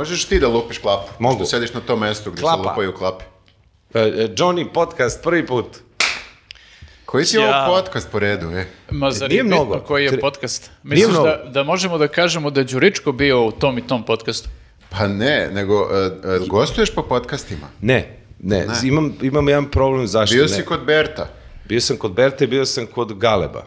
Možeš ti da lupiš klapu. Mogu. Što sediš na tom mestu gdje Klapa. se lupaju klape. E, e, Johnny podcast prvi put. Koji ti Ja. ovo podcast po redu, e? Ma zar Nije mnogo. koji je podcast? Misliš mnogo. da, da možemo da kažemo da je Đuričko bio u tom i tom podcastu? Pa ne, nego e, e, gostuješ po podcastima. Ne, ne, Imam, imam jedan problem zašto Bio ne. si kod Berta. Bio sam kod Berte, bio sam kod Galeba.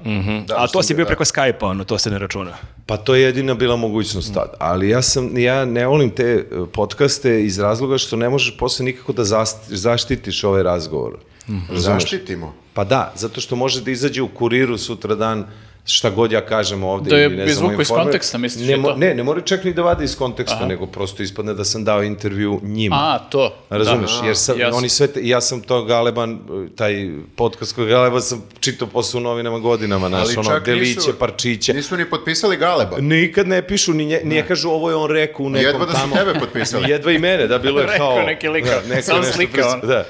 Da, A to si bio, da. preko Skype-a, ono, to se ne računa. Pa to je jedina bila mogućnost tad. Ali ja sam, ja ne volim te e, podcaste iz razloga što ne možeš posle nikako da zaštitiš ovaj razgovor. Razumeš? Zaštitimo. Pa da, zato što može da izađe u kuriru sutra dan šta god ja kažem ovde. Da je ili ne znam, izvuku iz konteksta, misliš, ne, to? Ne, ne mora čak ni da vade iz konteksta, nego prosto ispadne da sam dao intervju njima. A, to. Razumeš, Da. jer sam, Jasno. oni sve, te- ja sam to Galeban, taj podcast kod Galeba sam čitao posle u novinama godinama, znaš, Ali ono, deliće, nisu- parčiće. Nisu ni potpisali Galeba. Nikad ne pišu, ni nje, nije kažu ovo je on rekao u nekom Jedva da su tamo. tebe potpisali. Jedva i mene, da bilo je Rekao kao... neki lik, da, neko samo nešto slika, pris- ono. Da.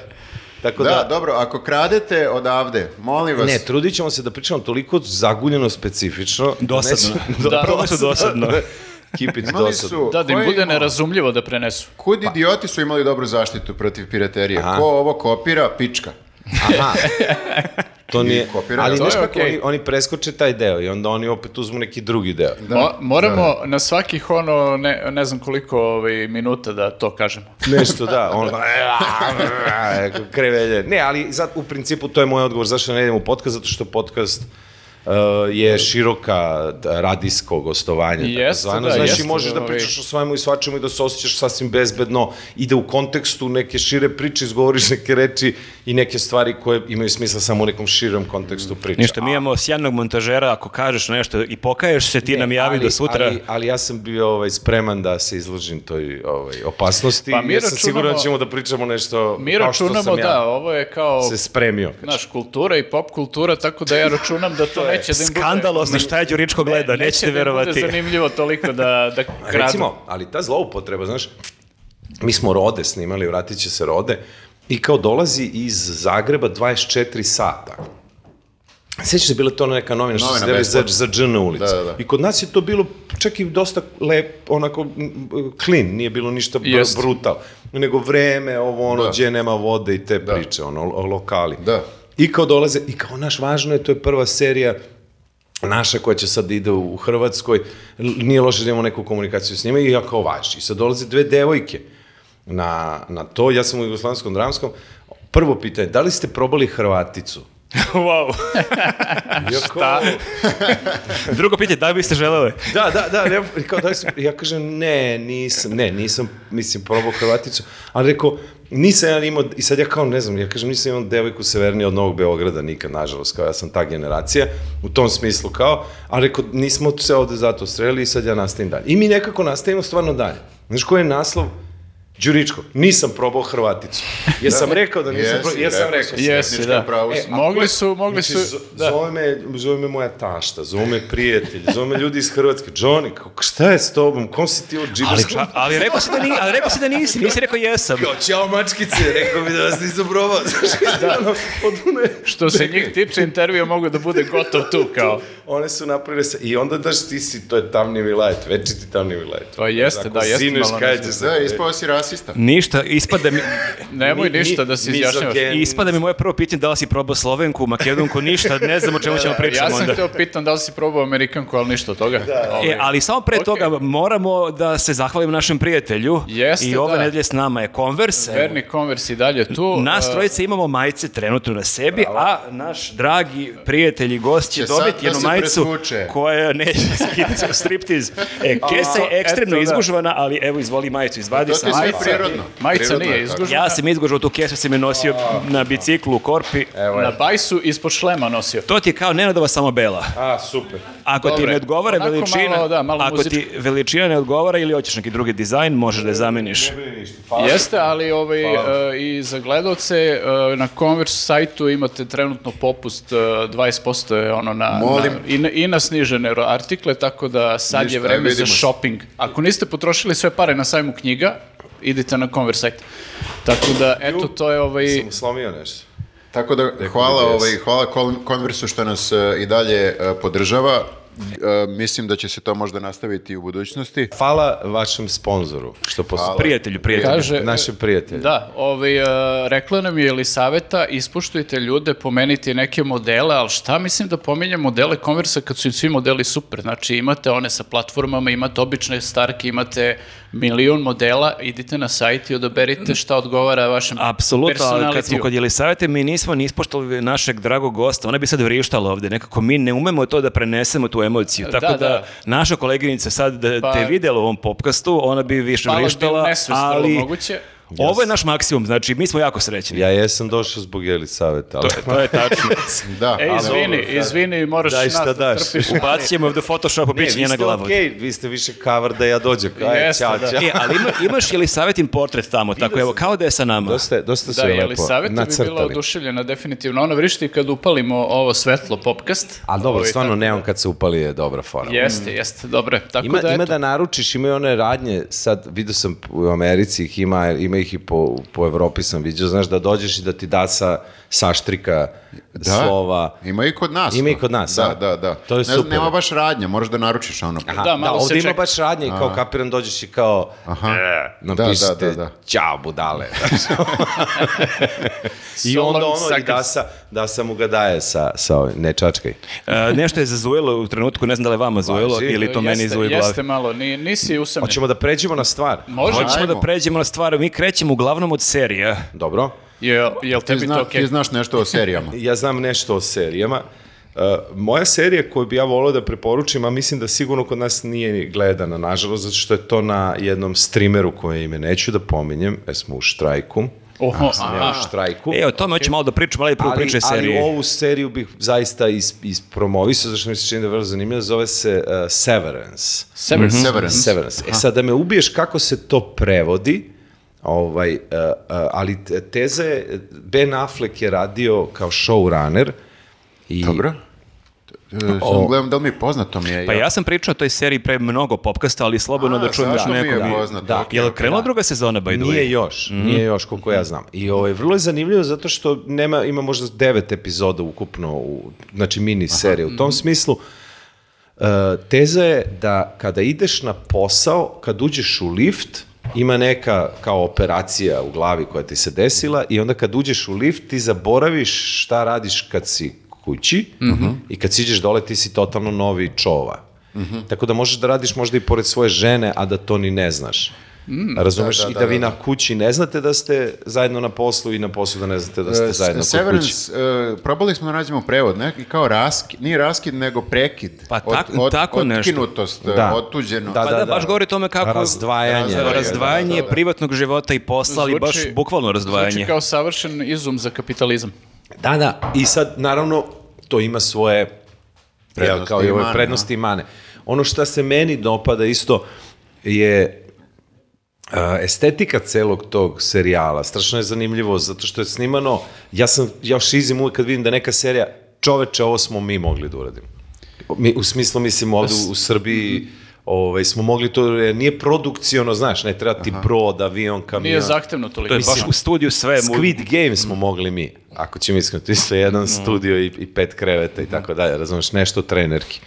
Tako Da, da, dobro, ako kradete odavde, molim vas. ne, trudit ćemo se da pričamo toliko zaguljeno specifično. Dosadno. Da, Da. Prvo su dosadno. Keep it Imali dosadno. su... Da, da im bude imao? nerazumljivo da prenesu. Kud idioti su imali dobru zaštitu protiv piraterije? Aha. Ko ovo kopira? Pička. Aha. To nije, ali to znaš je kako okej. oni, oni preskoče taj deo i onda oni opet uzmu neki drugi deo. Mo- moramo na svakih ono, ne, ne znam koliko ovaj, minuta da to kažemo. Nešto, da. On, krevelje. Ne, ali sad, u principu to je moj odgovor zašto ne idem u podcast, zato što podcast uh, je široka radijsko gostovanje. Jeste, da, Znaš, jeste, možeš da pričaš o svemu i svačemu i da se osjećaš sasvim bezbedno i da u kontekstu neke šire priče izgovoriš neke reči i neke stvari koje imaju smisla samo u nekom širem kontekstu priče. Ništa, mi imamo sjajnog montažera, ako kažeš nešto i pokaješ se, ti nam javi ali, do sutra. Ali, ali ja sam bio ovaj, spreman da se izložim toj ovaj, opasnosti. Pa mi ja sam siguran da ćemo da pričamo nešto Mi kao što sam ja da, ovo je kao se spremio. naš kultura i pop kultura, tako da ja računam da to neće da im. Skandalozno šta je Đuričko gleda, neće nećete da im verovati. bude zanimljivo toliko da, da kradu. Recimo, ali ta zloupotreba, znaš, mi smo Rode snimali, vratit će se Rode, i kao dolazi iz Zagreba 24 sata. Sjećaš se, bila to neka novina što se Novina deli za, za džn ulici. Da, da, da. I kod nas je to bilo čak i dosta lep, onako, clean, nije bilo ništa br Jest. brutal. Nego vreme, ovo ono, Da. gdje nema vode i te priče, ono, lokali. Da. I kao dolaze, i kao naš, važno je, to je prva serija naša koja će sad da ide u Hrvatskoj, nije loše da imamo neku komunikaciju s njima i ja kao važi. I sad dolaze dve devojke na, na to, ja sam u Jugoslavenskom dramskom, prvo pitanje, da li ste probali Hrvaticu? wow. Ja kao, Drugo pitanje, da li biste želeli? Da, da, da, ne, kao, da li sam, ja kažem, ne, nisam, ne, nisam, mislim, probao Hrvaticu, ali rekao, nisam ja imao, i sad ja kao, ne znam, ja kažem, nisam imao devojku severnije od Novog Beograda, nikad, nažalost, kao ja sam ta generacija, u tom smislu kao, ali rekao, nismo se ovde zato streli i sad ja nastavim dalje. I mi nekako nastavimo stvarno dalje. Znaš koji je naslov? Đuričko, nisam probao Hrvaticu. Jesam rekao da nisam Jesi, probao, jesam rekao rekao. si. Jesi, da. pravo. E, Mogli su, mogli znači, su, zo- da. Zove, me, zove me moja tašta, zove me prijatelj, zove me ljudi iz Hrvatske. Johnny, kako- šta je s tobom? Kom si ti od Ali, džibarskog? ča- ali, rekao si da ni, ali rekao si da nisi, nisi rekao jesam. Kao, ćao mačkice, rekao mi da vas nisam probao. Znaš, da. ono, od one, Što se njih tiče, intervju mogu da bude gotov tu, kao. one su napravile se, i onda daš ti si, to je tamni vilajet, večiti tamni vilajet. Pa jeste, da, jeste zineš malo će se- Da, ispao si rasista. Ništa, ispada mi, Nemoj Mi- ništa mi- da se izjašnjavaš. ispada mi moje prvo pitanje da li si probao Slovenku, Makedonku, ništa, ne znam o čemu ćemo Ja pričati sam onda. htio pitam da li si probao Amerikanku, ali ništa od toga. Ovaj, E, ali samo pre Ok. toga moramo da se zahvalimo našem prijatelju. Jeste, I ove da. nedelje s nama je Converse. Verni Converse i dalje tu. Nas trojice imamo majice trenutno na sebi, a naš dragi prijatelj i gost će Će dobiti da jednu majicu presvuče. koja neće skidati u striptiz. E, kesa je ekstremno da. izgužvana, ali evo izvoli majicu, izvadi To ti prirodno. Majica nije izgužena. Ja sam izgužao tu kesu, sam je nosio na biciklu u korpi. Na bajsu ispod šlema nosio. To ti je kao Nenadova samo bela. A, super. Ako ti Dobre. ne odgovara Onako veličina, malo, da, malo ako ti muzički. veličina ne odgovara ili hoćeš neki drugi dizajn, možeš da je zameniš. Jeste, ali ovaj, uh, i za gledalce uh, na Converse sajtu imate trenutno popust uh, 20% je ono na, Molim. na- i, na, i na snižene artikle, tako da sad Ništa, je vreme vidimo za se. shopping. Ako niste potrošili sve pare na sajmu knjiga, idite na Converse sajt. Tako da, eto, to je ovaj... Sam slomio nešto. Tako da hvala, bi ovaj, hvala Conversu što nas e, i dalje e, podržava. E, mislim da će se to možda nastaviti i u budućnosti. Hvala vašem sponzoru, što postoji. Prijatelju, prijatelju. Kaže, Našem prijatelju. Da, ovaj, uh, rekla nam je Elisaveta, ispuštujte ljude, pomenite neke modele, ali šta mislim da pominjem modele konversa kad su im svi modeli super? Znači imate one sa platformama, imate obične starke, imate milion modela, idite na sajt i odaberite šta odgovara vašem Apsolutno, ali kad smo kod Jelisavete, mi nismo ni ispoštovali našeg dragog gosta. Ona bi sad vrištala ovde. Nekako mi ne umemo to da prenesemo tu emociju. Tako da, Da, da. naša koleginica sad da Pa- te videla u ovom popkastu, ona bi više vrištala, ali moguće. Ovo je naš maksimum. Znači, mi smo jako srećni. Ja jesam došao zbog Elisaveta, ali... To je tačno. Da, E, ali izvini, dobro, sad- izvini, moraš Daj nas šta da daš. trpiš. Ubacit ćemo ovde Photoshop, bit će ste glava. okej, vi ste više cover da ja dođem. Aj, Jeste, ćao, da. ćao. E, ali ima, imaš Jelisavetin portret tamo, tako evo, kao da je sa nama. Dosta, je- dosta su Da, je je lepo Elisaveta bi bila oduševljena definitivno. Ona vrišti kad upalimo ovo svetlo popkast. Ali dobro, Ovaj, stvarno neon kad se upali je dobra fora. Jeste, jeste, dobre. Tako Ima, da, ima da naručiš, imaju one radnje, sad vidio sam u Americi ih ima, ima ih i po, po Evropi sam vidio, znaš da dođeš i da ti da sa saštrika Da, slova. Ima i kod nas. Ima i kod nas, Da, a? da, da. To je ne, super. Nema baš radnja, moraš da naručiš ono. Aha, Da, da, malo se ovdje ima čeka. baš radnje i kao kapiran dođeš i kao Aha. e, Da, napišete da, da, da. ćao budale. I onda ono i Suckers. da sa, da sam mu ga daje sa, sa ovim, ne čačkaj. E, nešto je zazujelo u trenutku, ne znam da li je vama zujelo Važi. ili to meni jeste, zuje u glavi. Jeste malo, ni, nisi usamljen. Hoćemo da pređemo na stvar. Može? Hoćemo da pređemo na stvar, mi krećemo uglavnom od serija. Dobro. Jel, jel Ti, tebi zna, to okej? ti znaš nešto o serijama. Ja znam nešto o serijama. Uh, moja serija koju bi ja volio da preporučim, a mislim da sigurno kod nas nije ni gledana, nažalost, zato što je to na jednom streameru koje ime neću da pominjem, jer smo u štrajku. Oho, Sam ja u štrajku. E, o tome hoćemo malo da pričamo, ali prvo ali, priče ali ovu seriju bih zaista is, ispromovisao, zašto mi se čini da je vrlo zanimljivo, zove se uh, Severance. Severance. Severance. Severance. E sad da me ubiješ kako se to prevodi, ovaj, uh, uh, ali te- teza je, Ben Affleck je radio kao showrunner i Dobro. E, Samo gledam da li mi je poznato mi je. Pa ja sam pričao o toj seriji pre mnogo popkasta, ali slobodno A, da čujem još mi je nekog. poznato, Da. okej, Jel okej. krenula druga sezona, by the way? Nije još, nije još koliko ja znam. I ovaj, vrlo je zanimljivo zato što nema, ima možda devet epizoda ukupno, u, znači mini serije. U tom smislu, uh, teza je da kada ideš na posao, kad uđeš u lift, ima neka kao operacija u glavi koja ti se desila i onda kad uđeš u lift ti zaboraviš šta radiš kad si kući i kad siđeš dole ti si totalno novi čova. Tako da možeš da radiš možda i pored svoje žene, a da to ni ne znaš. Razumeš? Da, da, I da, da vi da, na kući ne znate da ste zajedno na poslu i na poslu da ne znate da ste E, zajedno kod kuće. Severance, e, probali smo da nađemo prevod, neki kao raskid, nije raskid, nego prekid. Pa tak- tako nešto. Otkinutost, e, Da. otuđeno. Da, Pa da, baš govori o tome kako... Razdvajanje. Razdvajanje, Razdvajanje da, da, da. privatnog života i posla, ali baš Zvuči- bukvalno Zvuči razdvajanje. kao savršen izum za kapitalizam. Da, da. I sad, naravno, to ima svoje Prednosti jel, kao i ove mane, prednosti i mane. Ono što se meni dopada isto je estetika celog tog serijala. Strašno je zanimljivo, zato što je snimano, ja sam, ja šizim uvek kad vidim da neka serija, čoveče, ovo smo mi mogli da uradimo. Mi, u smislu, mislim, ovde u, u Srbiji ovaj, smo mogli to, jer nije produkciono, znaš, ne treba ti brod, avion, kamion. Nije zahtevno toliko. To je baš u studiju sve. mu- Squid Game smo mogli mi, ako ćemo iskreno, to je isto jedan studio i, i pet kreveta i tako dalje, razumeš, nešto trenerki.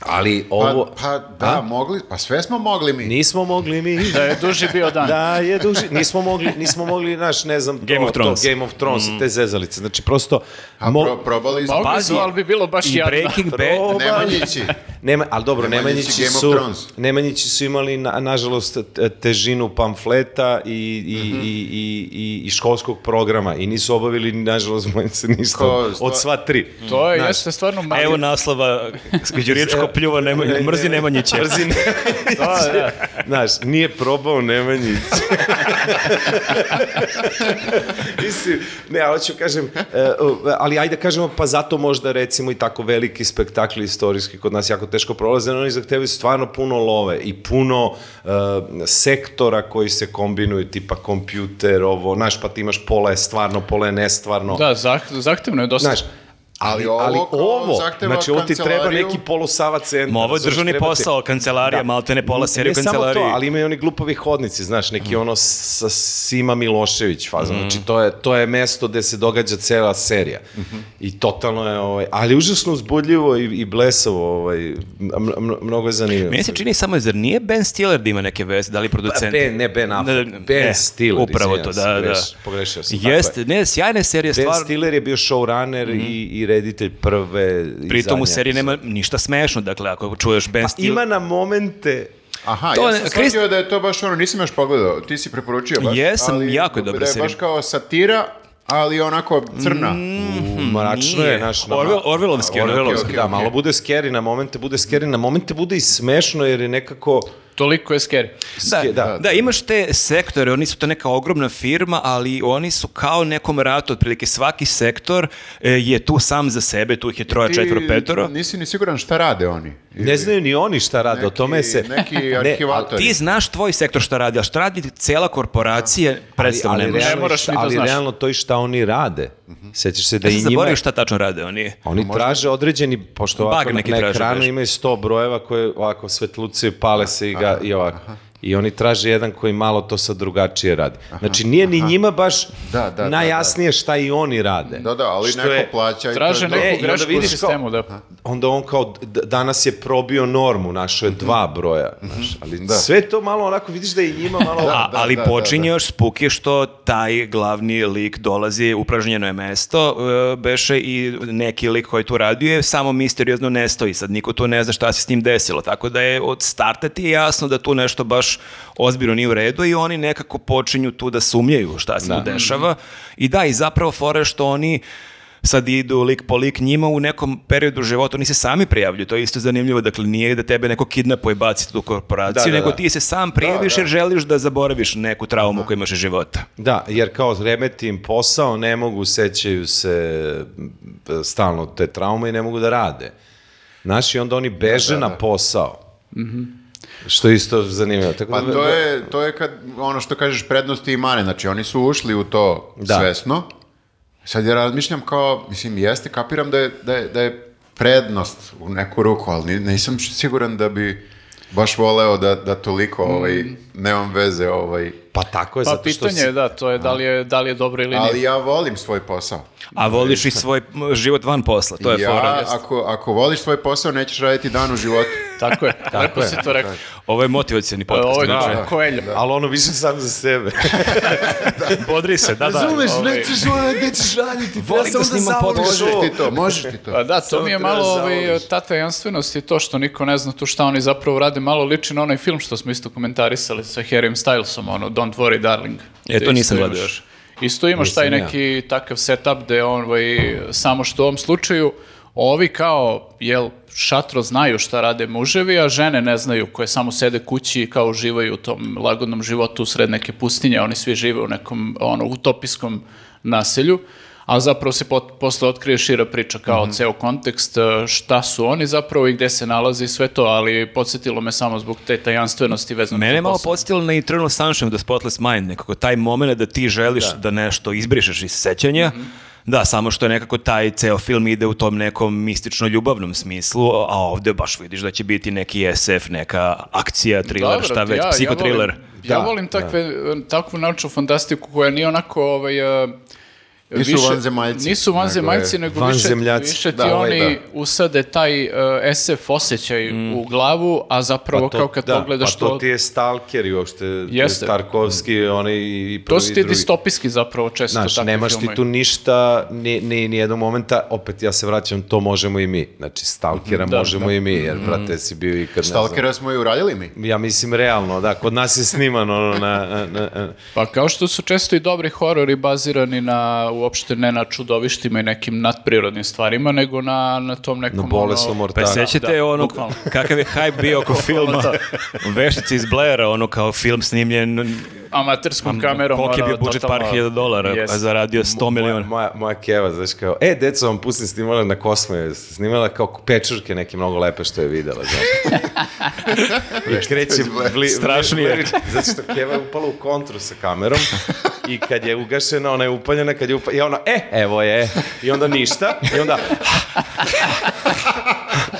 Ali Pa, ovo, pa da, mogli, pa sve smo mogli mi. nismo mogli mi, Da je duži bio dan. da je duži, nismo mogli, nismo mogli, naš, ne znam, Game to, of Thrones. to, Game of Thrones, te zezalice, znači prosto, A mo- pro, probali smo. Mogli su, ali bi bilo baš I jadno. Breaking Bad, Nemanjići. Nema, ali dobro, Nemanjići Nemanjići su. Nemanjići su imali, na, nažalost, te- težinu pamfleta i, i, Mhm. i, i, i, i školskog programa i nisu obavili, nažalost, bojim se ništa od, sva tri. To je, Znaš, jeste stvarno malo. Evo naslova, Đuričko pljuva, Nemanja- mrzi Nemanjića. Mrzi Nemanjića. da. Znaš, nije probao Nemanjić. Mislim, ne, ali hoću kažem, e, ali ajde kažemo, pa zato možda recimo i tako veliki spektakli istorijski kod nas jako teško prolaze, oni zahtevaju stvarno puno love i puno e, sektora koji se kombinuju, tipa kompjuter, ovo, znaš, pa ti imaš pola je stvarno, pola je nestvarno. Da, zah, zahtevno je dosta. Znaš, Ali ovo, ali ovo znači ovo ti treba neki polusava centar. Ma ovo je državni treba ti- posao, kancelarija, maltene pola serije u ne samo to, ali imaju oni glupavi hodnici, znaš, neki ono sa Sima Milošević faza. Mhm. Znači, to je, to je mesto gde se događa cela serija. Mhm. I totalno je, ovaj, ali užasno uzbudljivo i, i blesavo, ovaj, mnogo je zanimljivo. Meni se čini samo, zar nije Ben Stiller da ima neke veze, da li producent? Ben, ne Ben Affleck, Ne, Ben e, Stiller, Upravo to, da, da. greš- pogrešio sam, Jeste, je. ne, sjajna je serija, Ben. Stiller je bio showrunner i, i reditelj prve i Pritom u zadnje seriji nema ništa smešno, dakle, ako čuješ Ben Stiller... Ima na momente Aha, To ja ne- sam Krist- shvatio da je to baš ono, nisam još pogledao, ti si preporučio baš. Jesam, ali jako je dobra Da je serija. baš kao satira, ali onako crna. u mračno nije. je naš... na- Orwell- Orwellovski, ono. Orwellovski, okej, da, okej. malo bude scary, na momente bude scary, na momente bude i smešno jer je nekako... Toliko je scary. Da, da, da. da, imaš te sektore, oni su to neka ogromna firma, ali oni su kao nekom ratu, otprilike svaki sektor e, je tu sam za sebe, tu ih je troje, Ti četvoro, petoro. Nisi ni siguran šta rade oni. Ne znaju ni oni šta rade, o tome se... Neki Ne, arhivatori. Ti znaš tvoj sektor šta radi, a šta radi cela korporacija, predstav ali, ne ali, moraš šta- ni to ali znaš. realno to i šta oni rade. Sećaš se da Ja i njima... šta tačno rade oni. Oni traže određeni, pošto ovako na, neki ekranu imaju 100 brojeva koje ovako svetlucaju, pale se i, ga, i ovako. I oni traže jedan koji malo to sad drugačije radi. Znači nije ni njima baš Da, da, da, najjasnije šta i oni rade. Da, da, ali Što neko je- plaća i to Traže je to. E, i neku onda grešku u sistemu, da. Onda on kao danas je probio normu, našo je dva broja. Znaš, ali Da. sve to malo onako vidiš da i njima malo... A, da, ali da, počinje da, da. još spuki što taj glavni lik dolazi, upražnjeno je mesto, e, beše i neki lik koji tu radio je samo misteriozno nestao i sad niko tu ne zna šta se s njim desilo. Tako da je od starta ti je jasno da tu nešto baš ozbiljno nije u redu i oni nekako počinju tu da sumnjaju šta se Da. tu dešava. I da, i zapravo fora je što oni sad idu lik po lik njima u nekom periodu života, oni se sami prijavljuju, to je isto zanimljivo, dakle nije da tebe neko kidnapuje i baci tu korporaciju, Da, da, nego da. ti se sam prijaviš jer želiš da zaboraviš neku traumu koju imaš iz života. Da, jer kao remeti im posao, ne mogu, sećaju se stalno te traume i ne mogu da rade. Znaš, i onda oni beže na posao. Što je isto zanimljivo. Tako Pa da- to je, to je kad, ono što kažeš, prednosti i mane. Znači, oni su ušli u to Da. svesno. Sad ja razmišljam kao, mislim, jeste, kapiram da je, da je, da je prednost u neku ruku, ali ni- nisam siguran da bi baš voleo da, da toliko, ovaj, nemam veze, ovaj, Pa tako je, Pa zato što... pitanje je, da, to je da li je, da li je dobro ili ali nije. ja volim svoj posao. A voliš i svoj život van posla, to je ja, fora. ako, ako voliš svoj posao, nećeš raditi dan u životu. Tako je, lepo je, si to rekao. Ovo je motivacijani podcast. Ovo je inače. da, koelja. Ali ono više sam za sebe. Bodri se, da, da. Razumeš, ovaj- nećeš, nećeš raditi. Volim da snimam podcast. Možeš ti to, možeš ti to. Pa da, to Samo mi je malo da ovaj, ta tajanstvenost i to što niko ne zna tu šta oni zapravo rade, malo liči na onaj film što smo isto komentarisali sa Harryem Stylesom, ono Don't Worry Darling. E, to nisam gledao još. Isto imaš taj Nisam ja. neki takav setup gde on, ovaj, samo što u ovom slučaju, ovi kao, jel, šatro znaju šta rade muževi, a žene ne znaju, koje samo sede kući i kao uživaju u tom lagodnom životu sred neke pustinje, oni svi žive u nekom ono, utopijskom naselju, a zapravo se pot, posle otkrije šira priča kao Mhm. ceo kontekst, e, šta su oni zapravo i gde se nalazi sve to, ali podsjetilo me samo zbog te tajanstvenosti vezano Mene je malo podsjetilo na Eternal Sunshine of the Spotless Mind, nekako taj moment da ti želiš da, nešto izbrišeš iz sećanja, Mhm. Da, samo što je nekako taj ceo film ide u tom nekom mistično-ljubavnom smislu, a ovde baš vidiš da će biti neki SF, neka akcija, thriller, Dobro, šta već, ja- ja psihotriller. volim- Ja Da, volim takve, takvu naučnu fantastiku koja nije onako ovaj, uh, Nisu vanzemaljci, Nisu vanzemaljci, nego, više, vanzemljaci. više ti Da, ovaj oni da. usade taj uh, SF osjećaj u glavu, a zapravo kao kad da, pogledaš pa to to, ti je Stalker i uopšte Jeste. Tarkovski, oni i prvi to su ti drugi. distopijski zapravo često Znaš, takvi nemaš ti tu ništa, ni, ni, ni jednog momenta, opet ja se vraćam, to možemo i mi. Znači, Stalkera Da, možemo da. i mi, jer, brate, si bio i kad, ne znam, Stalkera smo i uradili mi. Ja mislim, realno, da, kod nas je snimano ono, na, na, na, na Pa kao što su često i dobri horori bazirani na uopšte ne na čudovištima i nekim nadprirodnim stvarima, nego na, na tom nekom... na bolesnom ono, Pa sećate da, ono, bukvalno. kakav je hype bio oko filma to. Veštice iz Blaira, ono kao film snimljen, amaterskom kamerom. koliki je bio budžet totalno- par hiljada dolara, Yes. a zaradio 100 miliona. Moja, moja, moja keva, znaš kao, e, deco vam pustim snimala na Kosmo, je snimala kao pečurke neke mnogo lepe što je videla, znaš. I kreće bli, Strašnije. bli- zato što keva je upala u kontru sa kamerom I kad je ugašena, ona je upaljena, kad je upaljena, i ona, e, evo je. I onda ništa. I onda,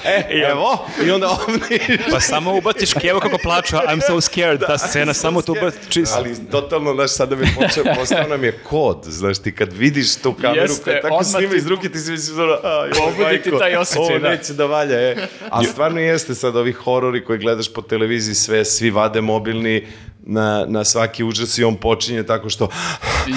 e, evo. I onda ovdje Pa samo ubaciš kevo kako plaču, I'm so scared, ta scena, samo tu ubaciš. Ali totalno, znaš, sada mi počeo, postao nam je kod, znaš, ti kad vidiš tu kameru Jeste, koja tako snima ti- iz ruke, ti si misliš, a, joj, Pobudi ti majko, taj osjećaj, ovo da. neće da valja, e. A stvarno jeste sad ovi horori koji gledaš po televiziji, sve, svi vade mobilni na, na svaki užas i on počinje tako što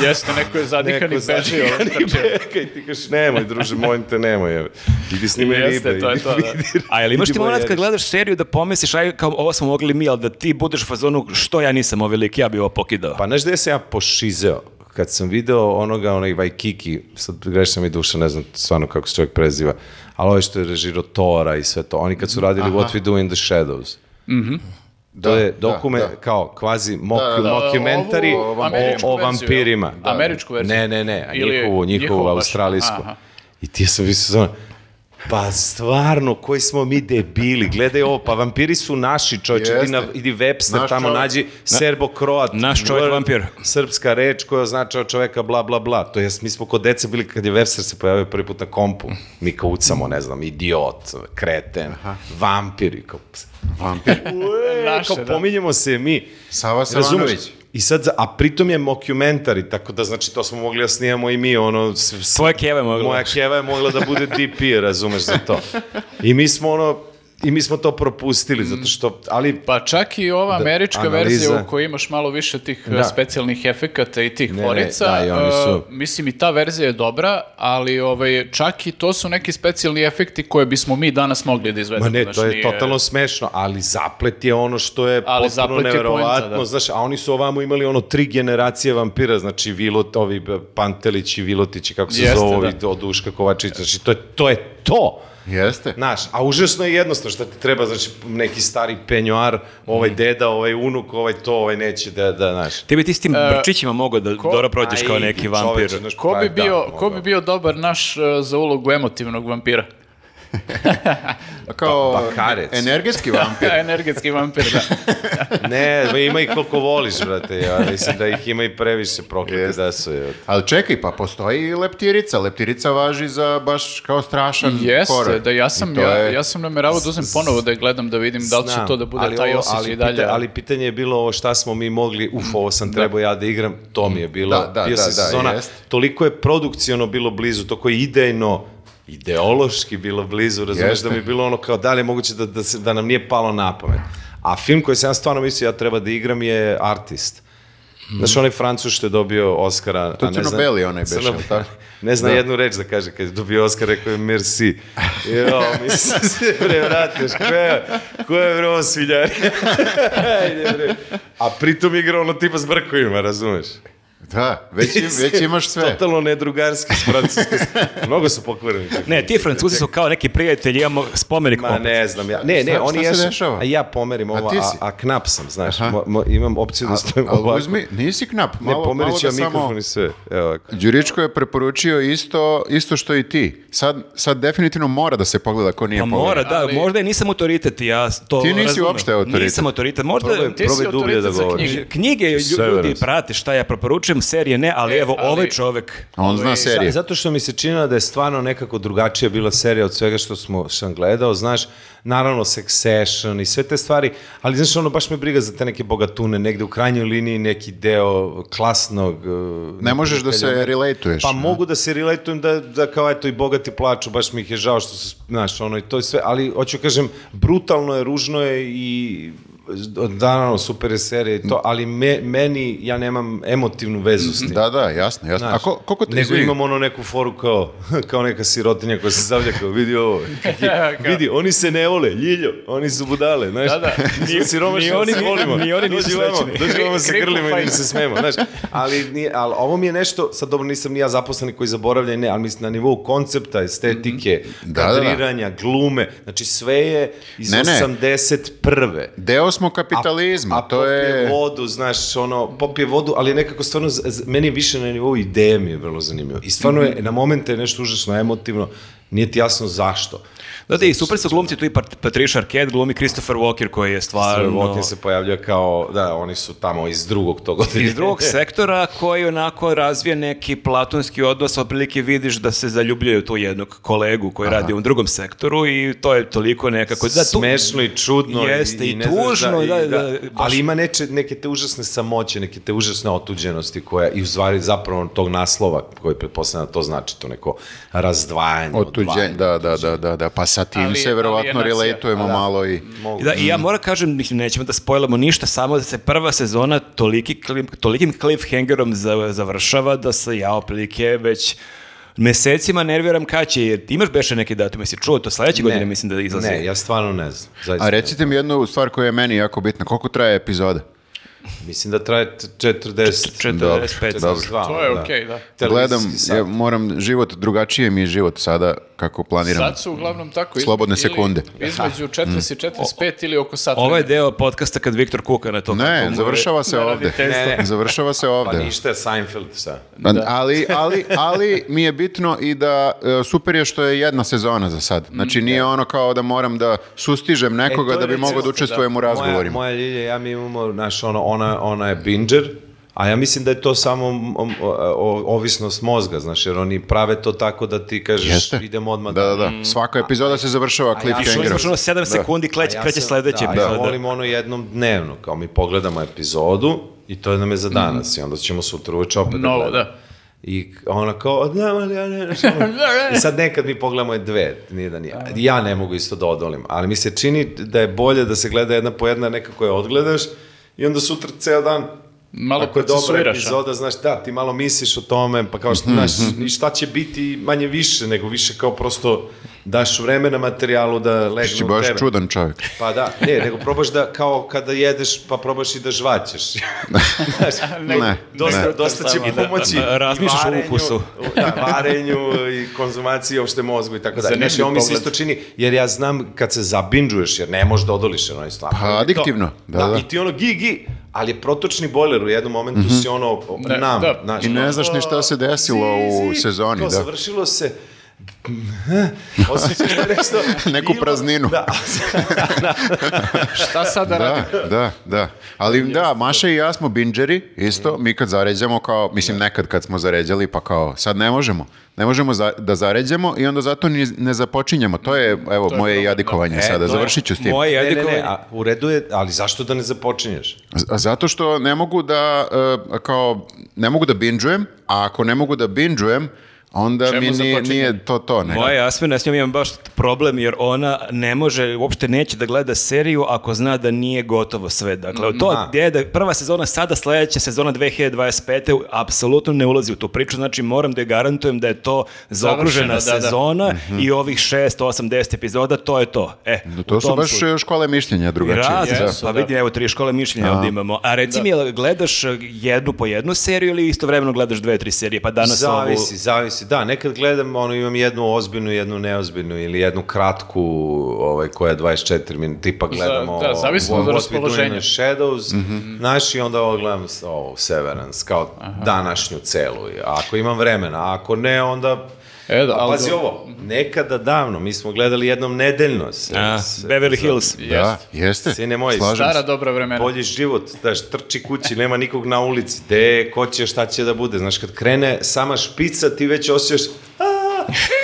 Jeste, neko je zadihani neko beži. trče. beka i ti kažeš, nemoj, druže, molim te, nemoj, je. Idi snimaj Jeste, ribe. to je to, da. A jel imaš ti moment kad gledaš seriju da pomisliš, aj, kao ovo smo mogli mi, ali da ti budeš u fazonu, što ja nisam ovaj lik, ja bi ovo pokidao. Pa znaš gde sam ja pošizeo? Kad sam video onoga, onaj Vajkiki, sad grešna mi duša, ne znam stvarno kako se čovjek preziva, ali ovo što je režirao Tora i sve to, oni kad su radili What We Do in the Shadows. To je da, dokument, da. kao kvazi mok, Da, da, da. mockumentary Ovu o, o vampirima. jel? Američku verziju. Ne, ne, ne, a njihovu, njihovu, njihovu australijsku. aha. I ti sam ono, pa stvarno, koji smo mi debili, gledaj ovo, pa vampiri su naši, čovječe, idi, na, idi Webster, Naš tamo čovjek. nađi serbo-kroat, naš čovjek vampir. srpska reč koja označava čoveka bla bla bla. To jest, mi smo kod dece bili kad je Webster se pojavio prvi put na kompu. Mi kaucamo, ne znam, idiot, kreten, vampir i kao, Vampir. Naše, kao da. pominjemo se mi. Sava Razumeš? Savanović. I sad, a pritom je mockumentary, tako da znači to smo mogli da snimamo i mi, ono... s- s- Tvoja keva je mogla. Moja keva je mogla da bude DP, razumeš za to. I mi smo ono, i mi smo to propustili, zato što, ali Pa čak i ova Da, američka analiza. verzija u kojoj imaš malo više tih Da. da. specijalnih efekata i tih Ne, ne, forica, da, i oni su- uh, mislim i ta verzija je dobra, ali ovaj, čak i to su neki specijalni efekti koje bismo mi danas mogli da izvedemo. Ma ne, znaš, to je nije- totalno smešno, ali zaplet je ono što je Ali potpuno neverovatno, da. znaš, a oni su ovamo imali ono tri generacije vampira, znači Vilot, ovi Pantelići, Vilotići, kako se Jeste, zove, da. od Duška Kovačić, znači to je to. Je to. Jeste. Znaš, a užasno je jednostavno šta ti treba, znači neki stari penjoar, ovaj deda, ovaj unuk, ovaj to, ovaj neće da, da, znaš. Ti bi ti s tim brčićima mogao da dobro prođeš kao neki čoveče, vampir. znaš, Ko bi, da, bio, ko bi bio dobar naš uh, za ulogu emotivnog vampira? Kao Ba- bakarec. energetski vampir. Energetski vampir, da. Ne, ima ih koliko voliš, brate, ja mislim da ih ima i previše proklete da su. Je. Ali čekaj, pa postoji i leptirica. Leptirica važi za baš kao strašan Jeste, da ja I sam, to ja, je- ja sam nameravao da uzem ponovo da je gledam da vidim da li će Znam, to da bude ali taj ovo- osjećaj ali i dalje. pita- ali pitanje je bilo ovo šta smo mi mogli, uf, ovo sam trebao ja da igram, to mi je bilo, Da, da, bio da, sam da, sezona, jest. toliko je produkciono bilo blizu, toliko je idejno, ideološki bilo blizu, razumeš Jeste. da mi je bilo ono kao da li je moguće da, da, se, da nam nije palo na pamet. A film koji sam ja stvarno mislio ja treba da igram je Artist. Znaš, onaj Francuz što je dobio Oscara... To a ne zna- crno-beli onaj beše, crno- tako? Ne zna Da. jednu reč da kaže, kad je dobio Oscar, rekao je merci. Jo, mislim se, bre, vratiš, ko je, ko je ovo bre. A pritom igra ono tipa s brkovima, razumeš? Da, već, im- već imaš sve. Totalno nedrugarski s francuske. Mnogo su pokvareni. Ne, ti francuzi su kao neki prijatelji, imamo spomenik. Ma ne znam ja. Ne, ne, Šta- oni šta se jesu. dešava? A ja pomerim ovo, a, si? a, knap sam, znaš. Mo, mo, imam opciju da stojim ovako. uzmi, nisi knap. Ne, Malo, pomerit malo ću ja samo- mikrofon i sve. Evo. Đuričko je preporučio isto, isto što i ti. Sad, sad definitivno mora da se pogleda ko nije Pa mora, da, Ali- možda i nisam autoritet, ja to Ti nisi razumem. uopšte autoritet. Nisam autoritet, možda... Probaj, Ti si da autoritet za govoriš. knjige. Knjige lju- ljudi prate šta ja preporučujem, serije ne, ali E, evo ali- ovaj čovek. On zna serije. Zato što mi se činilo da je stvarno nekako drugačija bila serija od svega što smo sam gledao, znaš, naravno Succession i sve te stvari, ali znaš, ono, baš me briga za te neke bogatune, negde u krajnjoj liniji neki deo klasnog... uh, Ne možeš da se relatuješ. Pa mogu da se relatujem da, da kao eto i bogati plaču, baš mi ih je žao što su, znaš, ono i to je sve, ali hoću kažem, brutalno je, ružno je i naravno super je serija i to, ali me, meni, ja nemam emotivnu vezu s tim. Da, da, jasno, jasno. Znaš, A ko, koliko te nego izvini? imamo ono neku foru kao, kao neka sirotinja koja se zavlja kao, vidi ovo, vidi, oni se ne vole, ljiljo, oni su budale, znaš, Da, da. ni, siromašni, ni oni ni- volimo, ni oni nisu srećni. dođi vamo se grlimo i da se smemo, znaš, ali, nije, ali ovo mi je nešto, sad dobro nisam ni ja zaposleni koji zaboravlja, ne, ali mislim na nivou koncepta, estetike, Da, da, da. kadriranja, glume, znači sve je iz Ne, ne. 81. Deo smo kapitalizma, a to popije je... vodu, znaš, ono, popije vodu, ali nekako stvarno, meni je više na nivou ideje mi je vrlo zanimljivo. I stvarno je, na momente je nešto užasno emotivno nije ti jasno zašto. Da, da, i super su glumci, tu i Pat- Patricia Arquette glumi Christopher Walker koji je stvarno... Walken se pojavljuje kao, da, oni su tamo iz drugog tog iz drugog sektora koji onako razvije neki platonski odnos, otprilike vidiš da se zaljubljaju tu jednog kolegu koji radi u drugom sektoru i to je toliko nekako... Da, tu, smešno i čudno Jeste, i ne znaš tužno, i- da, da, baš- ali ima neče, neke te užasne samoće, neke te užasne otuđenosti koja i u stvari zapravo tog naslova koji pretpostavljam da to znači to neko razdvajanje, Otuđenje, da, da, da, da, da, pa sa tim Ali- se verovatno relatujemo malo i... Mogu- I Da, i ja moram kažem, mislim, nećemo da spojlamo ništa, samo da se prva sezona toliki, tolikim cliffhangerom za- završava da se ja oprilike već mesecima nerviram kad će, jer ti imaš beše neki datum, jesi čuo to sledeće godine, mislim da izlazi. Ne, ja stvarno ne znam. Zaista. A recite mi jednu stvar koja je meni jako bitna, koliko traje epizoda? Mislim da traje t- 40... 45. Dobro. To je okej, da. Gledam, ja moram život, drugačije mi je život sada kako planiram. Sad su uglavnom tako. Slobodne ili sekunde. Između 40 i 45 ili oko sat. Ovo je deo podcasta kad Viktor kuka na to. Ne, kako završava se ovde. Ne. Završava se Pa ovde. ništa je Seinfeld, šta? Pa, Ali, ali, ali mi je bitno i da e, super je što je jedna sezona za sad. Znači nije ono kao da moram da sustižem nekoga E, to je da bi mogao da učestvujem u Moja, razgovorima. moja Ljilja, ja mi imamo, znaš, ono, ona, ona je binger, a ja mislim da je to samo ovisnost mozga, znaš, jer oni prave to tako da ti kažeš Jeste. idemo odmah Da, da, da. Svaka epizoda se završava ja cliffhangerom. Imaš ono 7 sekundi, A kleće, ja kreće sledeći da, epizod. Ja volim ono jednom dnevno, kao mi pogledamo epizodu i to nam je za danas i onda ćemo sutra uveče opet Novo, gledamo. da. I ona kao, da, ali ja ne, ne, I sad nekad mi pogledamo je dve, nije da nije. Ja ne mogu isto da odolim, ali mi se čini da je bolje da se gleda jedna po jedna nekako je odgledaš i onda sutra ceo dan Malo ako je dobra procesuiraš, a? epizoda, znaš, da, ti malo misliš o tome, pa kao što, znaš, i šta će biti manje više, nego više kao prosto daš vremena materijalu da legne u baš tebe. čudan čovjek. Pa da, ne, nego probaš da, kao kada jedeš, pa probaš i da žvaćeš. Znaš, Ne, dosta, ne. dosta će Samo da- pomoći da razmišljaš i o varenju, ukusu. Da, varenju i konzumaciji uopšte mozgu i tako. Zanimljiv Znaš, ovo mi se isto čini, jer ja znam kad se zabinđuješ, jer ne možeš da odoliš, ono je stvarno. Pa, adiktivno, da, da. I ti ono gi, gi, ali je protočni bojler u jednom momentu si ono Ne, nam, da. znaš. I ne znaš ni šta se desilo u sezoni, To da. završilo se Osjećaš da je nešto... Neku bilo- prazninu. Da, Šta sada radi? Da, da, da. Ali da, Maša i ja smo binđeri, isto. Mi kad zaređamo kao, mislim nekad kad smo zaređali, pa kao, sad ne možemo. Ne možemo za- da zaređamo i onda zato ni ne započinjemo. To je, evo, moje jadikovanje E, sada. to je Završit ću s tim. Moje Ne, ne, ne, jadikovanje. a u redu je, ali zašto da ne započinješ? Z- Zato što ne mogu da, e, kao, ne mogu da binđujem, a ako ne mogu da binđujem, onda Čemu mi nije, nije to to. Ne. Moja Jasmina, s njom imam baš problem jer ona ne može, uopšte neće da gleda seriju ako zna da nije gotovo sve. Dakle, to Aha. gdje je da prva sezona sada, sledeća sezona 2025. apsolutno ne ulazi u tu priču, znači moram da je garantujem da je to zaokružena Završeno, da, da. sezona i ovih 6, 8, 10 epizoda, to je to. E, u To su baš slučaju. škole mišljenja drugačije. Da. Jesu, pa da. vidi, evo tri škole mišljenja ovdje imamo. A reci mi, jel gledaš jednu po jednu seriju ili istovremeno gledaš dve, tri serije? Pa danas zavisi, ovu... zavisi. Da, nekad gledam, ono, imam jednu ozbiljnu, jednu neozbiljnu ili jednu kratku, ovaj, koja je 24 minuta, tipa gledamo da, zavisno od raspoloženja. Shadows, znaš, i onda ovo gledam ovo, Severance, kao današnju celu. Ako imam vremena, a ako ne, onda... E, da, A ali pazi do- ovo, nekada davno, mi smo gledali jednom nedeljno. Se, A, se- Beverly Hills. Da, jeste. Sine moj, Slažem Stara dobra vremena. bolji život, znaš, trči kući, nema nikog na ulici, de, ko će, šta će da bude, znaš, kad krene sama špica, ti već osjećaš,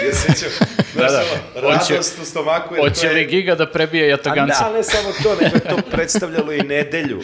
ja sećam, da, da, radost u stomaku, Hoće li je, Giga da prebije a jataganca? da, ne samo to, nego je to predstavljalo i nedelju.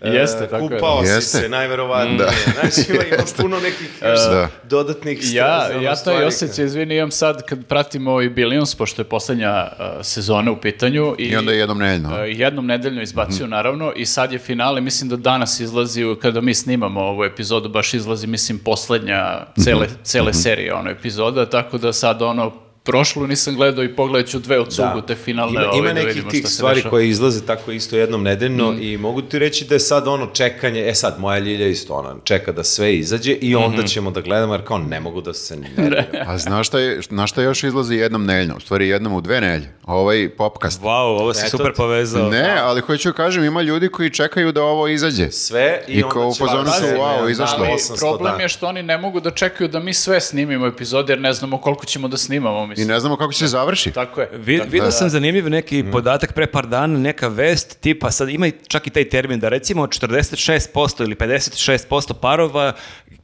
E, Jeste, tako je. Kupao si Jeste. se, najverovatnije. Znači, ima, ima puno nekih još Da. dodatnih st- Ja, ja taj stvari. osjećaj, izvini, imam sad kad pratimo i Billions, pošto je poslednja uh, sezona u pitanju. I, I onda jednom nedeljno. uh, jednom nedeljno izbacio, naravno, i sad je finale, mislim da danas izlazi, kada mi snimamo ovu epizodu, baš izlazi, mislim, poslednja cele, cele serije, ono, epizoda, tako da sad, ono, prošlu nisam gledao i pogledat ću dve od cugu te finalne, Ima, ovaj, ima da nekih tih se stvari dešava. koje izlaze tako isto jednom nedeljno i mogu ti reći da je sad ono čekanje, e sad moja Ljilja isto ona čeka da sve izađe i onda ćemo da gledamo jer kao ne mogu da se nerviram. A znaš šta, je, na šta još izlazi jednom nedeljno? U stvari jednom u dve nedelje. Ovaj popkast. Wow, ovo si Eto super povezao. Ne, ali hoću kažem, ima ljudi koji čekaju da ovo izađe. Sve i, I onda će valjda su, se- wow, ne, izašlo. da, Ali 800 problem dana. je što oni ne mogu da čekaju da mi sve snimimo epizode, jer ne znamo koliko ćemo da snimamo, mislim. I ne znamo kako će se završi. Tako je. Vi, vidio sam zanimljiv neki podatak pre par dana, neka vest, tipa sad ima i čak i taj termin da recimo 46% ili 56% parova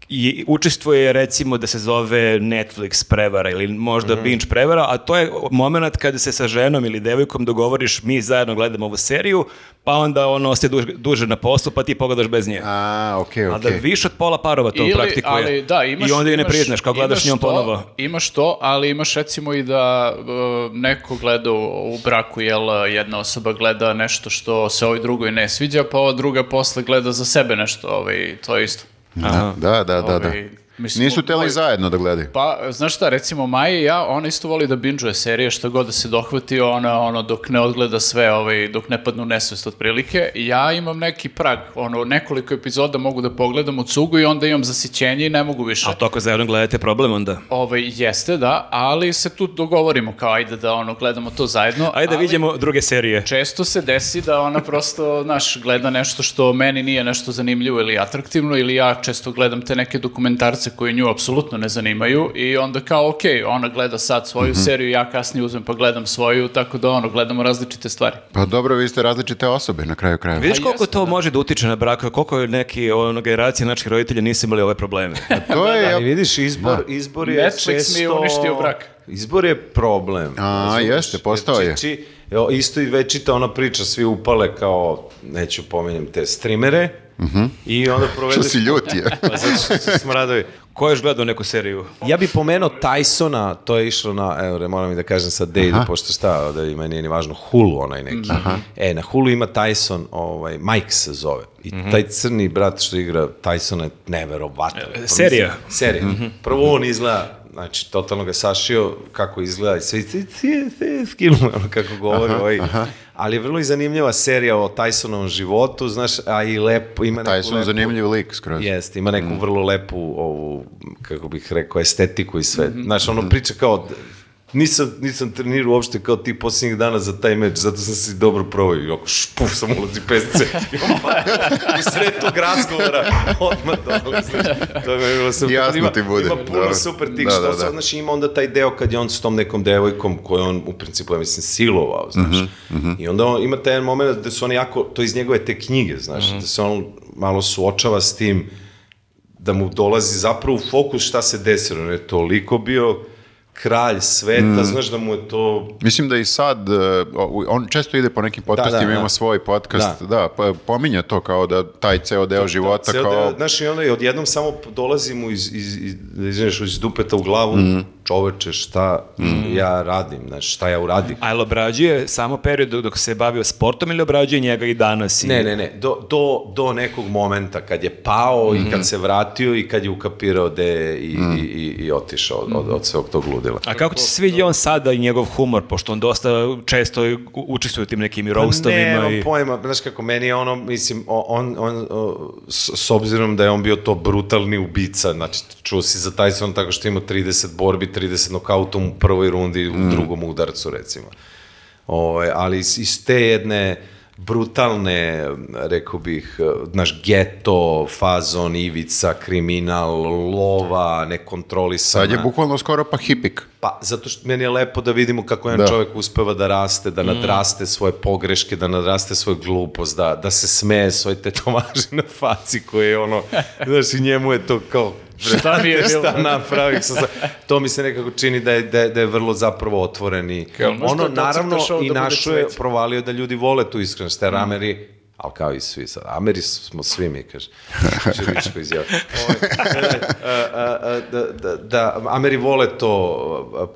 i učestvuje recimo da se zove Netflix prevara ili možda binge prevara, a to je moment kada se sa ženom ili devojkom dogovoriš mi zajedno gledamo ovu seriju, pa onda ono ostaje duže, duže na poslu, pa ti pogledaš bez nje. A, okej, A da okej. više od pola parova to Ili, praktikuje. ali da, imaš, I onda je ne priznaš, kao gledaš njom ponovo. Imaš to, ali imaš recimo i da uh, neko gleda u, u braku, jel, jedna osoba gleda nešto što se ovoj drugoj ne sviđa, pa ova druga posle gleda za sebe nešto, ovaj, to je isto. Aha. Da, da, da, da. Ovaj, mislim, Nisu teli zajedno da gledaju. Pa, znaš šta, recimo Maja i ja, ona isto voli da binđuje serije, što god da se dohvati, ona, ono, dok ne odgleda sve, ovaj, dok ne padnu u nesvest otprilike. Ja imam neki prag, ono, nekoliko epizoda mogu da pogledam u cugu i onda imam zasićenje i ne mogu više. A to ako zajedno gledate problem onda. Ovaj, jeste, da, ali se tu dogovorimo, kao ajde da, ono, gledamo to zajedno. Ajde da ali vidimo druge serije. Često se desi da ona prosto, znaš, gleda nešto što meni nije nešto zanimljivo ili atraktivno, ili ja često gledam te neke dokumentarce koji nju apsolutno ne zanimaju i onda kao, ok, ona gleda sad svoju Mhm. seriju, ja kasnije uzmem pa gledam svoju, tako da ono, gledamo različite stvari. Pa dobro, vi ste različite osobe na kraju krajeva. Vidiš Pa koliko jeste, to da. može da utiče na brak, koliko je neki ono, generacije naših roditelja nisu imali ove probleme. To je, Ali vidiš, izbor, Da. izbor je Netflix mi je često- uništio brak. Izbor je problem. A, jeste, postao je. Znači, evo, isto i večita ona priča, svi upale kao, neću pomenjem te streamere, i onda što provedeš... si ljuti je. Pa zato što su smradovi. Ko je još gledao neku seriju? Ja bih pomenuo Tysona, to je išlo na, evo, moram i da kažem sad ide, pošto šta, da ima nije ni važno, Hulu onaj neki. E, na Hulu ima Tyson, ovaj, Mike se zove. I taj crni brat što igra Tysona je neverovatan. Pa serija? mislim, Serija. Prvo on izgleda, znači, totalno ga sašio kako izgleda i sve, skinuo, ono kako govori ovaj. Ali je vrlo i zanimljiva serija o Tysonovom životu, znaš, a i lepo, ima neku su lepu- zanimljiv lik skroz. Jeste, ima neku vrlo lepu ovu, kako bih rekao, estetiku i sve. Mhm. Znaš, ono priča kao, nisam, nisam trenirao uopšte kao ti posljednjih dana za taj meč, zato sam se dobro provao i oko špuf sam ulazi pesce. I u sred tog razgovora, odmah dole, znaš. To je bilo super. Jasno ima, ti bude, Ima puno dobro. super tih Da, što da, da. znaš, ima onda taj deo kad je on s tom nekom devojkom koju on u principu, ja mislim, silovao, znaš. Mhm, I onda on, ima taj moment da su oni jako, to iz njegove te knjige, znaš, Mhm. da se on malo suočava s tim da mu dolazi zapravo u fokus šta se desilo. On je toliko bio kralj sveta, Mm. znaš da mu je to... Mislim da i sad, e, on često ide po nekim podcastima, da. ima svoj podcast, da, pa pominje to kao da taj ceo deo života Ceo kao... deo, znaš, i onda je odjednom samo dolazi mu iz, iz, iz, da izvineš, iz dupeta u glavu, Mhm. Čoveče, šta ja radim, znaš, šta ja uradim. A jel obrađuje samo period dok se bavio sportom ili obrađuje njega i danas? I... Ne, ne, ne, do, do, do nekog momenta kad je pao i Mhm. kad se vratio i kad je ukapirao da je i, i, i, i otišao od, od, od svog tog ludila. A kako ti se sviđa on sada i njegov humor, pošto on dosta često učestvuje u tim nekim i roastovima Pa Ne, i... pojma, znaš kako, meni je ono, mislim, on, on, o, s, s obzirom da je on bio to brutalni ubica, znači, čuo si za Tyson tako što ima 30 borbi, 30 nokautom u prvoj rundi, u drugom udarcu, recimo. Ove, ali iz, iz te jedne brutalne, rekao bih, naš geto, fazon, ivica, kriminal, lova, nekontrolisana. Sad je bukvalno skoro pa hipik. Pa, zato što meni je lepo da vidimo kako jedan Da. čovjek uspeva da raste, da nadraste svoje pogreške, da nadraste svoju glupost, da, da se smeje svoje tetovaže na faci koje je ono, znaš, i njemu je to kao, Šta mi je bilo? šta napravih sam sa... To mi se nekako čini da je, da je, da je vrlo zapravo otvoren i Kao, ono, naravno, show i da našo je provalio da ljudi vole tu iskrenost, jer Ameri, ali kao i svi sad, Ameri smo svi mi, kaže, Žiličko izjava. Ovaj, a, a, a, da, da, da, Ameri vole to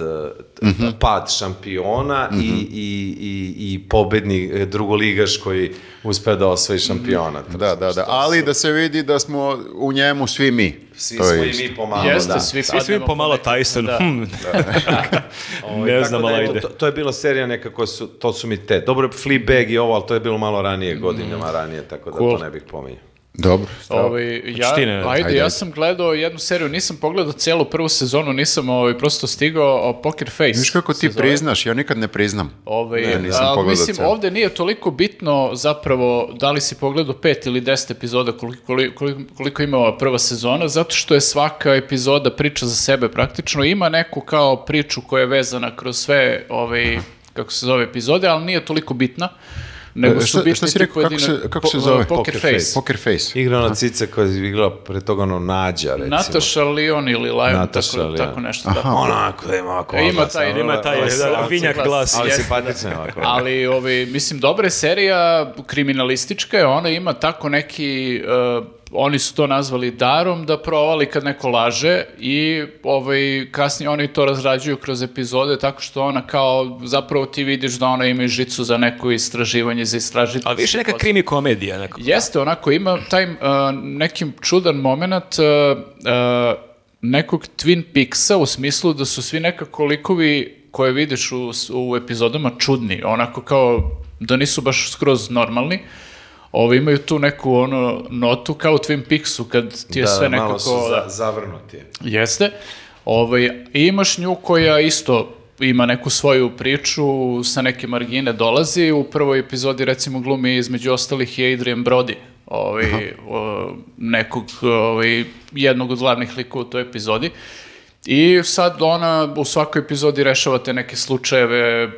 a, pad, a, pad šampiona i, i, i, i pobedni e, drugoligaš koji uspe da osvoji šampiona. Da, da, da, ali da se vidi da smo u njemu svi mi. Svi To smo je i mi pomalo, Jeste, da. svi Svi padnemo pomalo. Tyson. Da. Hm. Ovaj, ne tako znam, da, ajde. To, to je bila serija neka koja su, to su mi te. Dobro, Fleabag i ovo, ali to je bilo malo ranije, godinama ranije, tako da Cool. to ne bih pominjao. Dobro. Ovaj, ja, ne- ajde, ajde, ja sam gledao jednu seriju, nisam pogledao celu prvu sezonu, nisam ovaj, prosto stigao o, Poker Face. Viš kako ti priznaš, ja nikad ne priznam. Ovaj, Ne, nisam ali pogledao mislim, celu. ovde nije toliko bitno zapravo da li si pogledao pet ili deset epizoda koliko, koliko, koliko ima ova prva sezona, zato što je svaka epizoda priča za sebe praktično. Ima neku kao priču koja je vezana kroz sve ovaj, kako se zove epizode, ali nije toliko bitna. Nego E, su šta- bitni šta si ti rekao, kako se- kako se po- zove? Poker, Poker Face. Face. Poker face. Igra ona cica koja je igrala pre toga ono Nađa, recimo. Nataša Lion ili Lion, Nataša tako, Lion. tako nešto. Da. Onako da ima ovako. E, ima taj- ima taj, da, ovaj, vinjak glas. Ali Jeste, simpatična je ovako. Ali, ovi, mislim, dobra je serija, kriminalistička je, ona ima tako neki, uh, oni su to nazvali darom da provali kad neko laže i ovaj, kasnije oni to razrađuju kroz epizode tako što ona kao, zapravo ti vidiš da ona ima žicu za neko istraživanje, za istražitelj. Ali više neka krimi komedija. Nekako. Jeste, onako, ima taj uh, neki čudan moment uh, uh, nekog Twin Peaksa u smislu da su svi nekako likovi koje vidiš u, u epizodama čudni, onako kao da nisu baš skroz normalni. Ovi imaju tu neku ono notu kao u Twin Peaksu kad ti je da, sve malo nekako... su za, zavrnuti. Jeste. Ovaj, i imaš nju koja isto ima neku svoju priču, sa neke margine dolazi. U prvoj epizodi, recimo, glumi između ostalih je Adrian Brody, ovaj, o, nekog, ovaj, jednog od glavnih likova u toj epizodi. I sad ona u svakoj epizodi rešava te neke slučajeve, e,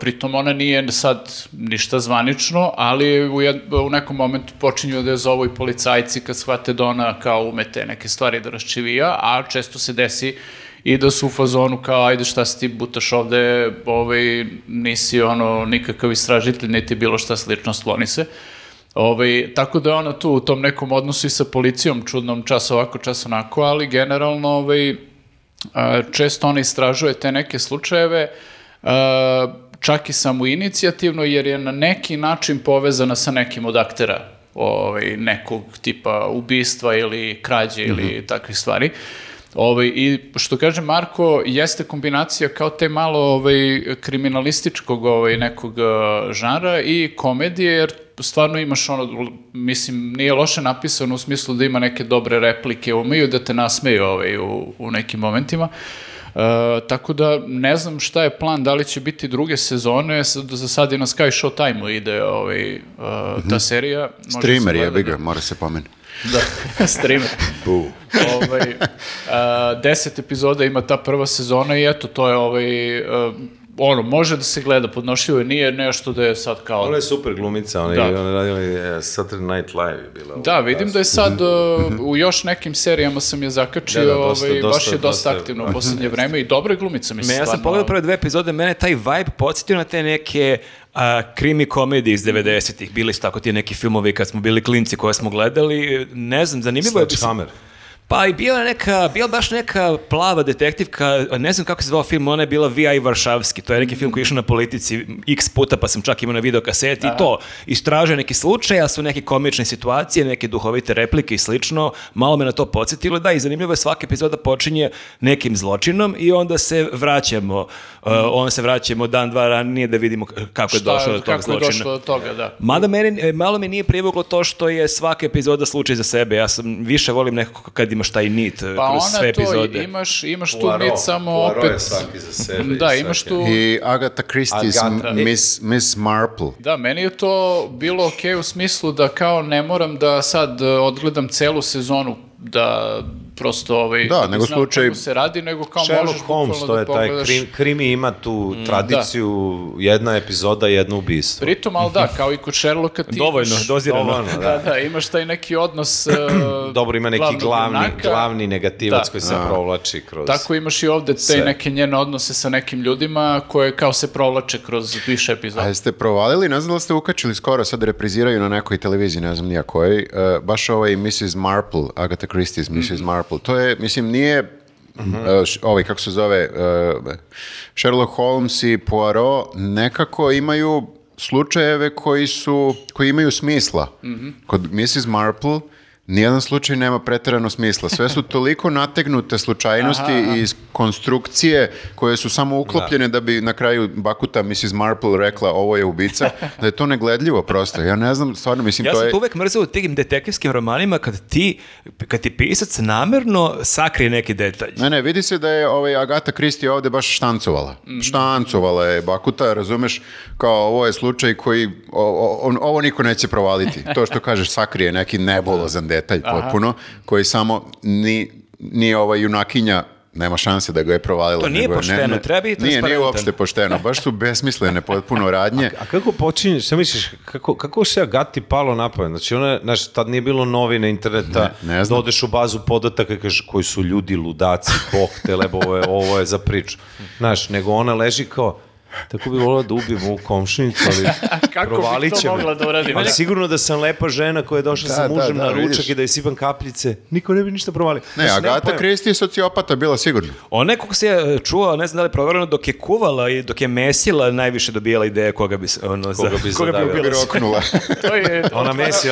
pritom ona nije sad ništa zvanično, ali u, jed, u nekom momentu počinju da je zovu i policajci kad shvate da ona kao ume te neke stvari da raščivija, a često se desi i da su u fazonu kao ajde šta si ti butaš ovde, ovaj, nisi ono nikakav istražitelj, niti bilo šta slično, skloni se. Ovaj, tako da je ona tu u tom nekom odnosu i sa policijom, čudnom čas ovako, čas onako, ali generalno ovaj, često ona istražuje te neke slučajeve, čak i samo inicijativno, jer je na neki način povezana sa nekim od aktera ovaj, nekog tipa ubistva ili krađe ili takvih stvari. Ovaj, I što kaže Marko, jeste kombinacija kao te malo ovaj, kriminalističkog ovaj, nekog uh, žanra i komedije, jer stvarno imaš ono, mislim, nije loše napisano u smislu da ima neke dobre replike, umeju da te nasmeju ovaj, u, u nekim momentima. Uh, tako da ne znam šta je plan, da li će biti druge sezone, sad- za sad je na Sky Showtime-u ide ovaj, uh, ta serija. Može Streamer je, gleda, bi da. ga, mora se pomeni. Da, streamer. ovaj, a, deset epizoda ima ta prva sezona i eto, to je ovaj, a, ono, može da se gleda, podnošljivo je, nije nešto da je sad kao... Ona je super glumica, ona, Da. je, ona je radila i, e, Saturday Night Live je bila. Da, vidim da je sad uh, u još nekim serijama sam je zakačio, Da, da, dosta- ovaj, baš dosta- je dosta dosta- aktivno u posljednje vreme i dobra je glumica, mislim, Me, ja sam pogledao prve dve epizode, mene taj vibe podsjetio na te neke a, krimi komedije iz 90-ih. Bili su tako ti neki filmovi kad smo bili klinci koje smo gledali. Ne znam, zanimljivo je. Sledgehammer. Pa i bila je neka, bila baš neka plava detektivka, ne znam kako se zvao film, ona je bila V.I. Varšavski, to je neki film koji je išao na politici x puta, pa sam čak imao na videokaseti i to, istražuje neki slučaj, a su neke komične situacije, neke duhovite replike i slično, malo me na to podsjetilo, da, i zanimljivo je svaka epizoda počinje nekim zločinom i onda se vraćamo, uh, onda se vraćamo dan, dva ranije da vidimo kako je Šta- došlo do tog kako je zločina. došlo do toga, da. Mada meni, e, malo mi nije privuklo to što je svaka epizoda slučaj za sebe. Ja sam više volim nekako kad imaš taj nit Pa kroz ona sve to, epizode. imaš, imaš tu Poirot. nit samo Poirot je opet... svaki za sebe Da, imaš tu... I Agatha Christie's Agatha. Miss, Miss Marple. Da, meni je to bilo okej u smislu da kao ne moram da sad e, odgledam celu sezonu da prosto ovaj, Da, nego znam slučaj- kako se radi, nego kao Sherlock možeš Holmes, to da je taj pogledaš. krim, krimi ima tu tradiciju, jedna epizoda, jedno ubistvo. Pritom, ali da, kao i kod Sherlocka ti Dovoljno, imaš... dozirano. Dovoljno, Da, da. da, imaš taj neki odnos... e, Dobro, ima neki glavni, junaka. glavni negativac Da. koji se provlači kroz... Tako imaš i ovde te Sve. neke njene odnose sa nekim ljudima koje kao se provlače kroz više A epizoda. jeste provalili, ne znam da ste ukačili skoro, sad repriziraju na nekoj televiziji, ne znam nija kojoj, e, baš ovaj Mrs. Marple, Agatha Christie's Mrs. Mhm. Marple. To je, mislim, nije e, š- ovaj, kako se zove, e, Sherlock Holmes i Poirot nekako imaju slučajeve koji su, koji imaju smisla. Mhm. Kod Mrs. Marple nijedan slučaj nema preterano smisla. Sve su toliko nategnute slučajnosti Aha. i konstrukcije koje su samo uklopljene da, bi na kraju Bakuta Mrs. Marple rekla ovo je ubica, da je to negledljivo prosto. Ja ne znam, stvarno, mislim, Ja to sam je... to uvek mrzeo u tim detektivskim romanima kad ti, kad ti pisac namerno sakrije neki detalj. Ne, ne, vidi se da je ovaj Agata Kristi ovde baš štancovala. Štancovala je Bakuta, razumeš, kao ovo je slučaj koji, o- o- on- ovo niko neće provaliti. To što kažeš, sakrije neki nebulozan detalj potpuno, koji samo ni, ni ova junakinja nema šanse da ga je provalila. To nije nego pošteno, treba biti Nije, nije uopšte pošteno, baš su besmislene potpuno radnje. A kako počinješ, šta misliš, kako, kako se Agati palo na pamet? Znači, ona, znaš, tad nije bilo novine, interneta, Ne, ne da odeš u bazu podataka i kažeš koji su ljudi, ludaci, bog te lebo, ovo je, ovo je za priču. Znaš, nego ona leži kao, tako bi volila da ubijem ovu komšinicu, ali Kako bi provalit to će me. mogla da uradi? Ali sigurno da sam lepa žena koja je došla Da, sa da, mužem da, na ručak vidiš. i da je sipam kapljice, niko ne bi ništa provalio. Ne, nemam Agata. Kristi je sociopata bila sigurno. Ona je, kako se je čuo, ne znam da li je provereno, dok je kuvala i dok je mesila, najviše dobijala ideje koga bi, ono, Koga bi zadavila. ubila. Bi roknula. To je Ona mesi,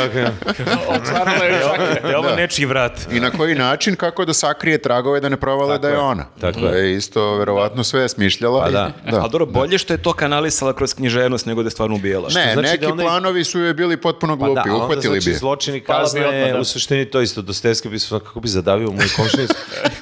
otvarala je čakre. Da je ovo Da. nečiji vrat. I na koji način, kako da sakrije tragove da ne provale da je, ona. tako To je isto, verovatno, sve smišljala. Pa i- da. da. Ali dobro, bolje što je to kanalisala kroz književnost nego da je stvarno ubijala. Ne, znači neki da onda- planovi su joj bili potpuno Pa glupi, da, a onda uhvatili znači bi zločini kazne, odmah, da. u suštini to isto, Dostojevski bi se kako bi zadavio moju komšinicu.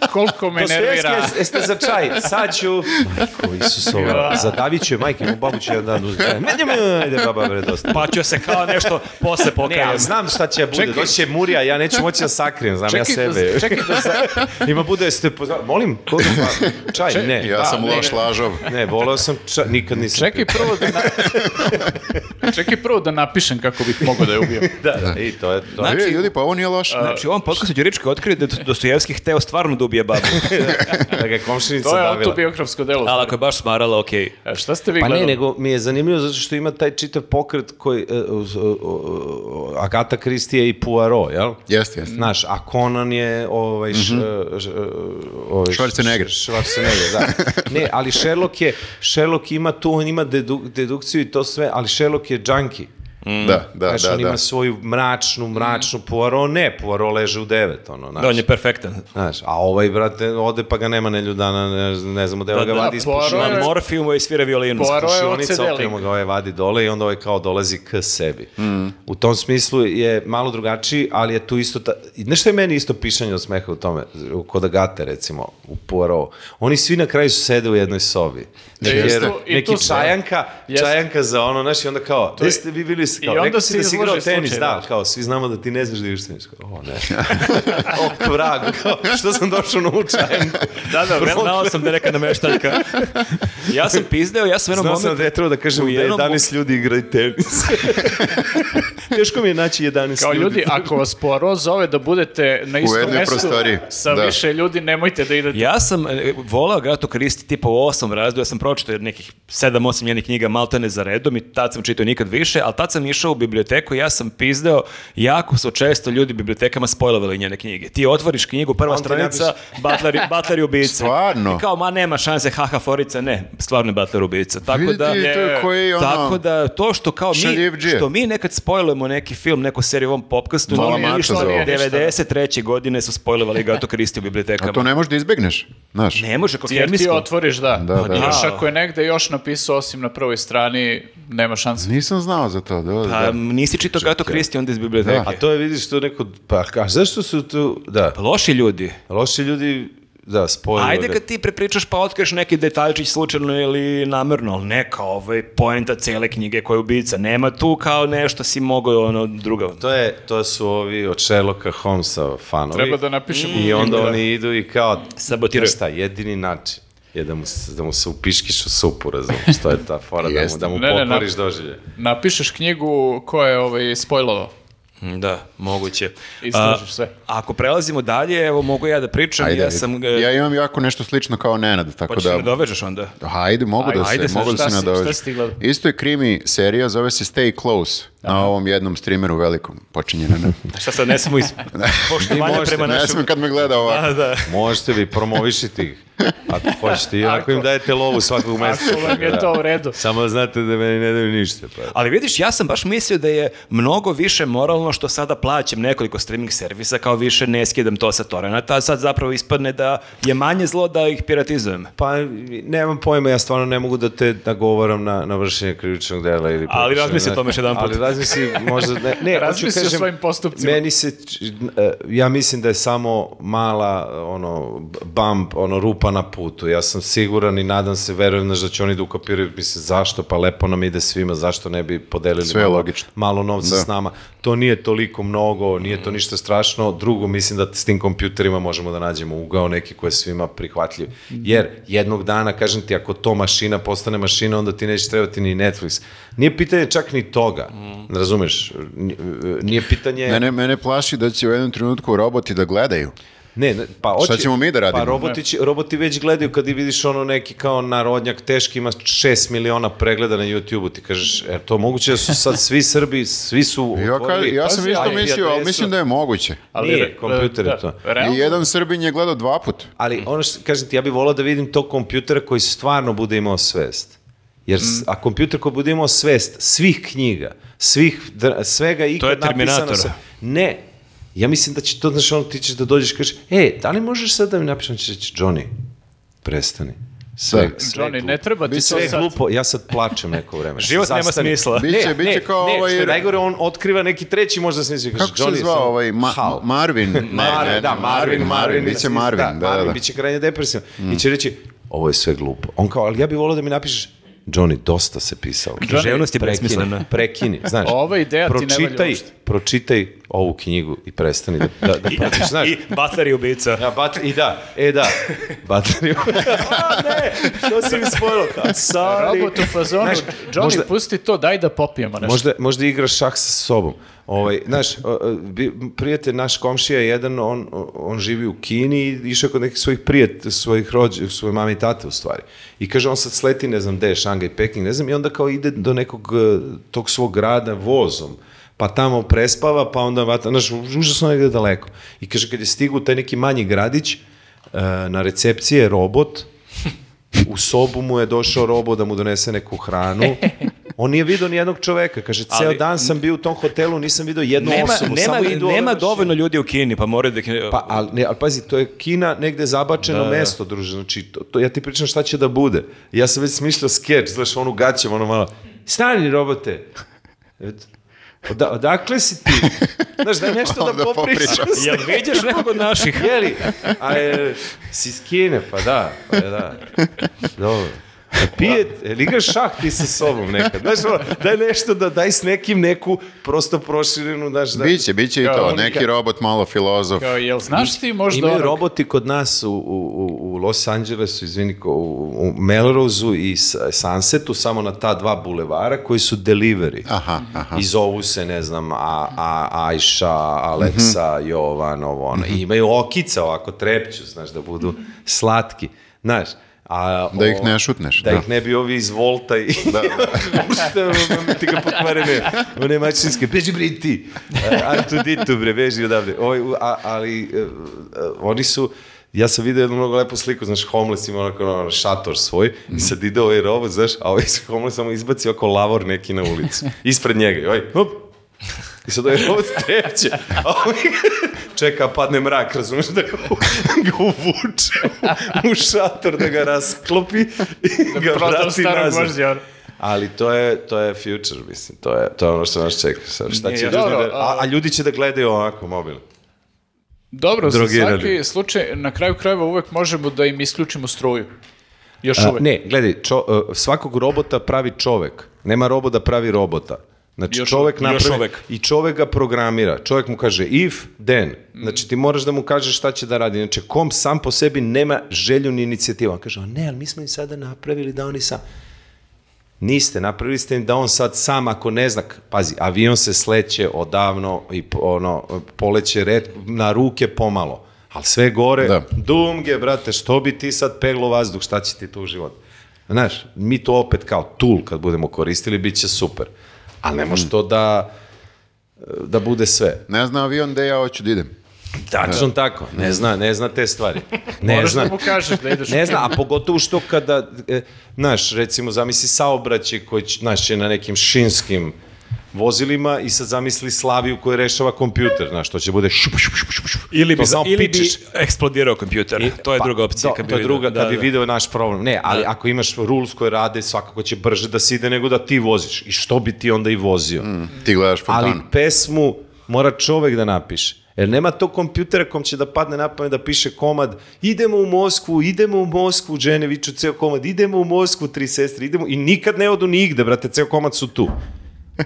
Koliko me nervira. Dostojevski, jeste za čaj, sad ću... Majko, Isusova, zadavit ću je, majke, mu babu će jedan dan uzeti. Ne, ne, ne, ajde, baba, bre, dosta. Pa ću se kao nešto posle Ne, pokajem. ali znam šta će bude, Čekaj. doći će Murija, ja neću moći da sakrijem, znam ja Čekaj da- sebe. čekaj da za- Ima bude, ste pozvali, molim, koga, pa, čaj, ne. Ja da, sam ne, loš lažov. Ne, voleo sam čaj, nikad nisam. Čekaj prvo da na... Čekaj prvo da napišem kako bih mogao da je ubio. Da, da, i to je to. Znači- E, ljudi, pa ovo nije loše. Znači, u ovom podcastu Đurička otkrio da je Dostojevski hteo stvarno da ubije babu. da ga komšinica To je davila. autobiografsko delo. Ali ako je baš smarala, okej. E, Šta ste vi Pa ne, gledali? nego mi je zanimljivo zato što ima taj čitav pokret koji, uh, uh, uh, Agata Kristije i Poirot, jel? Jeste, jeste. Znaš, a Conan je ovaj, š, š- ovaj Schwarzenegger. Š- Schwarzenegger, da. Ne, ali Sherlock je, Sherlock ima tu, on ima dedu, dedukciju i to sve, ali Sherlock je junkie. Da, da, Znaš, da, on da. ima svoju mračnu, mračnu, Poirot ne, Poirot leže u devet, ono, znaš. Da, on je perfektan. Znaš, a ovaj, brate, ode pa ga nema nelju dana, ne, ne znamo da, Da, ga da, vadi iz je- Na morfiju i svira violinu. Poirot- je Pušionica, OCD lik. okremo ga ovaj vadi dole i onda ovaj kao dolazi k sebi. U tom smislu je malo drugačiji, ali je tu isto... Ta... i Nešto je meni isto pišanje od smeha u tome, u kod Agate, recimo, u Poirot. Oni svi na kraju sede u jednoj sobi. Jeste. jer- neki čajanka, čajanka za ono, znaš, i onda kao, gde ste vi bili, I kao, onda rekao se si da si igrao tenis, slučaj, da, kao, svi znamo da ti ne znaš da igraš tenis. Kao, o, ne. o, kvragu, kao, što sam došao na čajanku? Da, da, znao sam da je neka nameštaljka. Ja sam pizdeo, ja sam u jednom Znao sam momentu... da je trebao da kažem da jednom 11 ljudi igraju tenis. Teško mi je naći 11 Kao ljudi. ljudi, ako vas Poirot zove da budete na istom jednoj mestu prostoriji, sa da. više ljudi, nemojte da idete. Ja sam e, volao Agatu Kristi tipa u osam razdu, ja sam pročitao nekih sedam, osam njenih knjiga maltene za redom i tad sam čitao nikad više, ali tad sam išao u biblioteku ja sam pizdeo, jako su često ljudi u bibliotekama spojlovali njene knjige. Ti otvoriš knjigu, prva On stranica, Butler, Butler i ubica. Stvarno? I kao, ma nema šanse, haha, forica, ne, stvarno je Butler ubica. Tako Vidite, da... to je koji ono... Tako da to što kao mi, što mi nekad spojlujemo neki film, neku seriju u ovom popkastu, nije ništa. za ovo. 93. godine su spojlovali Agatu Kristi u bibliotekama. A to ne možeš da izbegneš, znaš. Ne može, kako Jer ti otvoriš, da. Da, da, da. Još ako je negde još napisao osim na prvoj strani, nema šanse. Nisam znao za to. Da, Pa da. nisi čitao Gato Kristi onda iz biblioteke. A to je, vidiš, to neko, pa a zašto su tu, da, Loši ljudi. loši ljudi, da, spojili. Ajde kad ti prepričaš pa otkriješ neki detaljčić slučajno ili namerno, ali ne kao ovaj poenta cele knjige koja je ubica. Nema tu kao nešto si mogao ono drugo. To, je, to su ovi od Sherlocka Holmesa fanovi. Treba da napišemo I onda da. oni idu i kao, Sabotiraju. Šta, jedini način je da mu, se- da mu se upiškiš u supu, razumiješ, to je ta fora, da mu, da mu Ne, ne, pokvariš doživlje. Napišeš knjigu ko je ovaj, spojlovao. Mm, Da, moguće. Istražiš A, sve. Ako prelazimo dalje, evo mogu ja da pričam. Ajde, ja sam... e, ja imam jako nešto slično kao Nenad, tako Hoćeš da da... dovežeš onda? Hajde, mogu da Ajde, se, ajde mogu da se ti gledao? Isto je krimi serija, zove se Stay Close. Na ovom jednom streameru velikom, počinje na ne. Šta sad ne smo iz poštovanja možete, prema Ne našem... smem kad me gleda ovako. A, da. Možete vi promovišiti ih. Ako hoćete, i ako im dajete lovu svakog meseca. Ako vam je to u redu. Samo znate da meni ne daju ništa. Pa. Ali vidiš, ja sam baš mislio da je mnogo više moralno što sada plaćam nekoliko streaming servisa, kao više ne skidam to sa torrenta, a sad zapravo ispadne da je manje zlo da ih piratizujem. Pa, nemam pojma, ja stvarno ne mogu da te nagovaram na, na vršenje krivičnog dela ili Ali razmisli o tome još jedanput. Ali razmisli, možda, ne, ne hoću Razmisli o kažem, svojim postupcima. Meni se, e, ja mislim da je samo mala, ono, bump, ono, rupa na putu. Ja sam siguran i nadam se, verujem da će oni da ukapiraju, mislim, zašto, pa lepo nam ide svima, zašto ne bi podelili Sve je malo, logično. malo novca Da. s nama. To nije toliko mnogo, nije to ništa strašno. Drugo, mislim da s tim kompjuterima možemo da nađemo ugao neki koji je svima prihvatljiv. Jer jednog dana, kažem ti, ako to mašina postane mašina, onda ti neće trebati ni Netflix. Nije pitanje čak ni toga, razumeš? N- Nije pitanje... Mene, mene plaši da će u jednom trenutku roboti da gledaju. Ne, ne, pa hoće, Šta ćemo mi da radimo? Pa roboti, će- roboti već gledaju kad i vidiš ono neki kao narodnjak teški ima 6 miliona pregleda na YouTube-u, ti kažeš, er to moguće da su sad svi Srbi, svi su Ja, ka, otvorili ja sam isto mislio, ali mislim da je moguće. Nije, re- kompjuter je da, to. I jedan Srbin je gledao dva put. Ali ono što kažem ti, ja bih volao da vidim tog kompjutera koji stvarno bude imao svest. Jer, s- a kompjuter koji bude imao svest svih knjiga, svih, svega ikad je napisano Terminator. sa- Ne. Ja mislim da će to, znaš, ono, ti ćeš da dođeš i kažeš, e, da li možeš sad da mi napišem, će reći, Johnny, prestani. Sve, Da. sve Johnny, glupo. ne treba ti to Sve sad. glupo, ja sad plačem neko vreme. Život nema Zastani. smisla. Biće, biće kao ne, ovaj... što je najgore, on otkriva neki treći možda smisli. Kaže, Kako se Johnny, zvao samo- ovaj Ma- Hal. Marvin? Ne, Marvin, ne, da, Marvin, Marvin, biće Marvin, da, da, Marvin da. biće krajnje depresivan. I će reći, ovo je sve glupo. On kao, ali ja bih volao da mi napišeš, Johnny, dosta se pisao. Književnost je Prekini. Prekini, znaš. Ova ideja ti ne valja pročitaj, uopšte. Pročitaj ovu knjigu i prestani da, da, da pratiš, znaš. I Butler je ubica. Ja, bat, I da, e da, bateriju. A ne, što si mi spojilo? Sorry. Robot u fazonu, Znaš, Johnny, možda- pusti to, daj da popijemo nešto. Možda, možda igraš šah sa sobom. Ovaj, znaš, prijatelj naš komšija jedan, on, on živi u Kini i išao kod nekih svojih prijatelja, svojih rođe, svoje mame i tate u stvari. I kaže, on sad sleti, ne znam, gde je, Šangaj, Peking, ne znam, i onda kao ide do nekog e, tog svog grada vozom pa tamo prespava, pa onda, vata, znaš, užasno negde daleko. I kaže, kad je stigu taj neki manji gradić, e, na recepciji je robot, u sobu mu je došao robot da mu donese neku hranu. On nije vidio ni jednog čoveka. Kaže, ceo Ali- dan sam bio u tom hotelu, nisam vidio jednu Nema, osobu. nema, samo idu nema dovoljno ljudi u Kini, pa moraju da... Pa, ali, ne, ali pazi, to je Kina negde zabačeno mesto, druže. Znači, to, to, ja ti pričam šta će da bude. Ja sam već smišljao skeč, znaš, onu gaćem, ono malo, stani robote. Oda, odakle si ti? Znaš, daj nešto da Onda popričam. Jel viđaš nekog od naših? Jeli? A je, si iz Kine, pa da, pa je, da. Dobro. Pije, jel igraš šah ti sa sobom nekad? Znaš, ono, daj nešto da daj s nekim neku prosto proširenu, znaš, da... Biće, biće i Kao to. unika. Neki robot malo filozof. Kao, jel znaš ti možda Imaju onog- roboti kod nas u, u, u- Los Angelesu, izvini, u, u Melroseu i Sunsetu, samo na ta dva bulevara koji su delivery. Aha, aha. I zovu se, ne znam, a, a, Ajša, Aleksa, Jovan, ovo, ono. I imaju okice ovako, trepću, znaš, da budu slatki. Znaš, a, Da ih o- ne šutneš, Da, da. ih ne bi ovi iz Volta i... Da, da. ti ga pokvarene, one mačinske, beži bre ti. Artuditu bre, beži odavde. U- a, ali e, e, oni su, ja sam vidio jednu mnogo lepu sliku, znaš, homeless ima onako ono, šator svoj i sad ide ovaj robot, znaš, a ovaj homeless samo izbaci oko lavor neki na ulicu. Ispred njega i ovaj, hop, I sad ovaj robot trepće, a ovaj čeka, padne mrak, razumiješ, da ga, ga uvuče u šator, da ga rasklopi i ga Prodao vrati nazad. vožnja. Ali to je, to je future, mislim, to je, to je ono što nas čeka. Šta će Nije, ljudi dobro, da, a, a ljudi će da gledaju ovako mobil. Dobro, za Drogirali. svaki slučaj, na kraju krajeva uvek možemo da im isključimo struju. Još A, uvek. ne, gledaj, čo, uh, svakog robota pravi čovek. Nema robot da pravi robota. Znači, Još čovek. Još napravi uvek. i čovek ga programira. Čovek mu kaže if, then. Znači, ti moraš da mu kažeš šta će da radi. Znači, kom sam po sebi nema želju ni inicijativu. On kaže, "A ne, ali mi smo im sada napravili da oni sam... Niste, napravili ste im da on sad sam, ako ne zna, pazi, avion se sleće odavno i ono, poleće red, na ruke pomalo, ali sve gore, Da. dumge, brate, što bi ti sad peglo vazduh, šta će ti tu u životu? Znaš, mi to opet kao tool kad budemo koristili, bit će super. Ali ne može to da, da bude sve. Ne zna avion gde ja hoću da idem. Tačno tako, ne zna, ne zna te stvari. Ne Moraš zna. da mu kažeš da ideš Ne zna, a pogotovo što kada, e, znaš, recimo, zamisli saobraćaj koji, će- znaš, je na nekim šinskim vozilima i sad zamisli Slaviju koja rešava kompjuter, znaš, to će bude šup, šup, šup, šup, šup. Ili bi, To samo ili bi pičeš. eksplodirao kompjuter. to je Pa, druga opcija. do- kad bi to je druga, Da, kad bi da. video naš problem. Ne, ali ako imaš rules koje rade, svakako će brže da se ide nego da ti voziš. I što bi ti onda i vozio? Ti gledaš Ali fontanu. pesmu mora čovek da napiše. Jer nema tog kompjutera kom će da padne na pamet da piše komad idemo u Moskvu, idemo u Moskvu, žene viču ceo komad, idemo u Moskvu, tri sestre, idemo i nikad ne odu nigde, brate, ceo komad su tu.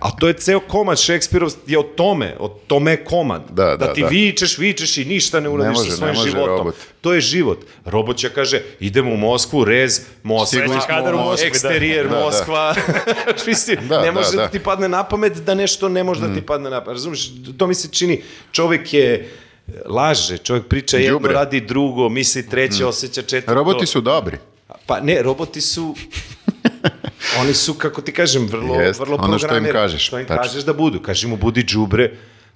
A to je ceo komad, Šekspirov je o tome, o tome komad. Da, da, ti da. vičeš, vičeš i ništa ne uradiš može, sa svojim životom. robot. To je život. Robot će kaže, idemo u Moskvu, rez, Moskva, Stigli smo kadar u Moskvi, da. eksterijer, Da, da. Moskva. Mislim, Da, ne da, može da, da. ti padne na pamet da nešto ne može da ti padne na pamet. Razumiješ, to mi se čini, čovjek je laže, čovjek priča jedno, Đubre. radi drugo, misli treće, osjeća četvrto. Roboti su dobri. Pa ne, roboti su... Oni su, kako ti kažem, vrlo, Jest, vrlo ono što im programirani. kažeš, Što im tačno. kažeš da budu. Kaži mu, budi džubre.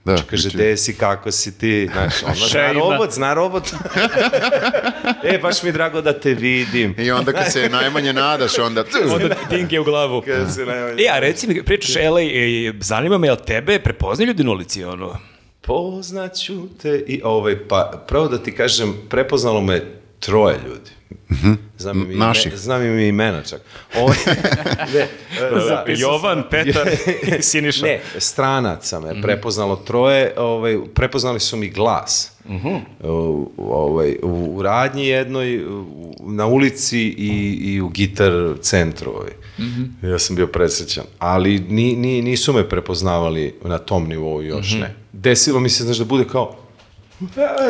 Da, kaže, znači- gde si, kako si ti, znaš, ono, zna robot, zna robot. e, baš mi je drago da te vidim. I onda kad se najmanje nadaš, onda... Onda dinge u glavu. Kad se najmanje- E, a reci mi, pričaš LA, e, zanima me, jel tebe prepoznaju ljudi na ulici, ono? Poznaću te i ovaj, pa pravo da ti kažem, prepoznalo me troje ljudi. Znam im, i Naših. ime, znam im imena čak. Ovaj, ne, da, Jovan, Petar i Siniša. Ne, stranaca me prepoznalo troje, ovaj, prepoznali su mi glas. U, ovaj, u, u radnji jednoj, u- na ulici i, i u gitar centru. Ovaj. Ja sam bio presrećan. Ali ni, ni, nisu me prepoznavali na tom nivou još ne. Desilo mi se, znaš, da bude kao "E,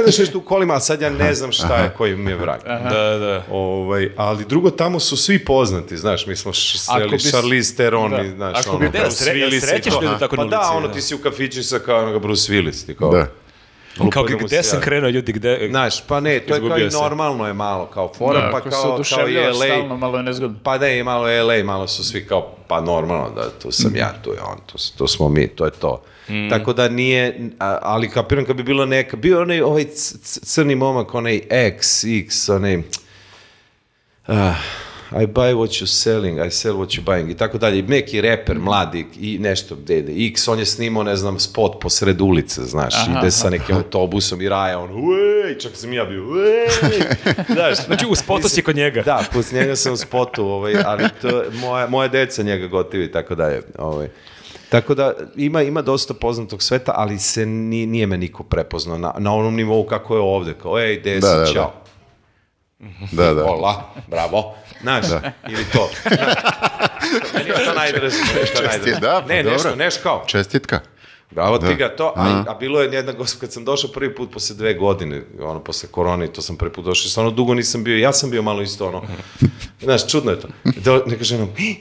znaš, nešto u kolima, a sad ja ne znam šta je, koji mi je vrag. Da, da. Ovaj, ali drugo, tamo su svi poznati, znaš, mi smo sreli bi Charlize Theron, Da. i, znaš, Ako ono, bi- Da, Bruce sre, Willis srećeš ljudi tako Pa na da, ulici. ono, ti si u kafiću sa kao onoga Bruce Willis, ti kao... Da. Kao, Lupa da mu gde se sam krenuo, ljudi, gde... Znaš, pa ne, to je kao i normalno je malo, kao fora, Da, pa se kao, kao i LA. stalno, malo je nezgodno. Pa da, i malo je LA, malo su svi kao, pa normalno da tu sam ja, tu je on, tu, tu smo mi, to je to. Tako da nije, ali kapiram kad bi bilo neka, bio onaj ovaj crni momak, onaj X, X, onaj, ah, I buy what you're selling, I sell what you're buying i tako dalje. I neki reper, mladi i nešto gde ide. X, on je snimao, ne znam, spot posred ulice, znaš, Aha, ide sa nekim autobusom i raja, on, uej, čak sam ja bio, uej, znaš, Znači, u spotu si kod njega. da, plus njega sam u spotu, ovaj, ali to, moja, moja deca njega gotivi i tako dalje. Ovaj. Tako da ima, ima dosta poznatog sveta, ali se ni, nije me niko prepoznao na, na onom nivou kako je ovde. Kao, ej, gde si, Da, da, da. čao. Da, da. Hola, bravo. Znaš, ili to. Meni je to najdraže. meni je to najdraže. da, pa ne, dobro. nešto, neš kao. Čestitka. Bravo ti Da. ga to, a, a bilo je jedna gospod, kad sam došao prvi put posle dve godine, ono, posle korone, to sam prvi put došao, stvarno dugo nisam bio, ja sam bio malo isto, ono, znaš, čudno je to. Da, neka žena, "Hi,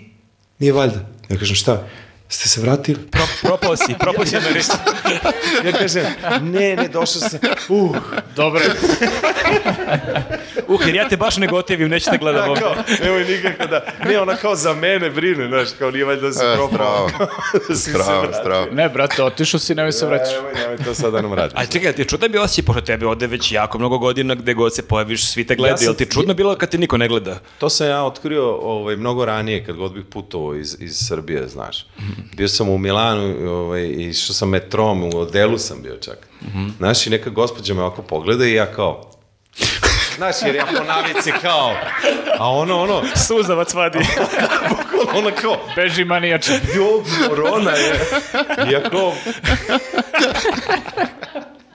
nije valjda. Ja kažem, šta, ste se vratili? Pro, propao si, propao si Americi. Ja kažem, ne, ne, došao sam, uh, Dobro, Uh, jer ja te baš ne gotivim, neću te gledam da, ovdje. nemoj nikako da, ne, ona kao za mene brine, znaš, kao nije valjda da si E, propao. da si se Strava, vratio. strava. ne, brate, otišao si, nemoj se vraćaš. Nemoj, nemoj to sada nam radiš. A čekaj, ti je čudan bio osjećaj, pošto tebe ode već jako mnogo godina, gde god se pojaviš, svi te gledaju, Ja jel ti je čudno bilo kad te niko ne gleda? To sam ja otkrio ovaj, mnogo ranije, kad god bih putovao iz, iz Srbije, znaš. Bio sam u Milanu ovaj, i išao sam metrom, u odelu sam bio čak. Znaš, i neka gospođa me ovako pogleda i ja kao... Znaš, jer ja po navici kao... A ono, ono, Suzavac vadi. ona kao... Beži manijače. Jo, morona je. I ja kao...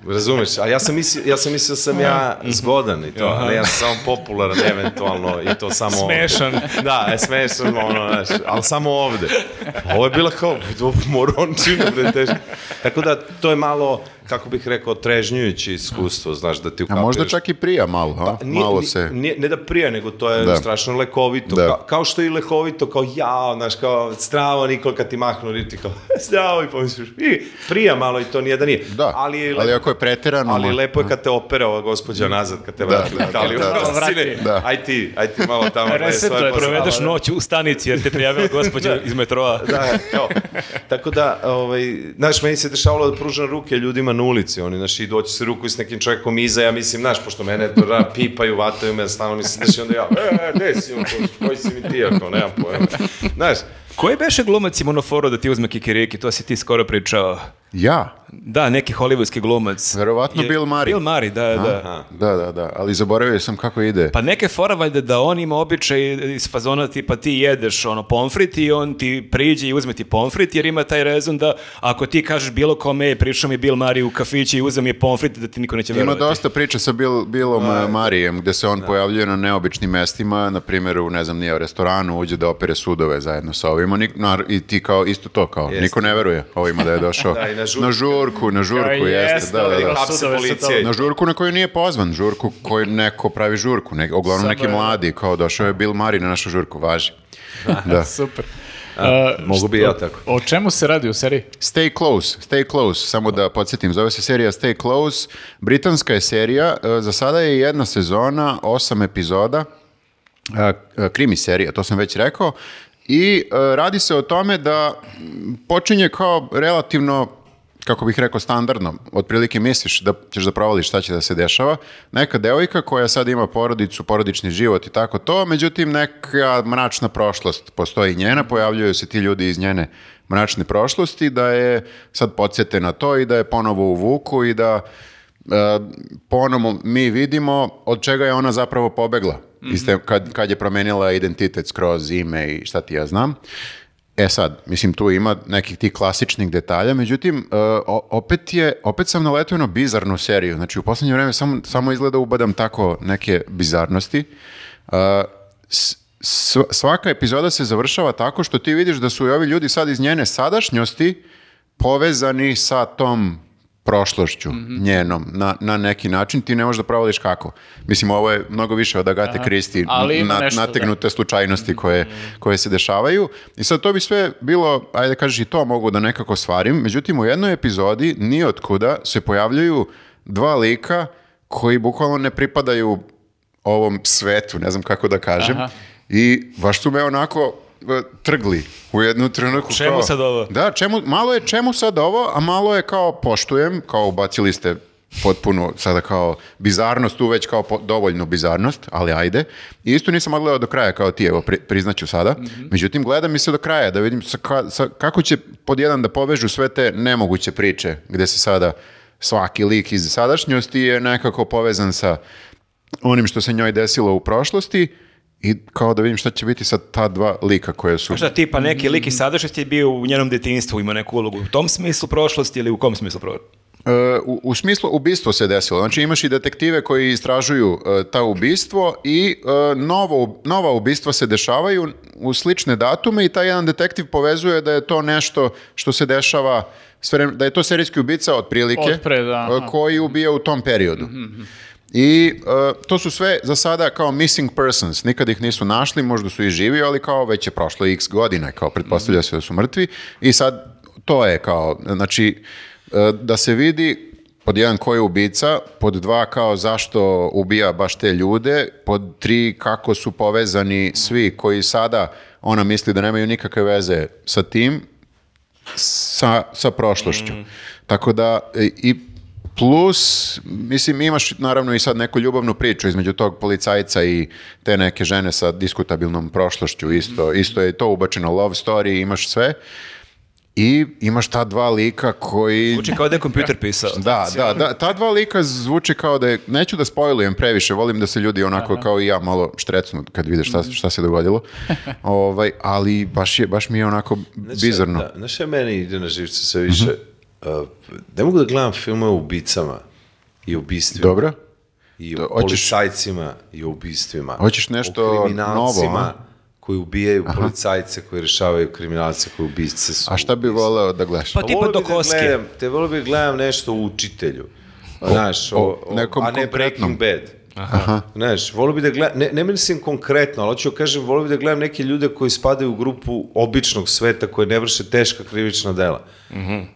Razumeš, a ja sam mislio, ja sam mislio da sam ja zgodan i to, a ne ja sam samo popularan eventualno i to samo... Smešan. Da, je smešan, ono, znaš, ali samo ovde. Ovo je bila kao, morončina, bre, teško. Tako da, to je malo, kako bih rekao, trežnjujuće iskustvo, znaš, da ti A ukapiraš. možda čak i prija malo, ha? Pa Nije- malo se... Nije, ne da prija, nego to je Da. strašno lekovito. Da. Kao, kao što je i lekovito, kao jao, znaš, kao stravo Nikola kad ti mahnu riti, kao stravo i pomisliš, i prija malo i to nije da nije. Da, ali, je ali ako je preterano. Ali lepo je kad te opera ova gospođa nazad, kad te vrati da, u Italiju. da, da. Sine, Da. Aj ti, aj ti malo tamo. svoje posle. Provedeš noć u stanici jer te prijavila gospođa iz metroa. Da, kao. Tako da, ovaj, znaš, meni se dešavalo da pružam ruke ljudima na ulici, oni, znaš, i doći se ruku s nekim čovjekom iza, ja mislim, znaš, pošto mene ra, pipaju, vataju me, stalno mislim, znaš, i onda ja, e, gde si, koji si mi ti, ako, nemam pojma. Znaš, Koji beše glumac i monoforo da ti uzme kikiriki? To si ti skoro pričao. Ja? Da, neki hollywoodski glumac. Verovatno Bill Murray. Bill Murray, da, da. Da, da, da, ali zaboravio sam kako ide. Pa neke fora valjda da on ima običaj iz fazona tipa ti jedeš ono pomfrit i on ti priđe i uzme ti pomfrit jer ima taj rezon da ako ti kažeš bilo kome je prišao mi Bill Murray u kafići i uzme mi je pomfrit da ti niko neće Ima verovati. dosta priča sa Bill, Billom uh, Marijem, gde se on pojavljuje na neobičnim mestima, na primjer u, ne znam, nije u restoranu, uđe da opere sudove zajedno sa ovima, nik- nar- i ti kao, isto to kao, Jeste. niko ne veruje ovima da je došao. Da, na žurku. na žurku, na žurku, Ja, jeste, jeste, da, da, da. hapse policije. Na žurku na koju nije pozvan, žurku koju neko pravi žurku, ne, uglavnom Samo neki je- mladi, kao došao je Bill Murray na našu žurku, važi. Da. Super. mogu bi ja tako. O čemu se radi u seriji? Stay Close, Stay Close, samo da podsjetim, zove se serija Stay Close, britanska je serija, e, za sada je jedna sezona, osam epizoda, e, e, krimi serija, to sam već rekao, i radi se o tome da počinje kao relativno kako bih rekao, standardno. Otprilike misliš da ćeš da provališ šta će da se dešava. Neka devojka koja sad ima porodicu, porodični život i tako to, međutim neka mračna prošlost postoji njena, pojavljuju se ti ljudi iz njene mračne prošlosti, da je sad podsjete na to i da je ponovo u vuku i da e, ponovo mi vidimo od čega je ona zapravo pobegla. Iste, kad, kad je promenila identitet skroz ime i šta ti ja znam. E sad, mislim, tu ima nekih tih klasičnih detalja, međutim, e, opet, je, opet sam naletio na bizarnu seriju. Znači, u posljednje vreme samo, samo izgleda ubadam tako neke bizarnosti. Sv- svaka epizoda se završava tako što ti vidiš da su i ovi ljudi sad iz njene sadašnjosti povezani sa tom prošlošću njenom na, na neki način, ti ne možeš da provališ kako. Mislim, ovo je mnogo više od Agate Kristi, na, da. nategnute slučajnosti koje, koje se dešavaju. I sad to bi sve bilo, ajde kažeš i to mogu da nekako stvarim, međutim u jednoj epizodi ni otkuda se pojavljaju dva lika koji bukvalno ne pripadaju ovom svetu, ne znam kako da kažem. Aha. I baš su me onako trgli u jednu trenutku. Čemu kao- sad ovo? Da, čemu, malo je čemu sad ovo, a malo je kao poštujem, kao ubacili ste potpuno sada kao bizarnost, tu već kao po- dovoljnu bizarnost, ali ajde. I isto nisam odgledao do kraja kao ti, evo pri, priznaću sada. Međutim, gledam mi se do kraja da vidim sa, ka- sa- kako će pod jedan da povežu sve te nemoguće priče gde se sada svaki lik iz sadašnjosti je nekako povezan sa onim što se njoj desilo u prošlosti i kao da vidim šta će biti sa ta dva lika koje su... Šta tipa neki lik iz sadašnjosti je bio u njenom detinjstvu, ima neku ulogu u tom smislu prošlosti ili u kom smislu prošlosti? E, u, u smislu ubistvo se desilo. Znači imaš i detektive koji istražuju e, ta ubistvo i e, novo, nova ubistva se dešavaju u slične datume i taj jedan detektiv povezuje da je to nešto što se dešava da je to serijski ubica otprilike da, koji ubija u tom periodu. I e, to su sve za sada kao missing persons, nikad ih nisu našli, možda su i živi, ali kao već je prošlo x godina, kao pretpostavlja se da su mrtvi. I sad to je kao, znači e, da se vidi pod jedan ko je ubica, pod dva kao zašto ubija baš te ljude, pod tri kako su povezani svi koji sada ona misli da nemaju nikakve veze sa tim, sa, sa prošlošću. Tako da e, i plus, mislim, imaš naravno i sad neku ljubavnu priču između tog policajca i te neke žene sa diskutabilnom prošlošću, isto, isto je to ubačeno, love story, imaš sve. I imaš ta dva lika koji... Uči kao da je kompjuter pisao. Da, da, da, ta dva lika zvuči kao da je, neću da spojlujem previše, volim da se ljudi onako kao i ja malo štrecnu kad vide šta, šta se dogodilo, ovaj, ali baš, je, baš mi je onako bizarno. Da, znaš šta meni ide na živce sve više? Uh, ne mogu da gledam filmove o ubicama i ubistvima. Dobro? I o hoćeš- policajcima i o ubistvima. Hoćeš nešto o kriminalcima novo, a? koji ubijaju policajce, koji rešavaju kriminalce, koji ubice su. A šta bi voleo da gledaš? Pa Pa tipa do da koske. gledam, te volio bi da gledam nešto o učitelju. Znaš, o, o o- nekom a ne konkretnom. Breaking Bad. Znaš, volio bi da gledam, ne, ne mislim konkretno, ali hoću da kažem, volio bi da gledam neke ljude koji spadaju u grupu običnog sveta koji ne vrše teška krivična dela.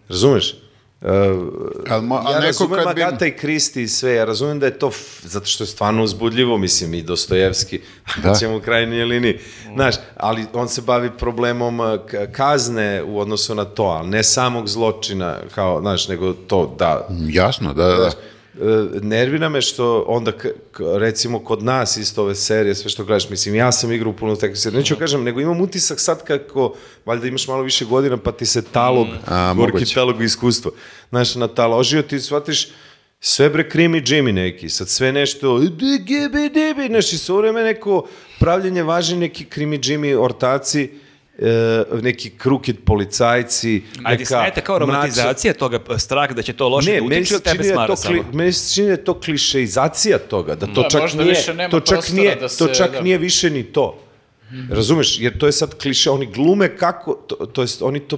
Razumeš? Uh, Al mo- al ja neko razumem kad bi- Agata i Kristi i sve, ja razumem da je to, f- zato što je stvarno uzbudljivo, mislim, i Dostojevski, Da. da. ćemo u krajnjoj liniji, znaš, ali on se bavi problemom k- kazne u odnosu na to, ali ne samog zločina, kao, znaš, nego to, da, Jasno, da, da. da. E, nervira me što onda, recimo, kod nas isto ove serije, sve što gledaš, mislim, ja sam igrao puno takve serije, neću kažem, nego imam utisak sad kako, valjda imaš malo više godina, pa ti se talog, A, gorki moguće. talog iskustva, znaš, nataložio ti, shvatiš, sve bre krimi Jimmy neki, sad sve nešto, dibi, dibi, znaš, i sve vreme neko pravljenje važni neki krimi Jimmy ortaci, e, neki krukid policajci, A ti smeta kao romantizacija toga, p- strah da će to loše ne, da utiče ili tebe da je smara to, samo? meni se čini da je to klišeizacija toga, da to Da, čak nije, to čak nije, da to se- čak da. nije više ni to. Razumeš? Jer to je sad kliše, oni glume kako, to, to jest, oni to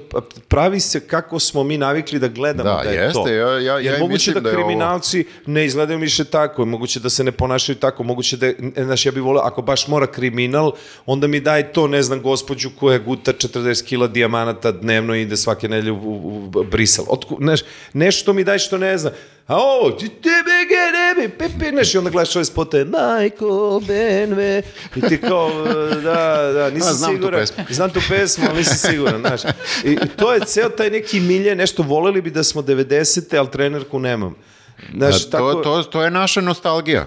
pravi se kako smo mi navikli da gledamo Da, da, je jeste, to. ja- ja- ja Jer i moguće mislim da, da je ovo- kriminalci ne izgledaju više tako, moguće da se ne ponašaju tako, moguće da, je- znaš, ja bih volio, ako baš mora kriminal, onda mi daj to, ne znam, gospođu koja guta 40 kila dijamanata dnevno i ide svake nedelje u, u, u Brisel. Otku, znaš, nešto mi daj što ne znam. A ovo, ti tebe gerebi, pepe, znaš, i onda gledaš ove spote, Majko, Benve, i ti kao, da, da, nisam A, znam tu siguran. pesmu. Znam tu pesmu, ali nisam siguran, znaš. I, to je ceo taj neki milje, nešto voleli bi da smo 90. ali trenerku nemam. Znaš, A tako... to, to, to je naša nostalgija.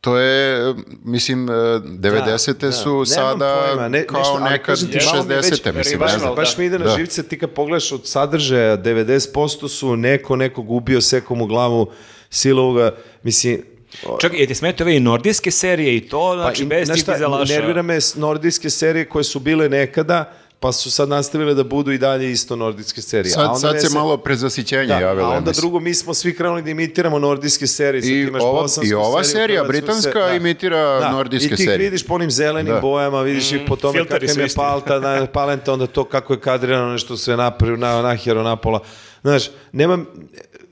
To je, mislim, e, 90. su Nemam sada pojma, ne- kao nešto, nekad kažem ti, malo mi već 60. mislim, revival, znam. Baš mi ide na Da. živce, ti kad pogledaš od sadržaja, 90% su neko nekog ubio sekom u glavu, silovoga, mislim, Čak, je ti smeta ove i nordijske serije i to, znači, i, bez tih dizelaša? nervira me nordijske serije koje su bile nekada, pa su sad nastavile da budu i dalje isto nordijske serije. A Sad, onda sad se se- malo prezasićenje Da, javilo. a ja onda mislim. drugo, mi smo svi krenuli da imitiramo nordijske serije. Sad I imaš ova- i ova seriju, serija britanska se- imitira nordijske I ti serije. vidiš po onim zelenim Da. bojama, vidiš ih po tome kakav su je palta, na, palenta, onda to kako je kadrirano nešto sve napravio, na, nahjero, napola. Znaš, nemam,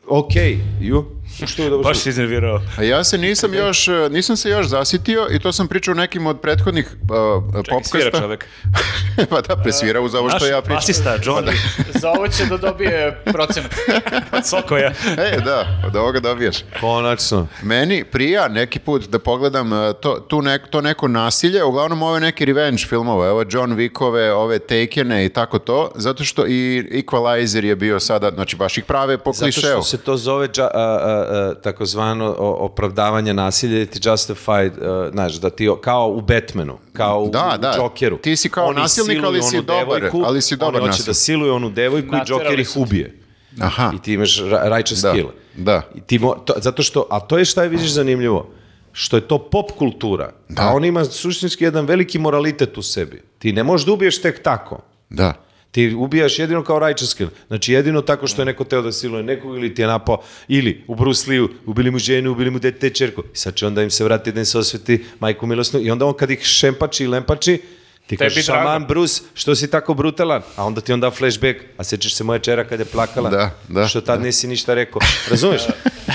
okej, ju, što je dobro. Baš si iznervirao. A ja se nisam još, e, nisam se još zasitio i to sam pričao u nekim od prethodnih uh, Čekaj, svira popkasta. čovek. pa da, presvira uz ovo Naš što ja pričam. asista, John, Za ovo će da dobije procenat. od Sokoja. E, da, od ovoga dobiješ. Konačno. Meni prija neki put da pogledam uh, to, tu nek, to neko nasilje, uglavnom ove neke revenge filmove, evo John Wickove, ove Takene i tako to, zato što i Equalizer je bio sada, znači baš ih prave po Zato klišeu. što se to zove dža, a, a, takozvano o- opravdavanje nasilja ili ti justified, a, znaš, da ti kao u Batmanu, kao u, Da, u da. Jokeru. Ti si kao Oni nasilnik, ali si dobar, devojku, ali si dobar Oni hoće nasilnik. da siluje onu devojku i Joker ih ubije. Aha. I ti imaš ra- righteous Da, kill. da. I ti mo, to, zato što, a to je šta je vidiš zanimljivo, što je to pop kultura, a on ima suštinski jedan veliki moralitet u sebi. Ti ne možeš da ubiješ tek tako. Da. Ti ubijaš jedino kao righteous kill. Znači jedino tako što je neko teo da siluje nekog ili ti je napao, ili u Bruce Lee-u ubili mu ženu, ubili mu dete čerku. I sad će onda im se vratiti da im se osveti majku milosnu i onda on kad ih šempači i lempači, ti Tebi kažeš, drago. aman Bruce, što si tako brutalan? A onda ti onda flashback, a sećaš se moja čera kad je plakala, Da, da, što tad nisi ništa rekao. Razumeš?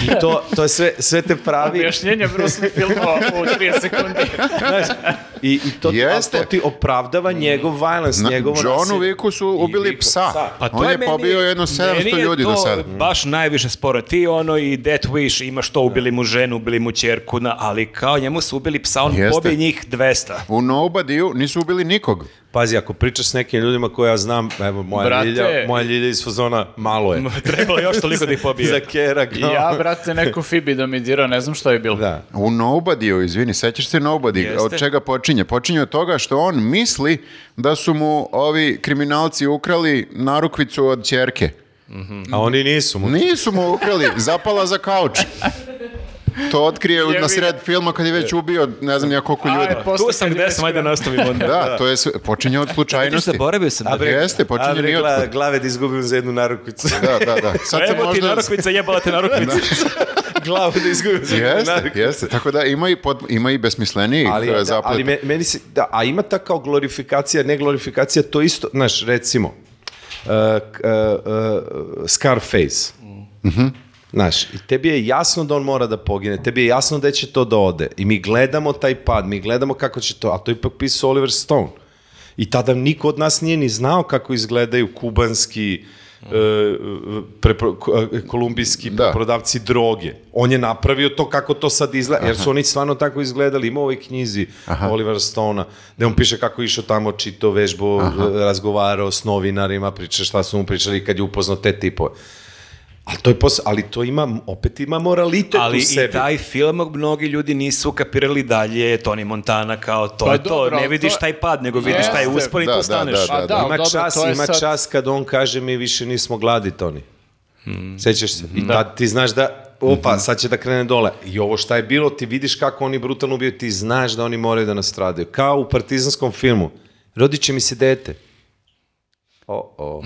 I to, to je sve, sve te pravi... Objašnjenje Bruce Lee filmova u 30 sekundi. Znaš, I, i to, a Jeste. to ti opravdava njegov violence, Na, njegovo Johnu nasilje. Wicku su ubili Wicku, psa. psa. Pa to On je je meni- pobio jedno meni 700 je ljudi to do sada. baš najviše sporo. Ti ono i Death Wish imaš to, ubili mu ženu, ubili mu čerku, na, ali kao njemu su ubili psa, on Jeste. pobije njih 200. U Nobody-u nisu ubili nikog. Pazi, ako pričaš s nekim ljudima koje ja znam, evo, moja, Brate. ljilja, moja ljilja iz fazona malo je. Trebalo je još toliko da ih pobije. Za kerak. I ja, brate, neko Fibi da mi dira, ne znam šta je bilo. Da. U Nobody-u, izvini, sećaš se Nobody, Jeste. od čega počinje? Počinje od toga što on misli da su mu ovi kriminalci ukrali narukvicu od ćerke. A oni nisu. mu- Nisu mu ukrali, zapala za kauč. To otkrije na sred filma kad je već ubio ne znam ja koliko ljudi. Tu sam gde sam, ajde nastavimo onda. Da, to je sve, počinje od slučajnosti. zaboravio sam. da- Jeste, počinje ni gla- glave da izgubim za jednu narukvicu. Da, da, da. Sad se Evo ti možda... narukvica, jebala te narukvica. Glavu da izgubim za jednu Jeste, narukvicu. jeste. Tako da ima i, pod, ima i besmislenijih ali, da, ali me- meni se, da, a ima ta kao glorifikacija, ne glorifikacija, to isto, znaš, recimo, uh, uh, uh, Scarface, Znaš, i tebi je jasno da on mora da pogine, tebi je jasno da će to da ode. I mi gledamo taj pad, mi gledamo kako će to, a to je ipak pisao Oliver Stone. I tada niko od nas nije ni znao kako izgledaju kubanski prepro- ko- e, kolumbijski Da. prodavci droge. On je napravio to kako to sad izgleda, jer su oni stvarno tako izgledali. Ima u ovoj knjizi Olivera Stona, gde on piše kako je išao tamo, čito vežbo, razgovarao s novinarima, priča šta su mu pričali kad je upoznao te tipove. Ali to, je pos... ali to ima, opet ima moralitet Ali u i sebi. taj film mnogi ljudi nisu kapirali dalje Tony Montana kao to Pa je to. dobro, Ne ali vidiš to- taj pad, nego vidiš taj Jeste. uspon i Da, tu da, staneš. da, Pa da, ima dobro, čas, to ima sad- čas kad on kaže mi više nismo gladi, Toni. Hmm. Sećaš se? I tad ti znaš da opa, sad će da krene dole. I ovo šta je bilo, ti vidiš kako oni brutalno ubiju, ti znaš da oni moraju da nastradaju. Kao u partizanskom filmu. Rodit će mi se dete. O, o.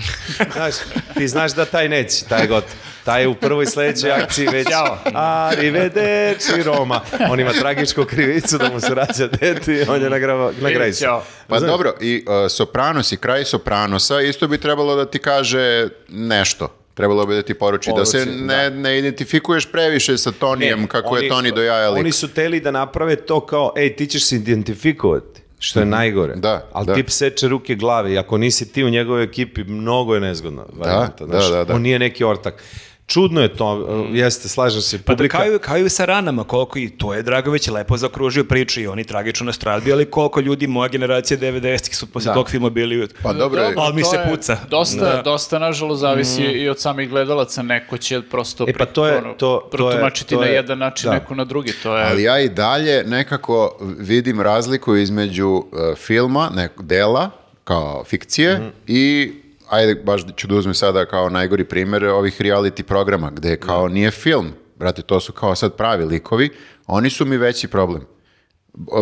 Znaš, ti znaš da taj neće, taj je gotov. Taj je u prvoj sledećoj akciji već Arrivederci Roma. On ima tragičku krivicu da mu se rađa dete i on je na, grava, na grejsu. Ćao. Pa dobro, i uh, Sopranos i kraj Sopranosa isto bi trebalo da ti kaže nešto. Trebalo bi da ti poruči, da se Poruči, ne, ne identifikuješ previše sa Tonijem Ne, kako je oni- Toni do jaja lik. Oni su teli da naprave to kao, ej, ti ćeš se identifikovati, što je najgore. Da, Ali da. tip seče ruke glave i ako nisi ti u njegovoj ekipi, mnogo je nezgodna varijanta. da, znaš. da, da. On nije neki ortak. Čudno je to, uh, jeste, slažem se. Pa da publika- kao, i- kao i sa ranama, koliko i to je Dragović lepo zakružio priču i oni tragično nastradili, ali koliko ljudi moja generacija 90-ih su posle Da. tog filma bili... Pa dobro, je- Ali mi se puca. Dosta, Da. dosta nažalost, zavisi i od samih gledalaca. Neko će prosto E pa to je- ono, to- to je- protumačiti to na je- jedan način, da. neko na drugi. To je... Ali ja i dalje nekako vidim razliku između uh, filma, nekog dela, kao fikcije, Mhm. i ajde, baš ću da uzmem sada kao najgori primjer ovih reality programa, gde kao nije film, brate, to su kao sad pravi likovi, oni su mi veći problem.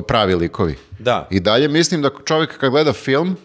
Pravi likovi. Da. I dalje mislim da čovjek kad gleda film,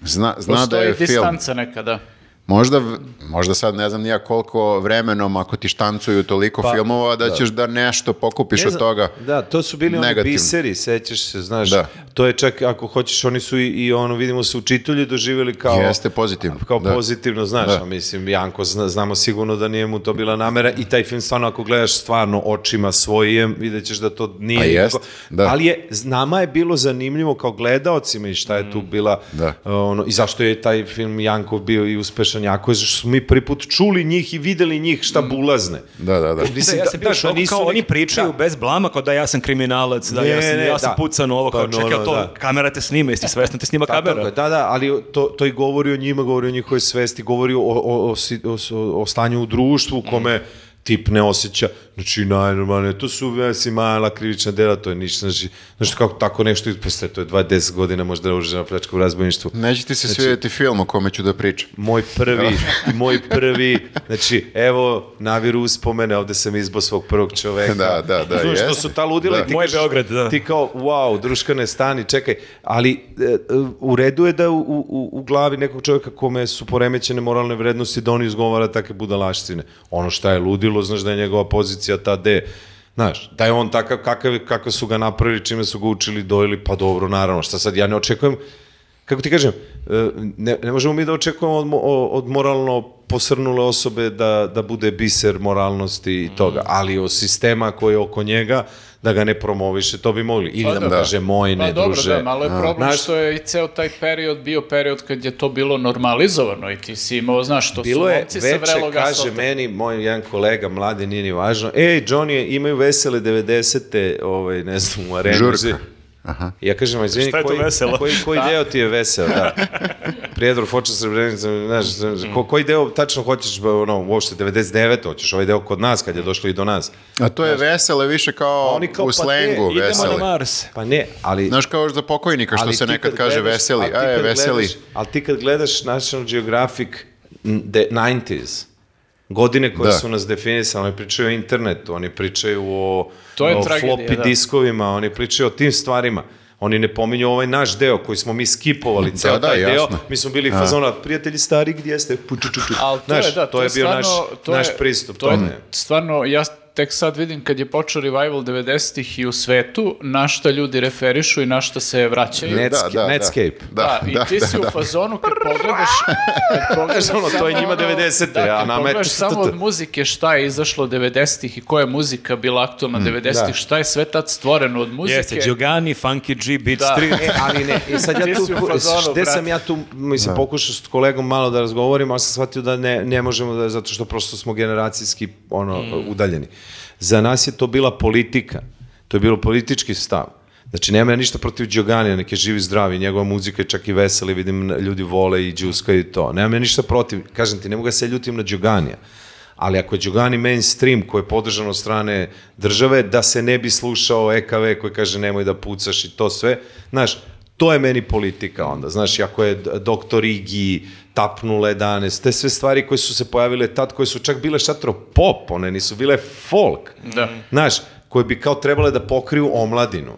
zna, zna da Postoji je film. distanca nekada. Možda, možda sad ne znam nija koliko vremenom ako ti štancuju toliko filmova da, ćeš da nešto pokupiš Pa, Ne od toga. Da, to su bili oni negativno. biseri, sećaš se, znaš. Da. To je čak, ako hoćeš, oni su i, i ono, vidimo se učitelji doživjeli kao... Jeste pozitivno, Kao da. pozitivno, znaš, Da. a mislim, Janko, zna- znamo sigurno da nije mu to bila namera i taj film stvarno, ako gledaš stvarno očima svojim, vidjet ćeš da to nije... Pa jest, nikako- da. Ali je, nama je bilo zanimljivo kao gledaocima i šta je tu bila... Da. uh, ono, I zašto je taj film Jankov bio i uspešan jako, je zašto smo mi prvi put čuli njih i videli njih šta bulazne. Da, da, da. Da, Mislim, ja sam bio da, šok, da nisu kao oni pričaju da. bez blama, kao da ja sam kriminalac, da Ne, ja sam, ne, ja sam da. pucan ovo, Pa, kao no, čekaj, no, to, da. kamera te snima, jesi svesno te snima Da, kamera? da, da, ali to, to i govori o njima, govori o njihovoj svesti, govori o, o, o, o, o, o stanju u društvu u kome tip ne osjeća, znači najnormalnije, to su vesi mala krivična dela, to je ništa, znači, znači kako tako nešto, posle, to je 20 godina možda oružena pljačka u razbojništvu. Neće ti se svidjeti film o kome ću da pričam. Moj prvi, moj prvi, znači, evo, naviru uspomene, ovde sam izbo svog prvog čoveka. Da, da, da, Znaš, što su ta ludila Da. i ti Moj Beograd, da. Ti kao, wow, druškane stani, čekaj, ali e, e, u redu je da u, u, u glavi nekog čovjeka kome su poremećene moralne vrednosti da on izgovara takve budalaštine. Ono šta je ludilo, znaš da je njegova pozicija ta de, Znaš, da je on takav kakav, kako su ga napravili, čime su ga učili, dojeli, pa dobro, naravno, šta sad, ja ne očekujem, kako ti kažem, e, ne, ne možemo mi da očekujemo od, od moralno posrnule osobe da, da bude biser moralnosti i toga, ali od sistema koji je oko njega, da ga ne promoviše, to bi mogli. Ili Pa da mu da. kaže moj, ne Pa dobro, druže. da, malo je problem Znaš, što je i ceo taj period bio period kad je to bilo normalizovano i ti si imao, znaš, to Bilo su je momci sa veče, vrelog kaže asfalta. meni, moj jedan kolega, mladi, nije ni važno, ej, Johnny, imaju vesele 90. Ovaj, ne znam, u arenu. Žurka. Aha. Ja kažem, izvini, Šta je to koji, veselo? koji, koji deo ti je vesel, da. Prijedor, Foča, Srebrenica, znaš, ko, koji deo tačno hoćeš, ono, uopšte 99, hoćeš ovaj deo kod nas, kad je došlo i do nas. A to je vesele više kao, Oni kao, u pa slengu te, Idemo vesele. na Mars. Pa ne, ali... Znaš kao za pokojnika što se nekad kad kaže gledaš- veseli. A je, veseli. Gledaš, ali ti kad gledaš National Geographic the 90s, godine koje Da. su nas definisali, oni pričaju o internetu, oni pričaju o, To je o tragedija, floppy da. diskovima, oni pričaju o tim stvarima. Oni ne pominju ovaj naš deo koji smo mi skipovali, ceo da, taj deo. jasno. Mi smo bili fazona, prijatelji stari, gdje ste? Pu, ču, ču, ču. Ali to Znaš, je, da, to je bio naš, stvarno- to naš je- pristup to je tome. stvarno, ja tek sad vidim kad je počeo revival 90-ih i u svetu, na šta ljudi referišu i na šta se vraćaju. Net- Da, da, da. Netscape. Da, i ti si u fazonu kad pogledaš, kad pogledaš Ono, to je njima ono- 90-te, da, a kad nama je samo od muzike šta je izašlo 90-ih i koja je muzika bila aktualna 90-ih, da. šta je sve tad stvoreno od muzike. Jeste, Giogani, Funky G, Beat Da. Street. E, ali ne, i sad ja tu, gde sam ja tu, mislim, pokušao s kolegom malo da razgovorim, ali sam shvatio da ne, ne možemo da, zato što prosto smo generacijski ono, udaljeni. Za nas je to bila politika, to je bilo politički stav. Znači, nema ja ništa protiv Đoganija, neke živi zdravi, njegova muzika je čak i veseli, vidim ljudi vole i džuska i to. Nemam ja ništa protiv, kažem ti, ne mogu da se ljutim na Đoganija. Ali ako je Đugani mainstream koji je podržan od strane države, da se ne bi slušao EKV koji kaže nemoj da pucaš i to sve, znaš, to je meni politika onda, znaš, ako je doktor Igi, tapnule danes, te sve stvari koje su se pojavile tad, koje su čak bile šatro pop, one nisu bile folk, Da. znaš, koje bi kao trebale da pokriju omladinu.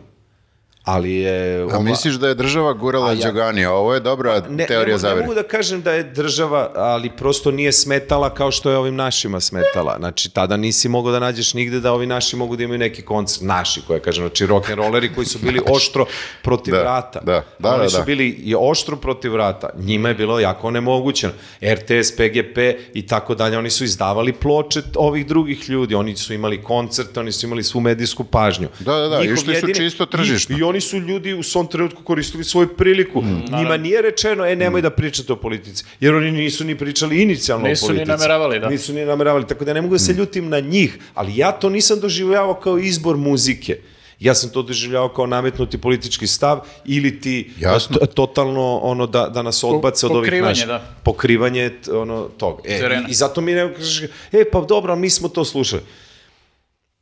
Ali je... A omla- misliš da je država gurala ja- Đoganija? Ovo je dobra ne, teorija mo- ne zavere. mogu da kažem da je država, ali prosto nije smetala kao što je ovim našima smetala. Znači, tada nisi mogao da nađeš nigde da ovi naši mogu da imaju neki koncert, naši, koje kažem, znači rock'n'rolleri koji su bili oštro protiv Da, vrata. da, da, Oni da, su da. bili i oštro protiv vrata. Njima je bilo jako onemogućeno. RTS, PGP i tako dalje, oni su izdavali ploče ovih drugih ljudi, oni su imali koncert, oni su imali svu medijsku pažnju. Da, da, da, Njihov išli su čisto tržišno. I, I oni su ljudi u svom trenutku koristili svoju priliku. Njima nije rečeno, e, nemoj da pričate o politici. Jer oni nisu ni pričali inicijalno Nisu o ni politici. nameravali, da. Nisu ni nameravali, tako da ne mogu da se ljutim na njih. Ali ja to nisam doživljavao kao izbor muzike. Ja sam to doživljavao kao nametnuti politički stav ili ti Jasno. totalno ono da, da nas odbace od ovih pokrivanje, naših. da. Pokrivanje ono, tog. E, Terena. i, I zato mi ne kažeš, e pa dobro, mi smo to slušali.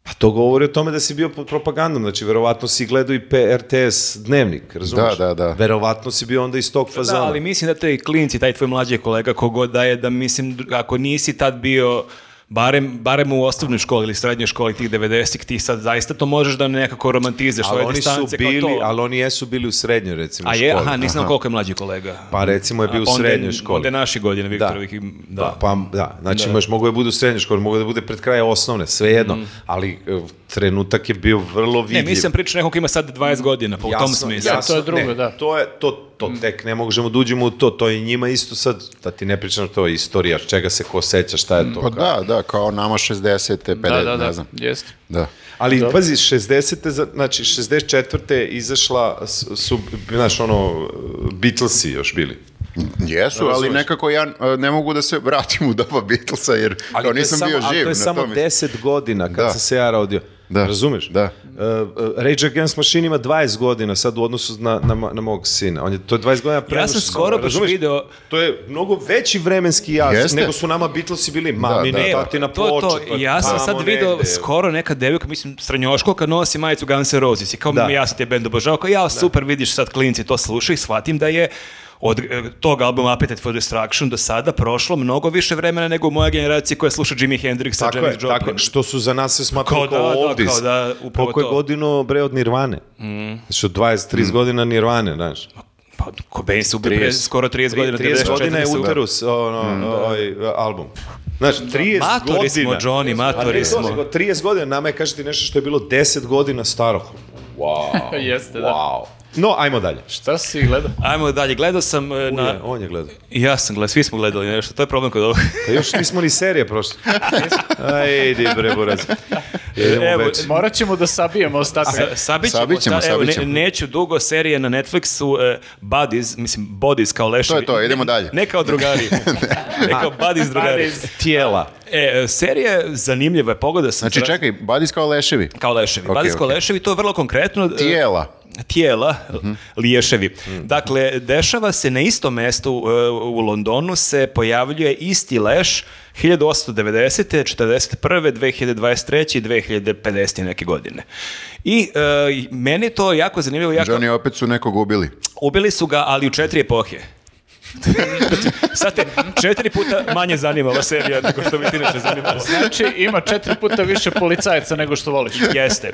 Pa to govori o tome da si bio pod propagandom, znači verovatno si gledao i PRTS dnevnik, razumeš? Da, da, da. Verovatno si bio onda iz tog fazona. Da, ali mislim da te klinci, taj tvoj mlađi kolega, kogod da je, da mislim, ako nisi tad bio barem, barem u osnovnoj školi ili srednjoj školi tih 90-ih, ti sad zaista to možeš da nekako romantizeš ali ove oni su distance kao bili, to. ali oni jesu bili u srednjoj, recimo, A je, školi. aha, nisam znao koliko je mlađi kolega. Pa recimo je bio u srednjoj školi. Onda je naši godine, Viktorovih. i- Da. Pa, pa, da, znači imaš, mogu da bude u srednjoj školi, mogu da bude pred kraja osnovne, svejedno, ali e, trenutak je bio vrlo vidljiv. Ne, mislim priča nekog ko ima sad 20 godina, pa u tom smislu. Ja, to je drugo, ne, da. To je, to, to tek ne možemo da uđemo u to, to je njima isto sad, da ti ne pričam to je istorija, čega se ko seća, šta je to. Pa kao. da, da, kao nama 60. 50, Da, da, ne da, znam. jeste. Da. Ali pazi, 60. za- znači 64. je izašla, su, znaš, ono, Beatlesi još bili. Jesu, ali nekako ja e, ne mogu da se vratim u doba Beatlesa, jer kao to je nisam samo- bio ali živ. to je samo tome. 10 godina kad Da. sam se ja rodio. Da. Razumeš? Da. Uh, Rage Against Machine ima 20 godina sad u odnosu na, na, na mog sina. On je, to je 20 godina pre Ja sam skoro baš video- To je mnogo veći vremenski jaz Jeste. nego su nama Beatlesi bili mami, da, ne, da. tatina to, ploče. to, pa ja sam sad video negde. skoro neka devojka, mislim srednjoškolka nosi majicu Guns N' Roses i kao Da. ja sam te bend obožavao, kao ja super vidiš sad klinci to slušaju i shvatim da je od e, tog albuma Appetite for Destruction do sada prošlo mnogo više vremena nego u moja generacija koja sluša Jimi Hendrixa, Tako Janis je, Joplin. tako, što su za nas se smatralo Kao kao, da, da, oldies. kao da, upravo Koliko je to. godino, bre, od Nirvane? Mm. Znači, od 20-30 godina Nirvane, znaš. Pa, Cobain se ubio pre 30. skoro 30 godina. 30 godina je 94 su- Uterus, ono, ovaj, album. Znači, 30 Matori godina. smo, Johnny, matori smo. nego 30 godina, nama je kažete nešto što je bilo 10 godina staro. Wow. Jeste, da. No, ajmo dalje. Šta si gledao? Ajmo dalje, gledao sam e, Na... na... On je gledao. Ja sam gledao, svi smo gledali nešto, to je problem kod ovog. Pa još nismo ni serije prošli. Ajde, bre, buraz. Idemo Evo, Beč. Morat ćemo da sabijemo ostatak. Sa, sabit ćemo, Sabit ćemo, ta- evo, sabit ne- neću dugo serije na Netflixu, e, Buddies, mislim, Bodies kao leševi. To je to, idemo dalje. Ne kao drugari. ne kao Buddies drugari. Buddies. Tijela. E, e, serija je zanimljiva, je, pogledao sam. Znači, čekaj, Badis kao leševi. Kao leševi. Ok, Buddies kao ok. leševi, to je vrlo konkretno. e, Tijela. tijela, liješevi. Dakle, dešava se na istom mestu e, u Londonu se pojavljuje isti leš 1890. 41. 2023. i 2050. neke godine. I e, meni je to jako zanimljivo. Jako, Johnny opet su nekog ubili. Ubili su ga, ali u četiri epohe. Sad te četiri puta manje zanima ova serija nego što bi ti inače zanimalo. Znači, ima četiri puta više policajaca nego što voliš. Jeste.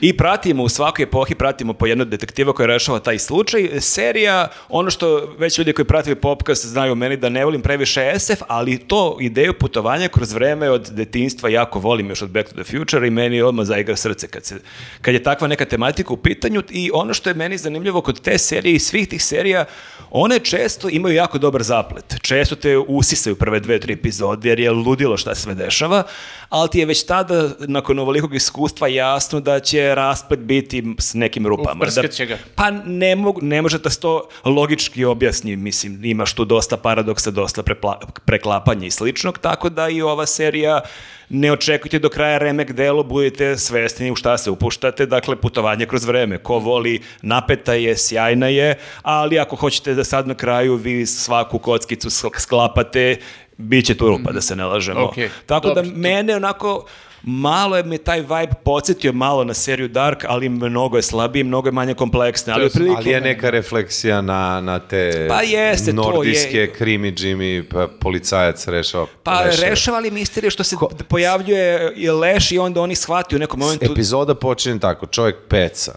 I pratimo u svakoj epohi, pratimo po jednog detektiva koji rešava taj slučaj. Serija, ono što već ljudi koji pratili popcast znaju meni da ne volim previše SF, ali to ideju putovanja kroz vreme od detinjstva jako volim još od Back to the Future i meni odmah zaigra srce kad, se, kad je takva neka tematika u pitanju i ono što je meni zanimljivo kod te serije i svih tih serija, one često imaju jako dobar zaplet. Često te usisaju prve dve, tri epizode jer je ludilo šta se sve dešava, ali ti je već tada, nakon ovolikog iskustva, jasno da će rasplet biti s nekim rupama. Da- će ga. Pa ne, mogu, ne može da se to logički objasni, mislim, imaš tu dosta paradoksa, dosta prepla- preklapanja i sličnog, tako da i ova serija ne očekujte do kraja remek delo, budete svesni u šta se upuštate, dakle putovanje kroz vreme. Ko voli, napeta je, sjajna je, ali ako hoćete da sad na kraju vi svaku kockicu sk- sklapate, bit će tu rupa, da se ne lažemo. Okej, Tako dobro, da to- mene onako malo je mi taj vibe podsjetio malo na seriju Dark, ali mnogo je slabiji, mnogo je manje kompleksne. Ali, otprilike- Ali je neka refleksija na, na te Pa jeste, to nordijske je- krimi Jimmy, pa policajac rešava. Pa leševe. rešava li misterije što se pojavljuje i leš i onda oni shvati u nekom momentu... Epizoda počinje tako, čovjek peca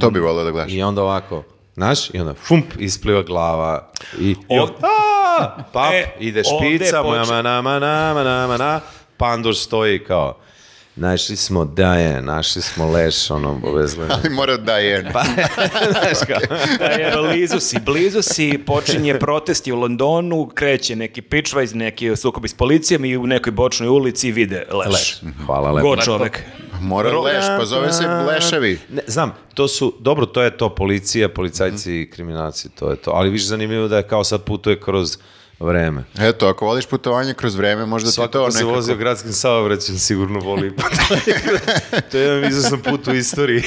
To bi volio da gledaš. i onda ovako, znaš, i onda fump, ispliva glava i, i Ov- on, "A!" pap, E, ide ovde špica, moja mana, mana, mana, mana, pandur stoji kao, našli smo daje, našli smo leš, ono, obezgledno. Ali mora da je. Pa, znaš kao, E, blizu si, blizu si, počinje protesti u Londonu, kreće neki pičvajz, neki sukob s policijom i u nekoj bočnoj ulici vide leš. hvala lepo. Go čovek. Mora leš, pa zove se leševi. Ne, znam, to su, dobro, to je to, policija, policajci i kriminalci, to je to. Ali više zanimljivo da je kao sad putuje kroz vreme. Eto, ako voliš putovanje kroz vreme, možda ti Svako to ko se nekako... vozio gradskim saobraćajem sigurno voli. to je jedan izuzetan put u istoriji.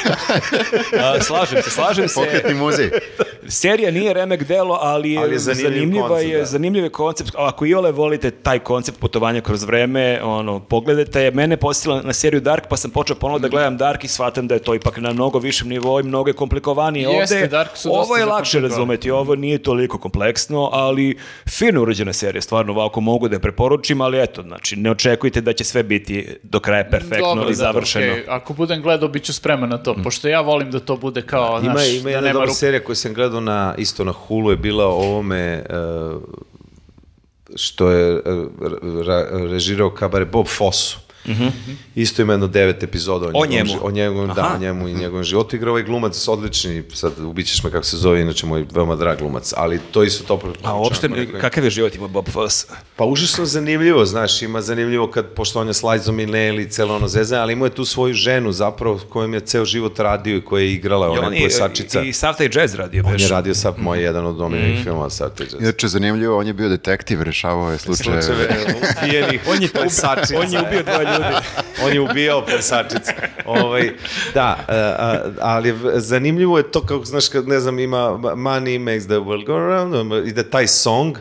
A, slažem se, slažem se. Pokretni muzej. Serija nije remek delo, ali je, Ali je zanimljiv zanimljiva koncept, je, da. zanimljiv je koncept. Ako i ole volite taj koncept putovanja kroz vreme, ono, pogledajte. Mene je posjetila na seriju Dark, pa sam počeo ponovno da gledam Dark i shvatam da je to ipak na mnogo višem nivou i mnogo je komplikovanije. Jeste, Ovde, Dark su ovo je lakše razumeti, ovo nije toliko kompleksno, ali fino urađena serija, stvarno ovako mogu da je preporučim, ali eto, znači, ne očekujte da će sve biti do kraja perfektno Dobro, i da, završeno. okej. Ako budem gledao, bit ću spreman na to, pošto ja volim da to bude kao, Ima, znaš, ima da jedna nema dobra rupa. serija koju sam gledao na, isto na Hulu je bila o ovome uh, što je ra- režirao kabare Bob Fosu. Isto ima jedno devet epizoda o, O njemu. ži- o njegovom, da, o njemu i njegovom životu. Igra ovaj glumac odlični, sad ubićeš me kako se zove, inače moj veoma drag glumac, ali to isto to A uopšte, kakav je život ima Bob Foss? Pa užasno zanimljivo, znaš, ima zanimljivo kad, pošto on je s Lajzom i Nelly, celo ono zezanje, ali imao je tu svoju ženu zapravo kojom je ceo život radio i koja je igrala, ona on je plesačica. i, i sav taj jazz radio. On je radio sad moj jedan od omiljenih filmova sad te jazz. Inače, zanimljivo, on je bio detektiv, rešavao je slučajeve. Slučajeve ubijenih On je, plesačica. on je ubio dva ljudi. on je ubijao plesačice. Ovaj, da, a, ali zanimljivo je to kako, znaš, kad, ne znam, ima Money makes the world go round, ide taj song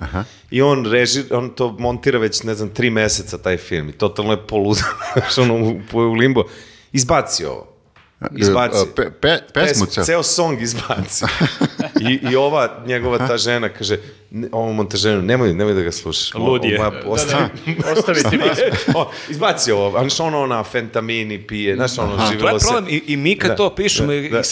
i on reži, on to montira već, ne znam, tri meseca taj film i totalno je poludan, znaš, ono, u, u limbo. Izbaci ovo. Izbaci. Pe, pe, pesmu Pes- ceo. ceo song izbaci. I, I ova njegova ta žena kaže, ovom montaženu, nemoj, nemoj da ga slušaš. Lud je. Ovo- Da, ostavi- da, ostavi ti o, izbaci ovo, znaš ono na fentamini pije, znaš ono To je živjelo se. problem i, i mi kad Da, to pišemo da, i da,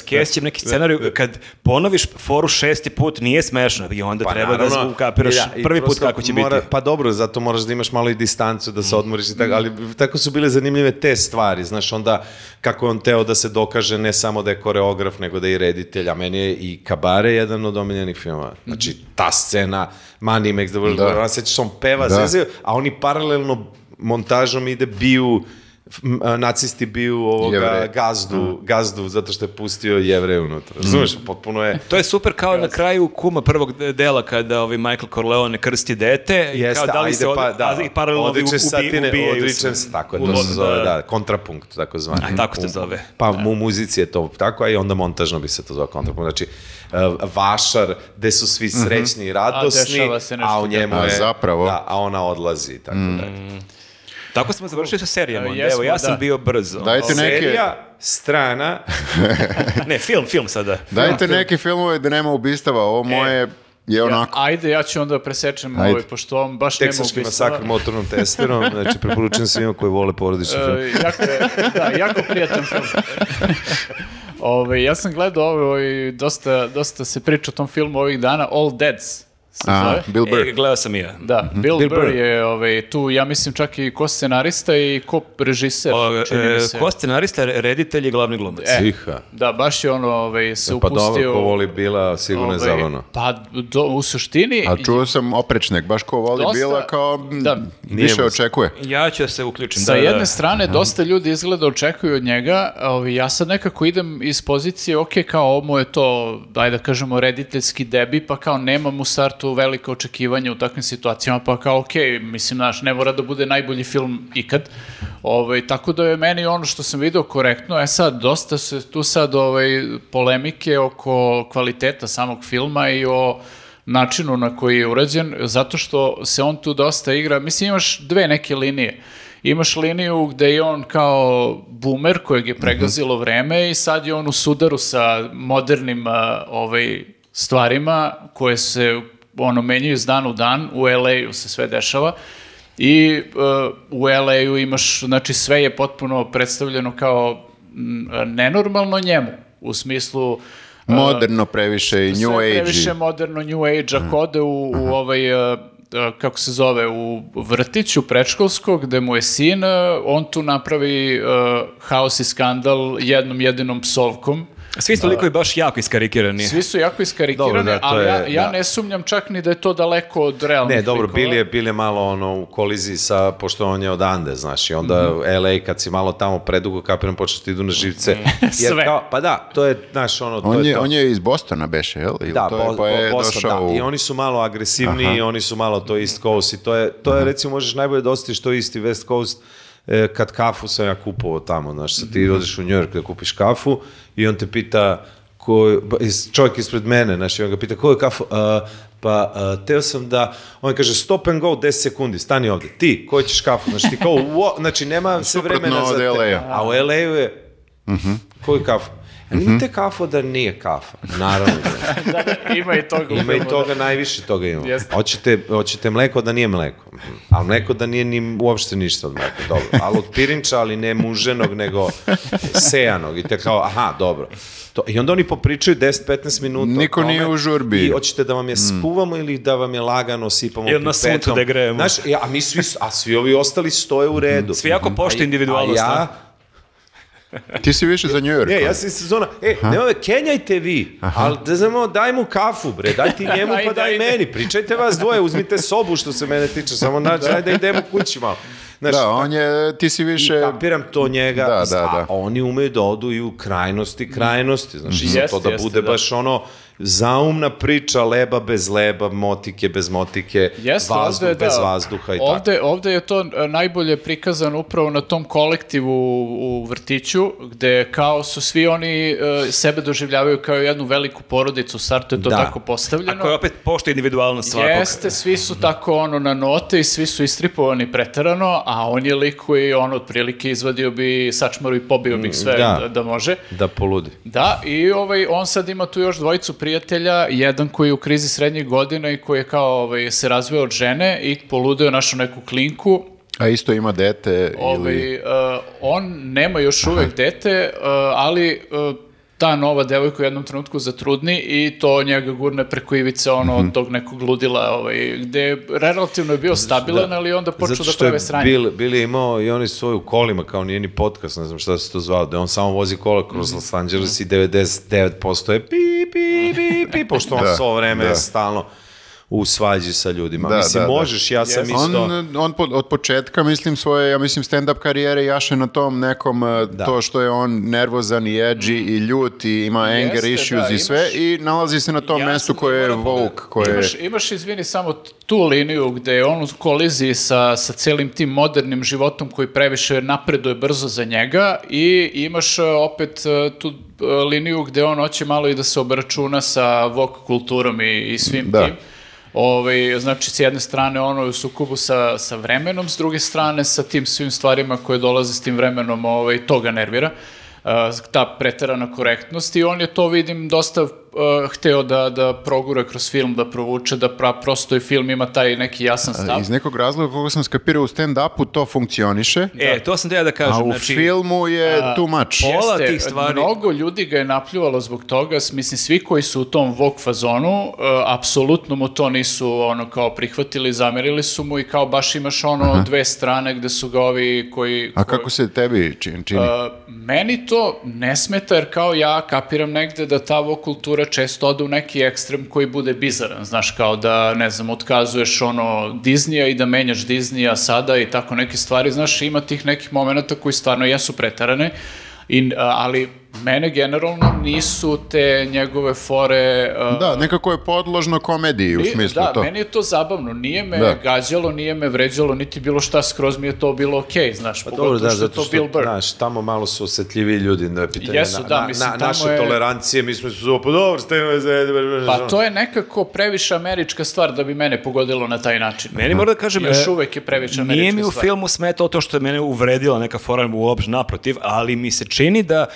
neki scenariju, kad ponoviš foru šesti put nije smešno i onda treba da naravno, ukapiraš da, i prvi put kako će mora- biti. Pa dobro, zato moraš da imaš malo i distancu, da se odmoriš i tako, ali tako su bile zanimljive te stvari, znaš, onda kako je on teo da se dokaže ne samo da je koreograf, nego da je i reditelj, a meni je i Kabare jedan od omiljenih filmova. Znači, ta scena, Money makes the world Da. round, sećaš on peva, Da. zezaju, a oni paralelno montažom ide biju nacisti biju ovoga Jevreje. gazdu, gazdu zato što je pustio jevreje unutra. Razumeš, potpuno je To je super kao na kraju kuma prvog de- dela kada ovi Michael Corleone krsti dete i Jeste, kao da li ajde se od, pa, da, a, i paralelno ovi ubi, satine, ubijaju odričem se. tako je, U to se zove, da, kontrapunkt, tako zvani. A, tako se zove. Pa u muzici je to tako, a i onda montažno bi se to zove kontrapunkt. Znači, uh, vašar, gde su svi srećni i radosni, nešto a u njemu A je, zapravo? da, a ona odlazi, tako da. Tako smo završili sa serijama. E, jesmo, Evo, ja sam da. bio brzo. Dajte neke, Serija, strana, Ne, film, film sada. dajte neke filmove da nema ubistava. Ovo moje je onako. Ja, ajde, ja ću onda presečem Ajde. ovaj, pošto on baš nema Teksaški ubistava. masakr motornom testerom, znači preporučujem svima koji vole porodični film. E, jako da, jako prijatan film. Ove, ja sam gledao ovo i dosta, dosta se priča o tom filmu ovih dana, All Deads A. Bill Burr. E, gledao sam i ja. Da, Bill, Bill Burr, Burr. je ovaj, tu, ja mislim, čak i ko scenarista i ko režiser, O, e, ko scenarista, reditelj i glavni glumac. E. Da, baš je ono ovaj, se Pa upustio... dobro, ko voli Bila, sigurno je ovaj, zabavno. Pa, do, u suštini... A čuo sam oprečnik, baš ko voli Dosta- Bila, kao m, da. više mu- očekuje. Ja ću da se uključim. Sa da, jedne da. strane, dosta ljudi izgleda očekuju od njega, ovaj, ja sad nekako idem iz pozicije, ok, kao ovo je to, daj da kažemo, rediteljski debi, pa kao nemam u startu velike očekivanja u takvim situacijama, pa kao ok, mislim, znaš, ne mora da bude najbolji film ikad, ovaj, tako da je meni ono što sam video korektno, e sad, dosta se tu sad ovaj, polemike oko kvaliteta samog filma i o načinu na koji je urađen, zato što se on tu dosta igra, mislim imaš dve neke linije. Imaš liniju gde je on kao boomer kojeg je pregazilo vreme i sad je on u sudaru sa modernim ovaj, stvarima koje se ono menjaju iz dana u dan, u LA-u se sve dešava i e, u LA-u imaš, znači sve je potpuno predstavljeno kao m, nenormalno njemu, u smislu Moderno previše i New sve Age. previše moderno New Age, ako ode u, u ovaj, uh, uh, kako se zove, u vrtić, u predškolsko, gde mu je sin, uh, on tu napravi uh, haos i skandal jednom jedinom psovkom. Svi su likovi baš jako iskarikirani. Svi su jako iskarikirani, Dobro, da, ali ja, je- ja da. ne sumnjam čak ni da je to daleko od realnih Ne, dobro. Bill je, Bill je malo ono u koliziji sa, pošto on je odande, znaš, i onda LA kad si malo tamo predugo kapiram počeš ti idu na živce. Jer Sve. Kao, pa da, to je, znaš, ono, to On je je, to. on je iz Bostona beše, jel? Da, to je, Bo- pa je Bo- Boston, došao da. u... I oni su malo agresivniji, Aha. i oni su malo to East Coast i to je, to je recimo, možeš najbolje da osjetiš to isti West Coast e, kad kafu sam ja kupovao tamo, znaš, sad ti odeš u New York da kupiš kafu i on te pita ko, is- čovjek ispred mene, znaš, i on ga pita koju kafu, "A, pa a, teo sam da, on kaže stop and go 10 sekundi, stani ovde, ti, koju ćeš kafu, znači ti kao, "Wo?" znači nema se vremena za te, a u LA-u je, koju kafu? A imate kafu da nije kafa, naravno da. Da, da, ima i toga. Ima i filmu, toga, najviše toga ima. Jeste. Hoćete, hoćete mleko da nije mleko. Mhm. A mleko da nije ni uopšte ništa od mleka. Dobro. Ali od pirinča, ali ne muženog, nego sejanog. I te kao, aha, dobro. To, I onda oni popričaju 10-15 minuta. Niko tome nije u žurbi. I hoćete da vam je skuvamo ili da vam je lagano sipamo Ili na suncu pipetom. da grejemo. Znaš, ja, a mi svi, a svi ovi ostali stoje u redu. Svi jako poštuju A- individualnost, a? ja, Ti si više za New York. Ne, ja sam iz sezona, e, nema me, kenjajte vi, ali da znamo, daj mu kafu, bre, daj ti njemu pa daj meni, pričajte vas dvoje, uzmite sobu što se mene tiče, samo naći, daj da idemo kući malo. Znaš, Da, on je, ti si i više... kapiram to njega, Da, da, a da. oni umeju da odu i u krajnosti, krajnosti, znaš, i za to Jeste, da jeste, bude da. baš ono, zaumna priča, leba bez leba, motike bez motike, Jeste, vazduh ovde, bez da, vazduha i tako. ovde, ovde je to e, najbolje prikazano upravo na tom kolektivu u, vrtiću, gde kao su svi oni e, sebe doživljavaju kao jednu veliku porodicu, u startu je to Da. tako postavljeno. A koji opet poštuje individualnost svakog. Jeste, svi su tako ono na note i svi su istripovani preterano, a on je lik koji on otprilike izvadio bi sačmaru i pobio bi ih sve da. da, da može. Da poludi. Da, i ovaj, on sad ima tu još dvojicu prijatelja, jedan koji je u krizi srednjih godina i koji je kao ovaj, se razveo od žene i poludeo našu neku klinku. A isto ima dete Ovaj, ili... uh, on nema još uvek dete, uh, ali uh, ta nova devojka u jednom trenutku zatrudni i to njega gurne preko ivice ono Mhm. od tog nekog ludila ovaj, gde relativno je bio stabilan, ali onda počeo da je prave sranje. Bill, Bill je imao i oni svoju kolima, kao nije ni podcast, ne znam šta se to zvao, da on samo vozi kola kroz Los Angeles i 99% je pi, pi, pi, pi, pošto on Da, svo vreme da. je stalno u svađi sa ljudima. Da, mislim, da, da. možeš, ja sam Jeste. isto... On, on po- od početka, mislim, svoje, ja mislim, stand-up karijere jaše na tom nekom, uh, to što je on nervozan i edgy i ljut i ima anger Jeste, issues da, i sve imaš- i nalazi se na tom Ja mestu koje je da- woke, koje je... Imaš, imaš, izvini, samo tu liniju gde je on u koliziji sa, sa celim tim modernim životom koji previše napreduje brzo za njega i imaš e, opet e, tu e, liniju gde on hoće malo i da se obračuna sa woke kulturom i, i svim Da. tim. Ovaj, znači, s jedne strane ono je u sukobu sa, sa vremenom, s druge strane sa tim svim stvarima koje dolaze s tim vremenom, ovaj, to ga nervira. Uh, ta preterana korektnost i on je to, vidim, dosta uh, hteo da, da progura kroz film, da provuče, da pra, prosto i film ima taj neki jasan stav. Iz nekog razloga, koliko sam skapirao, u stand-upu to funkcioniše, E, to sam teo da kažem. a u znači, filmu je too much. Pola Jeste, tih stvari- Mnogo ljudi ga je napljuvalo zbog toga, mislim, svi koji su u tom Vogue fazonu, uh, apsolutno mu to nisu ono kao prihvatili, zamerili su mu i kao baš imaš ono dve strane gde su ga ovi koji... A koji- kako se tebi čini? čini? Uh, meni to ne smeta jer kao ja kapiram negde da ta Vogue kultura često ode u neki ekstrem koji bude bizaran, znaš, kao da, ne znam, otkazuješ ono Disneya i da menjaš Disneya sada i tako neke stvari, znaš, ima tih nekih momenata koji stvarno jesu pretarane, I, ali mene generalno nisu te njegove fore... uh, Da, nekako je podložno komediji u smislu da, to. meni je to zabavno, nije me Da. gađalo, nije me vređalo, niti bilo šta, skroz mi je to bilo okej, znaš, Pa pogotovo dobro, da, što je to što, Bill Burr. znaš, tamo malo su osjetljivi ljudi, da je pitanje Jesu, na, da, na- mislim, na- tamo naše je- tolerancije, mi smo su, pa dobro, ste... Pa to je nekako previše američka stvar da bi mene pogodilo na taj način. Meni moram da kažem... Još e, uvek je previše američka Nije mi u stvar. filmu smetao to što je mene uvredila neka fora uopšte naprotiv, ali mi se čini da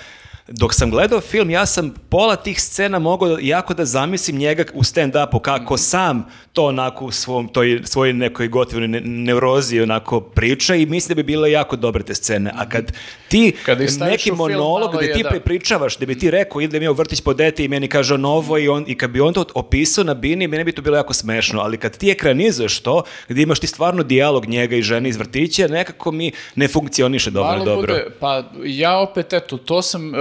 dok sam gledao film, ja sam pola tih scena mogao da- jako da zamislim njega u stand-upu, kako sam to onako u svom, toj, svojoj nekoj gotivnoj ne- neurozi onako priča i mislim da bi bile jako dobre te scene. A kad ti staviš neki monolog gde ti da. prepričavaš, da bi ti rekao da mi je u vrtić po dete i meni kaže novo i, on, i kad bi on to opisao na bini, meni bi to bilo jako smešno, ali kad ti ekranizuješ to, gdje imaš ti stvarno dijalog njega i žene iz vrtića, nekako mi ne funkcioniše dobro Malo dobro. Bude, pa ja opet, eto, to sam, e,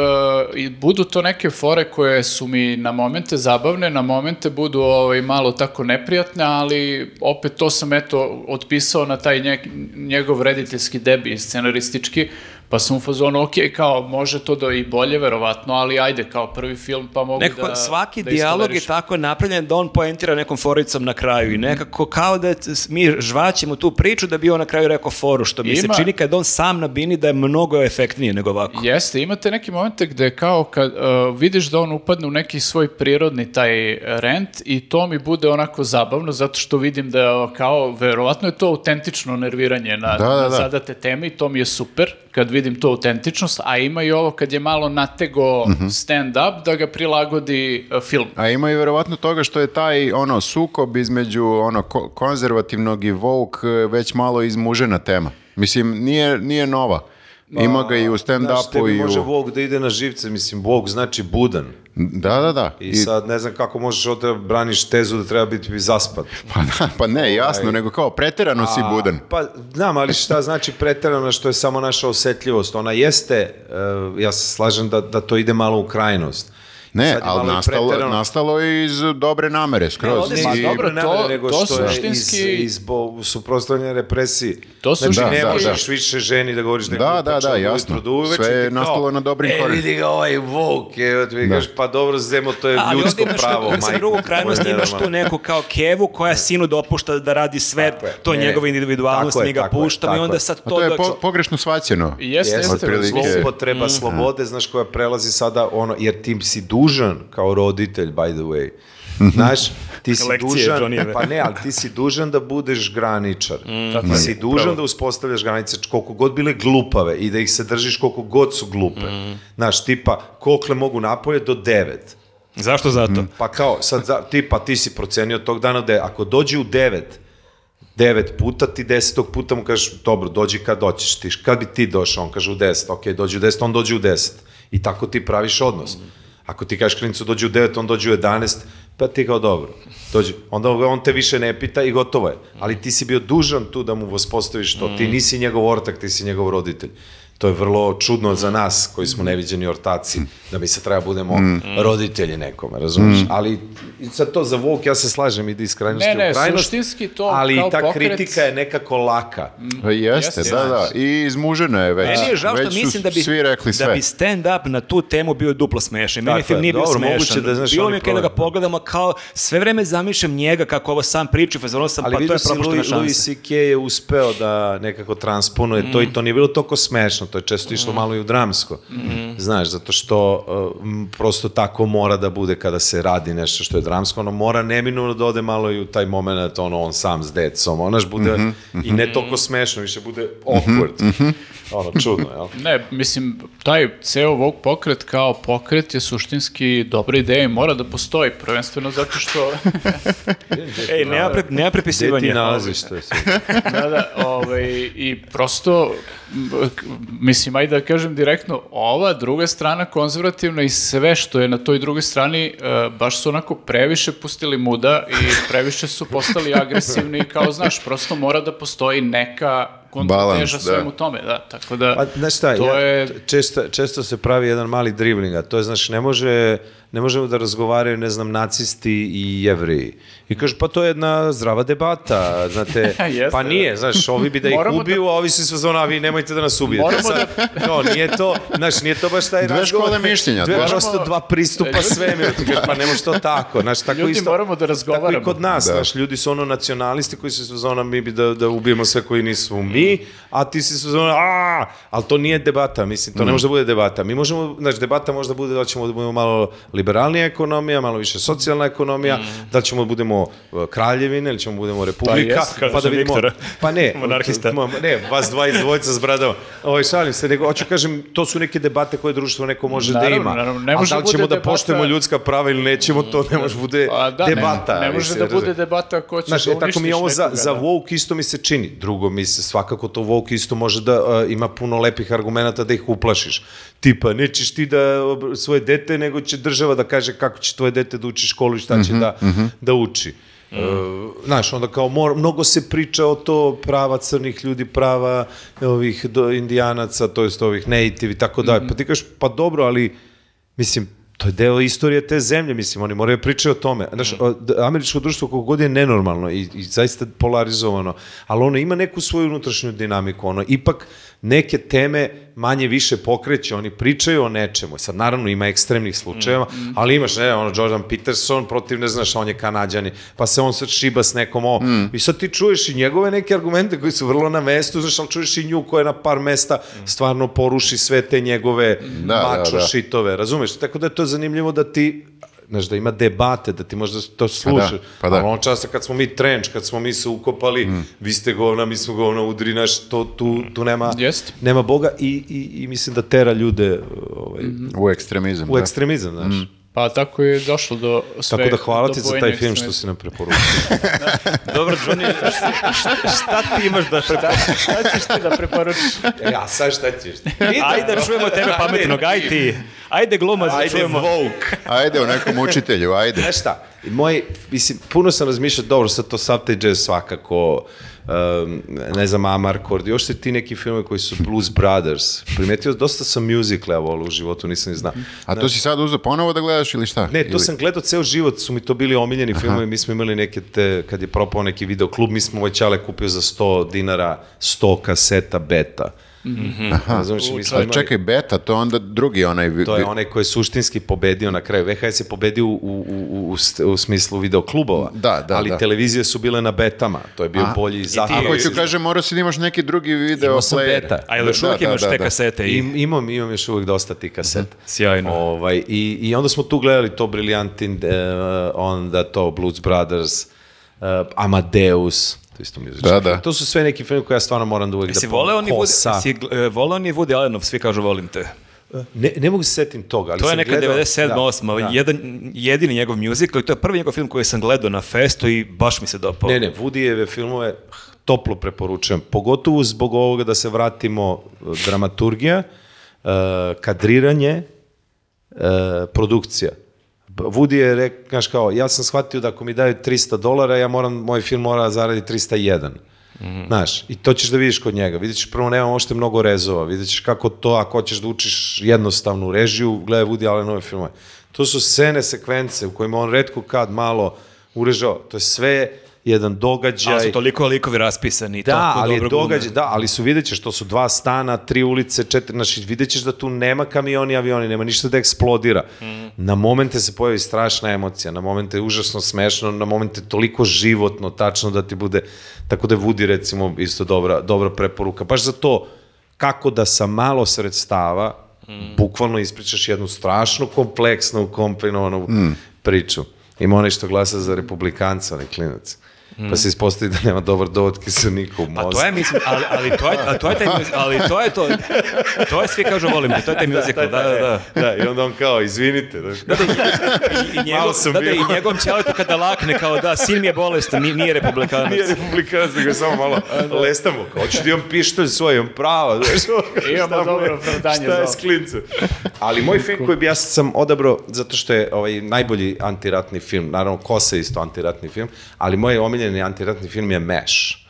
i budu to neke fore koje su mi na momente zabavne, na momente budu ovaj, malo tako neprijatne, ali opet to sam, eto, otpisao na taj nje- njegov rediteljski debi scenaristički, pa sam u fazonu, ok, kao, može to da i bolje, verovatno, ali ajde, kao prvi film, pa mogu Nekako da svaki da dijalog je tako napravljen da on poentira nekom foricom na kraju i nekako kao da mi žvaćemo tu priču da bi on na kraju rekao foru, što mi Ima- se čini kad on sam na bini da je mnogo efektnije nego ovako. Jeste, imate neki momente gde kao kad uh, vidiš da on upadne u neki svoj prirodni taj rent i to mi bude onako zabavno zato što vidim da kao verovatno je to autentično nerviranje na, Da, da, na da. zadate teme i to mi je super kad vidim to autentičnost, a ima i ovo kad je malo natego Mhm. stand-up da ga prilagodi uh, film. A ima i verovatno toga što je taj ono sukob između ono ko- konzervativnog i woke e, već malo izmužena tema. Mislim, nije, nije nova. Ima ga i u Znaš, stand-upu tebi i u... može Bog da ide na živce, mislim, Bog znači budan. Da, da, da. I, sad ne znam kako možeš od da braniš tezu da treba biti zaspat. Pa, da, pa ne, jasno, nego kao preterano si budan. Pa, znam, ali šta znači preterano što je samo naša osetljivost? Ona jeste, eh, ja se slažem da, da to ide malo u krajnost. Ne, je ali nastalo, preterano. nastalo je iz dobre namere, skroz. ovde si I- dobro, dobro, to- nego to što je suštinski- iz, iz bo, suprotstavljanja represiji. To znači, suštinski- ne Da, da, možeš više ženi da govoriš da je Da, da, da, jasno. ujutru do uveče Sve je kao, nastalo na dobrim E, korenima." vidi ga ovaj vok, je, ti Da. kažeš, pa dobro, zemo, to je Ali ljudsko imaš pravo, sa majko. drugu krajnost je imaš tu neku kao kevu koja sinu dopušta da radi sve, je. to Ne, ne. njegova individualnost, je, mi ga je, puštamo i onda je. sad A to... to je pogrešno shvaćeno. Jeste, Jeste, jeste. otprilike. zlo- zloupotreba slobode, znaš, koja prelazi sada ono, jer ti si dužan kao roditelj, by the way. Znaš, ti si Lekcije dužan, Johnnyjeve. pa ne, ali ti si dužan da budeš graničar. ti si dužan da uspostavljaš granice koliko god bile glupave i da ih se držiš koliko god su glupe. Znaš, tipa, kokle mogu napolje do devet. Zašto zato? Pa kao, sad, za, tipa, ti si procenio tog dana da je, ako dođe u devet, devet puta, ti desetog puta mu kažeš, dobro, dođi kad doćeš ti, kad bi ti došao, on kaže u deset, ok, dođi u deset, on dođe u deset. I tako ti praviš odnos. Ako ti kažeš klincu dođi u devet, on dođe u jedanest, pa ti kao dobro, dođi. Onda on te više ne pita i gotovo je. Ali ti si bio dužan tu da mu uspostaviš to. Ti nisi njegov ortak, ti si njegov roditelj. To je vrlo čudno za nas koji smo neviđeni ortaci, da mi se treba budemo roditelji nekome, razumiješ? Ali i sad to za Vuk, ja se slažem, ide iz krajnosti Ne, ne, u krajnost, suštinski to ali kao ta pokret- kritika je nekako laka. Pa jeste, Jeste, da, da. I izmužena je već. Meni je žao što mislim da bi, svi rekli sve. da bi stand-up na tu temu bio duplo smešan. Meni Tako film je, nije bio dobro, smešan. moguće da, znaš, Bilo mi je kada ga pogledamo kao sve vreme zamišljam njega kako ovo sam priča, fazonu sam, Ali pa to vidio je si, propuštena Louis, Louis šansa. C.K. je uspeo da nekako transponuje to i to nije bilo toliko smešno, to je često išlo malo i u dramsko. Znaš, zato što uh, prosto tako mora da bude kada se radi nešto što je dramsko, ono mora neminuno da ode malo i u taj moment, ono, on sam s decom, onaš bude i ne toliko smešno, više bude awkward. Ono, čudno, jel? Ne, mislim, taj ceo ovog pokret kao pokret je suštinski dobra ideja i mora da postoji, prvenstveno zato što... Ej, nema, pre, nema Gde ti prepisivanja. nalaziš to? sve? da, da, ovaj, i prosto, mislim, ajde da kažem direktno, ova druga strana konzervativna i sve što je na toj drugoj strani, e, baš su onako previše pustili muda i previše su postali agresivni, kao znaš, prosto mora da postoji neka kontrateža da. svemu tome, da, tako da, Pa, znaš šta, to ja, je... često, često se pravi jedan mali dribling, a to je, znaš, ne može, ne možemo da razgovaraju, ne znam, nacisti i jevreji. I kaže, pa to je jedna zdrava debata, znate, pa nije, znaš, ovi bi da ih Moramo da- ubiju, a ovi su sve zona, a vi nemojte da nas ubijete. Moramo Sad, no, nije to, znaš, nije to baš taj Dve razgovor. škole mišljenja, Dve, dva. prosto dva pristupa svemiru. Ti kažeš, pa ne može to tako. Znaš, tako Ljudi, isto, moramo da razgovaramo. Tako i kod nas, Da. znaš, ljudi su ono nacionalisti koji su sve zona, mi bi da, da ubijemo sve koji nisu mi, a ti si sve zona, a, ali to nije debata, mislim, to ne može da bude debata. Mi možemo, znači, debata može da bude da ćemo da budemo malo liberalnija ekonomija, malo više socijalna ekonomija, da ćemo da budemo uh, kraljevine ili ćemo da budemo republika, jest, pa, da vidimo, Viktora. pa ne, Monarhista. Ne, vas dva iz dvojca s bradama. Ovaj šalim se, nego hoću kažem, to su neke debate koje društvo neko može da Naravno, ima. naravno, ne A može da li da ćemo da poštujemo ljudska prava ili nećemo, to ne može bude A, da, debata. Ne, ne može da bude debata ko će Znaš, da e, tako mi uništiš ovo za, nekoga, za da. woke isto mi se čini. Drugo mi se svakako to woke isto može da uh, ima puno lepih argumenata da ih uplašiš. Tipa, nećeš ti da svoje dete, nego će država da kaže kako će tvoje dete da uči školu i šta će da, da uči. Uh, znaš, onda kao mor, mnogo se priča o to prava crnih ljudi, prava ovih do, indijanaca, to jest ovih native i tako dalje. Pa ti kažeš, pa dobro, ali mislim, to je deo istorije te zemlje, mislim, oni moraju pričati o tome. Znaš, d- američko društvo koliko god je nenormalno i, i zaista polarizovano, ali ono ima neku svoju unutrašnju dinamiku, ono ipak neke teme manje više pokreće, oni pričaju o nečemu. Sad, naravno, ima ekstremnih slučajeva, ali imaš, ne, ono, Jordan Peterson protiv, ne znaš, on je kanadjani, pa se on sad šiba s nekom o... I sad ti čuješ i njegove neke argumente koji su vrlo na mestu, znaš, ali čuješ i nju koja na par mesta stvarno poruši sve te njegove Da, da, mačo da. šitove, razumeš? Tako da je to zanimljivo da ti znaš, da ima debate, da ti možda to slušaš. pa da. Ali on časa kad smo mi trenč, kad smo mi se ukopali, vi ste govna, mi smo govna udri, naš, to, tu, tu nema, Jest. nema Boga i, i, i mislim da tera ljude ovaj, U ekstremizam. u da. ekstremizam, znaš. Pa tako je došlo do sve... Tako da hvala ti za taj film što si nam preporučio. Dobro, Johnny, šta, šta ti imaš da prepa... Šta ćeš ti da preporučiš? ja, sad šta ćeš? Ajde da čujemo tebe pametnog, aj ti. Ajde glumac da Ajde, čujemo. Vogue. Ajde, o nekom učitelju, ajde. Znaš šta, moj, mislim, puno sam razmišljao, dobro, sad to sav taj jazz svakako, um, ne znam, Amarcord, još se ti neki filme koji su Blues Brothers, primetio, dosta sam musical, evo, u životu, nisam ni znao. A to si sad uzeo ponovo da gledaš ili šta? Ne, to Ili- sam gledao ceo život, su mi to bili omiljeni filmovi, mi smo imali neke te, kad je propao neki video klub, mi smo ovaj čale kupio za 100 dinara 100 kaseta beta. Aha. Razumiješ, mi smo A imali- čekaj, beta, to onda drugi onaj... To je onaj koji je suštinski pobedio na kraju. VHS je pobedio u, u, u, u, u smislu videoklubova, Da, da, ali da. televizije su bile na betama. To je bio A, bolji A zahtjev. hoću kažem, morao si da imaš neki drugi video Imao sam player. beta. A jel još Da, uvijek da, imaš da, te da. kasete i... Im, imam, imam još uvijek dosta tih kaseta. Sjajno. Ovaj, i, I onda smo tu gledali to Brilliantin, uh, onda to Blues Brothers, uh, Amadeus, isto muzički Da, da. To su sve neki film koje ja stvarno moram da uvijek Jesi da voleo ni Kosa. Woody, jesi, e, voleo ni Woody Allenov, svi kažu volim te. Ne, ne mogu se setim toga, ali To je neka gledao- 97. da, 8. da. Jedan, jedini njegov musical i to je prvi njegov film koji sam gledao na festu i baš mi se dopao. Ne, ne, Woodijeve filmove toplo preporučujem. Pogotovo zbog ovoga da se vratimo eh, dramaturgija, eh, kadriranje, eh, produkcija. Woody je rekao, znaš kao, ja sam shvatio da ako mi daju 300 dolara, ja moram, moj film mora zaraditi 301. Znaš, i to ćeš da vidiš kod njega. Vidjet ćeš, prvo nema ošte mnogo rezova, vidjet ćeš kako to, ako hoćeš da učiš jednostavnu režiju, gledaj Woody Allenove filmove. To su scene, sekvence u kojima on redko kad malo urežao. To je sve jedan događaj. Ali su toliko likovi raspisani. Da, toliko ali dobro glume. događaj, da, ali su vidjet ćeš, to su dva stana, tri ulice, četiri, znači vidjet ćeš da tu nema kamioni, avioni, nema ništa da eksplodira. Na momente se pojavi strašna emocija, na momente je užasno smešno, na momente toliko životno, tačno da ti bude, tako da je Woody recimo isto dobra, dobra preporuka. Baš za to kako da sa malo sredstava bukvalno ispričaš jednu strašno kompleksnu, komplinovanu priču. Ima onaj što glasa za republikanca, onaj klinac. Pa se ispostavi da nema dobar dovod kiselnika u mozgu. A to je, mislim, ali, ali to je, a to je taj, ali to je to, to je svi kažu volim, to je taj musical, da, da, da. Da, i onda on kao, izvinite. Znaš, Da, da, i, i, njegov, da, da, i njegovom ćaletu kada lakne kao da, sin mi je bolestan, nije, nije republikanac. Nije republikanac, nego samo malo lestamo. Kao, hoću da imam pištolj svoj, imam. Znaš, šta mu je- dobro opravdanje Šta je s klincem? Ali moj film koji bi ja sam odabrao, zato što je ovaj najbolji antiratni film, naravno Kosa je isto antiratni film, ali moj omiljeni antiratni film je Mesh.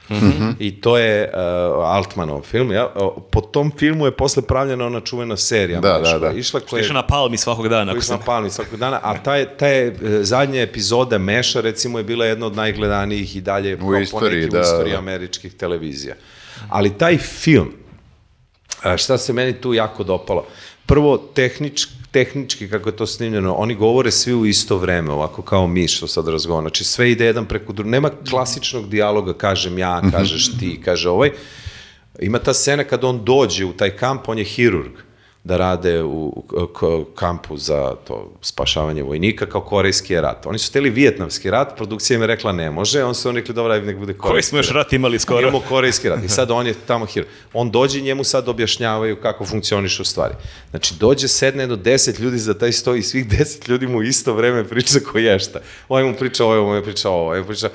I to je uh, Altmanov film. Ja? Po tom filmu je posle pravljena ona čuvena serija. Da, Mesh, da, da. Išla koja je na palmi svakog dana. sam sam... palmi svakog dana, a ta, je- ta je e, zadnja epizoda Meša, recimo, je bila jedna od najgledanijih i dalje po istoriji, da, u istoriji da. američkih televizija. Ali taj film, a, šta se meni tu jako dopalo? Prvo, tehnič, tehnički, kako je to snimljeno, oni govore svi u isto vreme, ovako kao mi što sad razgovara. Znači, sve ide jedan preko drugog. Nema klasičnog dijaloga, kažem ja, kažeš ti, kaže ovaj. Ima ta scena kad on dođe u taj kamp, on je hirurg da rade u kampu za to spašavanje vojnika kao korejski je rat. Oni su hteli vijetnamski rat, produkcija im je rekla ne može, on su oni rekli dobro, nek bude korejski Koji smo još rat. imali skoro? Imamo korejski rat. I sad on je tamo hir. On dođe i njemu sad objašnjavaju kako funkcionišu stvari. Znači, dođe, sedne do deset ljudi za taj sto i svih deset ljudi mu isto vreme priča ko ješta. Ovaj mu priča ovo, ovaj mu priča ovo, ovaj mu priča...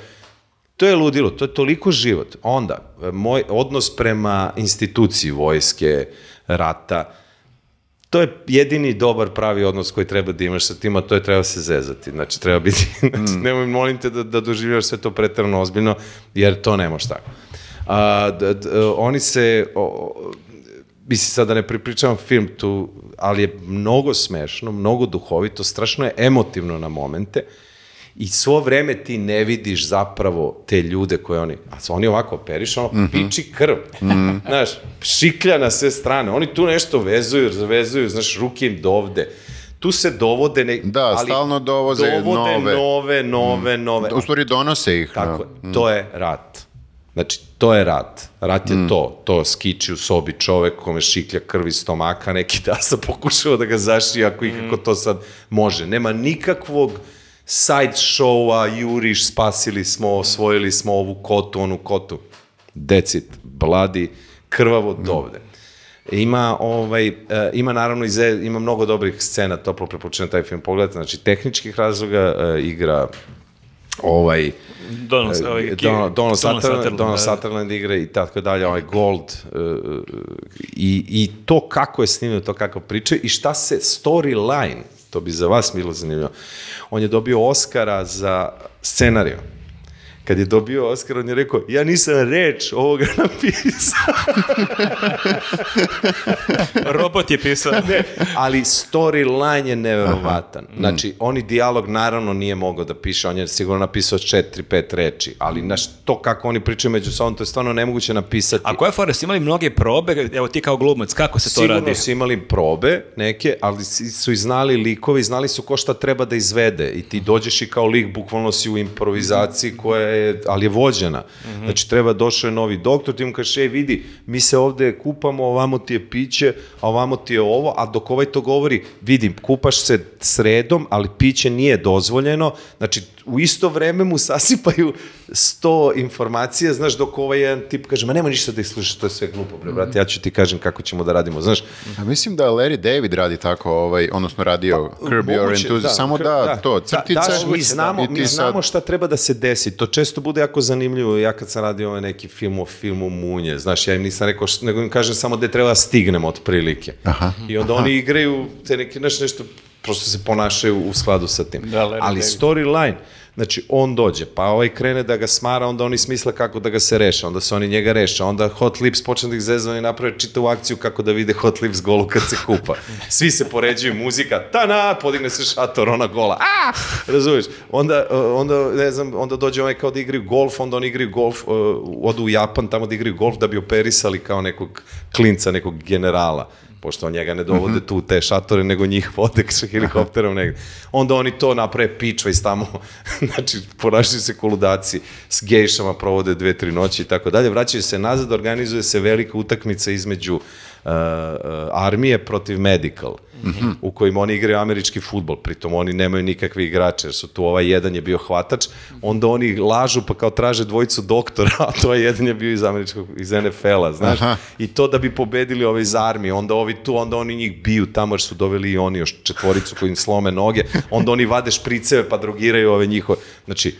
To je ludilo, to je toliko život. Onda, moj odnos prema instituciji vojske, rata, to je jedini dobar pravi odnos koji treba da imaš sa tim, a to je treba se zezati. Znači, treba biti, znači, nemoj, molim te da, da doživljaš sve to pretrano ozbiljno, jer to ne može tako. A, d, d, oni se, o, mislim sad da ne pripričavam film tu, ali je mnogo smešno, mnogo duhovito, strašno je emotivno na momente, i svo vreme ti ne vidiš zapravo te ljude koje oni, a oni ovako operiš, ono, Mhm. piči krv, znaš, šiklja na sve strane, oni tu nešto vezuju, zavezuju, znaš, ruke im dovde, tu se dovode, ne, Da, stalno dovoze dovode nove. Nove, nove, nove, U stvari donose ih. tako da. je, to je rat. Znači, to je rat. Rat je Mm. to. To skiči u sobi čovek kome šiklja krv iz stomaka, neki da sam pokušao da ga zašije ako ikako to sad može. Nema nikakvog side showa, juriš, spasili smo, osvojili smo ovu kotu, onu kotu. Decit, bladi, krvavo Mm. dovde. Ima, ovaj, e, ima naravno i ze- ima mnogo dobrih scena, toplo preporučujem taj film pogledati, znači tehničkih razloga e, igra ovaj Donald, ovaj, Donald, Donald, Sutherland, da. Sutherland igra i tako dalje, ovaj Gold i, i to kako je snimljeno, to kako priča i šta se storyline, to bi za vas bilo zanimljivo, on je dobio Oscara za scenariju. Kad je dobio Oscar, on je rekao, ja nisam reč ovoga napisao. Robot je pisao. ne, ali storyline je neverovatan. Znači, oni dijalog naravno nije mogao da piše, on je sigurno napisao četiri, pet reči, ali naš, to kako oni pričaju među sobom, to je stvarno nemoguće napisati. A koja fora, su imali mnoge probe, evo ti kao glumac, kako se to Sigurno radi? su imali probe neke, ali si- su i znali likovi, znali su ko šta treba da izvede i ti dođeš i kao lik, bukvalno si u improvizaciji koja je, ali je vođena. Znači treba, došao je novi doktor, ti mu kažeš, ej vidi, mi se ovde kupamo, ovamo ti je piće, a ovamo ti je ovo, a dok ovaj to govori, vidim, kupaš se sredom, ali piće nije dozvoljeno, znači u isto vreme mu sasipaju sto informacija, znaš, dok ovaj jedan tip kaže, ma nema ništa da ih slušaš, to je sve glupo, bre, brate, ja ću ti kažem kako ćemo da radimo, znaš, A mislim da Larry David radi tako, ovaj, odnosno radio Curb Your Enthusiasm, samo kr- da, to, crtice. Da, daš, mi znamo, ti mi znamo šta treba da se desi. To često bude jako zanimljivo. Ja kad sam radio ovaj neki film o filmu Munje, znaš, ja im nisam rekao, št, nego im kažem samo gde treba da stignemo otprilike. Aha. I onda oni igraju te neke, znaš, nešto, prosto se ponašaju u skladu sa tim. Da, Larry Ali storyline, znači on dođe, pa ovaj krene da ga smara, onda oni smisle kako da ga se reše, onda se oni njega reše, onda Hot Lips počne da ih zezva i naprave čitavu akciju kako da vide Hot Lips golu kad se kupa. Svi se poređuju, muzika, ta-na, podigne se šator, ona gola, a, razumiješ? Onda, uh, onda, ne znam, onda dođe onaj kao da igraju golf, onda oni igraju golf, uh, odu u Japan tamo da igraju golf da bi operisali kao nekog klinca, nekog generala pošto njega ne dovode tu u te šatore, nego njih vode sa helikopterom negde. Onda oni to naprave pičva iz tamo, znači ponašaju se koludaci, s gejšama provode dve, tri noći i tako dalje. Vraćaju se nazad, organizuje se velika utakmica između uh, armije protiv medical, u kojim oni igraju američki futbol, pritom oni nemaju nikakve igrače, jer su tu ovaj jedan je bio hvatač, onda oni lažu pa kao traže dvojicu doktora, a to je jedan je bio iz američkog, iz NFL-a, znaš, Aha. i to da bi pobedili ove iz armije, onda ovi tu, onda oni njih biju tamo jer su doveli i oni još četvoricu koji im slome noge, onda oni vade špriceve pa drogiraju ove njihove, znači,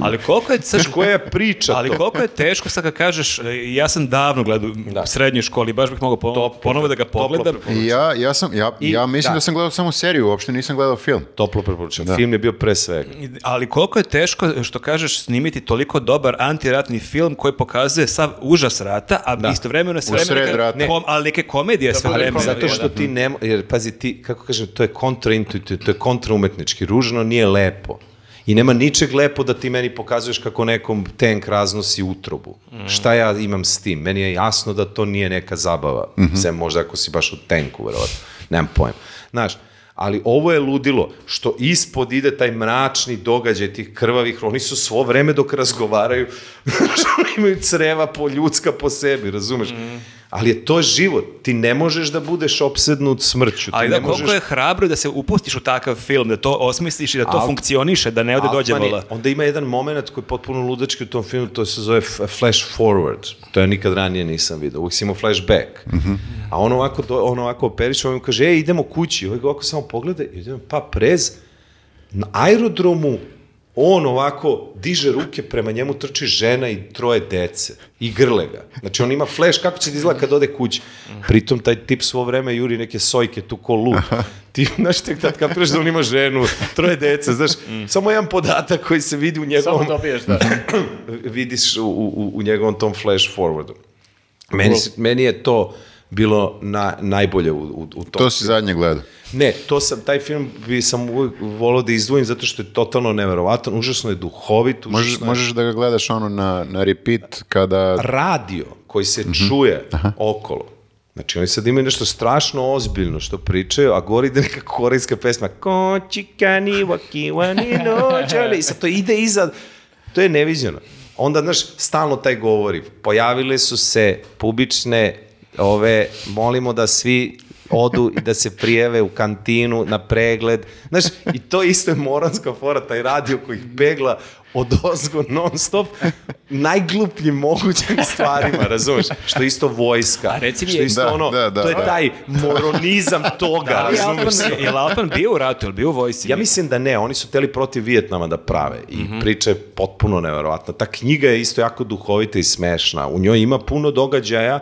Ali koliko je, znaš koja je priča ali to? koliko je teško sad kad kažeš, e, ja sam davno gledao u srednjoj školi, baš bih mogao po, ponovo da ga pogledam. ja, ja, sam, ja, I- ja mislim da. da. sam gledao samo seriju, uopšte nisam gledao film. Toplo preporučujem. Film je bio pre svega. Ali koliko je teško, što kažeš, snimiti toliko dobar antiratni film koji pokazuje sav užas rata, a istovremeno sve U sred neka- rata. kom- ali neke komedije sve bude vreme. komedija, Zato što ti ne, jer pazi ti, kako kažem, to je kontraintuitivno, to je kontraumetnički, ružno nije lepo. I nema ničeg lepo da ti meni pokazuješ kako nekom tank raznosi utrobu. Šta ja imam s tim? Meni je jasno da to nije neka zabava. Sem možda ako si baš u tenku, verovatno. Nemam pojem. Znaš, ali ovo je ludilo, što ispod ide taj mračni događaj tih krvavih, oni su svo vreme dok razgovaraju, imaju creva po ljudska po sebi, razumeš? Ali je to život. Ti ne možeš da budeš opsednut smrću. Ali da, koliko možeš... je hrabro da se upustiš u takav film, da to osmisliš i da to Alt- funkcioniše, da ne ode dođe Altman je- vola. Onda ima jedan moment koji je potpuno ludački u tom filmu, to se zove flash forward. To ja nikad ranije nisam vidio. Uvijek si imao flashback. A on ovako, do, on ovako operiše, on kaže, ej, idemo kući. Ovaj ga ovako samo pogleda i idemo, pa prez, na aerodromu on ovako diže ruke, prema njemu trči žena i troje dece i grle ga. Znači on ima flash kako će da izgleda kad ode kući. Pritom taj tip svo vreme juri neke sojke tu ko lud. Ti, znaš, tek tad kapiraš da on ima ženu, troje dece, znaš, samo jedan podatak koji se vidi u njegovom, Samo dobiješ, da. vidiš u, u, u njegovom tom flash forwardu. Meni, se- meni je to bilo na, najbolje u, u, u tom To si zadnje gledao. ne, to sam, taj film bi sam uvijek volao da izdvojim zato što je totalno neverovatan, užasno je duhovit, užasno Možeš, je možeš da ga gledaš ono na, na repeat kada... radio koji se čuje okolo. Znači, oni sad imaju nešto strašno ozbiljno što pričaju, a gori ide neka korejska pesma Ko čikani waki wani no čale. I sad to ide iza, to je neviđeno. Onda, znaš, stalno taj govori. Pojavile su se publične ove, molimo da svi odu i da se prijeve u kantinu na pregled. Znaš, i to isto je moranska fora, taj radio koji ih pegla od ozgo non stop najglupljim mogućim stvarima, razumeš? Što je isto vojska. A reci mi, što je isto da, ono, da, da, to je da. taj moronizam toga, je razumeš? Altman, je li bio u ratu, je li bio u vojsci? Ja mislim da ne, oni su teli protiv Vijetnama da prave i priča je potpuno neverovatna. Ta knjiga je isto jako duhovita i smešna. U njoj ima puno događaja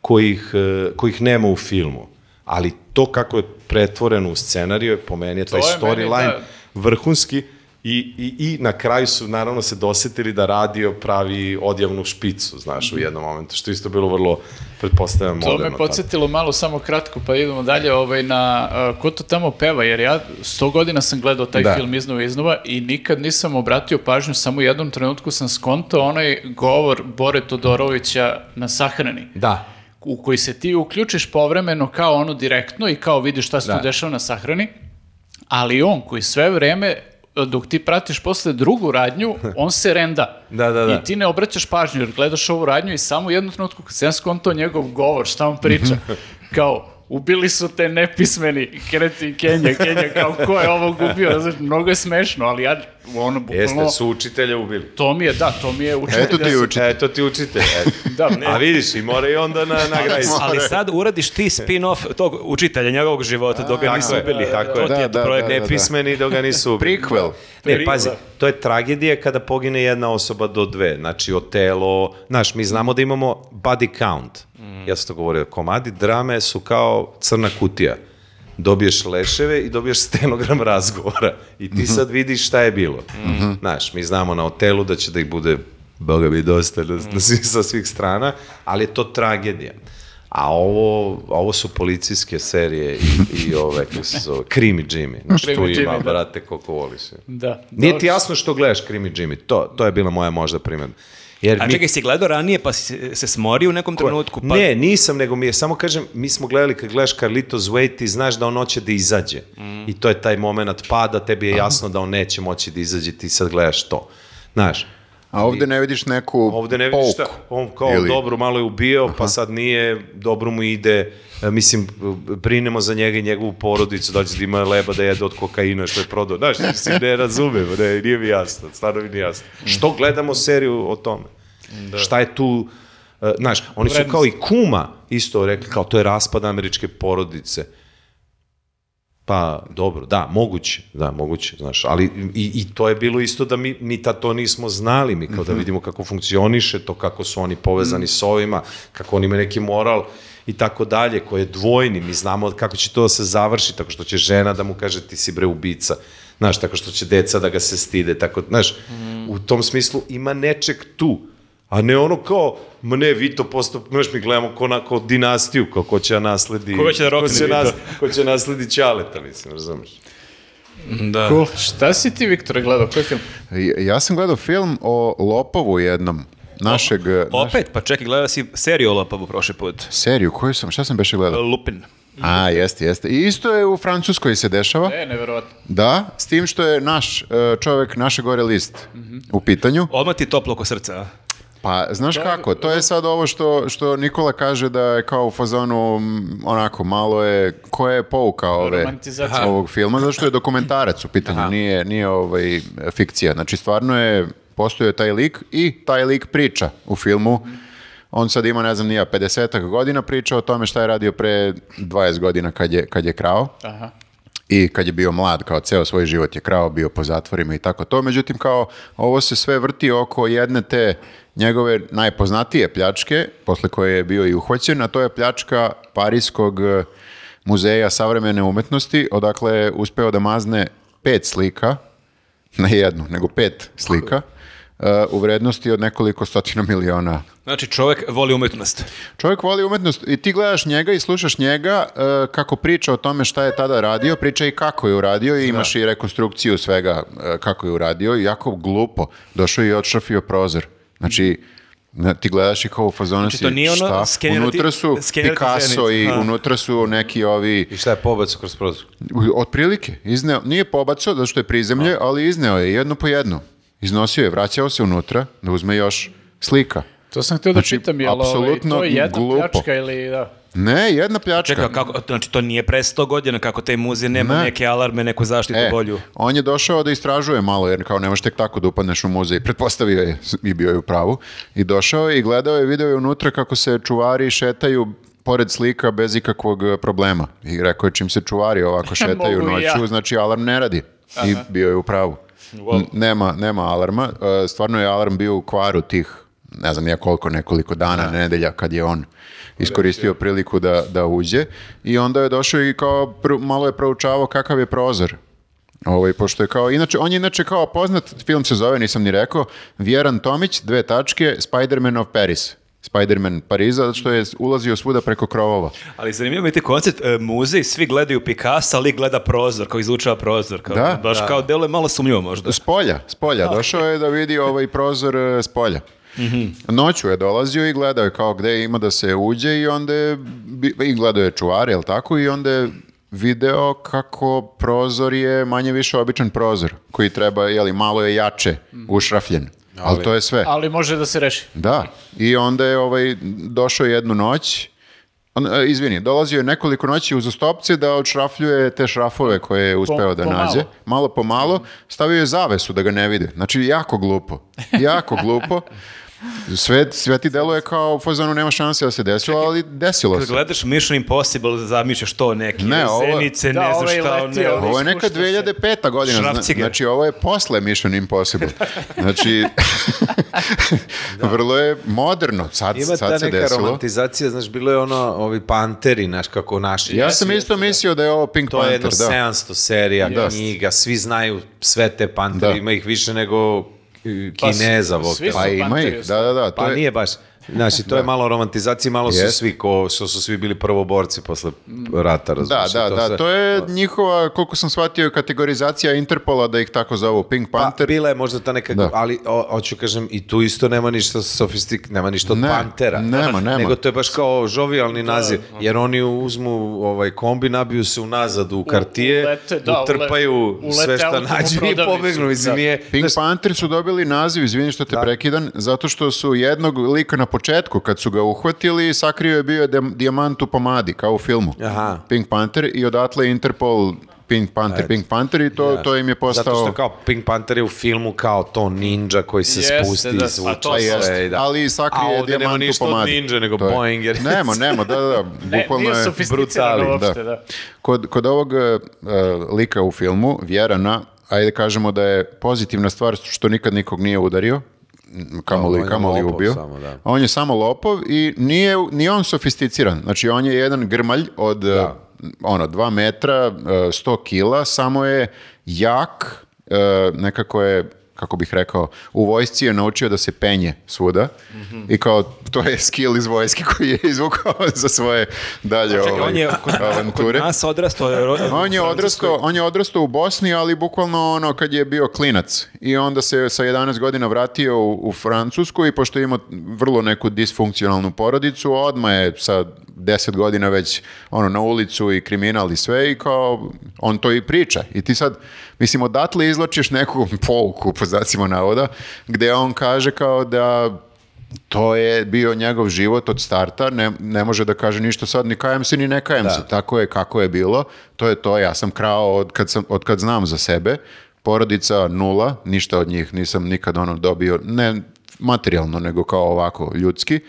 kojih, eh, kojih nema u filmu. Ali to kako je pretvoreno u scenariju, po meni je taj To storyline da. vrhunski i, i, i na kraju su naravno se dosetili da radio pravi odjavnu špicu, znaš, u jednom momentu, što isto bilo vrlo, pretpostavljam, To moderno. me tada. podsjetilo malo samo kratko, pa idemo dalje ovaj, na uh, ko to tamo peva, jer ja sto godina sam gledao taj Da. film iznova i iznova i nikad nisam obratio pažnju, samo u jednom trenutku sam skontao onaj govor Bore Todorovića na sahrani. Da, u koji se ti uključiš povremeno kao ono direktno i kao vidiš šta se Da. tu dešava na sahrani, ali on koji sve vreme dok ti pratiš posle drugu radnju, on se renda. Da, da, da. I ti ne obraćaš pažnju jer gledaš ovu radnju i samo u jednu trenutku kad sam skonto njegov govor, šta on priča, kao ubili su te nepismeni kreti Kenja, Kenja, kao ko je ovo gubio, znaš, mnogo je smešno, ali ja, ono, bukvalno, jeste, su učitelja ubili. to mi je, da, to mi je učitelj. Eto ti da učitelj. Eto ti učitelj. eto. Da, ne, A vidiš, i mora i onda na, na granicu. Ali sad uradiš ti spin-off tog učitelja, njegovog života, dok ga nisu tako je, ubili. tako To je. ti je Da, da, projekt. da, da. Nepismeni dok ga nisu ubili. Prequel. Ne, pazi, to je tragedija kada pogine jedna osoba do dve. Znači, Otelo, znaš, mi znamo da imamo body count. Ja sam to govorio, komadi drame su kao crna kutija. Dobiješ leševe i dobiješ stenogram razgovora. I ti sad vidiš šta je bilo. Znaš, mi znamo na Otelu da će da ih bude, boga bi dosta, na, na svih- sa svih strana, ali je to tragedija. A ovo, ovo su policijske serije i, i ove, kako se zove, Krimi Jimmy. Znaš, tu ima, Jimmy, da. brate, koliko voliš. je. da. Nije dobro. ti jasno što gledaš Krimi Jimmy, to, to je bila moja možda primjedba. Jer A mi- čekaj, si gledao ranije pa si se, smorio u nekom trenutku? Pa... Ne, nisam, nego mi je, samo kažem, mi smo gledali kad gledaš Carlitos Way, ti znaš da on hoće da izađe. I to je taj moment pada, tebi je jasno da on neće moći da izađe, ti sad gledaš to. Znaš, A ovde ne vidiš neku Ovde ne vidiš šta, on kao Ili- dobro malo je ubio, pa sad nije, dobro mu ide, e, mislim, brinemo za njega i njegovu porodicu, da će da ima leba da jede od kokaina što je prodao. Znaš, mislim, ne razumem, ne, nije mi jasno, stvarno mi nije jasno. Što gledamo seriju o tome? Šta je tu, e, znaš, oni su kao i kuma isto rekli, kao to je raspad američke porodice. Pa, dobro, da, moguće, da, moguće, znaš, ali i, i to je bilo isto da mi, mi tad to nismo znali, mi kao da vidimo kako funkcioniše to, kako su oni povezani s ovima, kako oni imaju neki moral i tako dalje, koji je dvojni, mi znamo kako će to da se završi, tako što će žena da mu kaže ti si bre ubica, znaš, tako što će deca da ga se stide, tako, znaš, u tom smislu ima nečeg tu, a ne ono kao, ma ne, vi to posto, znaš, mi gledamo ko, na, ko dinastiju, kao ko će da nasledi... Koga će da rokne ko će, Vito? nas, ko će nasledi Ćaleta, mislim, razumeš? Da. Cool. Šta si ti, Viktore, gledao? Koji film? Ja- Ja sam gledao film o Lopovu jednom, našeg... naš- Opet, pa čekaj, gledao si seriju o Lopavu prošli put. seriju, koju sam, šta sam beše gledao? Lupin. A, jeste, jeste. I isto je u Francuskoj se dešava. E, neverovatno. Da, s tim što je naš e, čovek, naše gore list u pitanju. Odmah ti toplo oko srca. a? Pa, znaš kako, to je sad ovo što, što Nikola kaže da je kao u fazonu, onako, malo je, koja je pouka ove, ovog filma, zato što je dokumentarac u pitanju, nije, nije ovaj, fikcija. Znači, stvarno je, postoje taj lik i taj lik priča u filmu. On sad ima, ne znam, nija, 50 godina priča o tome šta je radio pre 20 godina kad je, kad je krao Aha. I kad je bio mlad, kao ceo svoj život je krao, bio po zatvorima i tako to. Međutim, kao ovo se sve vrti oko jedne te njegove najpoznatije pljačke, posle koje je bio i uhvaćen, a to je pljačka Parijskog eh, muzeja savremene umetnosti, odakle je uspeo da mazne pet slika, ne jednu, nego pet slika, u vrednosti od nekoliko stotina miliona Znači, čovek voli umetnost. Čovjek voli umetnost i ti gledaš njega i slušaš njega e, kako priča o tome šta je tada radio, priča i kako je uradio i imaš i rekonstrukciju svega e, kako je uradio i jako glupo. Došao i odšrafio prozor. Znači, ne, ti gledaš i kao u fazonu Znači, si, to nije ono šta? skenirati- Unutra su Picasso i Aha. unutra su neki ovi, I šta je pobacao kroz prozor? otprilike, izneo, nije pobacao zato što je prizemlje, ali izneo je jedno po jedno. Iznosio je, vraćao se unutra da uzme još slika. To sam htio da Znači, pitam, jel ovaj, apsolutno to je jedna glupo. pljačka ili da? Ne, jedna pljačka. Čekaj, kako, znači to nije pre 100 godina, kako taj muzej nema Ne. neke alarme, neku zaštitu E, bolju. on je došao da istražuje malo, jer kao ne možeš tek tako da upadneš u muzej. Pretpostavio je i bio je u pravu. I došao je i gledao je, video je unutra kako se čuvari šetaju pored slika bez ikakvog e, problema. I rekao je čim se čuvari ovako šetaju noću, ja. znači alarm ne radi. I bio je u pravu. N- Nema, nema alarma. E, Stvarno je alarm bio u kvaru tih, ne znam ja koliko, nekoliko dana, nedelja kad je on iskoristio priliku da, da uđe. I onda je došao i kao malo je proučavao kakav je prozor. Ovaj, pošto je kao, inače, on je inače kao poznat, film se zove, nisam ni rekao, Vjeran Tomić, dve tačke, Spider-Man of Paris. Spider-Man Pariza, zato što je ulazio svuda preko krovova. Ali zanimljivo mi je ti koncept, e, muzej, svi gledaju Picasso, ali gleda prozor, kao izučava prozor. Kao, Da. baš kao deluje malo sumnjivo možda. S polja, s polja. Došao je da vidi ovaj prozor e, s polja. Noću je dolazio i gledao je kao gde ima da se uđe i onda je, i gledao je čuvar, jel tako? I onda je video kako prozor je manje više običan prozor, koji treba, jeli, malo je jače ušrafljen. Ali to je sve. Ali može da se reši. Da, i onda je ovaj, došao jednu noć, on, e, izvini, dolazio je nekoliko noći uz stopce da odšrafljuje te šrafove koje je uspeo da pomalo. nađe. Malo po malo, stavio je zavesu da ga ne vide. Znači, jako glupo. Jako glupo. Sve, sve ti deluje kao u fazonu nema šanse da se desilo, ali desilo Kad se. gledaš Mission Impossible, zamišljaš to neki Ne, ovo- zenice, Da, ne znam ovaj šta, letio, ne, Ovo je neka Ispušta se. 2005. godina, Šrafciger. znači ovo je posle Mission Impossible. Znači, vrlo je moderno, sad, Ima ta sad se neka desilo. romantizacija, znaš, bilo je ono, ovi panteri, znaš, kako naši. Ja sam isto mislio da je ovo Pink To je Panther, jedno da. 700 serija, Da. knjiga, svi znaju sve te pantere, Da. ima ih više nego Kineza, Pa, su Pa ima ih, da, da, da. To Pa je, nije baš. Znači, to je malo romantizacije, malo su svi ko, što su svi bili prvoborci posle rata, Da, razumiješ? da, da, sve- to je njihova, koliko sam shvatio, kategorizacija Interpola, da ih tako zovu, Pink Pa, Panther. bila je možda ta neka, Da. ali o, hoću kažem, i tu isto nema ništa sofistik, nema ništa od Ne, Pantera. nema, nema. Nego to je baš kao žovijalni naziv, jer oni uzmu ovaj kombi, nabiju se unazad u kartije, ulete, da, utrpaju ule- sve ulete šta autom u nađu i pobegnu, mislim, da. nije... Pink znaš, Panther su dobili naziv, izvini što te prekidan, zato što su jednog lika na početku, kad su ga uhvatili, sakrio je bio dijamant u pomadi, kao u filmu. Aha. Pink Panther i odatle je Interpol Pink Panther, Pink Panther i to, to im je postao... Zato što kao Pink Panther je u filmu kao to ninja koji se Jeste, spusti, da, izvuče a to Pa sve, da. ali A sakrije ovdje nema dijamant u ništa od pomadi. ninja, nego To je- Boeing, jer- Nemo, nemo, da, da, da. Ne, Bukvalno nije je... sofisticirano brutali, uopšte, da. Kod, kod ovog e, lika u filmu, Vjerana, ajde kažemo da je pozitivna stvar što nikad nikog nije udario, kamoli, kamoli ubio. samo, da. On je samo lopov i nije, nije on sofisticiran. Znači, on je jedan grmalj od e, ono, dva metra, e, 100 kila, samo je jak, e, nekako je kako bih rekao, u vojsci je naučio da se penje svuda i kao to je skill iz vojske koji je izvukao za svoje dalje Čekaj, ovaj, on je kod, kod avanture. nas odrastao. je On je odrastao, on je odrastao u Bosni, ali bukvalno ono kad je bio klinac. I onda se sa 11 godina vratio u, u Francusku i pošto je imao vrlo neku disfunkcionalnu porodicu, odmah je sa 10 godina već ono na ulicu i kriminal i sve i kao on to i priča. I ti sad, mislim, odatle izlačiš neku pouku, po znacima navoda, gde on kaže kao da to je bio njegov život od starta, ne, ne može da kaže ništa sad, ni kajem se, ni ne kajem se. Tako je kako je bilo, to je to, ja sam krao od kad, sam, od kad znam za sebe, porodica nula, ništa od njih nisam nikad ono dobio, ne materijalno, nego kao ovako ljudski.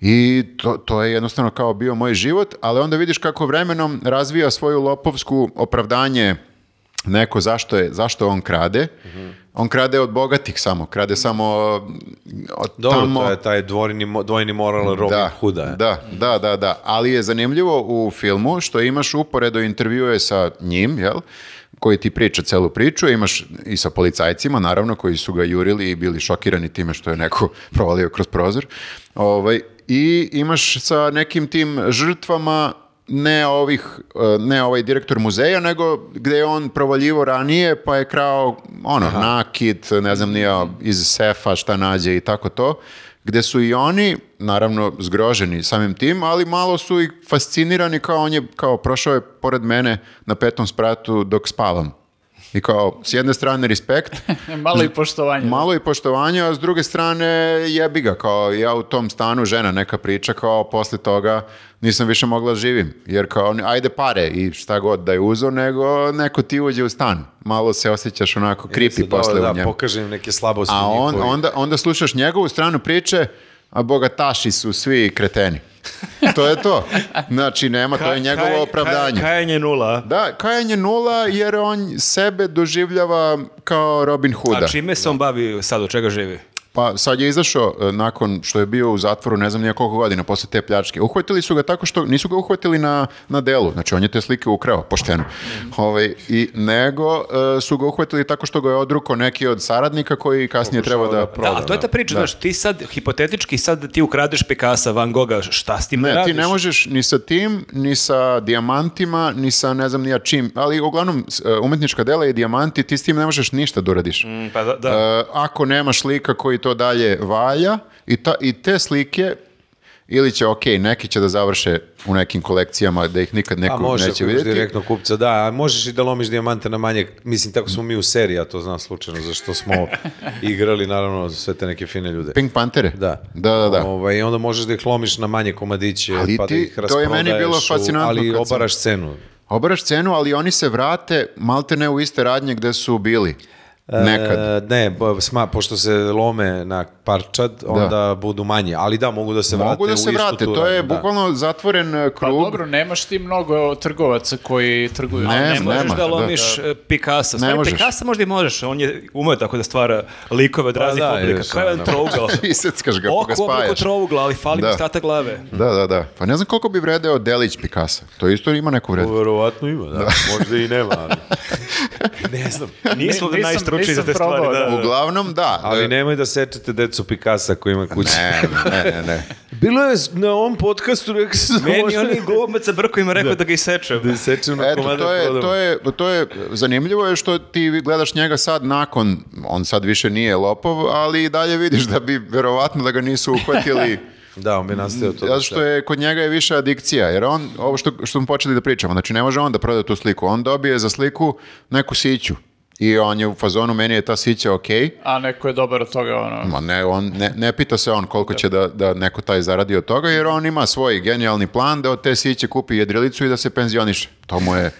I to, to je jednostavno kao bio moj život, ali onda vidiš kako vremenom razvija svoju lopovsku opravdanje neko zašto je zašto on krade. On krade od bogatih samo, krade samo od Dobro, tamo... to je taj dvojni, mo- dvojni moral Robin Da, Hooda. je. da, da, da, da. Ali je zanimljivo u filmu što imaš uporedo intervjue sa njim, jel? koji ti priča celu priču, imaš i sa policajcima, naravno, koji su ga jurili i bili šokirani time što je neko provalio kroz prozor. Ovaj, I imaš sa nekim tim žrtvama ne ovih, eh, ne ovaj direktor muzeja, nego gde je on provaljivo ranije, pa je krao ono, nakit, ne znam nija, iz sefa šta nađe i tako to, gde su i oni, naravno, zgroženi samim tim, ali malo su i fascinirani kao on je, kao prošao je pored mene na petom spratu dok spavam. I kao, s jedne strane respekt, Malo i poštovanje. malo i poštovanja, a s druge strane jebi ga, kao ja u tom stanu, žena neka priča, kao posle toga nisam više mogla da živim, jer kao, ajde pare i šta god da je uzo, nego neko ti uđe u stan. Malo se osjećaš onako Sad, posle da, u njemu. pokažem neke slabosti A on, onda, onda slušaš njegovu stranu priče, a bogataši su svi kreteni. To je to. Znači, nema, to je njegovo Kaj- opravdanje. kaj- Kajanje nula. Da, kajanje nula jer on sebe doživljava kao Robin Hooda. A čime se on bavi sad, od čega živi? Pa sad je izašao e, nakon što je bio u zatvoru ne znam koliko godina posle te pljačke. Uhvatili su ga tako što nisu ga uhvatili na, na delu, znači on je te slike ukrao, pošteno. Ovaj, i, nego e, su ga uhvatili tako što ga je odruko neki od saradnika koji kasnije treba da... Da, a to je ta priča, znaš, ti sad, hipotetički, sad ti ukradeš Picasa, Van Gogha, šta s tim Ne, radiš? ti ne možeš ni sa tim, ni sa dijamantima, ni sa ne znam nija čim, ali uglavnom e, umetnička dela i dijamanti, ti s tim ne možeš ništa da uradiš. Mm, Pa da, da. E, ako nemaš slika koji to dalje valja i, ta, i te slike ili će, ok, neki će da završe u nekim kolekcijama da ih nikad A neko može, neće vidjeti. direktno kupca, da, a možeš i da lomiš dijamante na manje, mislim, tako smo mi u seriji, ja to znam slučajno, zašto smo igrali, naravno, sve te neke fine ljude. Pink Pantere? Da. Da, da, da. Ovaj, I onda možeš da ih lomiš na manje komadiće, Ali pa ti- da ih to je meni bilo fascinantno Ali sam- obaraš cenu. Obaraš cenu, ali oni se vrate malte ne u iste radnje gde su bili. Nekad. E, ne, bo- sma, pošto se lome na parčad, onda budu manje. Ali da, mogu da se vrate Mogu da se vrate, to je da. bukvalno zatvoren e, Pa krug. dobro, nemaš ti mnogo trgovaca koji trguju. Ne, Ali Ne možeš nema, da da. lomiš e, Picasa. Ne možeš. Picasa možda i možeš, on je umeo tako da stvara likove od raznih da, oblika. Kao jedan da. trougla. Iseckaš ga, pa ga Oko obliku trougla, ali fali Da. mi ostatak glave. Da, da, da. Pa ne znam koliko bi vredeo delić Picasa. To isto ima neku vrednost. Verovatno ima, da. Možda i nema, ali... ne znam. Nismo Ne- nisam- najstručniji Nisam te stvari. probao, Da, da. da. Uglavnom, da. Ali nemoj da sečete decu Pikasa koji ima kuće. Ne, ne, ne, ne. Bilo je na ovom podcastu, rekao se da Meni može- oni glumac sa brkovima rekao da ga isečem. da sečem na Eto, komade to je, prodamo. to, je, to je zanimljivo je što ti gledaš njega sad nakon, on sad više nije lopov, ali i dalje vidiš da bi verovatno da ga nisu uhvatili Da, on bi nastavio to. Zato što je kod njega je više adikcija, jer on, ovo što, što smo počeli da pričamo, znači ne može on da proda tu sliku, on dobije za sliku neku siću i on je u fazonu, meni je ta sića okej, A neko je dobar od toga, ono. Ma ne, on, ne, ne pita se on koliko će da, da neko taj zaradi od toga, jer on ima svoj genijalni plan da od te siće kupi jedrilicu i da se penzioniše. To mu je,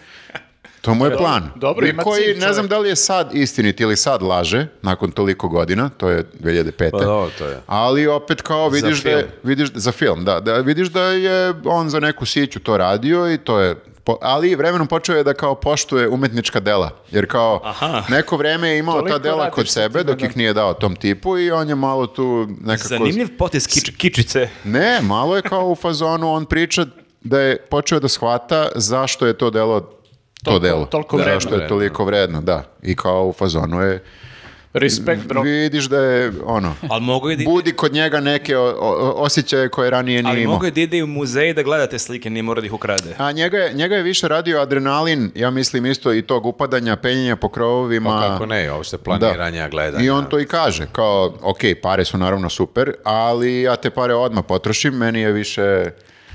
to mu je plan. dobro, I ima koji, cilj ne znam da li je sad istinit ili sad laže, nakon toliko godina, to je 2005. Pa dobro, to je. Ali opet kao vidiš da je, film. vidiš za film, da, da vidiš da je on za neku siću to radio i to je po- ali vremenom počeo je da kao poštuje umetnička dela. Jer kao Aha. neko vreme je imao Toliko ta dela kod sebe dok da. ih nije dao tom tipu i on je malo tu nekako... Zanimljiv potez kič, kičice. Ne, malo je kao u fazonu, on priča da je počeo da shvata zašto je to delo to Toliko- delo. toliko Da, vredno. Zašto je toliko vredno, da. I kao u fazonu je, Respekt, bro. vidiš da je, ono, Ali mogu je da ide, budi kod njega neke o- o- osjećaje koje ranije nije ali imao. mogu je da ide i u muzej da gledate slike, nije mora da ih ukrade. A njega je, njega je više radio adrenalin, ja mislim isto i tog upadanja, penjenja po krovovima. Pa kako ne, uopšte planiranja, gledanja. I on to i kaže, kao, ok, pare su naravno super, ali ja te pare odmah potrošim, meni je više...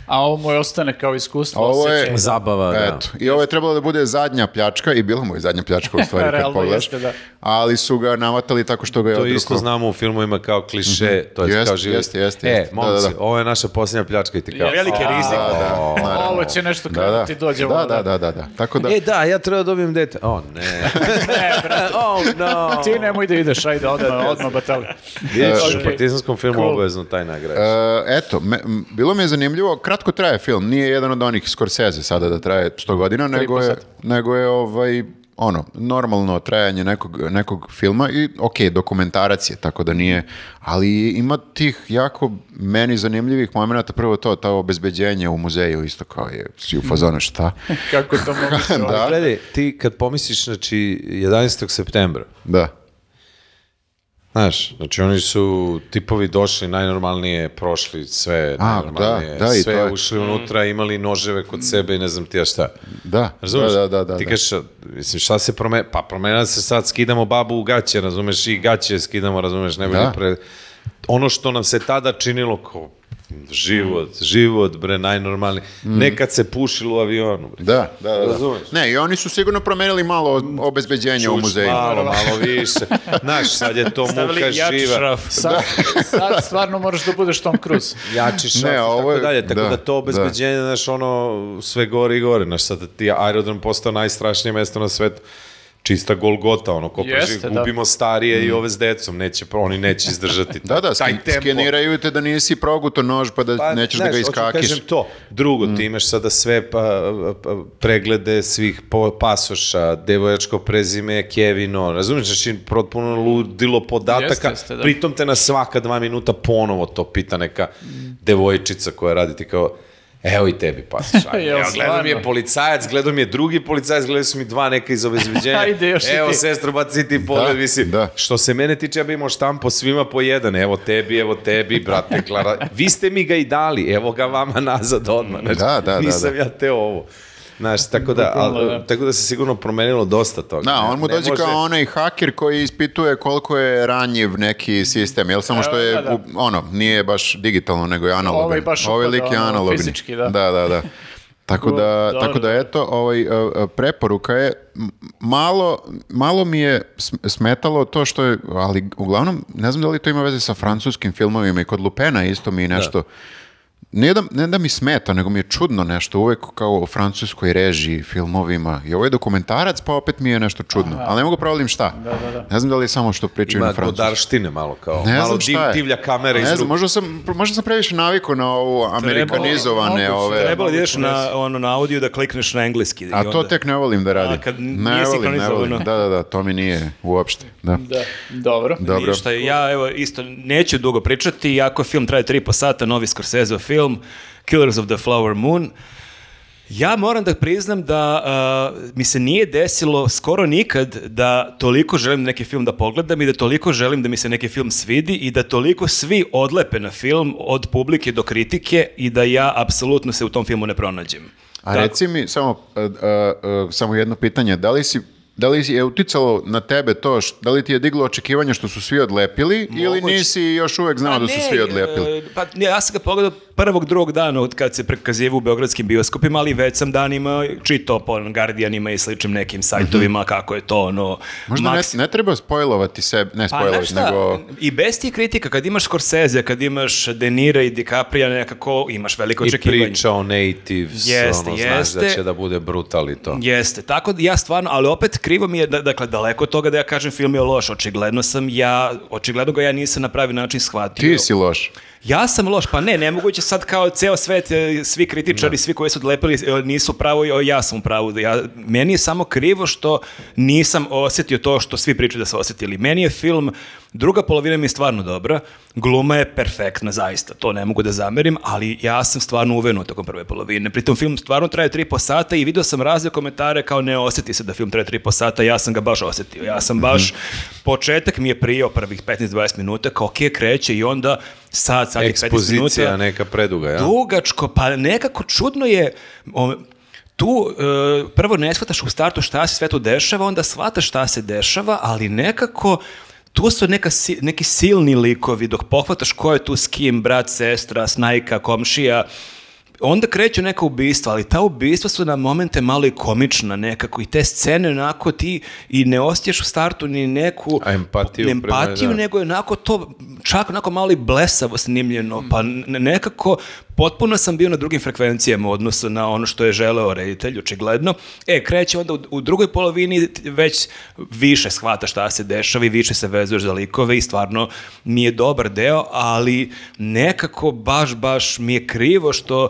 A ovo mu je ostane kao iskustvo. Ovo je- osjećaj. Zabava, da. Eto, i ovo je trebalo da bude zadnja pljačka, i bila mu je zadnja pljačka u stvari kad pogledaš, jeste, da. ali su ga navatali tako što ga je To odrukao. isto znamo u filmovima kao kliše, to je Jest, kao živi. jest, jest, E, jest. Da, momci, da, da. ovo je naša posljednja pljačka i ti kao. Veliki rizik. Da, naravno. Ovo će nešto Da, da. krenuti, dođemo. Da, da, da, da, da. Tako da, E, da, ja treba da dobijem dete. O, ne. Ne, brate. oh, no. Ti nemoj da ideš, ajde, odmah, odmah batali. Vidiš, u partizanskom filmu obavezno taj nagrad. E, eto, bilo mi je zanimljivo, kratko traje film, nije jedan od onih Scorsese sada da traje 100 godina, nego je, nego je ovaj, ono, normalno trajanje nekog, nekog filma i ok, dokumentarac je, tako da nije, ali ima tih jako meni zanimljivih momenta, prvo to, ta obezbeđenje u muzeju isto kao je, si u fazonu šta? Kako to moguće? Da. Gledaj, ti kad pomisliš, znači, 11. septembra, Da. Znaš, znači oni su tipovi došli najnormalnije, prošli sve A, najnormalnije, da, da, i sve to je- ušli unutra, imali noževe kod sebe i ne znam ti ja šta. Da, Razumeš? da, da, da, da, Ti da. kažeš, mislim, šta se promena? Pa promena se sad, skidamo babu u gaće, razumeš, i gaće skidamo, razumeš, ne bi Da. pre... Ono što nam se tada činilo kao život, život, bre, najnormalniji. Nekad se pušilo u avionu, bre. Da, da, da, da. Razumeš? Ne, i oni su sigurno promenili malo obezbeđenja u Čuš muzeju. Malo, malo više. Znaš, sad je to Stavili muka jači živa. šraf. Sad, sad stvarno moraš da budeš Tom Cruise. jači šraf Ne, ovo tako je- dalje. Tako da, da, to obezbeđenje, znaš, ono, sve gore i gore. Znaš, sad ti aerodrom postao najstrašnije mesto na svetu. Čista golgota, ono, ko Jeste, preživi, da. gubimo starije i ove s decom, neće, oni neće izdržati. Da, da, taj tempo. skeniraju te da nisi proguto nož pa da Pa, nećeš znaš, da ga iskakiš. kažem to. Drugo, ti imaš sada sve pa, pa, preglede svih po, pasoša, devojačko prezime, Kevino, razumiješ, znači potpuno ludilo podataka, Jeste, jeste, da. pritom te na svaka dva minuta ponovo to pita neka devojčica koja radi ti kao, Evo i tebi pasoš. Ajde. Jel Evo, gledao mi je policajac, gledao mi je drugi policajac, gledali su mi dva neka iz obezbeđenja. Ajde, još i Evo, ti. sestro, baci ti pogled, Da, mislim. da. Što se mene tiče, ja bi imao štampo svima po jedan. Evo tebi, evo tebi, brate, Klara. Vi ste mi ga i dali, evo ga vama nazad odmah. Znači, Da, da, da, Nisam da. ja teo ovo. Znaš, tako da, al- da. tako da se sigurno promenilo dosta toga. Da, on mu dođe može- kao onaj haker koji ispituje koliko je ranjiv neki sistem, jel samo što je, Da, da. u- ono, nije baš digitalno, nego je analogan. Ovaj baš Ovaj lik je ono, analogni. fizički, da. Da, da, da. Tako da, Dobro, tako da eto, ovaj, e, e, preporuka je, malo, malo mi je sm- smetalo to što je, ali uglavnom, ne znam da li to ima veze sa francuskim filmovima i kod Lupena isto mi nešto, ne da, ne da mi smeta, nego mi je čudno nešto, uvek kao u francuskoj režiji, filmovima. I ovo je dokumentarac, pa opet mi je nešto čudno. Ali ne mogu provalim šta. Ne znam da li je samo što pričaju Ima na francuskom. godarštine malo kao. Ne malo znam div- šta je. divlja kamera iz ruke. možda sam, možda sam previše naviku na ovo amerikanizovane moguće, ove... Trebalo da ideš na, ono, na audio da klikneš na engleski. A to onda- tek ne volim da radim. A, kad ne volim, ne volim. Da, da, da, to mi nije uopšte. Da. Da, dobro. Dobro. Ništa, ja evo isto neću dugo pričati, iako film traje 3,5 sata, novi Scorsese film, Killers of the Flower Moon. Ja moram da priznam da uh, mi se nije desilo skoro nikad da toliko želim neki film da pogledam i da toliko želim da mi se neki film svidi i da toliko svi odlepe na film od publike do kritike i da ja apsolutno se u tom filmu ne pronađem. A Tako. reci mi, samo, a, a, a, samo jedno pitanje, da li si da li je uticalo na tebe to, š- da li ti je diglo očekivanje što su svi odlepili ili Moguće. nisi još uvek znao Pa da su ne, svi odlepili? e, Pa ne, ja sam ga pogledao prvog, drugog dana od kad se prekaziva u beogradskim bioskopima, ali već sam danima čitao po Guardianima i sličnim nekim sajtovima kako je to ono... Možda ne, maks- ne treba spojlovati sebe, ne Pa, spojlovati, šta, nego... i bez tih kritika, kad imaš Scorsese, kad imaš De Nira i DiCaprio, nekako imaš veliko I očekivanje. priča o natives, Jeste, ono, znaš da jeste. će da bude brutal i to. Jeste, tako ja stvarno, ali opet krivo mi je, da, dakle, daleko od toga da ja kažem film je loš, očigledno sam ja, očigledno ga ja nisam na pravi način shvatio. Ti si loš. Ja sam loš, pa ne, nemoguće sad kao ceo svet, e, svi kritičari, svi koji su odlepili e, nisu u pravu, i ja sam u pravu. Ja, meni je samo krivo što nisam osjetio to što svi pričaju da su osjetili. Meni je film, druga polovina mi je stvarno dobra, gluma je perfektna, zaista, to ne mogu da zamerim, ali ja sam stvarno uvenuo tokom prve polovine. Pritom film stvarno traje tri po sata i vidio sam razne komentare kao ne osjeti se da film traje tri po sata, ja sam ga baš osjetio. Ja sam baš, početak mi je prijao prvih 15-20 minuta, kao ok, kreće i onda sad, sad je 15 Ekspozicija minuta. neka preduga, ja? Dugačko, pa nekako čudno je, o, tu e, prvo ne shvataš u startu šta se sve tu dešava, onda shvataš šta se dešava, ali nekako tu su neka, neki silni likovi, dok pohvataš ko je tu s kim, brat, sestra, snajka, komšija, onda kreću neka ubistva, ali ta ubistva su na momente malo i komična nekako i te scene onako ti i ne osjećaš u startu ni neku A empatiju ne prema- empatiju, da. nego je onako to čak onako malo i blesavo snimljeno, pa ne- nekako potpuno sam bio na drugim frekvencijama u odnosu na ono što je želeo reditelj, očigledno. E, kreće onda u, u drugoj polovini već više shvata šta se dešava i više se vezuješ za likove i stvarno mi je dobar deo, ali nekako baš, baš mi je krivo što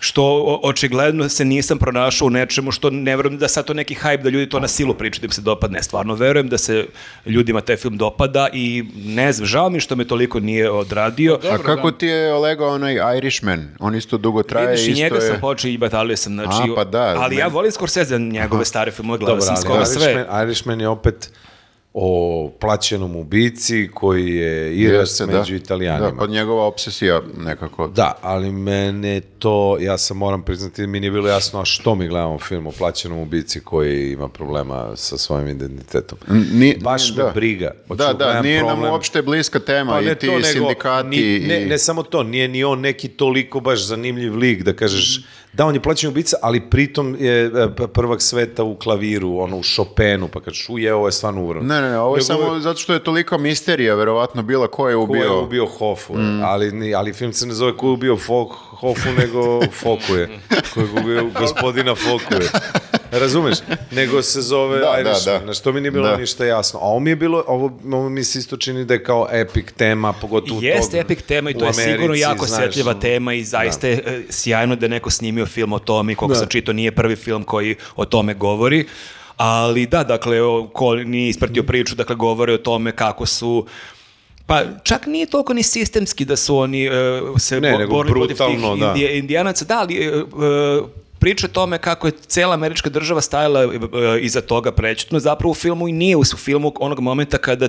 što o- očigledno se nisam pronašao u nečemu što ne verujem da sad to neki hype da ljudi to na silu pričaju da im se dopadne. Stvarno verujem da se ljudima taj film dopada i ne znam, žao mi što me toliko nije odradio. A kako ti je Olega onaj Irishman? On isto dugo traje, Vidiš, i isto njega je... sam počeo i batalio sam, znači, A, pa da, ali ja meni- volim Scorsese njegove stare filmove, gledao Dobro, sam skoro ali sve. Irishman, Irishman je opet o plaćenom ubici koji je iras Jeste, da. među italijanima. Da, pa njegova obsesija nekako. Da, ali mene to, ja sam moram priznati, mi nije bilo jasno a što mi gledamo film o plaćenom ubici koji ima problema sa svojim identitetom. Ni, Baš ni- me da. briga. Hoću Da, da, nije nam problem- uopšte bliska tema Pa i ti to, nego sindikati ni- ne, ne samo to, nije ni on neki toliko baš zanimljiv lik da kažeš da on je plaćen ubica, ali pritom je e, prvak sveta u klaviru, ono u Chopinu, pa kažeš uje, ovo je stvarno uvrano. Ne, ne, ne, ovo je samo zato što je toliko misterija, verovatno bila ko je Ko ubio. je ubio Hofu, mm. ali, ni- ali film se ne zove ko je ubio Fok, Hofu, nego Fokuje. Ko je ubio gospodina Fokuje. Razumeš? Nego se zove Da, da, Irishman, da. na što mi nije bilo Da. ništa jasno. A ovo mi je bilo, ovo, ovo mi se isto čini da je kao epic tema, pogotovo Jeste tog- epic tema i to je Americi, sigurno jako znaš, osjetljiva tema i zaista je e, sjajno da je neko snimio film o tome i koliko Da. sam čitao nije prvi film koji o tome govori. Ali da, dakle, ko nije ispratio priču, dakle, govore o tome kako su Pa čak nije toliko ni sistemski da su oni e, se Ne, bo- borili protiv tih da. Indija- indijanaca. Da, ali e, e, priča o tome kako je cela američka država stajala iza toga prećutno, zapravo u filmu i nije u filmu onog momenta kada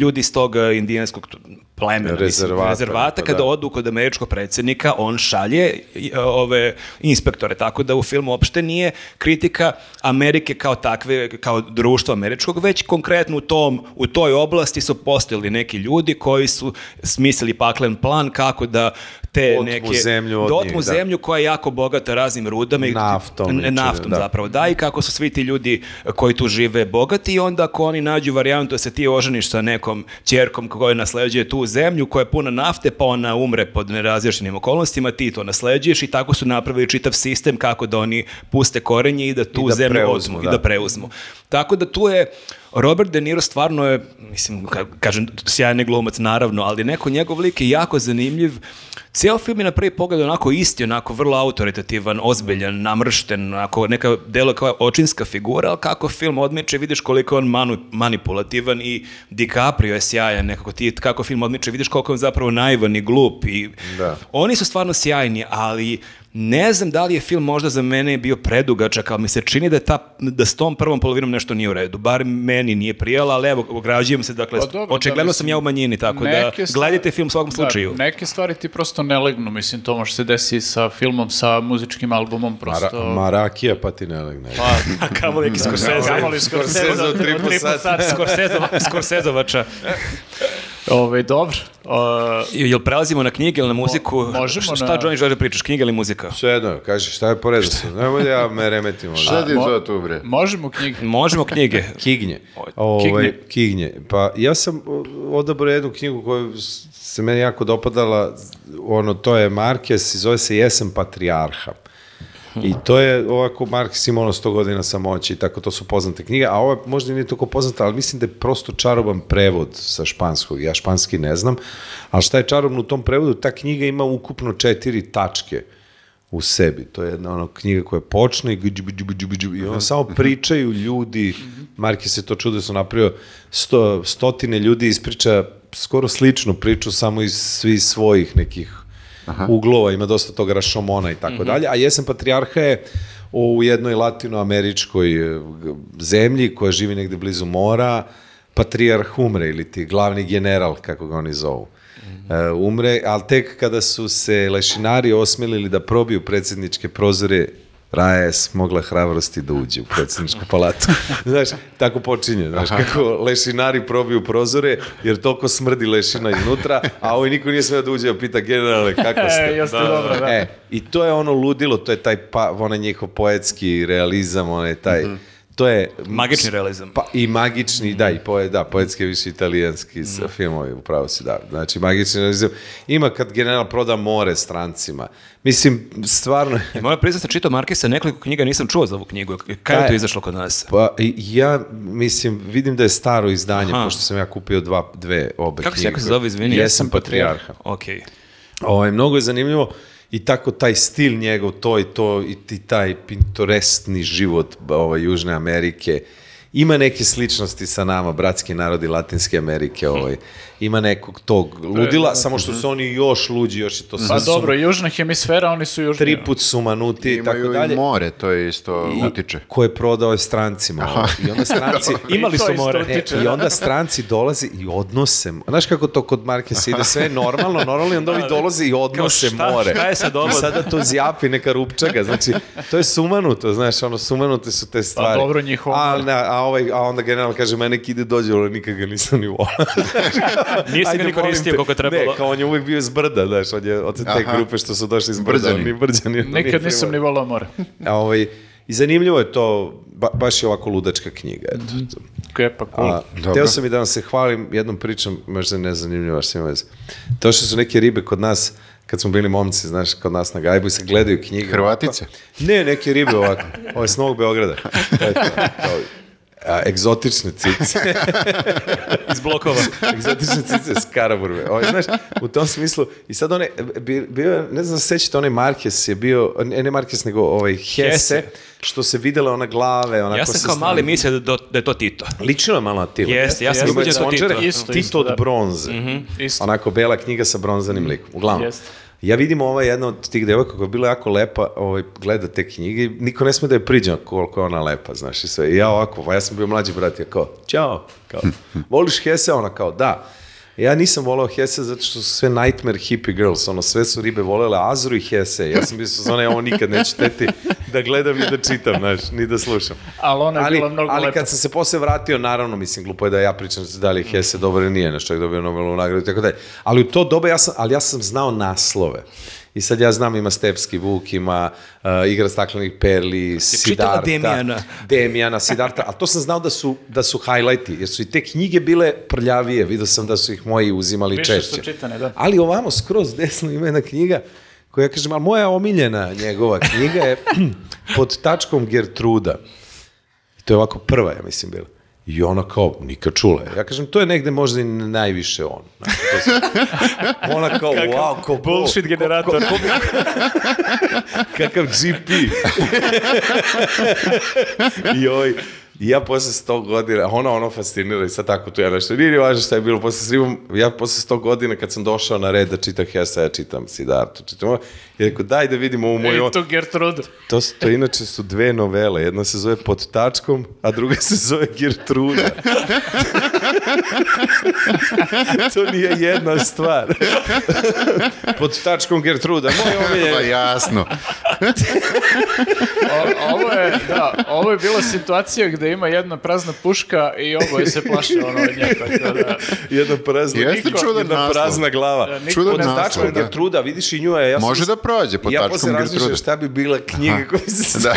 ljudi iz tog e, indijanskog plemena, mislim, Rezervata, rezervata pa kada da. odu kod američkog predsjednika, on šalje e, ove inspektore, tako da u filmu uopšte nije kritika Amerike kao takve, kao društva američkog, već konkretno u, tom, u toj oblasti su postojali neki ljudi koji su smislili paklen plan kako da te Otmu neke... zemlju od da otmu njih, da. zemlju koja je jako bogata raznim rudama. i- Naftom i naftom da. zapravo, da, i kako su svi ti ljudi koji tu žive bogati i onda ako oni nađu varijantu da se ti oženiš sa nekom ćerkom koja nasleđuje tu zemlju koja je puna nafte, pa ona umre pod nerazjašnjenim okolnostima, ti to nasleđuješ i tako su napravili čitav sistem kako da oni puste korenje i da tu I da zemlju preuzmu, otmu i da. da preuzmu. Tako da tu je Robert De Niro stvarno je, mislim, ka- kažem, sjajni glumac naravno, ali neko njegov lik je jako zanimljiv. Cijel film je na prvi pogled onako isti, onako vrlo autoritativan, ozbiljan, namršten, onako neka delo kao očinska figura, ali kako film odmiče, vidiš koliko je on manu, manipulativan i DiCaprio je sjajan, nekako ti, kako film odmiče, vidiš koliko je on zapravo naivan i glup i Da. oni su stvarno sjajni, ali Ne znam da li je film možda za mene bio predugačak, ali mi se čini da, je ta, da s tom prvom polovinom nešto nije u redu. Bar meni nije prijela, ali evo, ograđujem se, dakle, Pa dobro, da, očigledno sam ja u manjini, tako da stvari- gledajte film u svakom slučaju. Da, neke stvari ti prosto ne legnu, mislim, to može se desiti sa filmom, sa muzičkim albumom, prosto... Mara, marakija pa ti ne legne. Pa, A kamo neki Scorsese. Kamoli Scorsese Scorsese tri po sata. Scorsese- Scorsezovača. Ovaj, dobro. Uh, Jel prelazimo na knjige ili na muziku? Mo- možemo Šta, na- Johnny, želi da pričaš, knjiga ili muzika? Sve jedno, kaži šta je po redu. Nemoj da ja me remetim. ovdje. Šta ti mo- to tu, bre? možemo knjige. Možemo knjige. Kignje. Oj, Ovaj, Kignje. Kignje. Pa ja sam odabrao jednu knjigu koju se meni jako dopadala, ono, to je Marquez i zove se Jesen patrijarha. I to je ovako, Marquez ima ono 100 godina samoći tako, to su poznate knjige, a ovo je možda nije toliko poznata, ali mislim da je prosto čaroban prevod sa španskog. Ja španski ne znam, ali šta je čarobno u tom prevodu? Ta knjiga ima ukupno četiri tačke u sebi. To je jedna ono knjiga koja počne i gđu, gđu, gđu, i ono samo pričaju ljudi, Marki se to čudesno napravio, sto, stotine ljudi ispriča skoro sličnu priču, samo iz svih svojih nekih uglova, ima dosta toga rašomona i tako dalje, a Jesen Patrijarha je u jednoj latinoameričkoj e, g- zemlji koja živi negde blizu mora, patrijarh umre ili ti glavni general, kako ga oni zovu. E, umre, ali tek kada su se lešinari osmelili da probiju predsjedničke prozore, Raja je smogla hrabrosti da uđe u predsjedničku palatu. znaš, tako počinje, znaš, kako lešinari probiju prozore, jer toliko smrdi lešina iznutra, a ovaj niko nije smeo da uđe, a pita generale, kako ste? E, jeste dobro, da. E, i to je ono ludilo, to je taj, pa, onaj njihov poetski realizam, onaj taj, to je... Magični realizam. Pa i magični, da, i poe, da, poetski više italijanski s filmovi, upravo si da. Znači, magični realizam. Ima kad general proda more strancima. Mislim, stvarno... I moram priznati, sam čitao Markesa, nekoliko knjiga nisam čuo za ovu knjigu. Kada je to Taj- izašlo kod nas? Pa, ja, mislim, vidim da je staro izdanje, Aha. pošto sam ja kupio dva, dve obe Kako se knjige. jako zove, izvini? Jesam patrijarha. Ok. Ovaj, mnogo je zanimljivo i tako taj stil njegov, to i to, i taj pintoresni život ovaj, Južne Amerike, ima neke sličnosti sa nama, bratski narodi Latinske Amerike, ovaj, ima nekog tog ludila, samo što su oni još luđi, još je to sve Pa su dobro, južna hemisfera, oni su južni. tri put sumanuti i tako Imaju dalje. i more, to je isto utiče. Ko je prodao je strancima. ovaj. I onda stranci... Imali I to su isto more. E, utiče. I onda stranci dolaze i odnose. Znaš kako to kod Markesa ide sve je normalno, normalno i onda ovi dolaze i odnose šta- more. šta je sad ovo? I sada to zjapi neka rupčaga. Znači, to je sumanuto, znaš, ono, sumanute su te stvari. dobro, njihovo A, more. ne, a, ovaj, a onda general kaže, mene ide dođe, ali nikad ga nisam ni volao. Nisi ga ni koristio koliko je trebalo. Ne, kao on je uvijek bio iz brda, znaš, on je od te Aha. grupe što su došli iz brda. Brđani. Ni brđani. Nikad nisam ni volao more. A, ovaj, I zanimljivo je to, ba, baš je ovako ludačka knjiga. Eto. Kepa, cool. A, Dobro. Teo sam i da vam se hvalim jednom pričom, možda ne zanimljivo, što ima veze. To što su neke ribe kod nas, kad smo bili momci, znaš, kod nas na gajbu i se gledaju knjige. Hrvatice? Ne, neke ribe ovako. Ovo je s Novog Beograda. Eto, a, egzotične cice. Iz blokova. egzotične cice s Karaburme. Ovo, znaš, u tom smislu, i sad one, bi- bio, ne znam se sećate, onaj Marquez je bio, ne, ne Marquez, nego ovaj Hesse, Hesse. što se videla ona glave, onako Ja sam sa kao mali mislio da, da je to Tito. Ličilo je malo na Tilo. Jeste, ja sam ubeđen da je to Tito. Isto, Tito isto, od da. bronze. Isto. Onako bela knjiga sa bronzanim likom. Uglavnom. Jeste. Ja vidim ova jedna od tih devojka koja je bila jako lepa, ovaj, gleda te knjige niko ne sme da je priđe koliko je ona lepa, znaš, i sve. I ja ovako, pa ja sam bio mlađi brat, ja kao, ćao, kao, voliš Hese? Ona kao, da. Ja nisam volao Hese zato što su sve nightmare hippie girls, ono, sve su ribe volele Azru i Hese. Ja sam bio sa zone, ovo nikad neću teti da gledam i da čitam, znaš, ni da slušam. Ali ona je ali, bila mnogo ali lepa. kad sam se posle vratio, naravno, mislim, glupo je da ja pričam da li je Hesse dobar ili nije, nešto je dobio Nobelovu nagradu i tako dalje. Ali u to doba ja sam, ali ja sam znao naslove. I sad ja znam ima Stepski Vuk, ima uh, Igra staklenih perli, čitala Sidarta. Demijana? Demijana, Sidarta, ali to sam znao da su, da su highlighti, jer su i te knjige bile prljavije, vidio sam da su ih moji uzimali Više češće. su čitane, da. Ali ovamo, skroz desno ima jedna knjiga koja, ja kažem, a moja omiljena njegova knjiga je pod tačkom Gertruda. I to je ovako prva, ja mislim, bila. I ona kao, nikad čula. Ja kažem, to je negde možda i najviše on. Znači, to ona kao, wow, kao, Bullshit generator. ko- ko bi- kakav GP. I ovaj, I ja posle 100 godina, ona ono fascinira i sad tako tu ja nešto, nije ni važno šta je bilo, posle s Rivom, ja posle 100 godina kad sam došao na red da čitam Hesa, ja čitam Siddhartha, čitam ovo, i rekao, daj da vidimo ovu moju... I tu Gertrude. To, su, to inače su dve novele, jedna se zove Pod tačkom, a druga se zove Gertruda. to nije jedna stvar. Pod tačkom Gertruda, moj Pa omiljen. jasno. O- ovo je, da, ovo je bila situacija gde ima jedna prazna puška i oboje se plaše ono od nje. Tako da, Jedna prazna, Jeste niko- čudan jedna naslov. prazna glava. Da, niko Čudan zna naslov, Tačkom da. Gertruda, vidiš i nju je. Ja sam Može s- da prođe pod ja tačkom posle razmišljam šta bi bila knjiga koja se Da.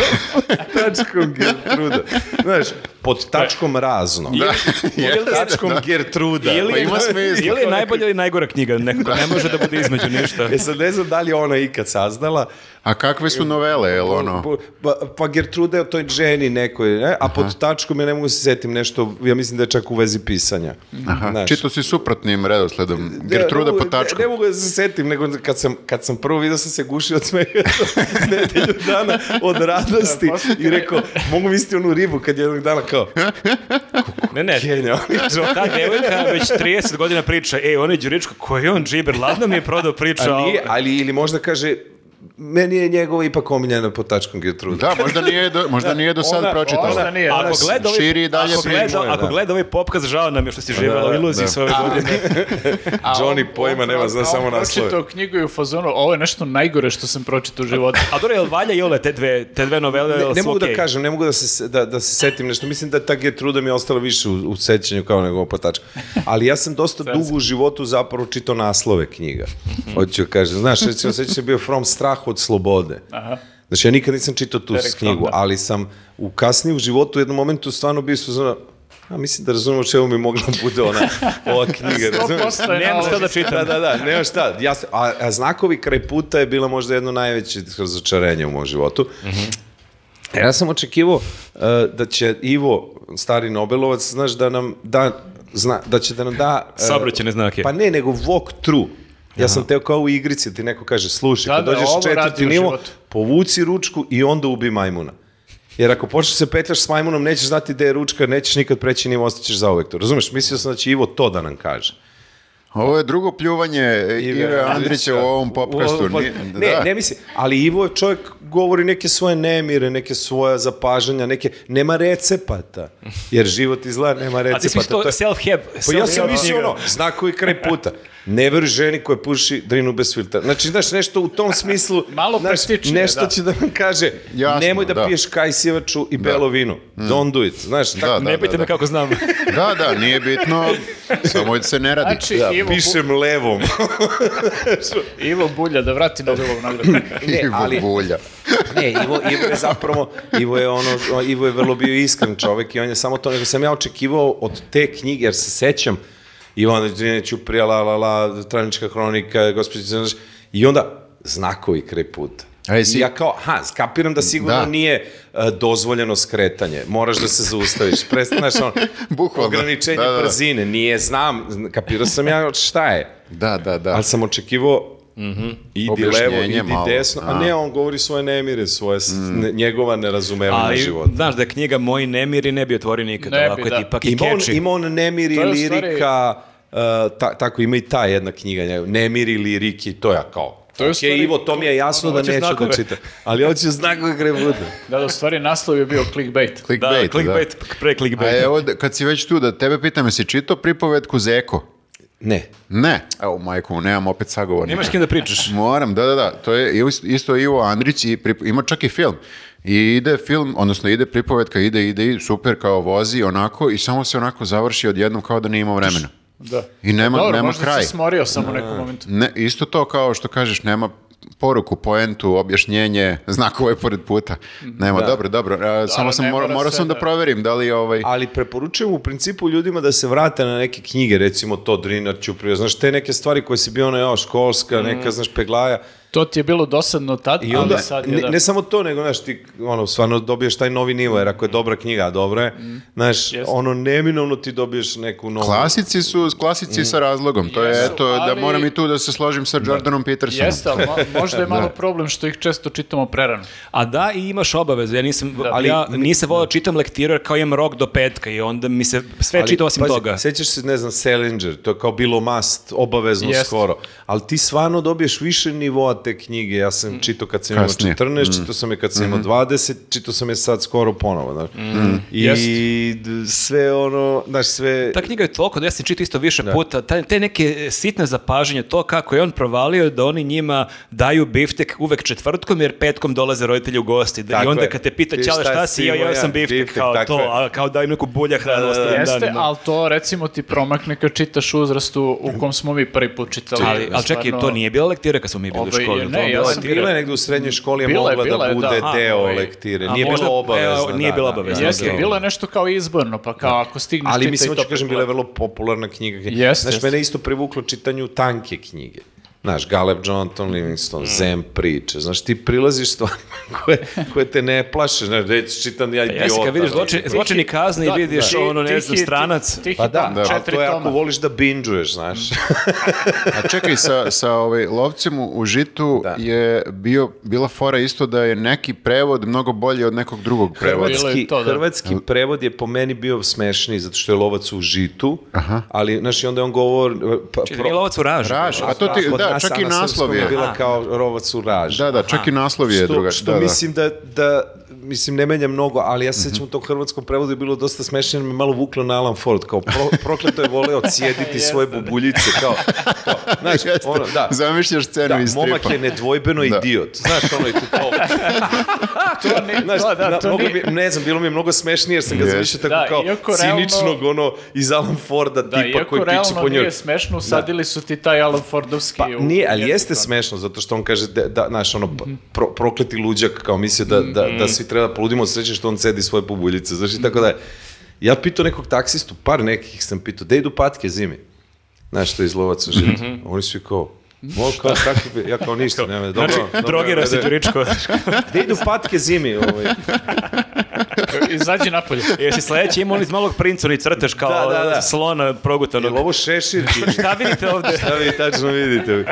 tačkom Gertruda. Znaš, pod tačkom razno. Da. Pod tačkom Gertruda. Ili, Pa ima smisla. ili je najbolja ili najgora knjiga, nekako ne može da bude između ništa. E sad ne znam da li je ona ikad saznala, A kakve su novele, jel ono? Pa, pa Gertruda je o toj ženi nekoj, ne? a pod tačkom ja ne mogu se setim nešto, ja mislim da je čak u vezi pisanja. Aha, Znaš. čito si suprotnim redosledom. Gertruda ne, po mogu- tačku. Ne, ne mogu da se setim, nego kad sam, kad sam prvo vidio sam se gušio od smeha nedelju dana od radosti i rekao, mogu misliti onu ribu kad jednog dana kao, Ne, ne, ta devojka već 30 godina priča, ej, on je Đuričko, ko je on džiber, ladno mi je prodao priču. a nije, ali ili možda kaže, meni je njegova ipak omiljena pod tačkom Gertruda. Da, možda nije do, možda nije do sad Ona- pročitala. Možda nije. Ako gleda ovaj, širi i dalje ako priču. gleda, ako Da. gleda ovaj popkaz, žao nam je što si živjela u da, iluziji da. sve ove godine. A Johnny pojma nema, zna samo naslove. pročitao knjigu i u fazonu, ovo je nešto najgore što sam pročitao u životu. A dobro, jel valja i ole te dve, te dve novele, Ne, ne mogu okej? da kažem, ne mogu da se, da, da se setim nešto. Mislim da ta Gertruda mi je ostala više u, u sećanju kao nego potačka. Ali ja sam dosta dugo u životu zapravo čitao naslove knjiga. Hoću da kažem. Znaš, recimo, sećam se bio From strah od slobode. Aha. Znači, ja nikad nisam čitao tu Derek knjigu, da. ali sam u kasnije u životu u jednom momentu stvarno bio su zna, a mislim da razumemo čemu mi mogla bude ona ova knjiga. razumeš? 100% je Nemam šta da čitam. Da, da, da, nema šta. Ja, a, a znakovi kraj puta je bila možda jedno najveće razočarenje u mom životu. E, Ja sam očekivao uh, da će Ivo, stari Nobelovac, znaš, da nam da, zna, da će da nam da... uh, Saobraćajne znake. Pa ne, nego walk through. Ja sam teo kao u igrici, ti neko kaže, slušaj, Da, kad da, dođeš radi četvrti nivo, povuci ručku i onda ubi majmuna. Jer ako počneš se petljaš s majmunom, nećeš znati gde je ručka, nećeš nikad preći nivo, ostaćeš zauvek to. Razumeš, mislio sam da će Ivo to da nam kaže. Ovo je drugo pljuvanje Ive Andrića u ovom popkastu. Ne, da. ne mislim, ali Ivo je čovjek govori neke svoje nemire, neke svoja zapažanja, neke, nema recepata, jer život izgleda nema A ti si recepata. mislio to je- self-help. Pa ja sam mislio ono, znakovi kraj puta. Ne veruj ženi koja puši drinu bez filtra. Znači, znaš, nešto u tom smislu... Malo znaš, Nešto da. će da nam kaže, Jasno, nemoj da, da. piješ kajsijevaču i belo vino. Don't do it. Znaš, Da, tako, da, Ne da, me kako znam. Da, da, nije bitno, samo da se ne radi. Znači, da, Ivo, Bu- pišem levom. Ivo Bulja, da vrati Nobelov nagradu. Ne, Ivo ali- Bulja. Ne, Ivo, Ivo je zapravo, Ivo je ono, Ivo je vrlo bio iskren čovek i on je samo to, nego sam ja očekivao od te knjige, jer se sećam, Ivan Đinić uprija, la, la, la, Tranička hronika, gospođa, znaš, i onda znakovi kraj puta. Ej, si- ja kao, ha, skapiram da sigurno Da. nije uh, dozvoljeno skretanje, moraš da se zaustaviš, prestaš ono, Bukvalno. ograničenje Da, da, da. brzine, nije, znam, kapirao sam ja šta je. Da, da, da. Ali sam očekivao idi Objašnjenje levo, idi malo, desno, a a. ne, on govori svoje nemire, svoje, ne- njegova nerazumevanja Ali, života. znaš da je knjiga Moji nemiri ne bi otvorio nikada, Ne bi, ovako je da. ti ipak i Ima on, catchy. ima on nemiri, lirika, uh, ta, tako ima i ta jedna knjiga, nemiri, liriki, to ja kao. To je u Ok, stvari- Ivo, to mi je jasno da Hoće neću znakove. da čitam. Ali hoću znakove gre bude. Da, da, u stvari naslov je bio clickbait. Da, Clickbait, da. clickbait, pre A clickbait. evo, da- kad si već tu, da tebe pitam, jesi čitao pripovetku Zeko? Ne. Ne. Evo, majko, nemam opet sagovornika. Nemaš kim da pričaš. Moram, da, da, da. To je isto- isto Ivo Andrić i prip- ima čak i film. I ide film, odnosno ide pripovetka, ide, ide super kao vozi onako i samo se onako završi odjednom kao da nije imao vremena. Da. I nema, Dobro, nema možda kraj. si smorio samo u nekom momentu. Ne, isto to kao što kažeš, nema poruku, poentu, objašnjenje, znakove pored puta. Nema, dobro, dobro. A, samo sam, mora, mora morao sve sam da da- proverim da li ovaj... Ali preporučujem u principu ljudima da se vrate na neke knjige, recimo to Drinar Ćuprija, znaš, te neke stvari koje si bio ono, evo, školska, neka, znaš, peglaja, To ti je bilo dosadno tad, I onda, ali sad je ne, da... ne samo to, nego, znaš, ti, ono, stvarno dobiješ taj novi nivo, jer ako je dobra knjiga, a dobra je, znaš, Jeste. ono, neminovno ti dobiješ neku novu... Klasici su klasici sa razlogom. To je, Jesu, eto, da ali- moram i tu da se složim sa Jordanom Petersonom. Jeste, ali mo- možda je malo problem što ih često čitamo prerano. A da, i imaš obavezu. Ja nisam, Da. ali ja nisam volao da čitam lektiru jer kao imam rok do petka i onda mi se sve Ali, čita osim pazi, toga. Sećaš se, ne znam, Salinger, to je kao bilo must, obavezno Jeste. skoro. Ali ti stvarno dobiješ više nivoa te knjige. Ja sam čitao kad sam imao Kasnije. 14, čitao sam je kad sam imao 20, čitao sam je sad skoro ponovo. Znaš. I d- sve ono, znaš, sve... Ta knjiga je toliko da ja sam čitao isto više puta, te, te neke sitne zapažanja, to kako je on provalio da oni njima daju biftek uvek četvrtkom jer petkom dolaze roditelji u gosti. Da, I onda kad te pita Ti ćale šta si ja, ja sam biftek, biftek, kao tako to, je. a kao daj neku bulja hrana ostalim Jeste, danima. ali to recimo ti promakne kad čitaš u uzrastu u kom smo mi prvi put čitali. Ali, ali čekaj, to nije bila lektira kad smo mi bili u Ovaj, školi. ne, ja sam. Bila je negde u srednjoj školi je mogla bila da je, bude da. deo lektire. Nije bilo obavezno. evo, nije da, bilo da, obavezno, Jeste, bilo je nešto kao izborno, pa kao ako stigneš Ali mislim, to hoću kažem, preko- bila je vrlo popularna knjiga. Jeste, Znaš, mene isto privuklo čitanju tanke knjige. Znaš, Galeb Jonathan Mm. Livingston, Zen priče. Znaš, ti prilaziš stvarima koje, koje te ne plaše. Znaš, reći, čitam ja idiota. Jesi, kad vidiš zločin, znaš. zločin i kazne i Da, vidiš da. ono, ne znam, stranac. tihi Pa da, tom, ali četiri to je ako voliš da binđuješ, znaš. A čekaj, sa, sa ovaj, lovcem u u žitu Da. je bio, bila fora isto da je neki prevod mnogo bolji od nekog drugog prevoda. Je Hrvatski, to, da. hrvatski prevod je po meni bio smešniji, zato što je lovac u žitu, ali, znaš, i onda je on govor... Pa, Čekaj, nije lovac u ražu. Raž, a to ti, Kod da, čak i naslov je. bila kao rovac u raž. Da, da, čak i naslov je što, druga. Što da, da. mislim da, da mislim, ne menja mnogo, ali ja se sećam u tom hrvatskom prevodu je bilo dosta smešno, jer me malo vuklo na Alan Ford, kao pro, prokleto je voleo cijediti svoje bubuljice, kao, kao znaš, Jeste. ono, da. Zamišljaš scenu Da, iz stripa. momak je nedvojbeno Da. idiot. Znaš, ono i tu kao... To ni- Znaš, to, da, to mi, je- ne znam, bilo mi je mnogo smešnije jer sam ga zamišljao tako Da, kao realno- ciničnog, ono, iz Alan Forda Da, tipa koji piče po njoj. nije smešno, usadili su ti taj Alan Fordovski. Pa u- nije, ali jeste jezik, smešno, zato što on kaže, da, da znaš, ono, pro, prokleti luđak, kao mislio da, da, da svi treba da poludimo od sreće što on cedi svoje pobuljice, znaš, i tako da je. Ja pitao nekog taksistu, par nekih sam pitao, da idu patke zimi? Znaš, što je iz lovaca živjeti. Oni su i kao, Mo, kao, tako, bi- ja kao ništa, nema, dobro. Znači, dobro, drogira se da- Đuričko. Da idu patke zimi, ovaj. Izađi napolje. Jesi sledeći imao iz malog princa, oni crteš kao Da, da, da. slona Jel progutanog. ovo šešir? Šta vidite ovde? Šta vi tačno vidite?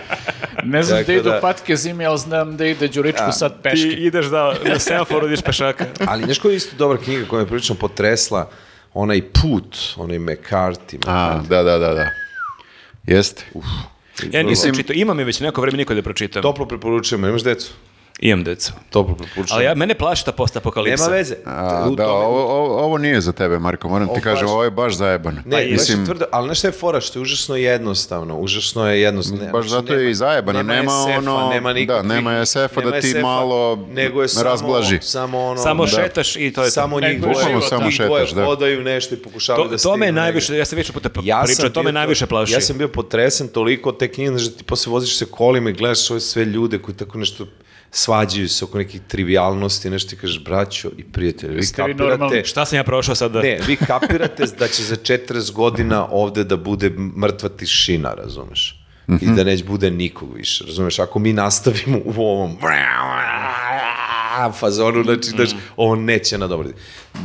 Ne znam Tako da idu da- patke zimi, ali znam da ide Đuričku sad Ti peške. ideš da na semaforu ideš pešaka. Ali koja je isto dobra knjiga koja me prilično potresla? Onaj put, onaj McCarthy. A, da, da, da, da. Jeste. Ja nisam čitao, imam je već neko vreme niko da pročitam. Toplo preporučujem, imaš decu? Imam decu. Toplo preporučujem. Ali ja, mene plaši ta postapokalipsa. Nema veze. A, da, ovo, ovo, ovo nije za tebe, Marko, moram ti Ovo kažem, baš- ovo je baš zajebano. Ne, Pa, mislim, tvrdo, ali znaš šta je fora, što je užasno jednostavno, užasno je jednostavno. Baš zato je i zajebano, nema SF-a, ono- nema da, nikakvih- nema SF-a da nema ti SF-a, malo nego je samo, razblaži. Samo ono, Samo da. šetaš i to je to. Samo njih dvoje, život, samo njih dvoje šetaš, da. hodaju nešto i pokušavaju To, da to me najviše, ja sam više puta Ja pričao, to me najviše plaši. Ja sam bio potresen toliko od te knjige, znaš da ti posle voziš se kolima i gledaš ove sve ljude koji tako nešto svađaju se oko nekih trivialnosti, nešto ti kažeš, braćo i prijatelji, vi Ste vi kapirate, normalni? Šta sam ja prošao sad da... ne, vi kapirate da će za 40 godina ovde da bude mrtva tišina, razumeš? I da neće bude nikog više, razumeš? Ako mi nastavimo u ovom fazonu, znači, znači, ovo neće nadobrati.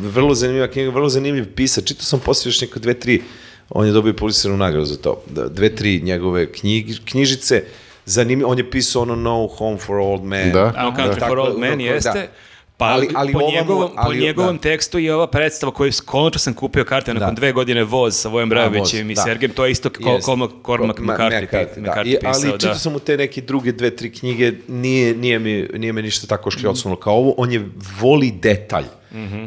Vrlo zanimljiva knjiga, vrlo zanimljiv pisac. Čitao sam poslije još neke dve, tri, on je dobio policijsku nagradu za to. Da, Dve, tri njegove knjig, knjižice, zanimljivo, on je pisao ono No Home for Old Men. Da. No Country Tako, for Old Men da. jeste. Pa Ali- ali po, ova mu- njegovom, po ali- njegovom da. tekstu je ova predstava koju konačno sam kupio karte nakon Da. dve godine voz sa Vojem Brajovićem voz, i da. Sergejem, to je isto Col- Jest. Cormac, Cormac Ma- McCarthy, McCarthy, da. McCarthy I, pisao, ali da. čitao sam u te neke druge dve, tri knjige, nije, nije, mi, nije me ništa tako škljocnulo kao ovo. On je voli detalj.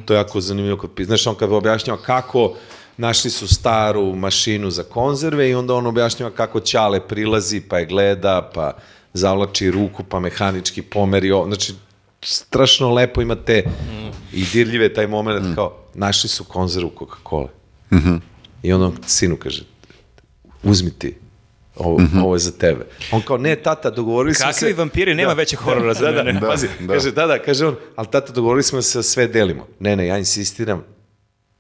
To je jako zanimljivo kod pisa. Znaš, on kad objašnjava kako našli su staru mašinu za konzerve i onda on objašnjava kako Ćale prilazi, pa je gleda, pa zavlači ruku, pa mehanički pomeri. ovo. Znači, strašno lepo ima te i dirljive taj moment kao, našli su konzervu Coca-Cola. I onda on sinu kaže, uzmi ti, ovo, ovo je za tebe. On kao, ne, tata, dogovorili smo se... Kakvi vampiri, nema većeg horora za da, da, mene. pazi, Da. kaže, da, da, kaže on, ali tata, dogovorili smo se da sve delimo. Ne, ne, ja insistiram,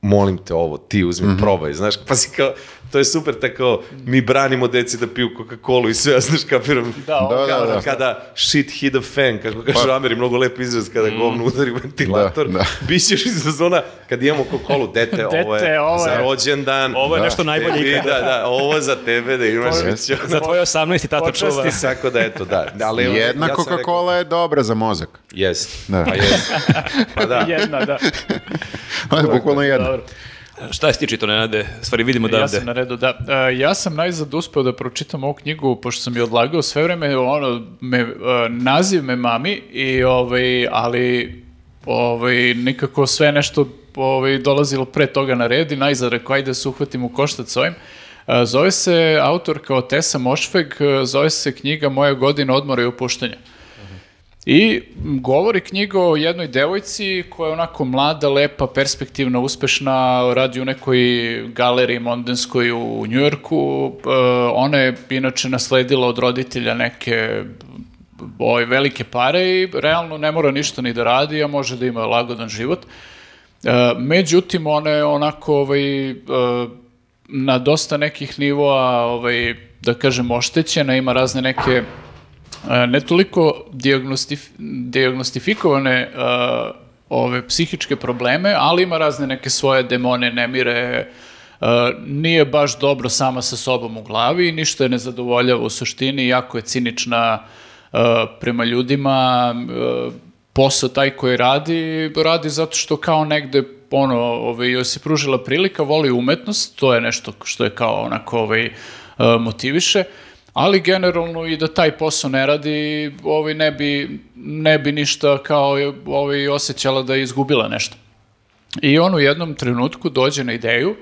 molim te ovo, ti uzmi, probaj, znaš, pa si kao, to je super tako, mi branimo deci da piju Coca-Cola i sve, ja znaš, kapiram, Da, Da, da, kao da. kada shit hit the fan, kako kažu Ameri, mnogo lep izraz kada govno udari ventilator, Da, da. bićeš iz zona, kad imamo Coca-Cola, dete, ovo je Dete, ovo za je- rođendan, Ovo je Da. nešto najbolje tebi, ikada. da, da, ovo za tebe da imaš već Za tvoje 18 i tata čuva. Počasti sako da eto, da. Ali, Jedna ja Coca-Cola je dobra za mozak. Jest. Da. Pa jest. Pa da. Jedna, da. Ali bukvalno jedna. Dobro. Šta si ti čito, Nenade? Stvari vidimo Ja da sam na redu, da. E, ja sam najzad uspeo da pročitam ovu knjigu, pošto sam je odlagao sve vreme, ono, me, e, naziv me mami, i, ovaj, ali ovaj, nikako sve nešto ovaj, dolazilo pre toga na red i najzad rekao, ajde da se uhvatim u koštac s ovim. E, Zove se autor kao Tessa Mošveg, e, zove se knjiga Moja godina odmora i opuštanja. I govori knjiga o jednoj devojci koja je onako mlada, lepa, perspektivna, uspešna, radi u nekoj galeriji mondenskoj u Njujorku. E, ona je inače nasledila od roditelja neke ove velike pare i realno ne mora ništa ni da radi, a može da ima lagodan život. E, međutim, ona je onako ovaj, e, na dosta nekih nivoa, ovaj, da kažem, oštećena, ima razne neke ne toliko dijagnostif, dijagnostifikovane e, ove psihičke probleme, ali ima razne neke svoje demone, nemire, e, nije baš dobro sama sa sobom u glavi, ništa je ne zadovoljava u suštini, jako je cinična e, prema ljudima, e, posao taj koji radi, radi zato što kao negde ono, ovaj, joj se pružila prilika, voli umetnost, to je nešto što je kao onako ovaj, motiviše, ali generalno i da taj posao ne radi, ovaj, ne, bi, ne bi ništa kao ovaj, osjećala da je izgubila nešto. I on u jednom trenutku dođe na ideju,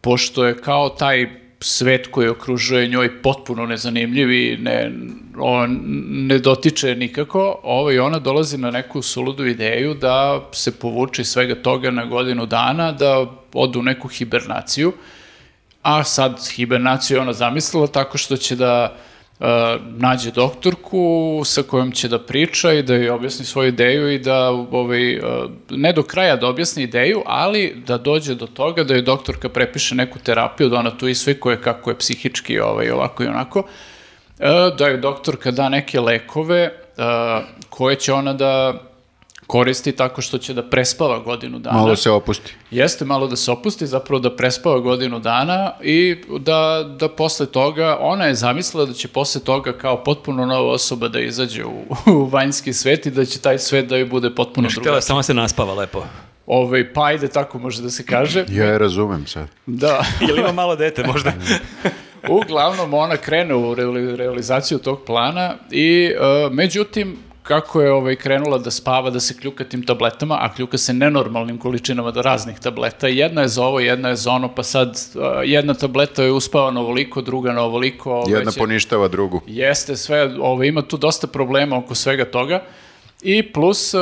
pošto je kao taj svet koji okružuje njoj potpuno nezanimljiv i ne, on ne dotiče nikako, ovaj, ona dolazi na neku suludu ideju da se povuče svega toga na godinu dana, da odu u neku hibernaciju, a sad hibernaciju ona zamislila tako što će da uh, nađe doktorku sa kojom će da priča i da joj objasni svoju ideju i da ovaj, uh, ne do kraja da objasni ideju, ali da dođe do toga da joj doktorka prepiše neku terapiju, da ona tu isvikuje kako je psihički ovaj, ovako i onako, uh, da joj doktorka da neke lekove koje će ona da koristi tako što će da prespava godinu dana. Malo se opusti. Jeste malo da se opusti, zapravo da prespava godinu dana i da, da posle toga, ona je zamislila da će posle toga kao potpuno nova osoba da izađe u, u vanjski svet i da će taj svet da joj bude potpuno drugačiji. samo se naspava lepo. Ovaj, pa ajde, tako može da se kaže. Ja je razumem sad. Da. Ili ima malo dete možda? Uglavnom, ona krene u reali- realizaciju tog plana i, e, međutim, kako je ovaj, krenula da spava, da se kljuka tim tabletama, a kljuka se nenormalnim količinama da raznih tableta. Jedna je za ovo, jedna je za ono, pa sad jedna tableta je uspava na ovoliko, druga na ovoliko. ovaj, Jedna će- poništava drugu. Jeste, sve, ovo, ima tu dosta problema oko svega toga. I plus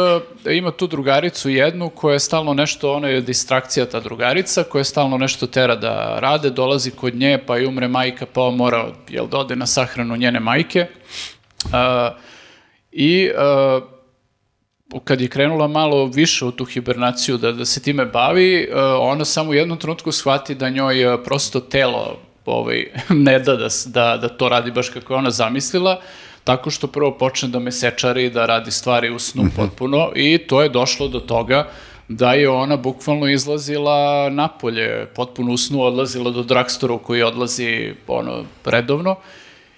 ima tu drugaricu jednu koja je stalno nešto, ona je distrakcija ta drugarica, koja je stalno nešto tera da rade, dolazi kod nje pa i umre majka pa on mora jel, da ode na sahranu njene majke. Uh, I uh, kad je krenula malo više u tu hibernaciju da, da se time bavi, uh, ona samo u jednom trenutku shvati da njoj uh, prosto telo ovaj, ne da, da da da to radi baš kako je ona zamislila, tako što prvo počne da mesečari, da radi stvari u snu potpuno i to je došlo do toga da je ona bukvalno izlazila napolje, potpuno u snu odlazila do dragstora u koji odlazi ono, redovno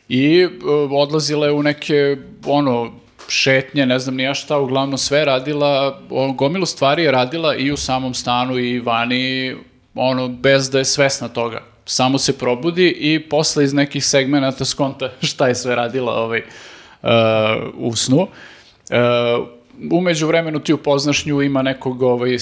i odlazila je u neke ono šetnje, ne znam ni ja šta, uglavnom sve radila, o, gomilu stvari je radila i u samom stanu i vani, ono, bez da je svesna toga. Samo se probudi i posle iz nekih segmenata skonta šta je sve radila ovaj, e, u snu. Uh, umeđu vremenu ti upoznaš nju, ima nekog ovaj, uh,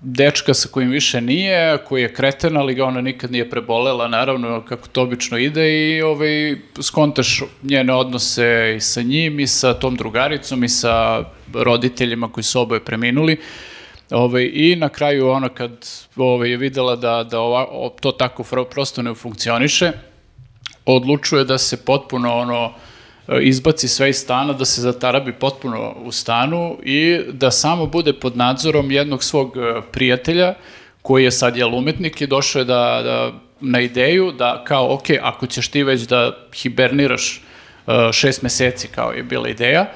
dečka sa kojim više nije, koji je kreten, ali ga ona nikad nije prebolela, naravno, kako to obično ide i ovaj, skontaš njene odnose i sa njim i sa tom drugaricom i sa roditeljima koji su oboje preminuli. Ovaj, I na kraju ona kad ovaj, je videla da, da ova, to tako prosto ne funkcioniše, odlučuje da se potpuno ono e, izbaci sve iz stana, da se zatarabi potpuno u stanu i da samo bude pod nadzorom jednog svog e, prijatelja koji je sad jel umetnik i došao je da, da, na ideju da kao, ok, ako ćeš ti već da hiberniraš uh, šest meseci kao je bila ideja,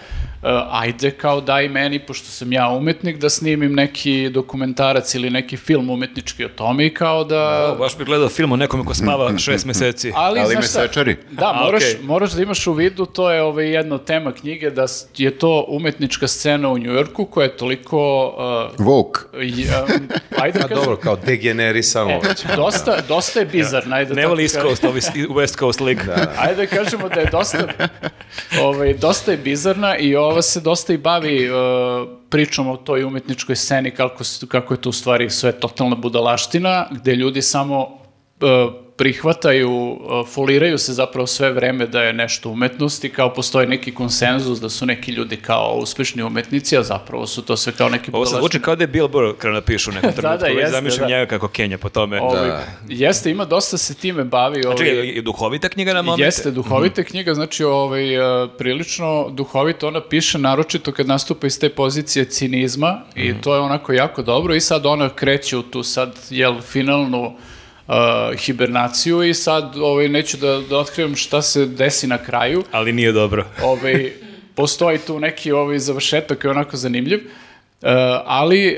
ajde kao daj meni, pošto sam ja umetnik, da snimim neki dokumentarac ili neki film umetnički o tome i kao da... O, baš bih gledao film o nekome ko spava šest meseci. Ali, Ali znaš me šta, sečari. Da, A, moraš, okej. moraš da imaš u vidu, to je ovaj, jedna tema knjige, da je to umetnička scena u Njujorku koja je toliko... Uh, Vogue. um, ajde da kažem, dobro, kao degenerisano e, već. dosta, dosta je bizarna. Ajde Ne voli East. Coast, ovi West Coast League. Ajde da kažemo da je dosta, ovaj, dosta je bizarna i ova se dosta i bavi uh, pričom o toj umetničkoj sceni, kako, kako je to u stvari sve totalna budalaština, gde ljudi samo prihvataju, uh, foliraju se zapravo sve vreme da je nešto umetnost i kao postoji neki konsenzus da su neki ljudi kao uspešni umetnici, a zapravo su to sve kao neki Ovo se zvuči kao da je Billboard krenuo da pišu u nekom Da, trenutku. da, Već jeste, zamišljam da. njega kako Kenja po tome. Ovaj, Da. Jeste, ima dosta se time bavi. Ovaj, čekaj, je duhovita knjiga na momente? Jeste, duhovita knjiga, znači ovaj, e, prilično duhovito ona piše, naročito kad nastupa iz te pozicije cinizma i to je onako jako dobro i sad ona kreće u tu sad, jel, finalnu e, hibernaciju i sad ovaj, neću da, da otkrivam šta se desi na kraju, Ali nije dobro. ovaj, postoji tu neki ovaj završetak koji je onako zanimljiv, e, ali e,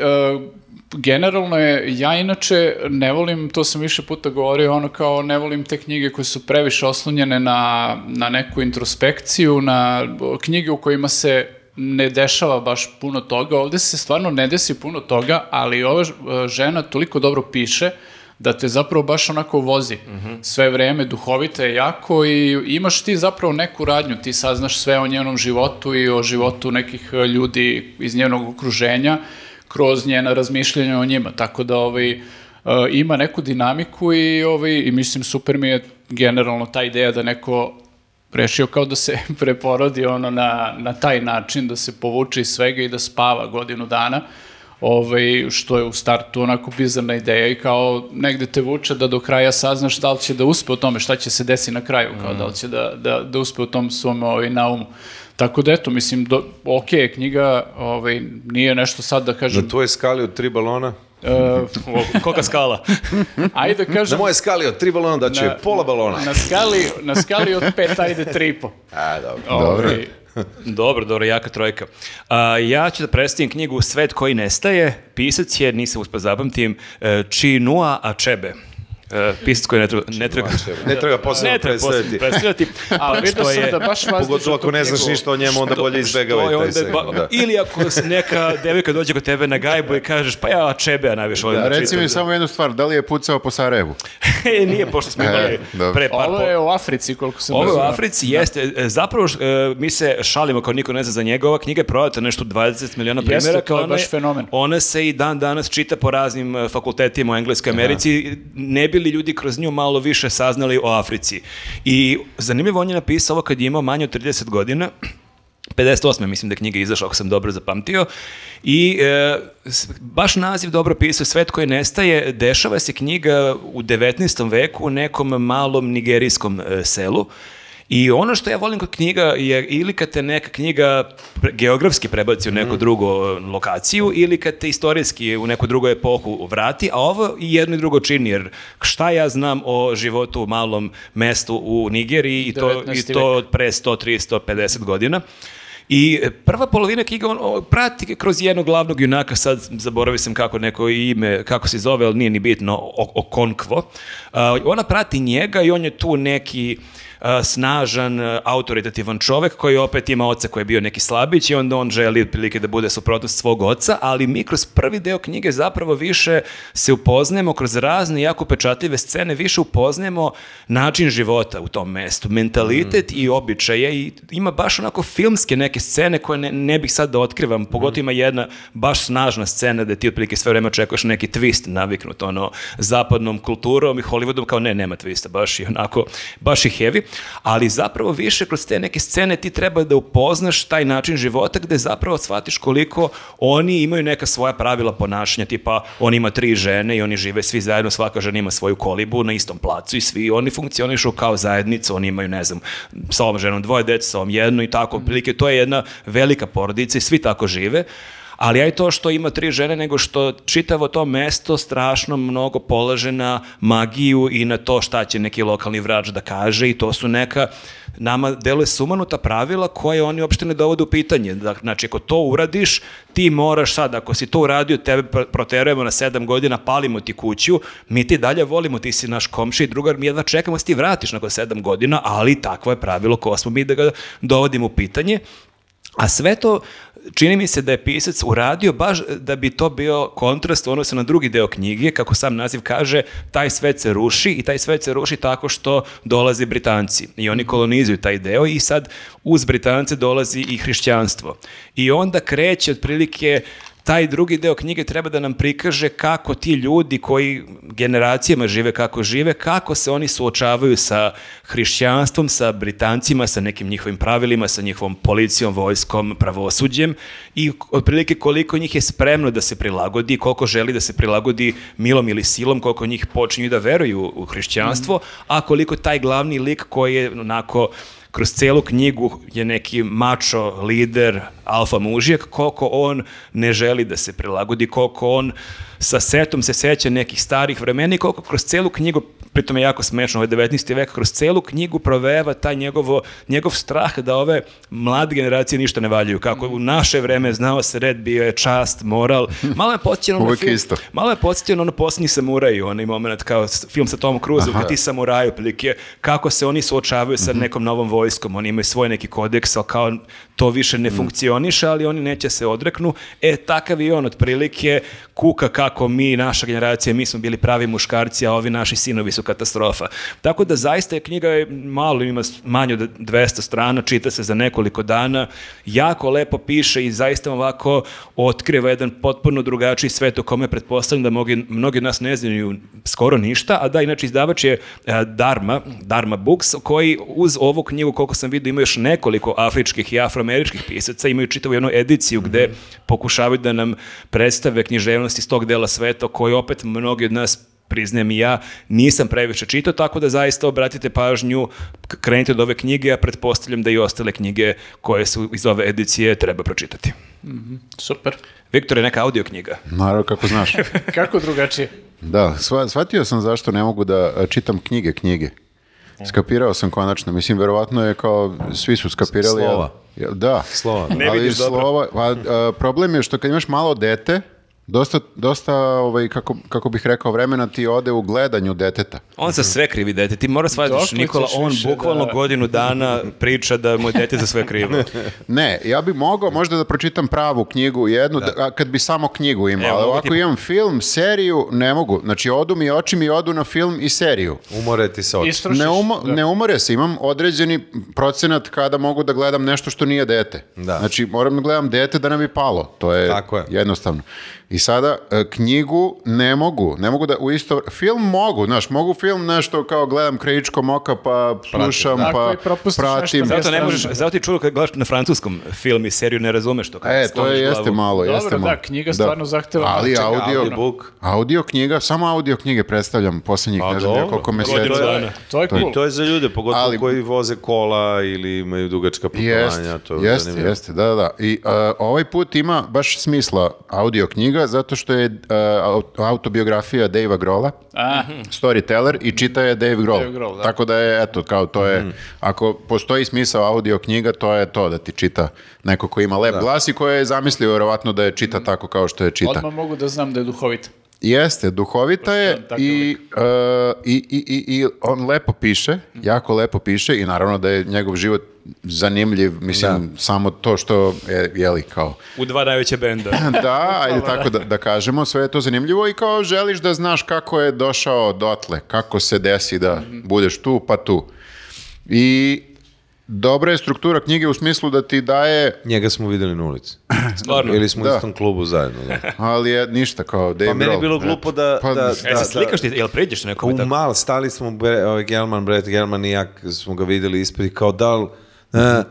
generalno je, ja inače ne volim, to sam više puta govorio, ono kao ne volim te knjige koje su previše oslonjene na, na neku introspekciju, na knjige u kojima se ne dešava baš puno toga, ovde se stvarno ne desi puno toga, ali ova žena toliko dobro piše da te zapravo baš onako vozi. Sve vreme, duhovita je jako i imaš ti zapravo neku radnju, ti saznaš sve o njenom životu i o životu nekih e, ljudi iz njenog okruženja kroz njena razmišljanja o njima, tako da ovaj, e, ima neku dinamiku i, ovaj, i mislim super mi je generalno ta ideja da neko rešio kao da se preporodi ono na, na taj način, da se povuče iz svega i da spava godinu dana, ovaj, što je u startu onako bizarna ideja i kao negde te vuče da do kraja saznaš da li će da uspe u tome, šta će se desi na kraju, kao da li će da, da, da uspe u tom svom ovaj, naumu. Tako da eto, mislim, do, ok knjiga, ovaj, nije nešto sad da kažem, Na tvojoj skali od tri balona? e, Koga skala? ajde da Na kažem, moje skali od tri balona da će Na- pola balona. na skali, na skali od pet, ajde tri i po. A, dobro. Dobro. Ovaj, Dobro, dobro, jaka trojka. A, ja ću da predstavim knjigu Svet koji nestaje. Pisac je, nisam uspio zapamtim, e, Chinua Achebe. E, pisac koji ne treba... Ne treba, Ne treba posebno ne treba posebno predstaviti. predstavljati. A vidio što sam je- da baš vas Pogotovo ako ne znaš ništa o njemu, onda bolje što izbegavaj je taj segment. da. Ili ako se neka devojka dođe kod tebe na gajbu i kažeš, pa ja Achebe, a najviše volim da reci čitam. mi samo jednu stvar, da li je pucao po Sarajevu? E, Nije, pošto smo E, imali pre par Ovo je u Africi, koliko sam Ovo je u. Africi, jeste. E, Zapravo, mi se šalimo kao niko ne zna za njega. Ova knjiga je prodata nešto 20 miliona Jeste, primjera. to je baš fenomen. Ona se i dan danas čita po raznim fakultetima u Engleskoj Americi. Ne bi li ljudi kroz nju malo više saznali o Africi. I zanimljivo, on je napisao ovo kad je imao manje od 30 godina. 58. mislim da je knjiga izašla, ako sam dobro zapamtio. I e, baš naziv dobro pisao, Svet koji nestaje, dešava se knjiga u 19. veku u nekom malom nigerijskom e, selu. I ono što ja volim kod knjiga je ili kad te neka knjiga geografski prebaci u neku drugu e, lokaciju ili kad te istorijski u neku drugu epohu vrati, a ovo i jedno i drugo čini, jer šta ja znam o životu u malom mestu u Nigeriji i to, 19. i to pre 100, 300, 50 godina. I e, prva polovina knjiga on, prati kroz jednog glavnog junaka, sad zaboravio sam kako neko ime, kako se zove, ali nije ni bitno, o, Okonkwo. A, ona prati njega i on je tu neki snažan, a, autoritativan čovek koji opet ima oca koji je bio neki slabić i onda on želi otprilike da bude suprotnost svog oca, ali mi kroz prvi deo knjige zapravo više se upoznajemo kroz razne jako pečatljive scene, više upoznajemo način života u tom mestu, mentalitet i običaje i ima baš onako filmske neke scene koje ne, ne bih sad da otkrivam, pogotovo ima jedna baš snažna scena da ti otprilike sve vreme očekuješ neki twist naviknut ono zapadnom kulturom i Hollywoodom kao ne, nema twista, baš je onako, baš je heavy, ali zapravo više kroz te neke scene ti treba da upoznaš taj način života gde zapravo shvatiš koliko oni imaju neka svoja pravila ponašanja, tipa on ima tri žene i oni žive svi zajedno, svaka žena ima svoju kolibu na istom placu i svi oni funkcionišu kao zajednica, oni imaju, ne znam, sa ovom ženom dvoje dece, sa ovom jedno i tako, otprilike to je jedna velika porodica i svi tako žive. Ali aj to što ima tri žene, nego što čitavo to mesto strašno mnogo polaže na magiju i na to šta će neki lokalni vrač da kaže i to su neka nama deluje sumanuta pravila koje oni uopšte ne dovode u pitanje. Da- Znači, ako to uradiš, ti moraš sad, ako si to uradio, tebe pr- proterujemo na sedam godina, palimo ti kuću, mi ti dalje volimo, ti si naš komši i drugar, mi jedva čekamo da ti vratiš nakon sedam godina, ali takvo je pravilo ko smo mi da ga dovodimo u pitanje. A sve to čini mi se da je pisac uradio baš da bi to bio kontrast u odnosu na drugi deo knjige, kako sam naziv kaže, taj svet se ruši i taj svet se ruši tako što dolaze Britanci i oni kolonizuju taj deo i sad uz Britance dolazi i hrišćanstvo. I onda kreće otprilike taj drugi deo knjige treba da nam prikaže kako ti ljudi koji generacijama žive kako žive, kako se oni suočavaju sa hrišćanstvom, sa Britancima, sa nekim njihovim pravilima, sa njihovom policijom, vojskom, pravosuđem i otprilike koliko njih je spremno da se prilagodi, koliko želi da se prilagodi milom ili silom, koliko njih počinju da veruju u hrišćanstvo, a koliko taj glavni lik koji je onako kroz celu knjigu je neki mačo, lider, alfa mužijak, koliko on ne želi da se prilagodi, koliko on sa setom se seća nekih starih vremena i koliko kroz celu knjigu, pritom je jako smešno, ovo je 19. vek, kroz celu knjigu proveva taj njegovo, njegov strah da ove mlade generacije ništa ne valjuju. Kako u naše vreme znao se red, bio je čast, moral. Malo je podsjećano na film, isto. malo je podsjećano na posljednji samuraj, onaj moment kao film sa Tomom Cruiseom, kad ti samuraji, otprilike, kako se oni suočavaju sa nekom novom vojskom, oni imaju svoj neki kodeks, ali kao to više ne funkcioniše, ali oni neće se odreknu. E, takav je on otprilike kuka kako mi, naša generacija, mi smo bili pravi muškarci, a ovi naši sinovi su katastrofa. Tako da zaista je knjiga je malo, ima manje od 200 strana, čita se za nekoliko dana, jako lepo piše i zaista ovako otkriva jedan potpuno drugačiji svet o kome pretpostavljam da mnogi, mnogi od nas ne znaju skoro ništa, a da, inače izdavač je e, Dharma, Dharma Books, koji uz ovu knjigu, koliko sam vidio, ima još nekoliko afričkih i afroameričkih pisaca, imaju čitavu jednu ediciju gde pokušavaju da nam predstave književnost iz tog dela sveta koji opet mnogi od nas priznajem i ja, nisam previše čitao, tako da zaista obratite pažnju, krenite od ove knjige, a pretpostavljam da i ostale knjige koje su iz ove edicije treba pročitati. Super. Viktor je neka audio knjiga. Naravno, kako znaš. Kako drugačije? Da, sva, shvatio sam zašto ne mogu da e, čitam knjige, knjige. Skapirao sam konačno. Mislim, verovatno je kao, svi su skapirali. Slova. jel- Da. Slova. Ne Ali vidiš dobro. slova, pa, e, problem je što kad imaš malo dete, dosta, dosta ovaj, kako, kako bih rekao, vremena ti ode u gledanju deteta. On za sve krivi dete. Ti moraš shvatiti, Dokle Nikola, on bukvalno da- godinu dana priča da mu je dete za sve krivo. Ne, ja bi mogao možda da pročitam pravu knjigu jednu, da- a kad bi samo knjigu imao, Evo, ali ovako ti- imam film, seriju, ne mogu. Znači, odu mi oči mi odu na film i seriju. Umore ti se oči. Istrošiš. Ne, umo, da. ne umore se, imam određeni procenat kada mogu da gledam nešto što nije dete. Da. Znači, moram da gledam dete da ne bi palo. To je, Tako je. jednostavno. I sada, e, knjigu ne mogu. Ne mogu da u isto... Film mogu, znaš, mogu film nešto kao gledam krajičkom oka, pa slušam, Tako pa i pratim. nešto Zato ne možeš, da. zato ti čudo kad gledaš na francuskom film i seriju ne razumeš to. E, to je, jeste glavu. malo, Dobro, jeste da, malo. knjiga stvarno zahteva Ali čega, audio, audiobook. audio knjiga, samo audio knjige predstavljam posljednjih, Pa ne znam, ja dobro. koliko Godinu meseci. To je cool. To je za ljude, pogotovo Ali- koji voze kola ili imaju dugačka putovanja. Jeste, to je jeste, zanimljivo. jeste, da, da. I uh, ovaj put ima baš smisla audio knjiga zato što je uh, au- autobiografija Dave Grola, A, storyteller i čita je Dave Grohl. Dave Grohl, da. Tako da je, eto, kao to je, ako postoji smisao audio knjiga, to je to da ti čita neko ko ima lep glas i ko je zamislio verovatno da je čita tako kao što je čita. odmah mogu da znam da je duhovita. Jeste, duhovita je i, uh, i, i, i, i on lepo piše, jako lepo piše i naravno da je njegov život zanimljiv, mislim, samo to što je, jeli, kao, U dva najveće benda. da, ajde tako da, da kažemo, sve je to zanimljivo i kao želiš da znaš kako je došao dotle, kako se desi da budeš tu pa tu. I dobra je struktura knjige u smislu da ti daje, Njega smo videli na ulici. Stvarno. Ili smo u Da. istom klubu zajedno. Da. ali je ništa kao Dave Pa meni je bilo glupo da... Pa, da, E, da, sad slikaš ti, jel pređeš nekome U mal, stali smo, Bre- ovaj Gelman, Brett Gelman i ja smo ga videli ispred kao da li, Uh,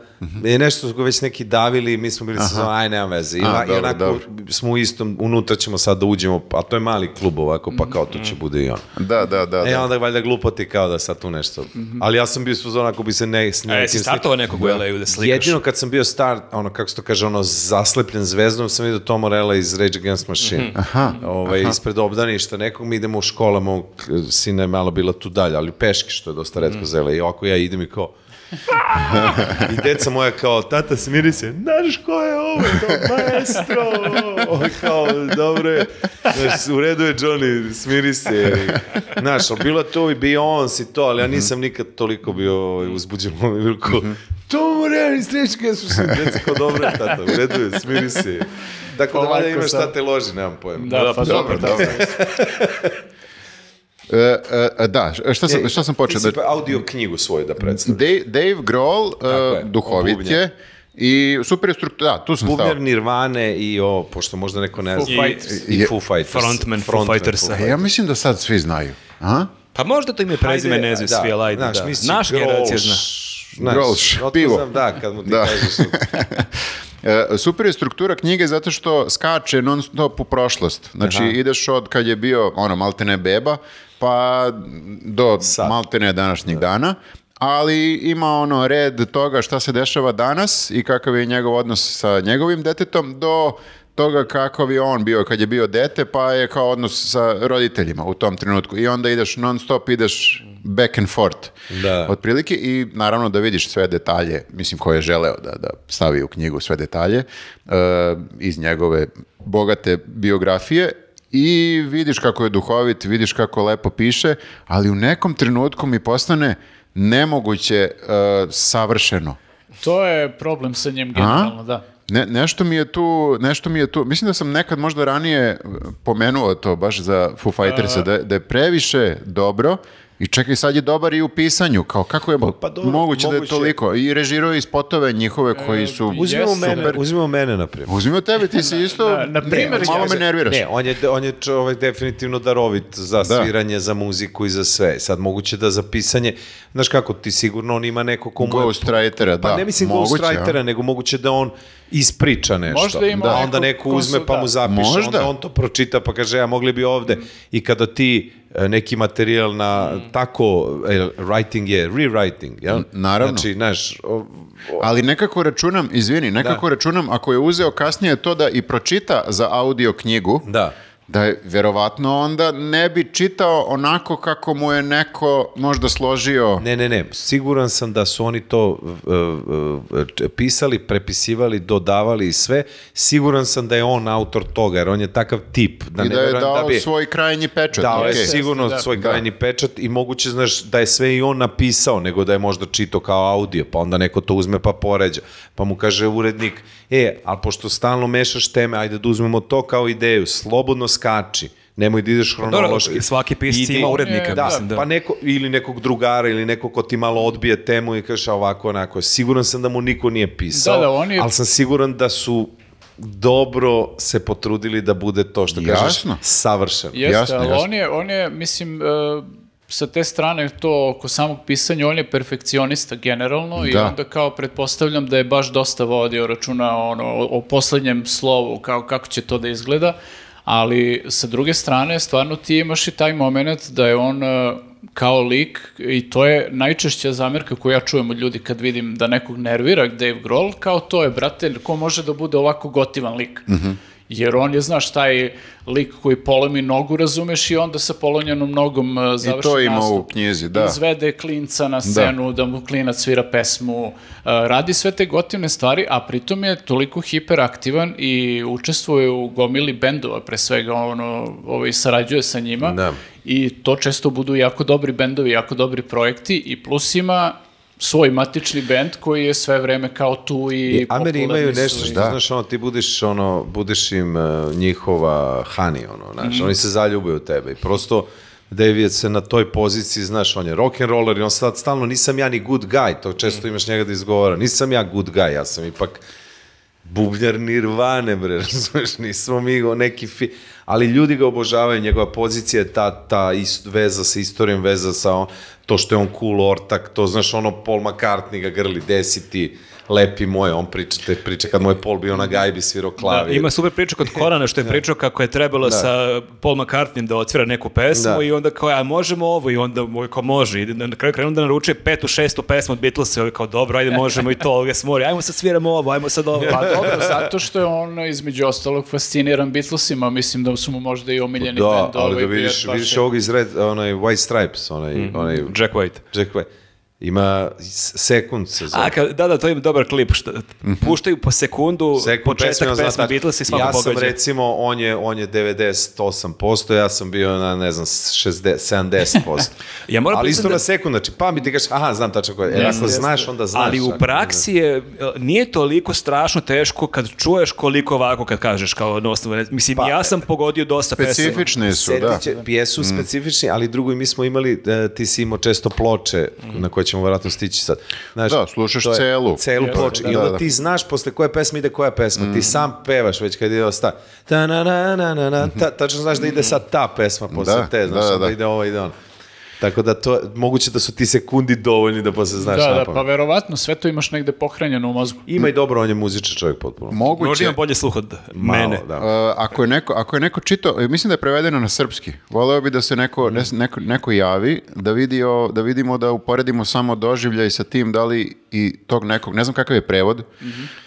je nešto su već neki davili, mi smo bili sa zonu, aj nema veze. I, A, i dobro, onako dobro. smo u istom, unutra ćemo sad da uđemo, a to je mali klub ovako, pa kao to će bude i on. Da, da, da. E, da. onda valjda glupoti kao da sad tu nešto. Ali ja sam bio su ako bi se ne... S A jesi nekim startovao nekog u LA-u da slikaš? Jedino kad sam bio star, ono, kako se to kaže, ono, zaslepljen zvezdom, sam vidio Tom Morella iz Rage Against Machine. Aha, ovaj, ispred obdaništa nekog, mi idemo u škola, mog sina je malo bila tu dalje, ali peški, što je dosta redko za LA. I ovako ja idem i kao, I deca moja kao, tata smiri se, znaš ko je ovo, to maestro, ovo kao, dobro je, znaš, u redu je Johnny, smiri se, znaš, ali bilo to i Beyoncé i to, ali ja nisam nikad toliko bio ovaj, uzbuđen, ovo je bilo kao, to mu reali strečke su se, deca kao, dobro je, tata, u redu je, smiri se. Tako da valjda Polako imaš šta te loži, nemam pojma. Da, pa dobro, da. E, e, e, da, šta sam, šta sam počeo? Ti Da, si pa audio knjigu svoju da predstaviš. Dave, Dave Grohl, e, je, duhovit je i super je struktura, da, tu sam stao. Bubnjar Nirvane i o, pošto možda neko ne zna. Foo I, Fighters. i Foo Fighters. Frontman Foo Fightersa. E, ja mislim da sad svi znaju. A? Pa možda to ime i prezime ne znaju da, svi, ali ajde, znaš, da. misli Naš generacija zna. Znaš, otko pivo. znam, da, kad mu ti Da. kažeš. E, super je struktura knjige zato što skače non stop u prošlost. Znači ideš od kad je bio ono maltene beba pa do Sad. maltene današnjeg dana. Ali ima ono red toga šta se dešava danas i kakav je njegov odnos sa njegovim detetom do toga kakav je on bio kad je bio dete, pa je kao odnos sa roditeljima u tom trenutku. I onda ideš non stop, ideš back and forth. Da. Otprilike i naravno da vidiš sve detalje, mislim ko je želeo da, da stavi u knjigu sve detalje e, iz njegove bogate biografije i vidiš kako je duhovit, vidiš kako lepo piše, ali u nekom trenutku mi postane nemoguće e, savršeno. To je problem sa njim generalno, da. Ne, nešto mi je tu, nešto mi je tu, mislim da sam nekad možda ranije e, pomenuo to baš za Foo Fightersa, da, da je previše dobro i čekaj sad je dobar i u pisanju, kao kako je pa dobro, moguće, da je moguće. toliko, i režirao i spotove njihove koji su... Uzmimo Jesu, mene, super. uzmimo mene, na primjer. Uzmimo tebe, ti si isto, na- na primer, malo ja- me nerviraš. Ne, on je, on je čovek definitivno darovit za Da. sviranje, za muziku i za sve. Sad moguće da za pisanje, znaš kako, ti sigurno on ima neko komu... je- Ghostwritera, Pa da. ne mislim moguće, ghostwritera, nego moguće da on ispriča nešto. Možda ima da nekog onda neko ko uzme pa da. mu zapiše, Možda. onda on to pročita pa kaže, ja mogli bi ovde. I kada ti e, neki materijal na tako, e, writing je rewriting, jel? naravno. Znači, znaš, o- o- Ali nekako računam, izvini, nekako računam ako je uzeo kasnije to da i pročita za audio knjigu, da. Da je verovatno onda ne bi čitao onako kako mu je neko možda složio. Ne, ne, ne, siguran sam da su oni to uh, uh, pisali, prepisivali, dodavali i sve. Siguran sam da je on autor toga, jer on je takav tip. Da I ne da je dao bi- svoj krajnji pečat. Dao je okej. sigurno da. svoj Da. krajni pečat i moguće, znaš, da je sve i on napisao, nego da je možda čito kao audio, pa onda neko to uzme pa poređa. Pa mu kaže urednik, e, ali pošto stalno mešaš teme, ajde da uzmemo to kao ideju, slobodno skači, nemoj da ideš Dobro, hronološki. svaki pisac Idi- ima urednika, da, mislim, da. Pa neko, ili nekog drugara, ili neko ko ti malo odbije temu i kaže ovako, onako. Siguran sam da mu niko nije pisao, Da, da, on je- ali sam siguran da su dobro se potrudili da bude to što kažeš Jasno. savršeno. Jeste, Jasno, ali jasno. on je, on je, mislim, e, sa te strane to oko samog pisanja, on je perfekcionista generalno i Da. onda kao pretpostavljam da je baš dosta vodio računa ono, o, o poslednjem slovu, kao kako će to da izgleda, ali sa druge strane stvarno ti imaš i taj moment da je on e, kao lik i to je najčešća zamjerka koju ja čujem od ljudi kad vidim da nekog nervira Dave Grohl, kao to je, brate, ko može da bude ovako gotivan lik? Jer on je, znaš, taj lik koji polomi nogu, razumeš, i onda sa polomljenom nogom uh, završi to ima nastup. u knjizi, da. Izvede klinca na scenu, da, mu klinac svira pesmu, uh, radi sve te gotivne stvari, a pritom je toliko hiperaktivan i učestvuje u gomili bendova, pre svega, ono, ovaj, sarađuje sa njima. Da. I to često budu jako dobri bendovi, jako dobri projekti i plus ima svoj matični bend koji je sve vreme kao tu i I Ameri imaju nešto što, znaš, ono, ti budeš, ono, budeš im uh, njihova hani, ono, znaš, oni se zaljube u tebe i prosto David se na toj poziciji, znaš, on je rock'n'roller i on sad stalno, nisam ja ni good guy, to često imaš njega da izgovara, nisam ja good guy, ja sam ipak bubnjar nirvane, bre, razumeš, nismo mi neki fi... ali ljudi ga obožavaju, njegova pozicija je ta, ta ist, veza sa istorijom, veza sa on- to što je on cool ortak, to znaš ono Paul McCartney ga grli, desi ti, lepi moj, on priča, te priča kad moj Paul bio na gajbi, svirao Da, klavir. ima super priča kod Korana što je pričao kako je trebalo sa Paul McCartneym da otvira neku pesmu Da. i onda kao, a možemo ovo i onda moj kao može. I na kraju krenuo da naručuje petu, šestu pesmu od Beatlesa i ovaj kao dobro, ajde možemo i to, ovoga smori, ajmo sad sviramo ovo, ajmo sad ovo. Pa dobro, zato što je on između ostalog fasciniran Beatlesima, mislim da su mu možda i omiljeni Da, bend ali ovaj da vidiš, vidiš je- ovog iz Red, onaj White Stripes, onaj, onaj Jack White. Jack White. Ima sekund se zove. A, ka- da, da, to je dobar klip. Što, puštaju po sekundu Sekund početak pesme, pesme tačno. Beatles i svako Ja sam pogađa. recimo, on je, on je 98%, ja sam bio na, ne znam, 60, 70%. Ja moram Ali isto da- na sekund, znači pameti ti kažeš, aha, znam tačno koje. Jer ako znaš, onda znaš. Ali u Ako- praksi je, nije toliko strašno teško kad čuješ koliko ovako kad kažeš kao na osnovu. Mislim, Pa, ja sam pogodio dosta pesama. Specifični su, da. će- Jesu specifični, ali drugo i mi smo imali, e, ti si imao često ploče na koje ćemo vjerojatno stići sad. Znaš, Da, slušaš to je celu. Celu ploču. da, I onda da, da. ti znaš posle koje pesme ide koja pesma. Ti sam pevaš već kad ide osta. Ta na na na na na. Ta, tačno znaš da ide sad ta pesma posle Da, te. Znaš, da, da, da. ide ovo, ide ono. Tako da to, moguće da su ti sekundi dovoljni da posle znaš Da, da, napamet. pa verovatno sve to imaš negde pohranjeno u mozgu. Ima i dobro, on je muzičar čovjek potpuno. Moguće, Možda ima bolje sluh od Malo, mene. da. Uh, ako, je neko, ako je neko čitao, e, mislim da je prevedeno na srpski. Voleo bi da se neko, ne- neko, neko javi, da, vidio, da vidimo da uporedimo samo doživljaj sa tim, da li i tog nekog, ne znam kakav je prevod,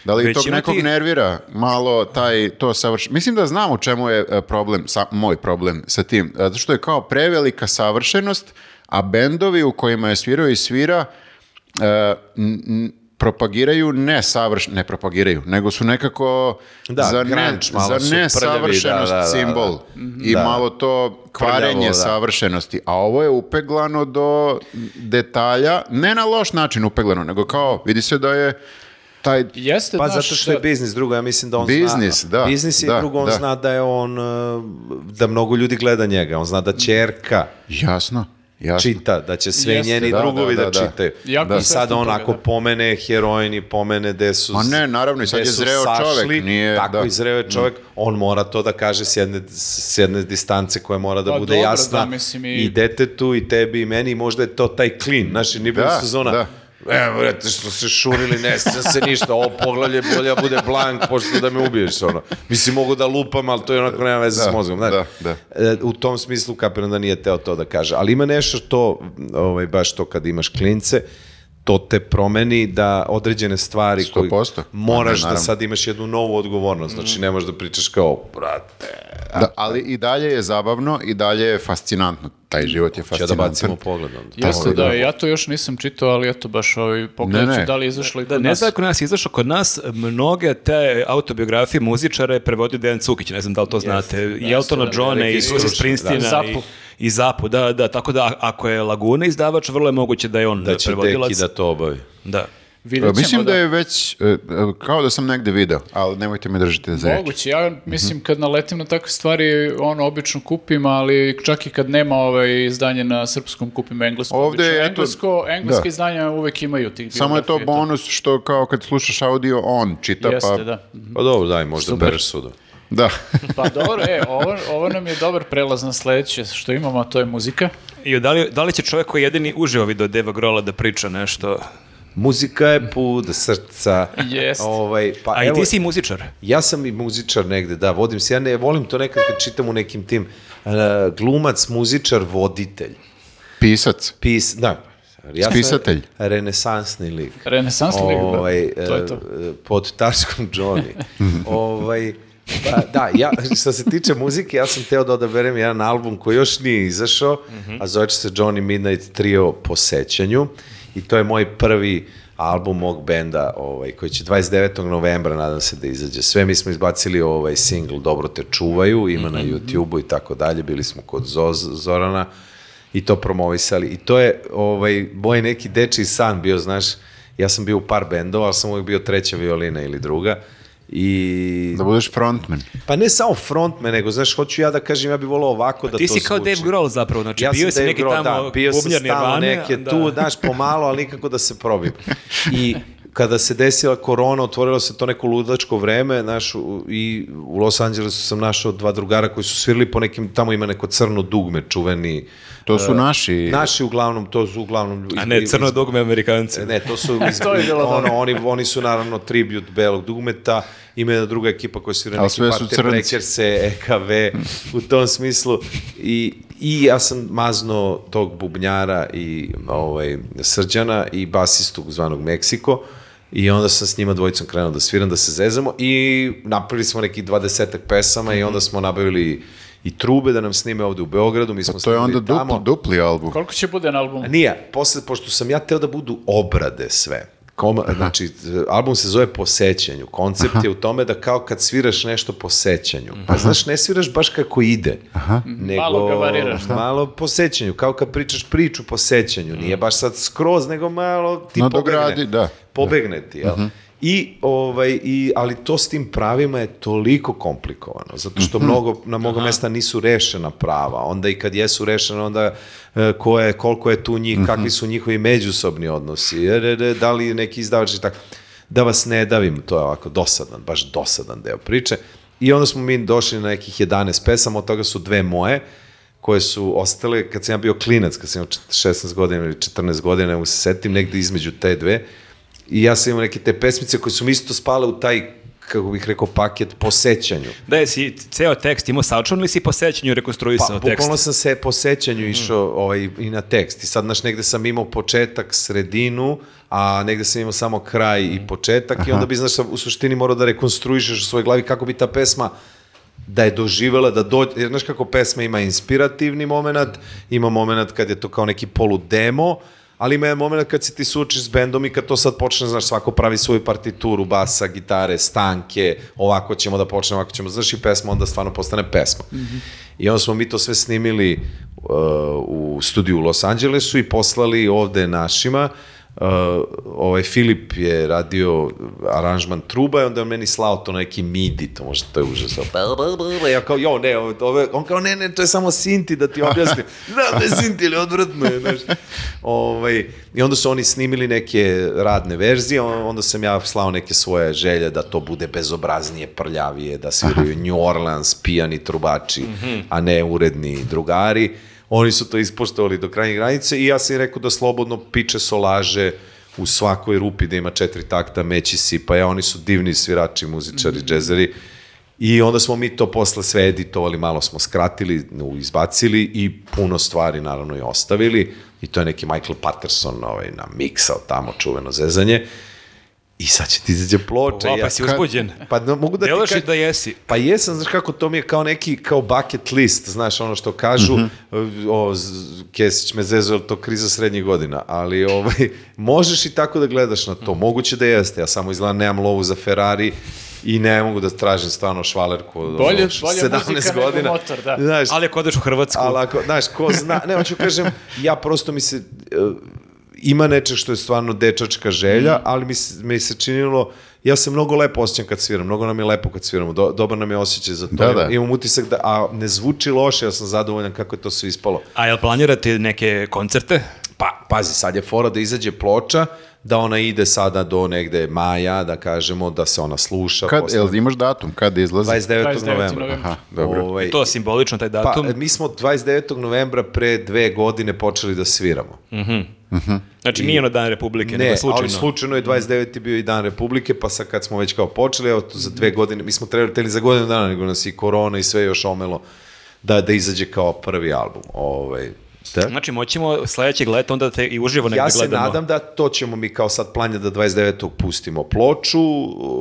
da li i tog nekog tih- nervira malo taj, to savrš... Mislim da znam u čemu je e, problem, sa, moj problem sa tim. Zato što je kao prevelika savršenost, a bendovi u kojima je svirao i svira e, n- n- propagiraju ne savrš, ne propagiraju, nego su nekako Da, za, ne, grunge malo za su prljavi, nesavršenost da, da, da, simbol i Da. malo to kvarenje Prljavo, da. savršenosti, a ovo je upeglano do detalja, ne na loš način upeglano, nego kao, vidi se da je taj Jeste, Pa zato što je biznis, drugo, ja mislim da on Biznis, zna... da, Biznis i da, drugo, on da. zna da je on, uh, da mnogo ljudi gleda njega, on zna da čerka jasno, jasno. čita, da će sve Jeste, njeni da, drugovi da, da, da, da. čitaju. Jako I sad on ako da. pomene heroini, pomene gde su... Ma ne, naravno, i sad gde je zreo čovek, sašli, nije- Tako da. i zreo je čovek, on mora to da kaže s jedne, s jedne distance koja mora da Pa bude dobro, jasna da, mislim i- i detetu i tebi i meni, i možda je to taj klin, znaš, i nije bilo Da, sezona, da. Evo, brate, što se šurili, ne sjećam se ništa, ovo poglavlje bolje da bude blank, pošto da me ubiješ, ono. Mislim, mogu da lupam, ali to je onako nema veze Da, s mozgom, znaš. da, da. E, u tom smislu kapiram da nije teo to da kaže. Ali ima nešto to, ovaj, baš to kad imaš klince, to te promeni da određene stvari koje 100%. moraš Pa ne, da sad imaš jednu novu odgovornost. Znači, ne možeš da pričaš kao, brate, Da, ali i dalje je zabavno i dalje je fascinantno. Taj život je da fascinantan. bacimo pogled onda. Jeste, da. da, ja to još nisam čitao, ali eto baš ovaj, pogledat Ne, ću ne. da li je izašlo i Da, kod ne nas. znam ako nas je izašao kod nas, mnoge te autobiografije muzičara je prevodio Dejan Cukić, ne znam da li to znate, i Eltona da, Johna i Bruce stručni, Springsteena da. i, Zapu. i Zapu, da, da, tako da ako je Laguna izdavač, vrlo je moguće da je on Da će prevodilac. Deki da to obavi. Da. Vidjet ćemo Mislim da je već, e, e, kao da sam negde video, ali nemojte me držati za reč. Moguće, ja mislim kad naletim na takve stvari, ono obično kupim, ali čak i kad nema ovaj izdanje na srpskom, kupim englesko. Ovde je, Englesko, engleske da. izdanja uvek imaju tih Samo je to bonus što kao kad slušaš audio, on čita, Jeste, pa... da. Pa dobro, daj, možda Super. bereš sudo. Da. Pa dobro, e, ovo, ovo nam je dobar prelaz na sledeće što imamo, a to je muzika. I da li, da li će čovjek koji je jedini uživo video Deva Grola da priča nešto? Muzika je put srca. Jest. Ovaj, pa A i evo, ti si muzičar. Ja sam i muzičar negde, da, vodim se. Ja ne volim to nekad kad čitam u nekim tim uh, glumac, muzičar, voditelj. Pisac. Pis, da. Ja sam Spisatelj. Renesansni lik. Renesansni lik, brate. ovaj, To je to. pod tačkom Johnny. ovaj, pa, da, ja, što se tiče muzike, ja sam teo da odaberem jedan album koji još nije izašao, a zove će se Johnny Midnight Trio po sećanju. I to je moj prvi album mog benda ovaj, koji će 29. novembra nadam se da izađe. Sve mi smo izbacili ovaj single Dobro te čuvaju, ima na YouTube-u i tako dalje. Bili smo kod Zoz, Zorana i to promovisali. I to je ovaj, moj neki dečiji san bio, znaš, ja sam bio u par bendova, ali sam uvijek bio treća violina ili druga. I... Da budeš frontman. Pa ne samo frontman, nego, znaš, hoću ja da kažem, ja bih volao ovako da Ti to si kao zvuči. Dave Grohl zapravo, znači Ja bio si neki Grohl, tamo da, bio sam stalno Nirvane, neke da. tu, znaš, pomalo, ali nikako da se probim. I kada se desila korona, otvorilo se to neko ludačko vreme, znaš, u- i u Los Angelesu sam našao dva drugara koji su svirali po nekim, tamo ima neko crno dugme, čuveni. To su naši... Naši uglavnom, to su uglavnom... A ne, crno dugme Amerikanci. Ne, to su iz, To je ono, dobro. oni, oni su naravno tribut belog dugmeta, ima jedna druga ekipa koja svira neki parte. Brekerse, EKV, u tom smislu. I, I ja sam mazno tog bubnjara i ovaj, Srđana i basistu zvanog Meksiko i onda sam s njima dvojicom krenuo da sviram, da se zezamo i napravili smo nekih dvadesetak pesama i onda smo nabavili i trube da nam snime ovde u Beogradu, mi smo To je onda snimili tamo. dupli, dupli album. Koliko će bude na albumu? Nije, posle, pošto sam ja teo da budu obrade sve. Koma, znači, album se zove Po sećanju. Koncept je u tome da kao kad sviraš nešto po sećanju. Pa znaš, ne sviraš baš kako ide. Nego, Malo ga variraš, da. Malo po sećanju, kao kad pričaš priču po sećanju. Nije baš sad skroz, nego malo ti Nadogradi, pobegne. da. Pobegne ti, jel? I, ovaj, i, ali to s tim pravima je toliko komplikovano, zato što mnogo, na mnogo mesta nisu rešena prava. Onda i kad jesu rešena, onda e, ko je, koliko je tu njih, kakvi su njihovi međusobni odnosi, jer, da li neki izdavač i tako. Da vas ne davim, to je ovako dosadan, baš dosadan deo priče. I onda smo mi došli na nekih 11 pesama, od toga su dve moje, koje su ostale, kad sam ja bio klinac, kad sam imao 16 godina ili 14 godina, ne mogu se setim, negde između te dve, i ja sam imao neke te pesmice koje su mi isto spale u taj, kako bih rekao, paket po sećanju. Da je si ceo tekst imao sačun ili si po sećanju Pa, rekonstruisao tekst? bukvalno sam se po sećanju išao ovaj, i na tekst. I sad, znaš, negde sam imao početak, sredinu, a negde sam imao samo kraj i početak i onda bi, znaš, u suštini morao da rekonstruišeš u svojoj glavi kako bi ta pesma da je doživela, da dođe, jer znaš kako pesma ima inspirativni moment, ima moment kad je to kao neki polu demo, ali ima jedan moment kad se ti suočiš s bendom i kad to sad počne, znaš, svako pravi svoju partituru, basa, gitare, stanke, ovako ćemo da počnemo, ovako ćemo, znaš, i pesma onda stvarno postane pesma. I onda smo mi to sve snimili uh, u studiju u Los Angelesu i poslali ovde našima, Uh, ovaj Filip je radio aranžman truba i onda meni slao to neki midi, to možda to je užasno. Ja kao, jo, ne, ovo, ovo, je- on kao, ne, ne, to je samo sinti da ti objasnim. Znam da je sinti, ali odvratno je, znaš. Ovaj, I onda su oni snimili neke radne verzije, on- onda sam ja slao neke svoje želje da to bude bezobraznije, prljavije, da sviraju New Orleans, pijani trubači, a ne uredni drugari. Oni su to ispoštovali do krajnje granice i ja sam im rekao da slobodno piče solaže u svakoj rupi da ima četiri takta, meći si, pa ja, oni su divni svirači, muzičari, džezeri. I onda smo mi to posle sve editovali, malo smo skratili, izbacili i puno stvari naravno i ostavili. I to je neki Michael Patterson ovaj, na miksao tamo čuveno zezanje. I sad će ti izađe ploča. O, i pa si uzbuđen. Pa no, mogu da ti Delaš i kažem- da jesi. pa jesam, znaš kako, to mi je kao neki, kao bucket list, znaš, ono što kažu, o, z- Kesić me je li to kriza srednjih godina, ali ovaj, možeš i tako da gledaš na to, moguće da jeste, ja samo izgleda nemam lovu za Ferrari i ne mogu da tražim stvarno švalerku od Bolje- ono, bolja 17 muzika nego godina. motor, da. Znaš, Ali ako odeš u Hrvatsku, ali ako, znaš, ko zna, ne, hoću kažem, ja prosto mi se, e, ima nečeg što je stvarno dečačka želja, Mhm. ali mi se, mi se činilo, ja se mnogo lepo osjećam kad sviram, mnogo nam je lepo kad sviramo, do, dobar nam je osjećaj za to, Da, da. imam utisak da, a ne zvuči loše, ja sam zadovoljan kako je to sve ispalo. a jel planirate neke koncerte? Pa, pazi, sad je fora da izađe ploča, da ona ide sada do negde maja, da kažemo, da se ona sluša. Kad, posle- jel imaš datum? Kad izlazi? 29. 29. novembra. Aha, dobro. Ovaj, To simbolično, taj datum. Pa, mi smo 29. novembra pre dve godine počeli da sviramo. znači nije na Dan Republike, Ne, nego slučajno. ali slučajno je 29. bio i dan Republike, pa sad kad smo već kao počeli, evo to za dve godine, mi smo trebali teli za godinu dana, nego nas i korona i sve još omelo da, da izađe kao prvi album. Ovaj, da. Znači moćemo sledećeg leta onda da te i uživo negde Ja se gledamo. nadam da to ćemo mi kao sad planja da 29. pustimo ploču,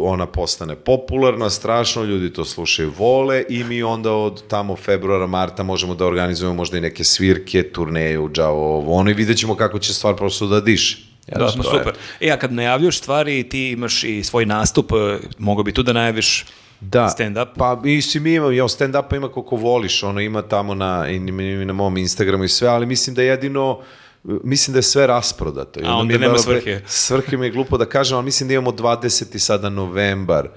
ona postane popularna, strašno, ljudi to slušaju, vole i mi onda od tamo februara, marta možemo da organizujemo možda i neke svirke, turneju, džavo, ovo, ono i vidjet ćemo kako će stvar prosto da diše. Da, pa to je- super. E, a kad najavljuš stvari, ti imaš i svoj nastup, e, mogo bi tu da najaviš Da. stand-up. Pa mislim mi imamo, ja stand-upa ima koliko voliš, ono ima tamo na, na mom Instagramu i sve, ali mislim da jedino mislim da je sve rasprodato. I A onda mi je nema svrhe. Svrhe mi je glupo da kažem, ali mislim da imamo 20. sada novembar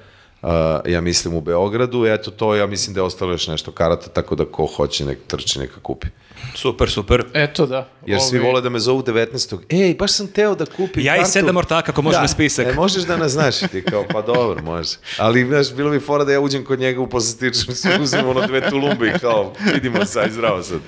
uh, ja mislim u Beogradu, eto to ja mislim da je ostalo još nešto karata, tako da ko hoće nek trči neka kupi. Super, super. Eto da. Jer svi Ovi- vole da me zovu 19. Ej, baš sam teo da kupim Ja i kartu. sedam ortaka, ako može na spisak. E, možeš da nas znaš i ti kao, pa dobro, može. Ali, znaš, bilo bi fora da ja uđem kod njega u posetičnicu, uzmem ono dve tulumbe i kao, vidimo se, aj zdravo sad.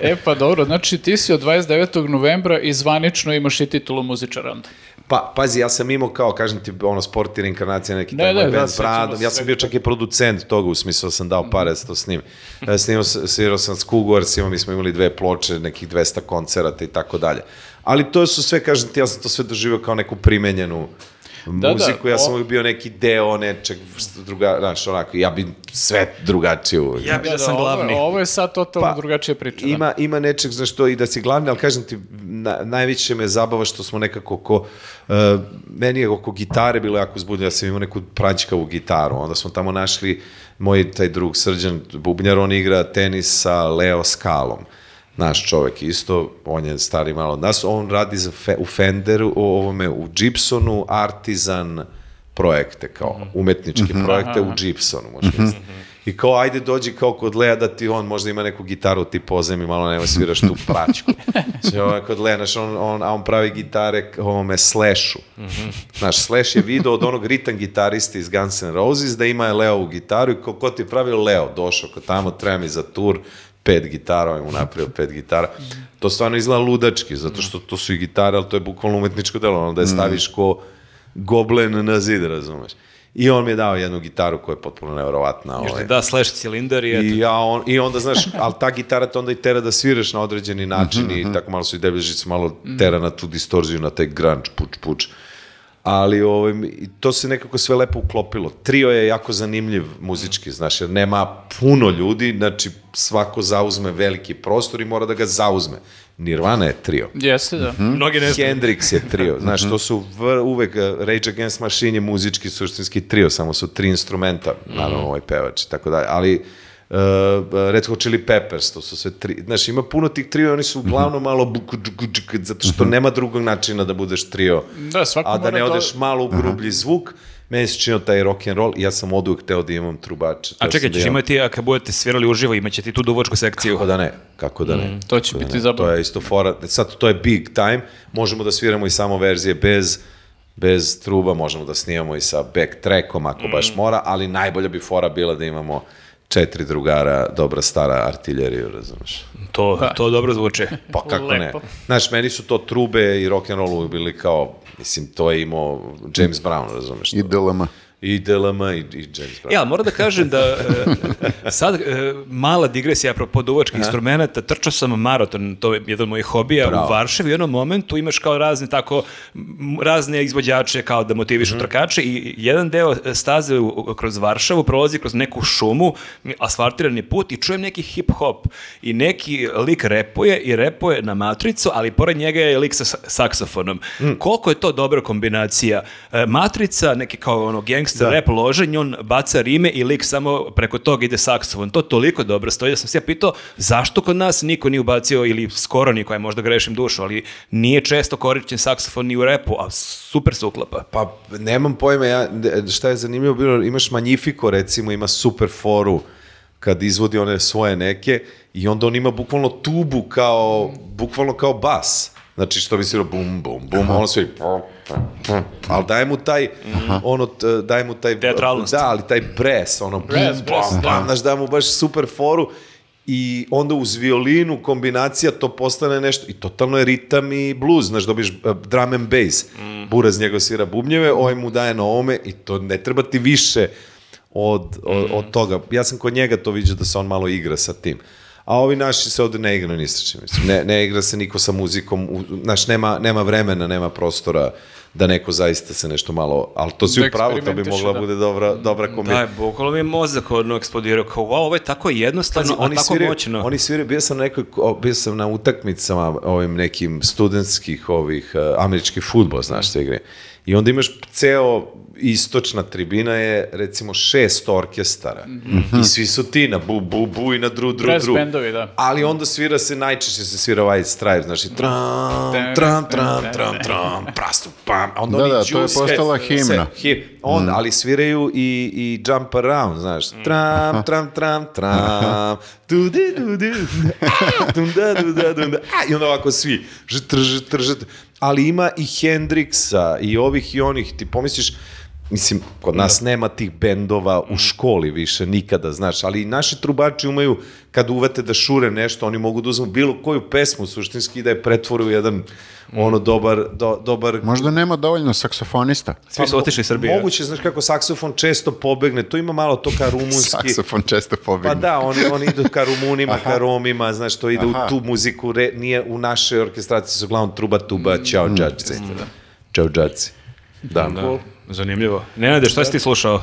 E pa dobro, znači ti si od 29. novembra i zvanično imaš i titulu muzičara onda. Pa, pazi, ja sam imao kao, kažem ti, ono, sport i reinkarnacija, neki Ne, ne, da, se Ja sam bio čak i producent toga, u smislu da sam dao pare da se to snim. E, Snimao, svirao sam s Kugorsima, mi smo imali dve ploče, nekih 200 koncerata i tako dalje. Ali to su sve, kažem ti, ja sam to sve doživio kao neku primenjenu Da, da, muziku, ja sam o- uvijek bio neki deo nečeg, druga, znaš, onako, ja bi sve drugačije uvijek. Ja bi da sam ovo- glavni. Ovo je sad totalno Pa, drugačija priča. da. Ima, ima nečeg za što i da si glavni, ali kažem ti, na, najviše me zabava što smo nekako ko, uh, meni je oko gitare bilo jako uzbudno, ja sam imao neku praćkavu gitaru, onda smo tamo našli moj taj drug Srđan Bubnjar, on igra tenis sa Leo Skalom. Naš čovek isto, on je stari malo od nas, on radi za fe, u Fenderu, u ovome, u Gibsonu, Artisan projekte, kao umetničke projekte u Gibsonu, možeš misliti. I kao, ajde dođi kao kod Lea da ti on možda ima neku gitaru, ti pozemi malo, nema sviraš tu praćku. Znači, ovo je kod Lea, znaš, on, on, a on pravi gitare k- ovome Slashu. Znaš, Slash je video od onog ritam gitariste iz Guns N' Roses da ima Leovu gitaru i ko, ko ti je pravio Leo, došao kod tamo, treba mi za tur, pet gitara, on je mu napravio pet gitara. To stvarno izgleda ludački, zato što to su i gitare, ali to je bukvalno umetničko delo, ono da je staviš ko goblen na zid, razumeš. I on mi je dao jednu gitaru koja je potpuno nevjerovatna. Još Ovaj. da slash cilindar i eto. I, ja on, I onda, znaš, ali ta gitara te onda i tera da sviraš na određeni način i tako malo su i deblježice malo tera na tu distorziju, na taj grunge, puč, puč. Ali ovaj, to se nekako sve lepo uklopilo. Trio je jako zanimljiv muzički, znaš, jer nema puno ljudi, znači svako zauzme veliki prostor i mora da ga zauzme. Nirvana je trio. Jeste da. Mnogi ne znaju. Hendrix je trio. Znaš, to su v, uvek uh, Rage Against Machine je muzički suštinski trio, samo su tri instrumenta, naravno ovaj pevač i tako dalje, ali uh, Red Hot Chili Peppers, to su sve tri, znaš, ima puno tih trio, oni su uglavnom malo džuku, zato što nema drugog načina da budeš trio, Da, svako a da ne da- odeš malo u grublji zvuk, meni se činio taj rock and roll i ja sam od uvek teo da imam trubače. A čekaj, da ćeš imam- imati, a kad budete svirali uživo, imaće ti tu duvačku sekciju. Kako da ne, kako da ne. to će Kako da biti ne. zabavno. To je isto fora, sad to je big time, možemo da sviramo i samo verzije bez bez truba, možemo da snimamo i sa backtrackom ako baš mora, ali najbolja bi fora bila da imamo četiri drugara, dobra stara artiljeriju, razumeš? To, to dobro zvuči. Pa kako Lepo. ne? Znaš, meni su to trube i rock and roll bili kao, mislim, to je imao James Brown, razumeš? I DLM. I DLM i, i James Brown. Ja, moram da kažem da e, sad e, mala digresija apropo duvačkih instrumenta, trčao sam maraton, to je jedan od mojih hobija Bravo. u Varšavi, u jednom momentu imaš kao razne tako, razne izvođače kao da motivišu Mhm. trkače i jedan deo staze u- kroz Varšavu prolazi kroz neku šumu, asfaltirani put i čujem neki hip hop i neki lik repuje i repuje na matricu, ali pored njega je lik sa sa- saksofonom. Mm. Koliko je to dobra kombinacija? E, matrica, neki kao ono gangster rap loženj, on baca rime i lik samo preko toga ide saksofon. To toliko dobro stoji da sam se ja pitao zašto kod nas niko nije ubacio ili skoro niko, je možda grešim dušu, ali nije često korišćen saksofon ni u repu, a super se uklapa. Pa nemam pojma, ja, šta je zanimljivo bilo, imaš Magnifico recimo, ima super foru kad izvodi one svoje neke i onda on ima bukvalno tubu kao, bukvalno kao bas. Znači što bi se bum, bum, bum, ono sve ali daje mu taj, ono, t- daje mu taj, Teatralnost. da, ali taj bres, ono, bres, bam, da. znaš, da mu baš super foru i onda uz violinu kombinacija to postane nešto i totalno je ritam i blues, znaš, dobiš uh, drum and bass. Buraz njegov svira bubnjeve, ovaj mu daje na ovome i to ne treba ti više od, od, od toga. Ja sam kod njega to vidio da se on malo igra sa tim. A ovi naši se ovde ne igra ni sa čim. Mislim. Ne, ne igra se niko sa muzikom, u, znaš, nema, nema vremena, nema prostora da neko zaista se nešto malo, ali to si Da u pravu, to bi mogla da. bude dobra, dobra Da, kombinacija. bukvalno mi je mozak ono eksplodirao, kao wow, ovo je tako jednostavno, Pazi, a oni tako sviraju, moćno. oni sviraju, bio sam na nekoj, bio sam na utakmicama ovim nekim studentskih ovih uh, američkih futbol, znaš se igre. I onda imaš ceo istočna tribina je recimo šest orkestara i svi su ti na bu, bu, bu i na dru, dru, dru. bendovi, da. Ali onda svira se, najčešće se svira White Stripes, znači tram, tram, tram, tram, tram, prastu, pam, a onda Da, oni da, to je postala se- himna. him, onda, ali sviraju i, i Jump Around, znaš, tram, tram, tram, tram, du, di, du, dum, da, du, da, dum, da, a, i onda ovako svi, žtr, žtr, žtr, ali ima i Hendrixa i ovih i onih, ti pomisliš, Mislim, kod nas nema tih bendova u školi više nikada, znaš, ali i naši trubači umeju, kad uvete da šure nešto, oni mogu da uzmu bilo koju pesmu suštinski da je pretvore u jedan ono dobar, do, dobar Možda nema dovoljno saksofonista. Svi su otišli iz Srbije. Moguće, znaš kako saksofon često pobegne, to ima malo to ka rumunski. Saksofon često pobegne. Pa da, oni, oni idu ka Rumunima, ka Romima, znaš, to ide Aha. u tu muziku, re, nije u našoj orkestraciji su uglavnom truba, tuba, čao, džaci. Čao, džaci. Da. Da, zanimljivo. Nenade, šta si ti slušao?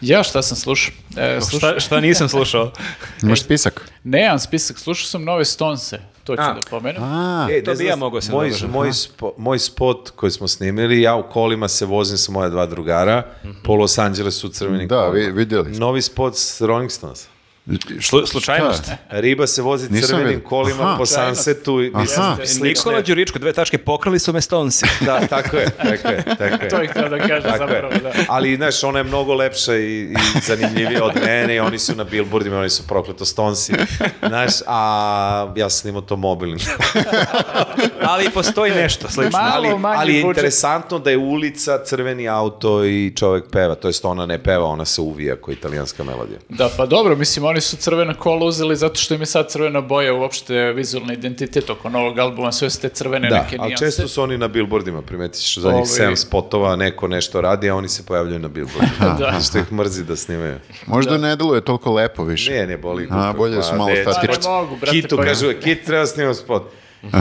Ja šta sam slušao? E, slušao- Šta, šta nisam slušao? Imaš spisak? Nemam spisak, slušao sam nove Stonese, to ću A. da pomenem. A, E, To ne bi ja mogao se moj, nadovežem. moj, spo, moj spot koji smo snimili, ja u kolima se vozim sa moja dva drugara po Los Angelesu u crvenim Da, kolima. vi- vidjeli. Novi spot s Rolling Stones. Slu, slučajnost. Šta? Riba se vozi Nisam crvenim vidio. kolima Aha. po Sunsetu. Aha. Nikola Đuričko, dve tačke, pokrali su me stonsi. Da, tako je, tako je, tako je. To ih treba da kažem Tako zapravo, je. da. Ali, znaš, ona je mnogo lepša i, i zanimljivija od mene i oni su na billboardima, oni su prokleto stonsi. Znaš, a ja sam snimao to mobilnim. Ali postoji nešto slično. Malo ali, manji ali je interesantno da je ulica, crveni auto i čovek peva. To jest ona ne peva, ona se uvija kao italijanska melodija. Da, pa dobro, mislim, oni su crvena kola uzeli zato što im je sad crvena boja uopšte vizualni identitet oko novog albuma, sve su te crvene Da, neke ali nijanse. često su oni na billboardima, primetit ćeš zadnjih Ovi- sedam spotova, neko nešto radi, a oni se pojavljaju na billboardima. Da. Što ih mrzi da snimaju. možda ne deluje toliko lepo više. Ne, ne boli. A, bolje su malo statični. Pa ne mogu, brate, Kitu, pa- kažu, Kit treba snimati spot.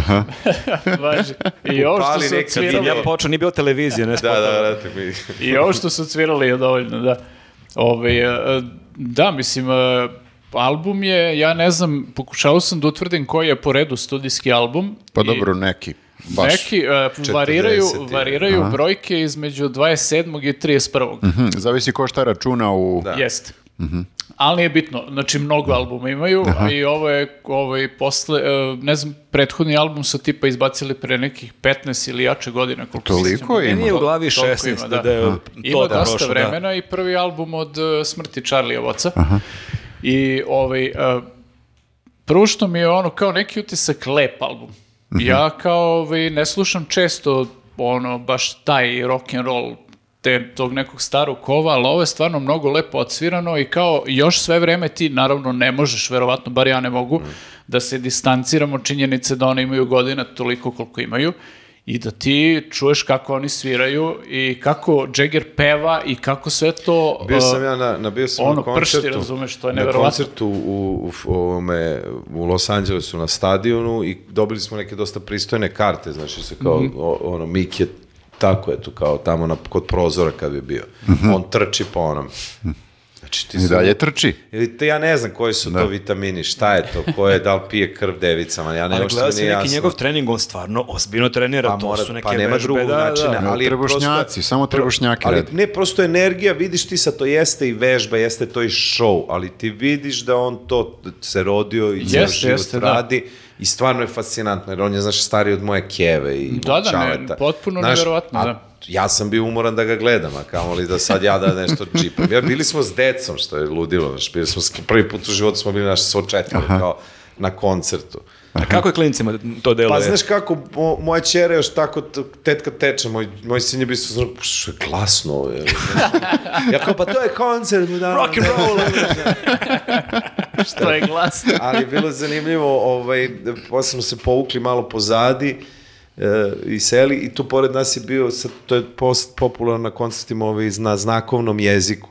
Važi. I ovo što su odsvirali, Ja počeo, nije bilo televizije, ne Da, spotova. da, brate, mi... i ovo što su odsvirali je dovoljno, da. Ove, e, da, mislim, e, album je, ja ne znam, pokušao sam da utvrdim koji je po redu studijski album. Pa i dobro, neki. Baš. Neki e, variraju, 40 je. variraju brojke između 27. i 31. Mhm, Zavisi ko šta računa u... Da. Jeste. Ali nije bitno, znači mnogo albuma imaju, a i ovo je, ovo je posle, e, ne znam, prethodni album su tipa izbacili pre nekih 15 ili jače godine. Koliko se Toliko sjećam. ima? Meni je u glavi Toliko 16, ima, da, da. da je to Ima da dosta prošlo, da. vremena i prvi album od e, smrti Charlie Ovoca. I ovaj, e, prvo što mi je ono kao neki utisak lep album. Ja kao ovaj, ne slušam često ono baš taj rock and roll te, tog nekog starog kova, ali ovo je stvarno mnogo lepo odsvirano i kao još sve vreme ti naravno ne možeš, verovatno, bar ja ne mogu, da se distanciramo činjenice da oni imaju godina toliko koliko imaju i da ti čuješ kako oni sviraju i kako Jagger peva i kako sve to... Bio uh, sam ja na, na bio sam ono, na koncertu. pršti, razumeš, to je Na koncertu u, u, ovome, u Los Angelesu na stadionu i dobili smo neke dosta pristojne karte, znači se kao, Mhm. o- ono, Mik je tako je tu kao tamo na, kod prozora kad bi bio. On trči po onom. Znači ti. I dalje trči. Ili te, ja ne znam koji su to vitamini, šta je to, ko je, da li pije krv devicama, ja ne možda gledao mi nije neki jasno. njegov trening, on stvarno ozbiljno trenira, Pa, to mora- su neke pa nema vežbe, drugog da, načina, da. ali Trebušnjaci, prosto- samo trebušnjaki Ali rade. ne, prosto energija, vidiš ti sad, to jeste i vežba, jeste to i show, ali ti vidiš da on to se rodio i Jeste, život jeste, da. I stvarno je fascinantno, jer on je, znaš, stariji od moje keve i Da, da, ne, čaleta. potpuno Znaš, neverovatno, a da. Ja sam bio umoran da ga gledam, a kamoli da sad ja da nešto džipam. Ja, bili smo s decom, što je ludilo, znaš, bili smo, prvi put u životu smo bili naš svo četvoro, kao na koncertu. A kako je klincima to deluje? Pa znaš kako, mo, moja čera još tako, tetka teče, moj, moj sin je bio znao, što je glasno ovo. je." ja kao, pa to je koncert. Da, Rock and roll! Što je glas. Ali je bilo zanimljivo, ovaj, posle smo se povukli malo pozadi e, i seli i tu pored nas je bio, sad, to je post popularno na koncertima ovaj, na znakovnom jeziku.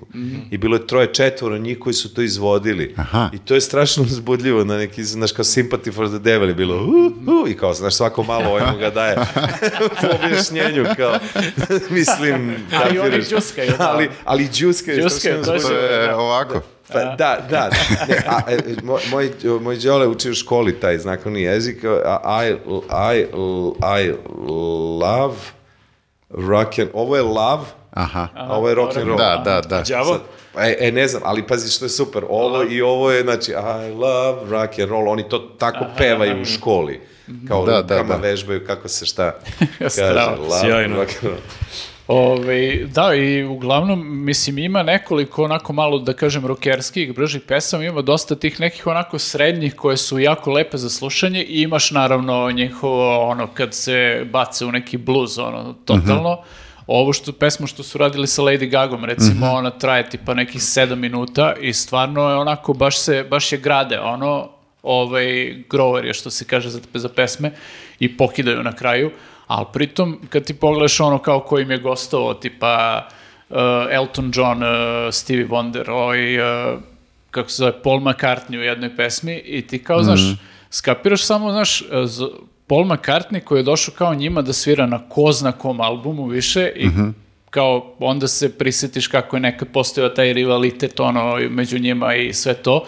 I bilo je troje, četvoro njih koji su to izvodili. Aha. I to je strašno uzbudljivo, na neki, znaš, kao sympathy for the devil je bilo, uh, uh, i kao, znaš, svako malo ovaj mu ga daje po objašnjenju, kao, mislim, A i oni džuskaju, da. Ali, ali džuskaju, Džuskaju, to je To je ovako. Pa, da, da. Ne, a, e, moj, moj, moj đole uči u školi taj znakovni jezik. I, I, I love rock and... Ovo je love, Aha. a ovo je rock and roll. Da, da, da. Đavo? E, e, ne znam, ali pazi što je super, ovo i ovo je, znači, I love rock and roll, oni to tako pevaju u školi, kao Da, da, da, da. vežbaju kako se šta kaže, Strava. love Sjajno. rock and roll. Ove, da, i uglavnom, mislim, ima nekoliko onako malo, da kažem, rokerskih, bržih pesama, ima dosta tih nekih onako srednjih koje su jako lepe za slušanje i imaš naravno njihovo, ono, kad se bace u neki bluz, ono, totalno. Ovo što, pesmu što su radili sa Lady Gagom, recimo, ona traje tipa nekih 7 minuta i stvarno je onako, baš se, baš je grade, ono, ovaj, grower je što se kaže za, za pesme i pokidaju na kraju, ali pritom kad ti pogledaš ono kao ko im je gostovao, tipa uh, Elton John, uh, Stevie Wonder, ovaj, uh, kako se zove, Paul McCartney u jednoj pesmi i ti kao, znaš, skapiraš samo, znaš, z- Paul McCartney koji je došao kao njima da svira na ko zna kom albumu više i kao onda se prisjetiš kako je nekad postojao taj rivalitet ono među njima i sve to.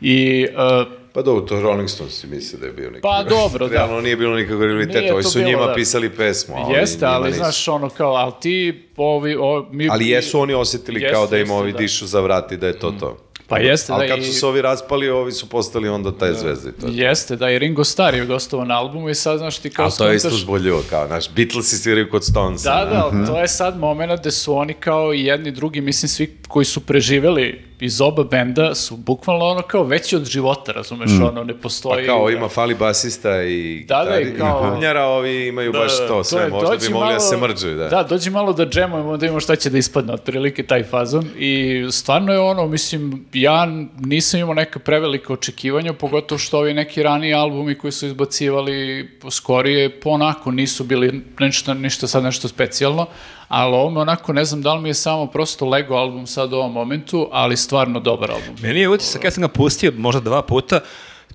I uh, Pa dobro, to Rolling Stones misle da je bio neki. Pa dobro, da. Realno nije bilo nikakvog rivaliteta, ovi su bilo, njima da. pisali pesmu. a oni Jeste, ali nisu. znaš ono kao, ali ti ovi, o, mi, Ali jesu oni osjetili Jeste, kao da im jeste, ovi da. dišu za vrat i da je to to. Pa jeste, Ali da, kad su se ovi raspali, ovi su postali onda taj zvezde. i To. je to. Jeste, da, i Ringo Starr je gostovao na albumu i sad, znaš, ti kao Ali to je isto uzbudljivo, kao, naš, Beatlesi sviraju kod Stonesa. Da, da, ali to je sad moment gde su oni kao jedni drugi, mislim, svi koji su preživeli iz oba benda su bukvalno ono kao veći od života, razumeš, ono, ne Pa postoji... kao ima fali basista i Da, da, i kao- bubnjara, ovi imaju baš to sve, je, možda bi mogli da se malo- mrđaju, da. Da, dođi malo da džemujemo, da imamo šta će da ispadne, otprilike taj fazon. I stvarno je ono, mislim, ja nisam imao neka prevelika očekivanja, pogotovo što ovi neki raniji albumi koji su izbacivali skorije, po onako nisu bili nešto, ništa sad nešto specijalno, ali ovo onako, ne znam da li mi je samo prosto Lego album sad u ovom momentu, ali stvarno dobar album. Meni je utisak, ja sam ga pustio možda dva puta,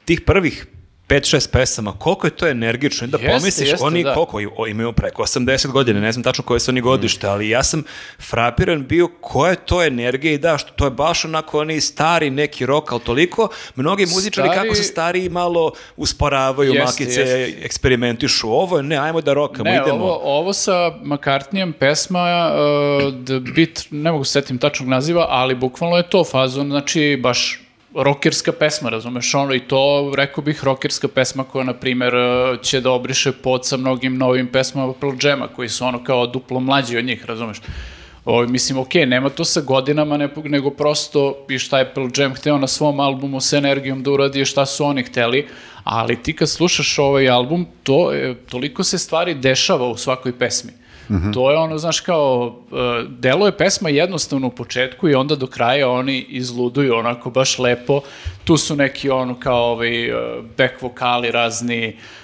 tih prvih 5-6 pesama, koliko je to energično, da Jeste, pomisliš, jeste, oni da. koliko, imaju preko 80 godina, ne znam tačno koje su oni godište, ali ja sam frapiran bio koja je to energija i da, što to je baš onako oni stari neki rok, ali toliko, mnogi muzičari Stari- kako se stari malo usporavaju, Jeste, makice, jeste. eksperimentišu, ovo je, ne, ajmo da rokamo, Ne, idemo. ovo, ovo sa McCartneyem pesma uh, The Beat, ne mogu se setim tačnog naziva, ali bukvalno je to fazon, znači baš rokerska pesma, razumeš, ono i to, rekao bih, rokerska pesma koja, na primer, uh, će da obriše pod sa mnogim novim pesmama Pearl Jama, koji su ono kao duplo mlađi od njih, razumeš. O, mislim, okej, nema to sa godinama, ne- nego prosto i šta je Pearl Jam hteo na svom albumu sa energijom da uradi šta su oni hteli, ali ti kad slušaš ovaj album, to toliko se stvari dešava u svakoj pesmi. To je ono, znaš, kao, uh, delo je pesma jednostavno u početku i onda do kraja oni izluduju onako baš lepo. Tu su neki ono kao ovaj, back vokali razni, uh,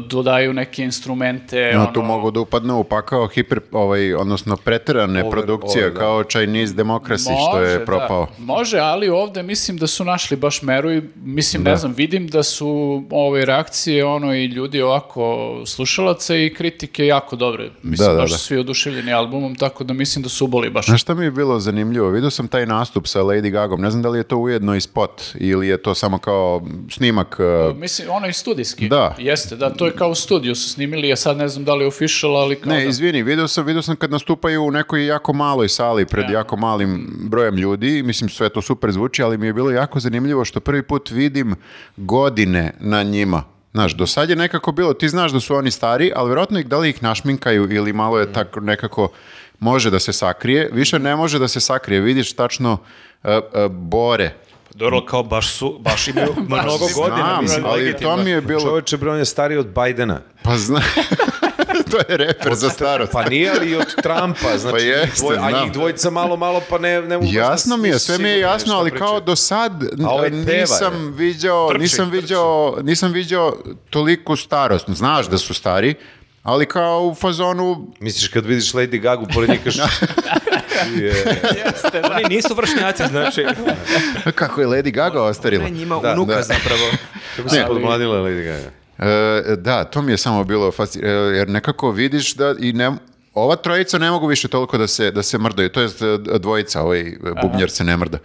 dodaju neke instrumente. No, ono, tu mogu da upadnu u pakao hiper, ovaj, odnosno preterane Over- produkcije, over, da. kao Chinese Democracy, što je da. propao. Može, ali ovde mislim da su našli baš meru i mislim, ne znam, vidim da su ove reakcije ono i ljudi ovako slušalaca i kritike jako dobre. Mislim, Da, da, baš da. su svi oduševljeni albumom, tako da mislim da su uboli baš. Znaš šta mi je bilo zanimljivo? Vidio sam taj nastup sa Lady Gagom. Ne znam da li je to ujedno i spot ili je to samo kao snimak. uh, Mislim, ono i studijski. Da. Jeste, da, to je kao u studiju su snimili, ja sad ne znam da li je official, ali kao Ne, da. izvini, vidio sam, vidio sam kad nastupaju u nekoj jako maloj sali pred Ja. jako malim brojem ljudi, mislim sve to super zvuči, ali mi je bilo jako zanimljivo što prvi put vidim godine na njima. Znaš, do sad je nekako bilo, ti znaš da su oni stari, ali vjerojatno ih da li ih našminkaju ili malo je tako nekako može da se sakrije, više ne može da se sakrije, vidiš tačno uh, uh, bore. Dobro, kao baš su, baš imaju mnogo godina. Znam, mislim, ali legitimno. to mi je bilo, Čoveče, bre, on je stariji od Bajdena. pa zna, to je reper za starost. Pa nije ali i od Trumpa, znači, Pa jeste, dvoj- a njih dvojica malo, malo, pa ne, ne mogu baš Jasno mi je, sve mi je jasno, ali kao do sad ovaj nisam viđao, Trči, nisam trči. viđao, nisam viđao toliku starost. Znaš da su stari, ali kao u fazonu Misliš kad vidiš Lady Gagu, pored njih kažeš... Je. Jeste, da. Oni nisu vršnjaci, znači, kako je Lady Gaga ostarila. ne njima Da, unuka da. zapravo. Kako se Ne. podmladila Lady Gaga? E, da, to mi je samo bilo fascinantno, jer nekako vidiš da i ne, ova trojica ne mogu više toliko da se, da se mrdaju, to jest e, dvojica, ovaj bubnjar se ne mrda.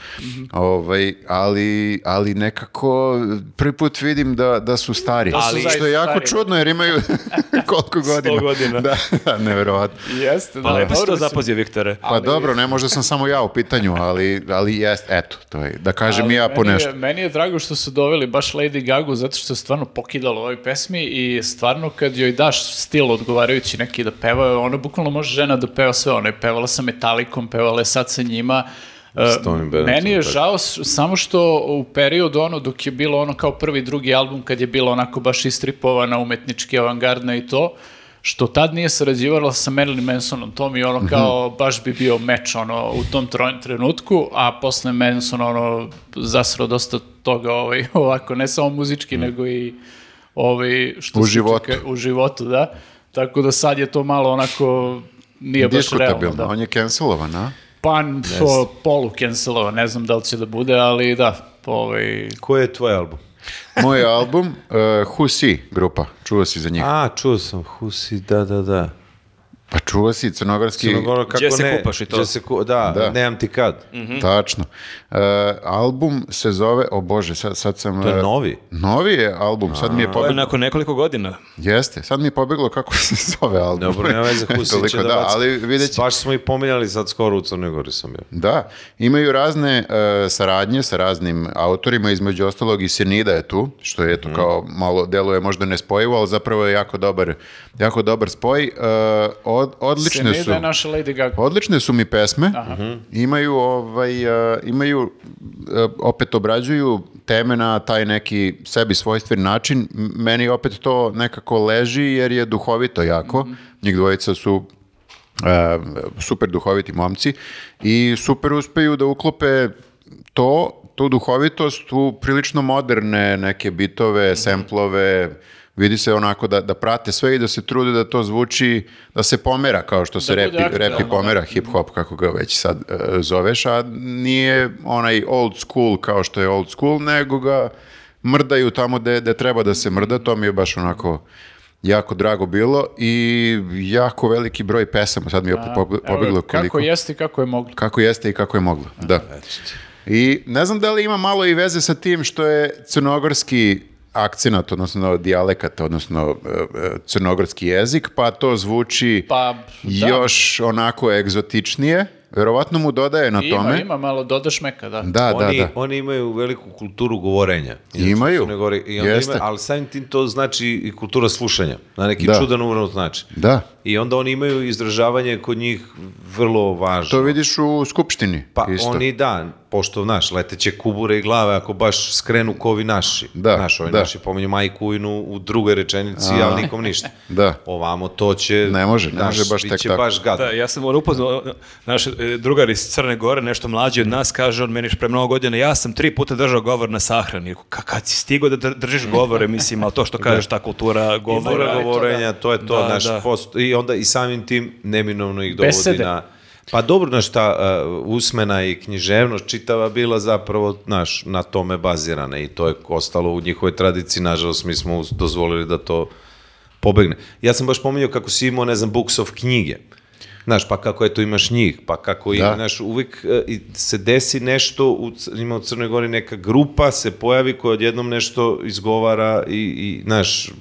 Ovaj, ali, ali nekako prvi put vidim da, da su stari. Da su što je jako stari, čudno jer imaju koliko godina. godina. Da, da, neverovatno. Jeste, da. Pa lepo si to zapazio, Viktore. Pa dobro, ne možda sam samo ja u pitanju, ali, ali jest, eto, to je, da kažem Ali i ja po meni je- nešto. Meni je drago što su doveli baš Lady Gagu zato što je stvarno pokidala u ovoj pesmi i stvarno kad joj daš stil odgovarajući neki da peva, ona bukvalno može žena da peva sve. Ona je pevala sa Metallicom, pevala je sad sa njima. Bennetom, meni je žao samo što u periodu ono dok je bilo ono kao prvi drugi album kad je bilo onako baš istripovana umetnički avangardna i to što tad nije sarađivala sa Marilyn Mansonom, to mi ono kao baš bi bio meč ono u tom trenutku, a posle Manson ono zasrao dosta toga ovaj, ovako, ne samo muzički, nego i ovaj, što U životu. čeka- u životu, da. Tako da sad je to malo onako nije baš realno. Diskutabilno, Da. on je cancelovan, a? Pa po, polu cancelova, ne znam da li će da bude, ali da, ovaj, Koji je tvoj album? Moj album, uh, Who Si grupa, čuo si za njih. A, čuo sam, Husi, da, da, da. Pa čuo si crnogorski... Crnogora, kako Gdje se ne, kupaš i to? gdje se ku- da, Da. nemam ti kad. Tačno. Uh, album se zove, o bože, sad, sad sam... To je uh, novi? Novi je album, sad mi je To je pobeglo... nakon nekoliko godina. Jeste, sad mi je pobeglo kako se zove album. Dobro, nema veze, Toliko, će da, da, ali vidjet će- Baš smo i pominjali sad skoro u Crnoj Gori sam bio. Da, imaju razne e, saradnje sa raznim autorima, između ostalog i Senida je tu, što je Mhm. to kao malo deluje možda nespojivo, ali zapravo je jako dobar, jako dobar spoj. E, od, odlične Senida su... je naša Lady Gaga. Odlične su mi pesme, imaju, ovaj, e, imaju, e, opet obrađuju teme na taj neki sebi svojstven način. Meni opet to nekako leži jer je duhovito jako. Njih dvojica su e, super duhoviti momci i super uspeju da uklope to, tu duhovitost u prilično moderne neke bitove, semplove, vidi se onako da, da prate sve i da se trude da to zvuči, da se pomera kao što se Da repi, repi da. pomera, hip-hop kako ga već sad e, zoveš, a nije onaj old school kao što je old school, nego ga mrdaju tamo gde gde treba da se mrda, to mi je baš onako jako drago bilo i jako veliki broj pesama, sad mi je opet Evo, pobeglo koliko. Kako jeste i kako je moglo. Kako jeste i kako je moglo, da. I ne znam da li ima malo i veze sa tim što je crnogorski akcenat, odnosno dijalekat, odnosno e, e, crnogorski jezik, pa to zvuči Pa, da. još onako egzotičnije. Verovatno mu dodaje na Ima, tome. ima malo dodaš meka, da. Da, da, oni, da. oni imaju veliku kulturu govorenja. Imaju. I jeste. imaju, ali samim tim to znači i kultura slušanja. Na neki Da. čudan uvrnut način. Da, I onda oni imaju izražavanje kod njih vrlo važno. to vidiš u skupštini. Pa isto. oni da, pošto naš, leteće kubure i glave, ako baš skrenu kovi naši. Da, naš, ovi da. naši pominju majku Ujnu u drugoj rečenici, ali nikom ništa. Da. Ovamo to će... Ne može, ne znaš, može baš tek tako. baš. Da, ja sam ono upoznao, naš e, drugar iz Crne Gore, nešto mlađi od nas, kaže on meni pre mnogo godina, ja sam tri puta držao govor na sahrani. Ka, kad si stigao da dr- držiš govore, mislim, ali to što kažeš, ta kultura govora. Kultura to, govorenja, to je to, Da, naš da. post, i onda i samim tim neminovno ih dovodi Besede. na... Pa dobro, znaš šta, uh, usmena i književnost čitava bila zapravo, naš, na tome bazirana i to je ostalo u njihovoj tradiciji, nažalost mi smo dozvolili da to pobegne. Ja sam baš pominjao kako si imao, ne znam, books of knjige. Znaš, pa kako eto imaš njih, pa kako i, Da. znaš, uvijek e, i se desi nešto, u, ima u Crnoj Gori neka grupa se pojavi koja odjednom nešto izgovara i, i znaš,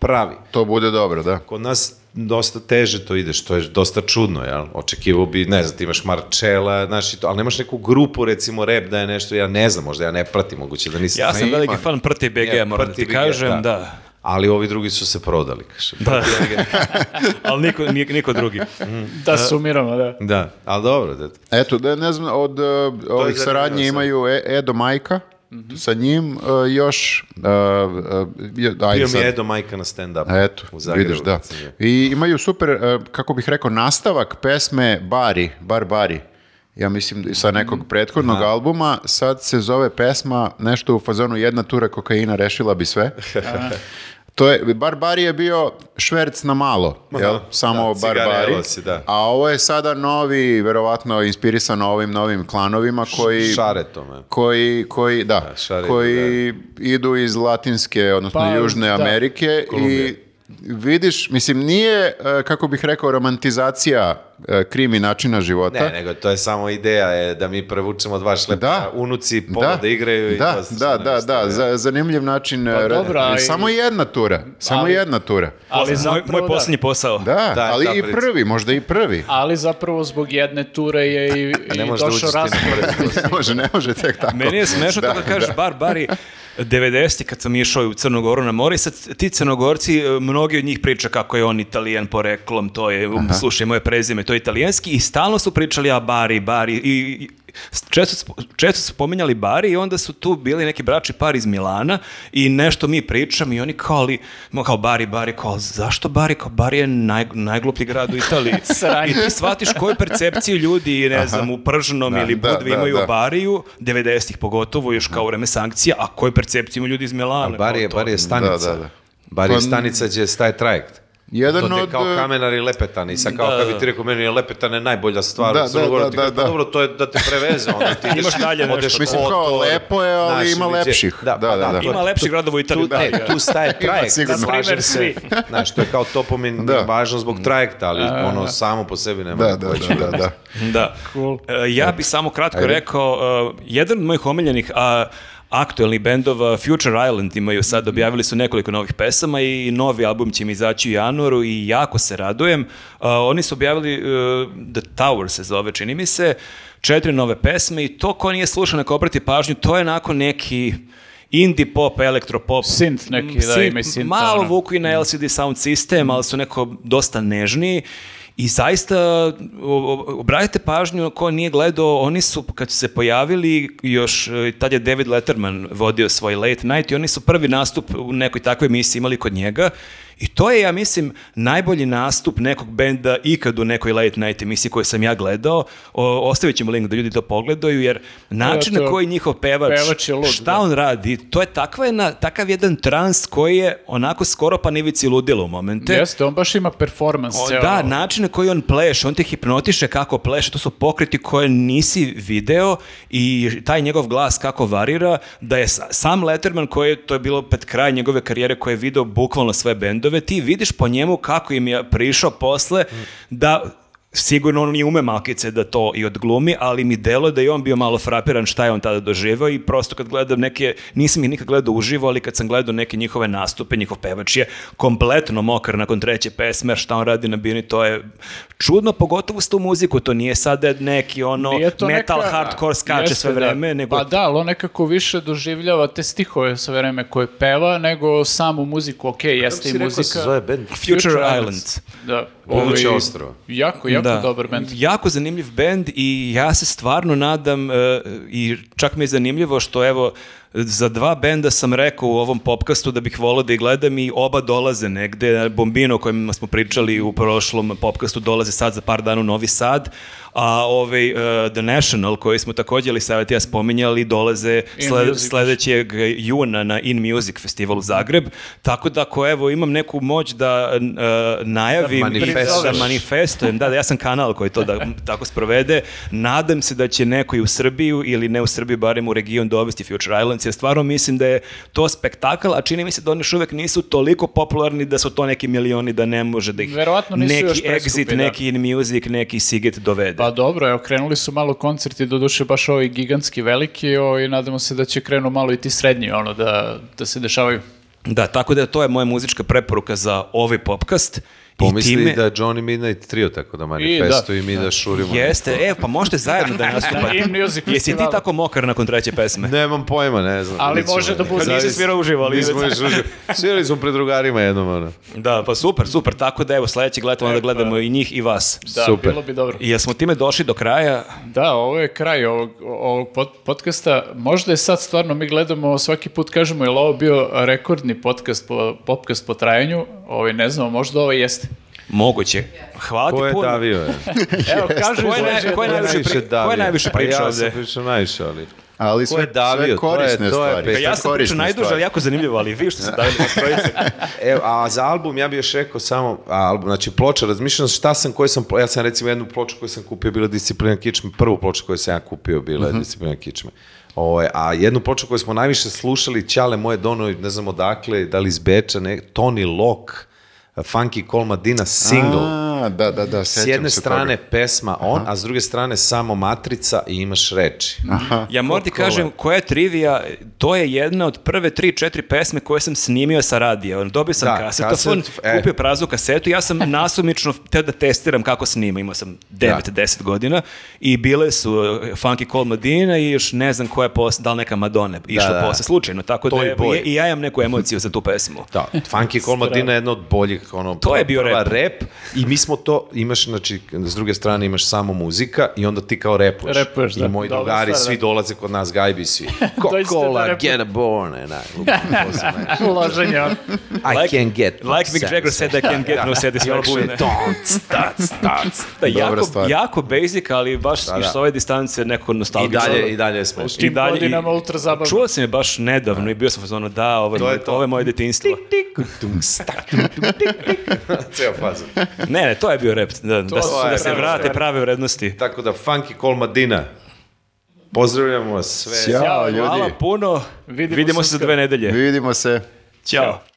pravi. To bude dobro, da. Kod nas dosta teže to ide, što je dosta čudno, jel? Očekivao bi, ne znam, ti imaš Marčela, znaš, i to, ali nemaš neku grupu, recimo, rep da je nešto, ja ne znam, možda ja ne pratim, moguće da nisam. Ja sam veliki fan Prti BG, Ja, moram da ti BG, kažem, da. Ali ovi drugi su se prodali, kaže. Da, ali niko, niko, niko drugi. Da sumiramo, da. Da, ali dobro, da, Eto, da ne znam, od uh, ovih saradnje imaju e, Edo Majka, sa njim uh, još... Uh, uh, je- ajde bio mi sad. je Edo Majka na stand-up. Eto, u Zagrebu, vidiš, da. I imaju super, uh, kako bih rekao, nastavak pesme Bari, Bar Bari. Ja mislim da sa nekog prethodnog albuma, sad se zove pesma nešto u fazonu jedna tura kokaina rešila bi sve. To je, Bar Bari je bio šverc na malo, jel? Samo da, Bar Bari. cigarelosi, da. A ovo je sada novi, verovatno inspirisan ovim novim klanovima koji... Šaretome. koji, koji, da, šareni, koji idu iz Latinske, odnosno Pa, Južne da. Amerike i, Kolumbije. Vidiš, mislim, nije, e, kako bih rekao, romantizacija e, krimi načina života. Ne, nego to je samo ideja je da mi prevučemo dva šlepa, Da. unuci pola da, igraju i da, to se da, sve da, nešto, da, za- zanimljiv način. e, rada. dobro, ali- Samo jedna tura, samo Ali- jedna tura. Ali moj, zapravo moj da. posljednji posao. Da, Da, ali i prvi, možda i prvi. Ali zapravo zbog jedne ture je i, i da došao razgovor. ne može, ne može tek tako. Meni je smešno to kad kažeš bar, bari 90. kad sam išao u Crnu Goru na more, i sad ti crnogorci, e, mnogi od njih priča kako je on italijan poreklom, to je, um, slušaj, moje prezime, to je italijanski i stalno su pričali, a bari, bari, i često, često su pominjali bari i onda su tu bili neki bračni par iz Milana i nešto mi pričam i oni kao, ali, kao bari, bari, kao, zašto bari? Kao, bari je naj, najgluplji grad u Italiji. I ti shvatiš koju percepciju ljudi, ne znam, u Pržnom ili Da, Budvi da, imaju da. Bariju, 90-ih pogotovo, još kao vreme sankcija, a koju percepciju imaju ljudi iz Milana? Ali bar je, Kao to. bar je stanica. Da, da, da. Bar je Pa- stanica gdje staje trajekt. Jedan to od, kao e, kamenar i lepetan i sad kao Da, da. bi ti rekao meni je lepetan je najbolja stvar Da, da, da, ti da, pa da. dobro to je da te preveze onda ti ideš, Imaš dalje nešto. odeš Mislim, kao, lepo je, ali ima lepših. Da, Da, pa da, da. to- Ima lepših gradova u Italiji. tu, ne, tu staje trajekt, sigurno. slažem se. svi. Znaš, to je kao topomin Da. važno zbog trajekta, ali ono samo po sebi nema. Da, da, da, da, da. Da. Cool. E, ja bih samo kratko Ajde. rekao, e, jedan od mojih omiljenih a, aktuelnih bendova, Future Island, imaju sad, objavili su nekoliko novih pesama i novi album će mi izaći u januaru i jako se radujem. A, oni su objavili, e, The Tower se zove, čini mi se, četiri nove pesme i to ko nije slušao, neka obrati pažnju, to je onako neki indie pop, elektropop. Synth neki, da, Synth, ima i synth, Malo vuku i na LCD sound system, ali su neko dosta nežniji. I zaista, obratite pažnju ko nije gledao, oni su, kad su se pojavili, još, e, tad je David Letterman vodio svoj late night i oni su prvi nastup u nekoj takvoj emisiji imali kod njega i to je, ja mislim, najbolji nastup nekog benda ikad u nekoj late night emisiji koju sam ja gledao. O, ostavit ćemo link da ljudi to pogledaju, jer način na koji njihov pevač, pevač je lud, šta da. on radi, to je takva jedna, takav jedan trans koji je onako skoro pa nivici ludila u momente. Jeste, on baš ima performans. Da, način na koji on pleše, on te hipnotiše kako pleše, to su pokreti koje nisi video i taj njegov glas kako varira, da je sa- sam Letterman koji je, to je bilo pred kraj njegove karijere koji je video bukvalno sve bendove, ti vidiš po njemu kako im je prišao posle da Sigurno on i ume malkice da to i odglumi, ali mi delo da je on bio malo frapiran šta je on tada doživao i prosto kad gledam neke, nisam ih nikad gledao uživo, ali kad sam gledao neke njihove nastupe, njihov pevač je kompletno mokar nakon treće pesme, šta on radi na bini, to je čudno, pogotovo s tu muziku, to nije sada neki ono Nije metal neka- hardcore skače sve da. vreme, nego Pa da, ali on nekako više doživljava te stihove sve vreme koje peva, nego samu muziku, ok, jeste Si i rekao muzika. se zove band? Future Island. Da. Buduće Ovaj, ostrvo. Jako, jako dobar band. Jako zanimljiv bend i ja se stvarno nadam e, i čak mi je zanimljivo što evo za dva benda sam rekao u ovom popkastu da bih volao da ih gledam i oba dolaze negde. Bombino o kojem smo pričali u prošlom popkastu dolaze sad za par dana u Novi Sad, a ovaj e, The National koji smo također ili savjet ja spominjali dolaze sled- sledećeg juna na In Music festival u Zagreb. Tako da ako evo imam neku moć da e, najavim Da i manifestuješ. da manifestujem, da, da, ja sam kanal koji to da tako sprovede. Nadam se da će neko i u Srbiju ili ne u Srbiju, barem u region dovesti Future Islands, jer stvarno mislim da je to spektakl, a čini mi se da oni još uvek nisu toliko popularni da su to neki milioni da ne može da ih Verovatno nisu neki još Exit, da. neki In Music, neki Siget dovede. Pa dobro, evo, krenuli su malo koncerti, doduše baš ovi gigantski veliki, o, i nadamo se da će krenu malo i ti srednji, ono, da, da se dešavaju. Da, tako da to je moja muzička preporuka za ovaj popkast. I Pomisli time- da Johnny Midnight trio tako da manifestuju i, mi da šurimo. Jeste, e, pa možete zajedno da nastupate. Jesi ti tako mokar nakon treće pesme? Nemam pojma, ne znam. Ali može da bude. Nisi svirao uživo, ali Nismo još uživo. Svirali smo pred drugarima jednom, ono. Da, pa super, super. Tako da evo, sledećeg leta onda E, pa. gledamo i njih i vas. Da, Super. bilo bi dobro. I jesmo time došli do kraja? Da, ovo je kraj ovog, ovog pod- podcasta. Možda je sad stvarno, mi gledamo, svaki put kažemo, je li ovo bio rekordni podcast po, podcast po trajanju? Ovaj, ne znamo, možda ovo jeste. Moguće. Hvala Ko ti je puno. davio, je? Evo, kažu Ko je naj- ko je najviše pri- ko je najviše Pa pričao ja sam ovde? pričao najviše, ali... Ali Ko je sve, davio? sve To je- korisne to je stvari. pet- Pa ja sam pričao najduže, stvari. ali jako zanimljivo, ali vi što ste davili na strojice. Evo, a za album ja bih još rekao samo, a, album, znači ploča, razmišljam šta sam, koji sam, ja sam recimo jednu ploču koju sam kupio bila Disciplina kičme, prvu ploču koju sam ja kupio bila Mhm. je Disciplina kičme. Ovo, a jednu ploču koju smo najviše slušali, Ćale moje dono, ne znam odakle, da li iz Beča, ne, Tony Locke, Funky Col Madina single. A, da, da, da, S jedne se strane toga. pesma on, a s druge strane samo matrica i imaš reči. Aha. Ja moram ti kažem, koja je trivija, to je jedna od prve tri, četiri pesme koje sam snimio sa radija. Dobio sam Da, kasetofon, kaset, e. kupio praznu kasetu, ja sam nasumično teo da testiram kako snima, imao sam 9-10 godina i bile su uh, Funky Call Madina i još ne znam koja je posle, da li neka Madonna išla da. posle, slučajno, tako da Toy je- Boy. i, i ja imam neku emociju za tu pesmu. Da, Funky Col Madina je jedna od boljih, ono, To je bio prva rap. rap. I mi smo to, imaš, znači, s druge strane imaš samo muzika i onda ti kao repuješ. Repuješ, da. I moji Dobra drugari, stvar, svi da. dolaze kod nas, gajbi svi. Da Coca-Cola, repujete. get a born, and I, Uloženje. I Like- can get no Like Mick Jagger said, I can get no I onda satisfaction. tonc, tac, tac. Da, jako, stvar. jako basic, ali baš Da, i da. s ove distance neko I nostalgično. dalje, i dalje je smešno. Tim dalje- godinama ultra zabavno. Čuo sam je baš nedavno i bio sam u fazonu, da, ovo je, ovo je moje detinjstvo. Ceo fazon. Ne, ne, to je bio rap, da, da, se- je da se vrate stvar. prave vrednosti. Tako da, Funky Col Madina, pozdravljamo vas sve. Ćao, ljudi. Hvala puno, Vidimo vidimo, se se za dve nedelje. Vidimo se. Ćao.